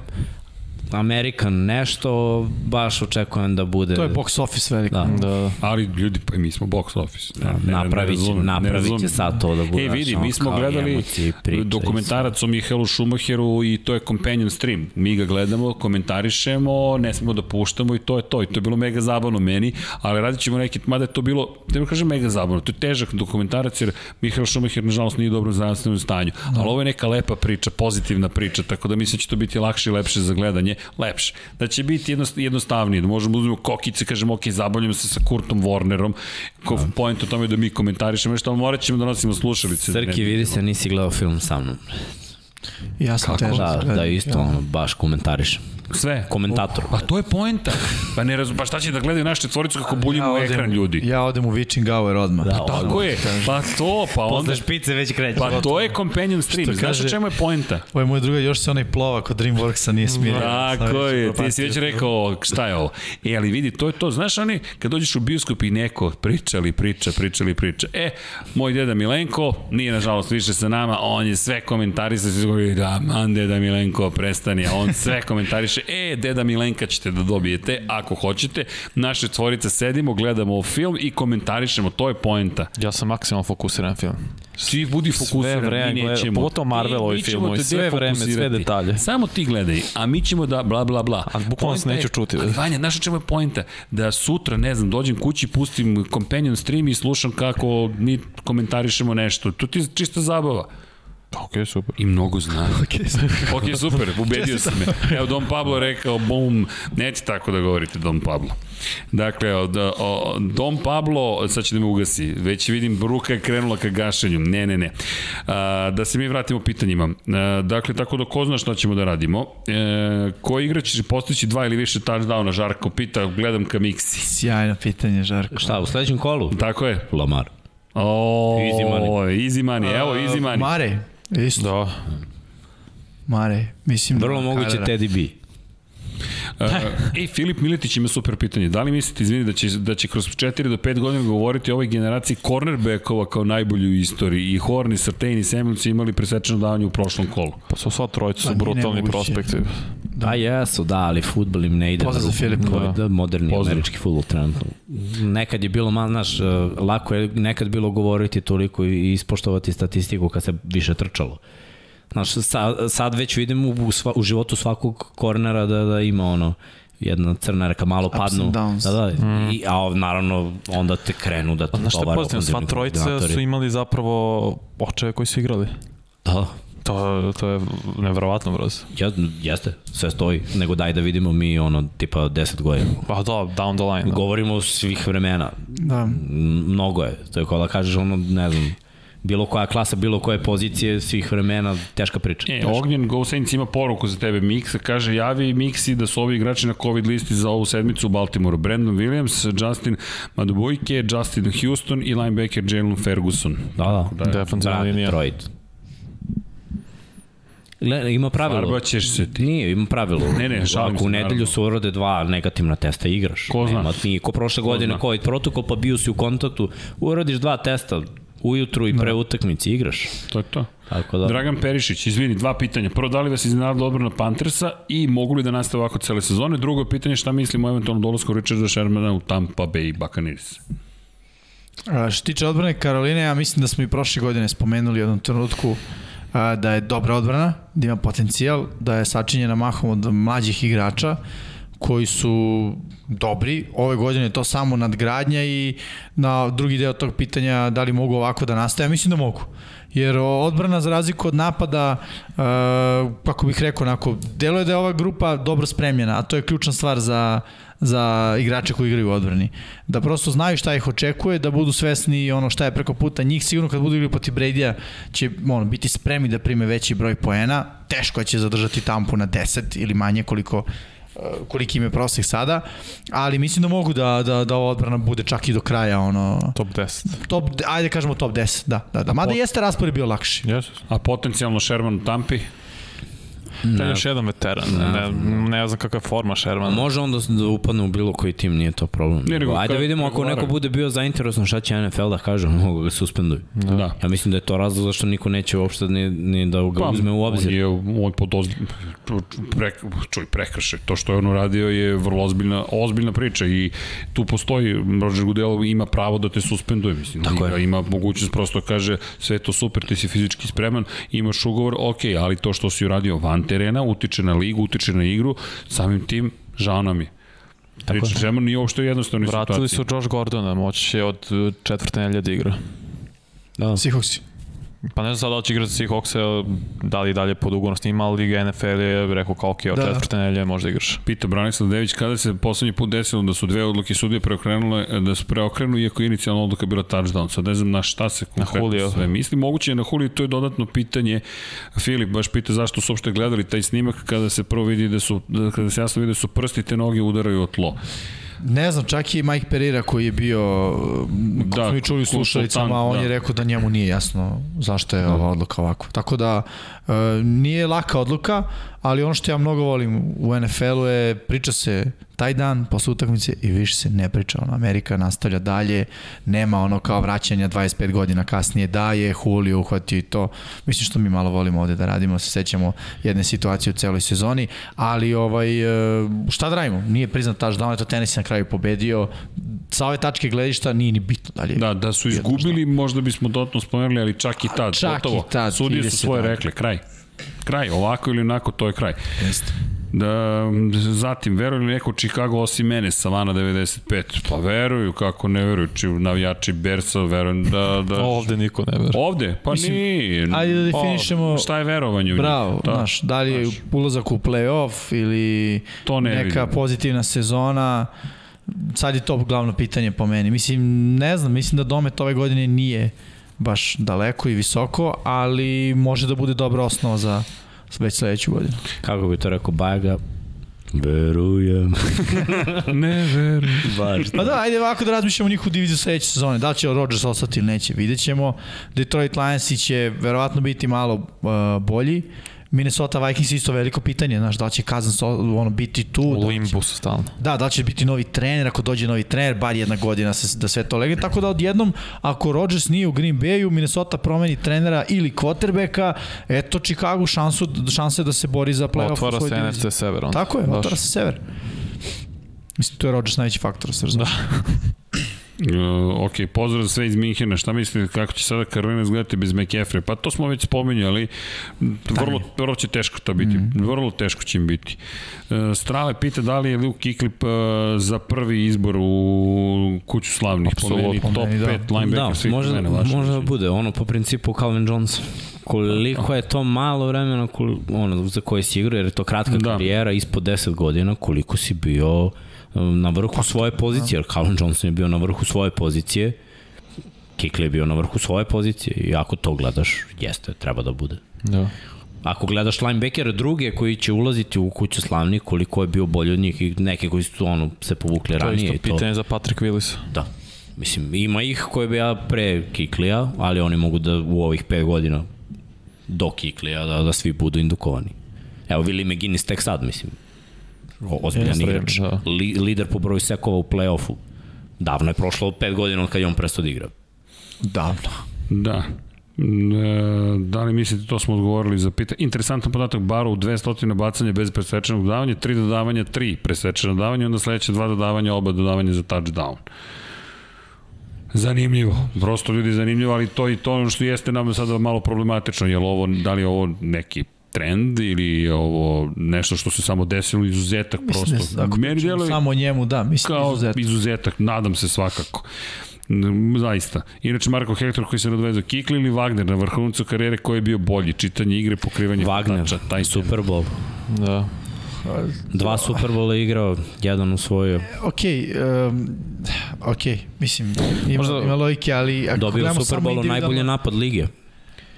American nešto, baš očekujem da bude... To je box office veliko. Da. Da. Ali ljudi, pa mi smo box office. Ne, ne, napravit će, napravit će sad to da bude. E, vidi, znaš, mi smo gledali emocije priče dokumentarac o Mihaelu Schumacheru i to je companion stream. Mi ga gledamo, komentarišemo, ne smemo da puštamo i to je to. I to je bilo mega zabavno meni, ali radit ćemo neki, mada je to bilo, ne kažem mega zabavno, to je težak dokumentarac jer Mihael Schumacher nažalost nije u dobrom zdravstvenom stanju. Ali ovo je neka lepa priča, pozitivna priča, tako da mislim da će to biti lakše i lepše za gledanje. Lepše. Da će biti jednost, jednostavnije, da možemo da uzmemo kokice, kažemo, ok, zabavljamo se sa Kurtom Warnerom, ko, point o tome da mi komentarišemo nešto, ali morat ćemo da nosimo slušalice. Srki, vidi se, nisi gledao film sa mnom. Ja sam za Da, da isto, ono, baš komentarišem. Sve. Komentator. Pa to je poenta. Pa ne razum, pa šta će da gledaju našu četvoricu kako buljimo Ja u ekran odem- ljudi? Ja odem u Witching Hour odmah. Da, Tako je. Pa to, pa onda... špice već kreće. Pa to je companion stream. Što Znaš o kaže- čemu je poenta? Ovo je moj druga, još se onaj plova kod Dreamworksa nije smirio. Tako je, ti si već rekao šta je ovo. E, ali vidi, to je to. Znaš oni, kad dođeš u bioskop i neko pričali, priča, pričali, priča. E, moj deda Milenko, nije nažalost više sa nama, on je sve komentarisao, svi govori, da, man, deda Milenko, prestani, on sve komentariše, e, deda Milenka ćete da dobijete, ako hoćete. Naše tvorice sedimo, gledamo film i komentarišemo, to je poenta. Ja sam maksimalno fokusiran film. Svi budi fokusiran, Sve vreme mi nećemo. pogotovo Marvelovi filmovi, te sve vreme, sve detalje. Samo ti gledaj, a mi ćemo da bla bla bla. A bukvalno se neću je- čuti. Ali Vanja, znaš o čemu je poenta? Da sutra, ne znam, dođem kući, pustim companion stream i slušam kako mi komentarišemo nešto. To ti je čista zabava. Ok, super. I mnogo zna. ok, super, ubedio si me. Evo, Don Pablo je rekao, bum, neće tako da govorite, Don Pablo. Dakle, o, o, Don Pablo, sad će da me ugasi, već vidim, Bruka je krenula ka gašenju. Ne, ne, ne. A, da se mi vratimo pitanjima. A, dakle, tako da ko zna šta ćemo da radimo. E, ko igra će postići dva ili više touchdowna, Žarko pita, gledam ka Miksi. Sjajno pitanje, Žarko. Šta, u sledećem kolu? Tako je. Lamar. O, Easy money. Easy money, evo, easy money. Mare, isto. Da. Mare, mislim da... Vrlo moguće Kajlera. Teddy B. E, Filip Miletić ima super pitanje. Da li mislite, izvini, da će, da će kroz 4 do 5 godina govoriti o ovoj generaciji cornerbackova kao najbolji u istoriji? I Horn, i Sartain, i Samuels imali presečeno davanje u prošlom kolu. Pa su sva trojica su Pa brutalni prospekti. Da, jesu, da, ali futbol im ne ide Pozdrav za. To je da, moderni Pozdrav. američki futbol trenutno. Nekad je bilo, mal, znaš, eh, lako je nekad bilo govoriti toliko i ispoštovati statistiku kad se više trčalo. Znaš, sad, sad već vidim u, u, sva, u životu svakog kornera da, da ima ono, jedna crna reka malo Ups padnu. Da, da. Mm. I, a naravno onda te krenu da te Znaš šta je pozitivno? Sva trojica su imali zapravo očeve koji su igrali. Da, To, to je nevjerovatno brzo. ja, jeste, sve stoji. Nego daj da vidimo mi ono, tipa 10 godina. Pa da, down the line. Da. Govorimo svih vremena. Da. Mnogo je. To je kao da kažeš ono, ne znam, bilo koja klasa, bilo koje pozicije svih vremena, teška priča. E, Ognjen Go Saints ima poruku za tebe, Miksa, kaže, javi Miksi da su ovi igrači na COVID listi za ovu sedmicu u Baltimoru. Brandon Williams, Justin Madubojke, Justin Houston i linebacker Jalen Ferguson. Da, da. Da, Defensivna Da, linija. Detroit. Gle, ima pravilo. Farbaćeš se ti. Nije, ima pravilo. Ne, ne, šalim Ako u se, nedelju naravno. su urode dva negativna testa, igraš. Ko zna? Nema, nije, ko prošle godine, zna? COVID protokol, pa bio si u kontaktu, urodiš dva testa, ujutru i pre utakmice igraš. To je to. Tako da, Dragan Perišić, izvini, dva pitanja. Prvo, da li vas iznenadila odbrana Panthersa i mogu li da nastave ovako cele sezone? Drugo pitanje, šta mislimo o eventualnom dolasku Richarda Shermana u Tampa Bay Buccaneers? A, što se tiče odbrane Karoline, ja mislim da smo i prošle godine spomenuli u jednom trenutku da je dobra odbrana, da ima potencijal, da je sačinjena mahom od mlađih igrača koji su dobri. Ove godine je to samo nadgradnja i na drugi deo tog pitanja da li mogu ovako da nastave, mislim da mogu. Jer odbrana za razliku od napada, kako bih rekao, onako, deluje da je ova grupa dobro spremljena, a to je ključna stvar za, za igrače koji igraju u odbrani. Da prosto znaju šta ih očekuje, da budu svesni ono šta je preko puta njih. Sigurno kad budu igrali protiv Brady-a će ono, biti spremni da prime veći broj poena. Teško će zadržati tampu na 10 ili manje koliko koliki im je prosek sada, ali mislim da mogu da, da, da ova odbrana bude čak i do kraja ono... Top 10. Top, ajde kažemo top 10, da. da, da. Mada jeste raspored bio lakši. Yes. A potencijalno Sherman u Tampi? To je još jedan veteran. Ne, ne, ne znam kakva je forma Sherman. Može on da, da upadne u bilo koji tim, nije to problem. Nije, nego, Ajde da vidimo ako neko bude bio zainteresovan šta će NFL da kaže, mogu ga suspenduju. Da. Ja mislim da je to razlog zašto niko neće uopšte ni, ni da ga Pa, uzme u obzir. On je, on pod oz... pre, čuj, prekrše. To što je on uradio je vrlo ozbiljna, ozbiljna priča i tu postoji, Roger Goodell ima pravo da te suspenduje, mislim. Tako je. Ima mogućnost prosto kaže sve je to super, ti si fizički spreman, imaš ugovor, ok, ali to što si uradio van terena, utiče na ligu, utiče na igru, samim tim, žao nam je. Tako Rič, Sherman nije uopšte jednostavno Vratili su Josh Gordona, moći će od četvrte nelje da igra. Da. Seahawksi. Pa ne znam sad da li će igrati Seahawks, da li dalje pod ugovorno snima, ali Liga NFL je rekao kao ok, od Da, da. četvrte nelje možda igraš. Pita Branislav Dević kada se poslednji put desilo da su dve odluke sudije preokrenule, da su preokrenu iako je inicijalna odluka bila touchdown. Sad ne znam na šta se konkretno sve misli. Moguće je na Julio, to je dodatno pitanje. Filip baš pita zašto su uopšte gledali taj snimak kada se prvo vidi da su, da, kada se jasno vidi da su prsti te noge udaraju o tlo. Ne znam, čak i Mike Pereira koji je bio, da, Da, smo mi čuli u slušalicama, on da. je rekao da njemu nije jasno zašto je ova odluka ovako. Tako da, nije laka odluka, ali ono što ja mnogo volim u NFL-u je, priča se taj dan posle utakmice i više se ne priča. Ono, Amerika nastavlja dalje, nema ono kao vraćanja 25 godina kasnije, da je Julio uhvatio i to. Mislim što mi malo volimo ovde da radimo, se sećamo jedne situacije u celoj sezoni, ali ovaj, e, šta da radimo? Nije priznat touchdown, eto tenis na kraju pobedio. Sa ove tačke gledišta nije ni bitno dalje. Da, da su izgubili, možda bismo dodatno spomenuli, ali čak i tad, Čak i gotovo. tad, Sudije su svoje rekle, kraj. Kraj, ovako ili onako, to je kraj. Jeste. Da, zatim, veruju li neko Chicago osim mene, Savana 95? Pa veruju, kako ne veruju, či navijači Bersa, verujem da... da Ovde niko ne veruje. Ovde? Pa Mislim, nije. ajde da definišemo- O, šta je verovanje u njih? Bravo, Da, znaš, da li je ulazak u play-off ili To ne neka vidim. pozitivna sezona, sad je to glavno pitanje po meni. Mislim, ne znam, mislim da domet ove godine nije baš daleko i visoko, ali može da bude dobra osnova za već sledeću godinu. Kako bi to rekao Bajaga? Verujem. Ne verujem. Baš. Pa da, ajde ovako da razmišljamo o njihovu diviziju sledeće sezone. Da li će Rodgers ostati ili neće, vidjet ćemo. Detroit Lionsi će verovatno biti malo uh, bolji. Minnesota Vikings isto veliko pitanje, znaš, da će Cousins ono, biti tu. U da li će- limbu su stalno. Da, da će biti novi trener, ako dođe novi trener, bar jedna godina se, da sve to legne. Tako da odjednom, ako Rodgers nije u Green Bayu, Minnesota promeni trenera ili quarterbacka, eto Chicago šansu, šanse da se bori za playoff. u Otvara se diviziji. NFC Sever. onda. Tako je, Baš. otvara se sever. Mislim, to je Rodgers najveći faktor, se razumije. Uh, ok, pozdrav za sve iz Minhena. Šta mislite kako će sada Karolina izgledati bez McAfee? Pa to smo već spominjali. Vrlo, vrlo će teško to biti. Mm. Vrlo teško će im biti. Uh, Strale pita da li je Luke Kiklip uh, za prvi izbor u kuću slavnih. Po meni Apsolutno. top Po meni, da. 5 linebacker Da, svih vremena, vaše može da bude, ono po principu Calvin Johnson. Koliko je to malo vremena kol, ono, za koje si igrao, jer je to kratka Da. da. karijera, ispod 10 godina, koliko si bio na vrhu svoje pozicije, jer Calvin Johnson je bio na vrhu svoje pozicije, Kikli je bio na vrhu svoje pozicije i ako to gledaš, jeste, treba da bude. Da. Ako gledaš linebackere druge koji će ulaziti u kuću slavnih, koliko je bio bolji od njih i neke koji su ono se povukli To je ranije. isto i to, pitanje za Patrick Willis. Da. Mislim, ima ih koje bi ja pre Kiklija, ali oni mogu da u ovih 5 godina do Kiklija da, da svi budu indukovani. Evo, Willi McGinnis tek sad, mislim. Ozbiljan Jeste, igrač. da. Li, lider po broju sekova u play-offu. Davno je prošlo 5 godina od kad je on prestao da igra. Davno. Da. E, da li mislite, to smo odgovorili za pitanje. Interesantan podatak, Baro u 200 bacanja bez presečenog dodavanja, 3 dodavanja, 3 presečena dodavanja, onda sledeće dva dodavanja, oba dodavanja za touchdown. Zanimljivo. Prosto ljudi zanimljivo, ali to i to ono što jeste nam sada malo problematično, je ovo, da li je ovo neki trend ili je ovo nešto što se samo desilo izuzetak Mislim prosto. da, ako Meni djeluje samo njemu, da, mislim kao izuzetno. izuzetak, nadam se svakako. Mm, Zaista. Inače, Marko Hector koji se nadvezao Kikli ili Wagner na vrhuncu karijere koji je bio bolji, čitanje igre, pokrivanje Wagner, hvatača, taj Super Bowl. Da. Dva Super Bowla je igrao, jedan usvojio. Ok, um, ok, mislim, ima, Možda- ima logike, ali ako Dobio Super individualno- najbolji napad lige.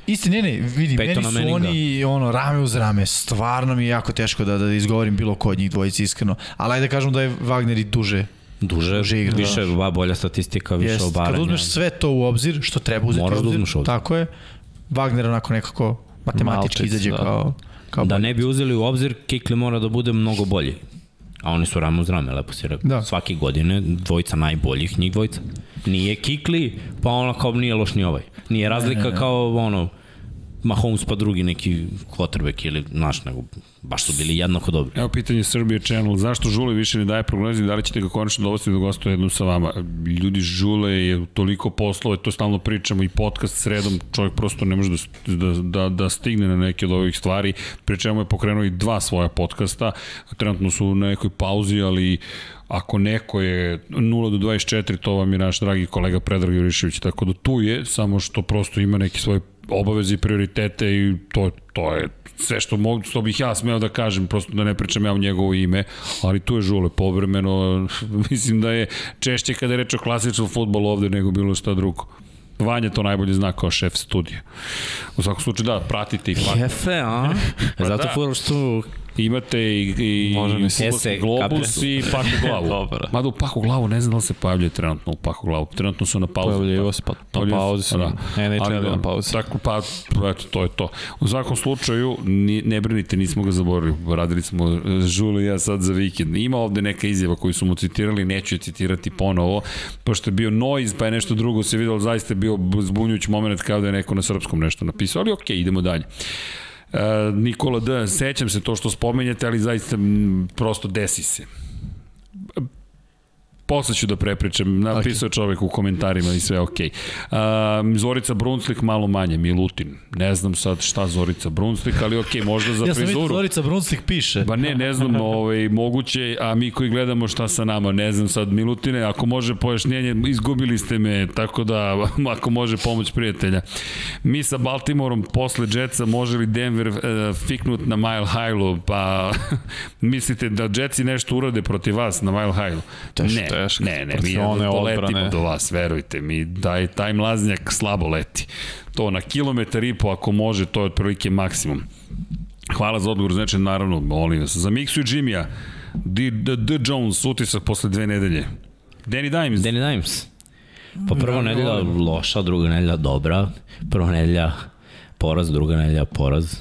Isti, ne, ne, vidi, Peytona meni su Manninga. oni ono, rame uz rame, stvarno mi je jako teško da, da izgovorim bilo ko od njih dvojice iskreno, ali ajde da kažem da je Wagner i duže. Duže, Duže igra, više, ba, bolja statistika, više Jest, obaranja. kad uzmeš sve to u obzir, što treba uzeti Moraš u da obzir, uzmeš u obzir. tako je, Wagner onako nekako matematički Malčić, izađe da. kao, kao Da ne bi uzeli u obzir, Kikli mora da bude mnogo bolji. A oni su rame uz rame, lepo si rekao. Da. Svake godine dvojica najboljih, njih dvojica. Nije Kikli, pa ono kao nije loš ni ovaj. Nije razlika ne, ne. kao ono, Mahomes pa drugi neki quarterback ili naš, nego baš su bili jednako dobri. Evo pitanje Srbije Channel, zašto Žule više ne daje prognoze i da li ćete ga konačno dovesti da gostuje jednu sa vama? Ljudi Žule je toliko poslova, to stalno pričamo i podcast sredom, čovjek prosto ne može da, da, da, da stigne na neke od ovih stvari, pri čemu je pokrenuo i dva svoja podcasta, trenutno su na nekoj pauzi, ali ako neko je 0 do 24, to vam je naš dragi kolega Predrag Jurišević, tako da tu je, samo što prosto ima neki svoj obaveze i prioritete i to, to je sve što, mogu, što bih ja smeo da kažem, prosto da ne pričam ja u njegovo ime, ali tu je Žule povremeno, mislim da je češće kada je reč o klasičnom futbolu ovde nego bilo šta drugo. Vanja to najbolje zna kao šef studija. U svakom slučaju da, pratite i pa, Jefe, a? Zato da. da. što imate i, i. Ese, Globus kapre. i Paku glavu. Dobro. Mada u Paku glavu ne znam da li se pojavljaju trenutno u Paku glavu. Trenutno su na pauzi. Pojavljivo se pa na pauzi su. da. Ne, neće Ali ne da, na pauzi. Tako, pa, eto, to je to. U svakom slučaju, ni, ne brinite, nismo ga zaboravili. Radili smo Žuli ja sad za vikend. Ima ovde neka izjava koju su mu citirali, neću je citirati ponovo, pošto je bio noise, pa je nešto drugo se videlo, zaista je bio zbunjujući moment kao da je neko na srpskom nešto napisao, ali okej, idemo dalje. Uh, Nikola D, sećam se to što spomenjate, ali zaista m, prosto desi se. Posle ću da prepričam, napisao je čovek u komentarima i sve okej. Okay. Zorica Brunslik malo manje, Milutin. Ne znam sad šta Zorica Brunslik, ali okay, možda za Ja sam vidio frizuru. Zorica Brunslik piše. Ba ne, ne znam, ovaj, moguće, a mi koji gledamo šta sa nama, ne znam sad, Milutine, ako može pojašnjenje, izgubili ste me, tako da, ako može pomoć prijatelja. Mi sa Baltimorom posle Jetsa može li Denver uh, fiknut na Mile High-u, pa mislite da Jetsi nešto urade protiv vas na Mile High-u? Ne, teško. ne, ne, mi one doletimo odbrane. do vas, verujte mi, daj, taj mlaznjak slabo leti. To na kilometar i po, ako može, to je otprilike maksimum. Hvala za odgovor, znači naravno, molim vas. Za Miksu i Jimmya, D, D, D. Jones, utisak posle dve nedelje. Danny Dimes, Danny Dimes. Pa prva nedelja loša, druga nedelja dobra. Prva nedelja poraz, druga nedelja poraz.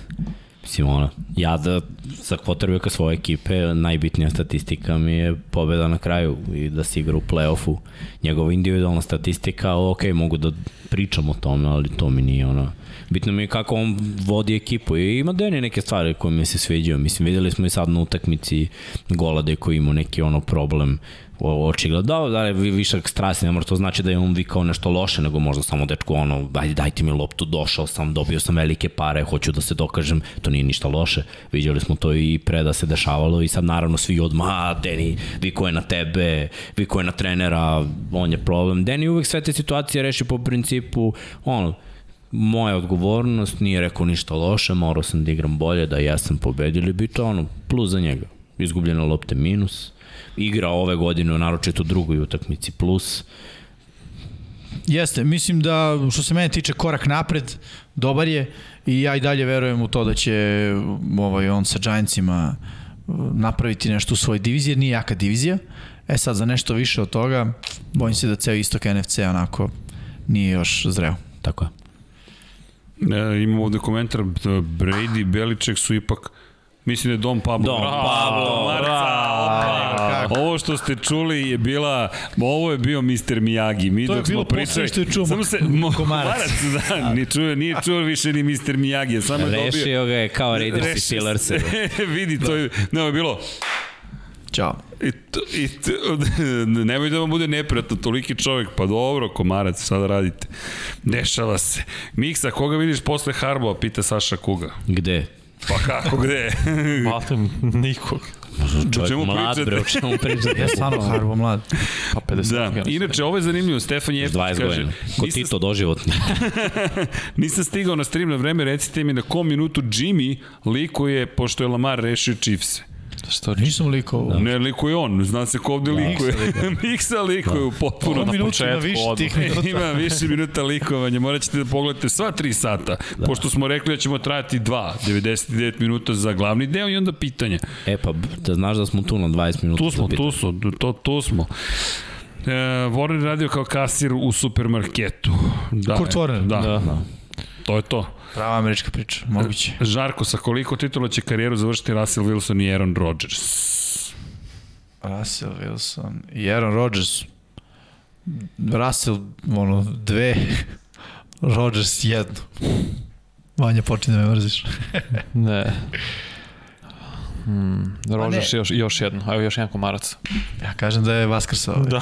Mislim, ono, ja da za kvotrbeka svoje ekipe, najbitnija statistika mi je pobeda na kraju i da se igra u play-offu. Njegova individualna statistika, ok, mogu da pričam o tome, ali to mi nije ono... Bitno mi je kako on vodi ekipu i ima Deni neke stvari koje mi se sviđaju. Mislim, videli smo i sad na utakmici Golade koji ima neki ono problem očigledno, da, da je vi- višak strasti, ne mora to znači da je on vikao nešto loše, nego možda samo dečko ono, ajde dajte mi loptu, došao sam, dobio sam velike pare, hoću da se dokažem, to nije ništa loše. Vidjeli smo to i pre da se dešavalo i sad naravno svi odmah, a Deni, viko je na tebe, viko je na trenera, on je problem. Deni uvek sve te situacije reši po principu, ono, moja odgovornost, nije rekao ništa loše, morao sam da igram bolje, da jesam pobedili, bi to ono, plus za njega. Izgubljene lopte minus, igra ove godine u naročito drugoj utakmici plus. Jeste, mislim da što se mene tiče korak napred, dobar je i ja i dalje verujem u to da će ovaj, on sa Giantsima uh, napraviti nešto u svojoj diviziji, jer nije jaka divizija. E sad, za nešto više od toga, bojim se da ceo istok NFC onako nije još zreo. Tako je. e, imamo ovde komentar, Brady i Beliček su ipak Mislim da je Dom Pablo. Dom Pablo, Marca, Ovo što ste čuli je bila, ovo je bio Mr. Miyagi. Mi To je dok smo bilo pričali, što je čuo samo se, Mo- mo- Komarac. da, ni čuo, nije čuo više ni Mr. Miyagi, samo je dobio. Rešio ga je kao Raiders i Steelers. Vidi, to je, ne, ovo je bilo, Ćao. I to, i to, nemoj da vam bude neprijatno, toliki čovjek, pa dobro, komarac, šta da radite? Dešava se. Miksa, koga vidiš posle Harbova, pita Saša Kuga. Gde? Pa kako, gde? Baltim nikog. Čovjek čemu mlad, pričate? bre, o čemu pričate? Je stvarno Harbo mlad. Pa 50. Da, inače ovo je zanimljivo, Stefan Jefić 20 kaže, godina. Ko nisam, Tito doživotni. nisam stigao na stream na vreme, recite mi na kom minutu Jimmy likuje, pošto je Lamar rešio Chiefs. Što Nisam likovao. Da. Ne likuje on, zna se ko ovde likuje. Miksa likuje u potpuno. Na početku više tih minuta. Ima više minuta likovanja, morat ćete da pogledate sva tri sata, da. pošto smo rekli da ćemo trajati dva, 99 minuta za glavni deo i onda pitanja. E pa, da znaš da smo tu na 20 minuta. Tu smo, pitanje. tu smo, to, tu smo. E, Warner radio kao kasir u supermarketu. Da, Kurt Warner. Da, Da. da. To je to. Prava američka priča, moguće. Žarko, sa koliko titula će karijeru završiti Russell Wilson i Aaron Rodgers? Russell Wilson i Aaron Rodgers. Russell, ono, dve. Rodgers jednu. Vanja, počne da me mrziš. Ne. Hmm, Rodgers još, još jedno. Evo još jedan komarac. Ja kažem da je Vaskrsa ovaj. Da.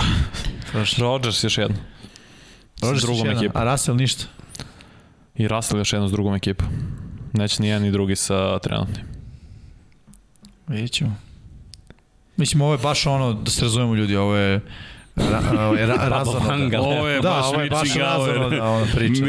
Rodgers još jedno. Rodgers još ekipom. A Russell ništa. I Russell još jedno s drugom ekipom. Neće ni jedan ni drugi sa trenutnim. Vidjet ćemo. Mislim, ovo je baš ono, da se razumemo ljudi, ovo je ra, ovo je ra, razano. Ovo je Da, baš ovo je baš Michi razano da ona priča.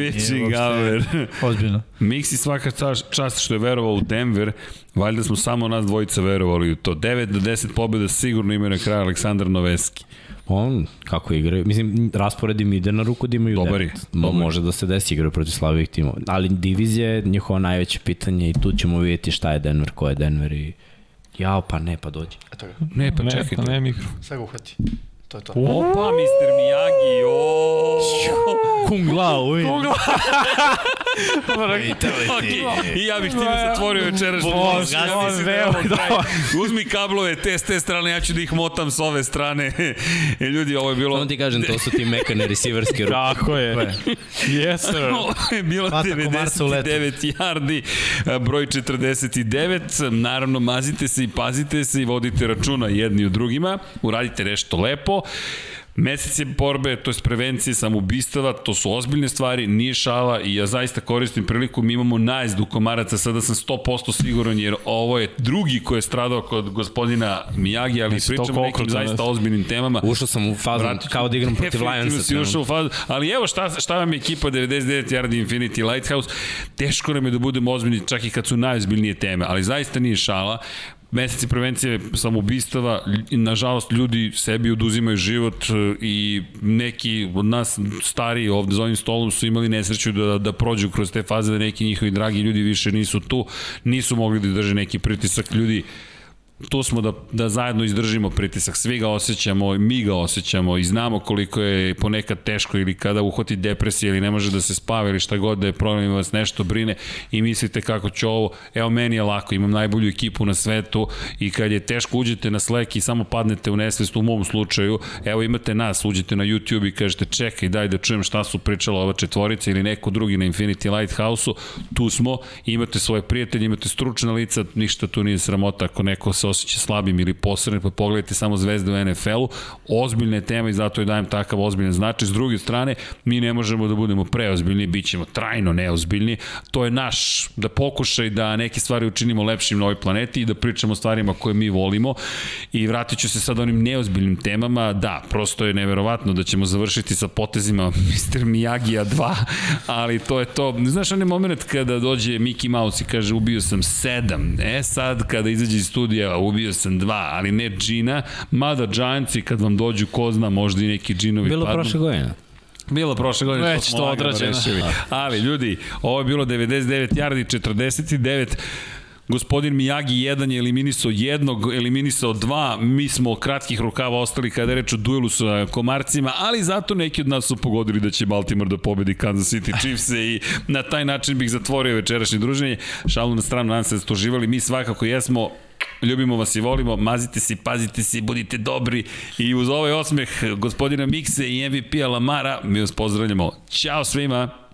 Gauer. Ozbiljno. Miksi svaka čast- čast što je verovao u Denver, valjda smo samo nas dvojica verovali u to. 9 do 10 pobjeda sigurno ima na kraju Aleksandar Noveski. On, kako igraju, mislim, raspored im ide na ruku da imaju Dobar devet. je, dobar može da se desi igraju protiv slabijih timova. Ali divizija je njihovo najveće pitanje i tu ćemo vidjeti šta je Denver, ko je Denver i... Jao, pa ne, pa dođi. Eto ga, Ne, pa ne, čekaj. pa ne mikro. sve ga uhvati. To je to. Opa, Mr. Miyagi, o. Kung Lao, uj. I ja bih time zatvorio može, mislim da je evo, kraj. Uzmi kablove te s te strane, ja ću da ih motam s ove strane. E, ljudi, ovo je bilo... Samo ti kažem, to su ti mekane receiverske ruke. Tako je. yes, sir. Ovo je bilo Hvata komarca u letu. 99 yardi, broj 49. Naravno, mazite se i pazite se i vodite računa jedni u drugima. Uradite nešto lepo. Mesec je borbe, to je prevencije samobistava, to su ozbiljne stvari, nije šala i ja zaista koristim priliku, mi imamo najzdu komaraca, sada sam 100% siguran jer ovo je drugi ko je stradao kod gospodina Miyagi, ali pričamo toliko o nekim zaista ozbiljnim temama. Ušao sam u fazu Vratit kao da igram protiv Lionsa. si ušao u fazu, ali evo šta, šta vam je ekipa 99 Yardi Infinity Lighthouse, teško nam je da budemo ozbiljni čak i kad su najozbiljnije teme, ali zaista nije šala, meseci prevencije samoubistava, lj- nažalost ljudi sebi oduzimaju život e, i neki od nas stariji ovde za ovim stolom su imali nesreću da, da prođu kroz te faze da neki njihovi dragi ljudi više nisu tu, nisu mogli da drže neki pritisak. Ljudi tu smo da, da zajedno izdržimo pritisak, svi ga osjećamo, mi ga osjećamo i znamo koliko je ponekad teško ili kada uhvati depresija ili ne može da se spava ili šta god da je problem vas nešto brine i mislite kako će ovo, evo meni je lako, imam najbolju ekipu na svetu i kad je teško uđete na Slack i samo padnete u nesvest u mom slučaju, evo imate nas, uđete na YouTube i kažete čekaj daj da čujem šta su pričala ova četvorica ili neko drugi na Infinity Lighthouse-u, tu smo, imate svoje prijatelje, imate stručna lica, ništa tu nije sramota ako neko se osjeća slabim ili posredno, pa pogledajte samo zvezde u NFL-u, ozbiljna je tema i zato joj dajem takav ozbiljan značaj. S druge strane, mi ne možemo da budemo preozbiljni, bit ćemo trajno neozbiljni. To je naš da pokušaj da neke stvari učinimo lepšim na ovoj planeti i da pričamo o stvarima koje mi volimo. I vratit ću se sad onim neozbiljnim temama. Da, prosto je neverovatno da ćemo završiti sa potezima Mr. Miyagi-a 2, ali to je to. Znaš onaj moment kada dođe Mickey Mouse i kaže ubio sam sedam. E sad kada izađe iz studija ubio sam dva, ali ne džina, mada Giantsi kad vam dođu ko zna možda i neki džinovi Bilo padnu. prošle godine. Bilo prošle godine, Već smo to odrađeno. rešili. Ali ljudi, ovo je bilo 99 yardi, 49 Gospodin Miyagi jedan je eliminisao jednog, eliminisao dva, mi smo kratkih rukava ostali kada je reč o duelu sa komarcima, ali zato neki od nas su pogodili da će Baltimore da pobedi Kansas City Chiefs i na taj način bih zatvorio večerašnje druženje. Šalu na stranu, nadam se da ste uživali, mi svakako jesmo, ljubimo vas i volimo, mazite se, pazite se, budite dobri i uz ovaj osmeh gospodina Mikse i MVP-a Lamara mi vas pozdravljamo. Ćao svima!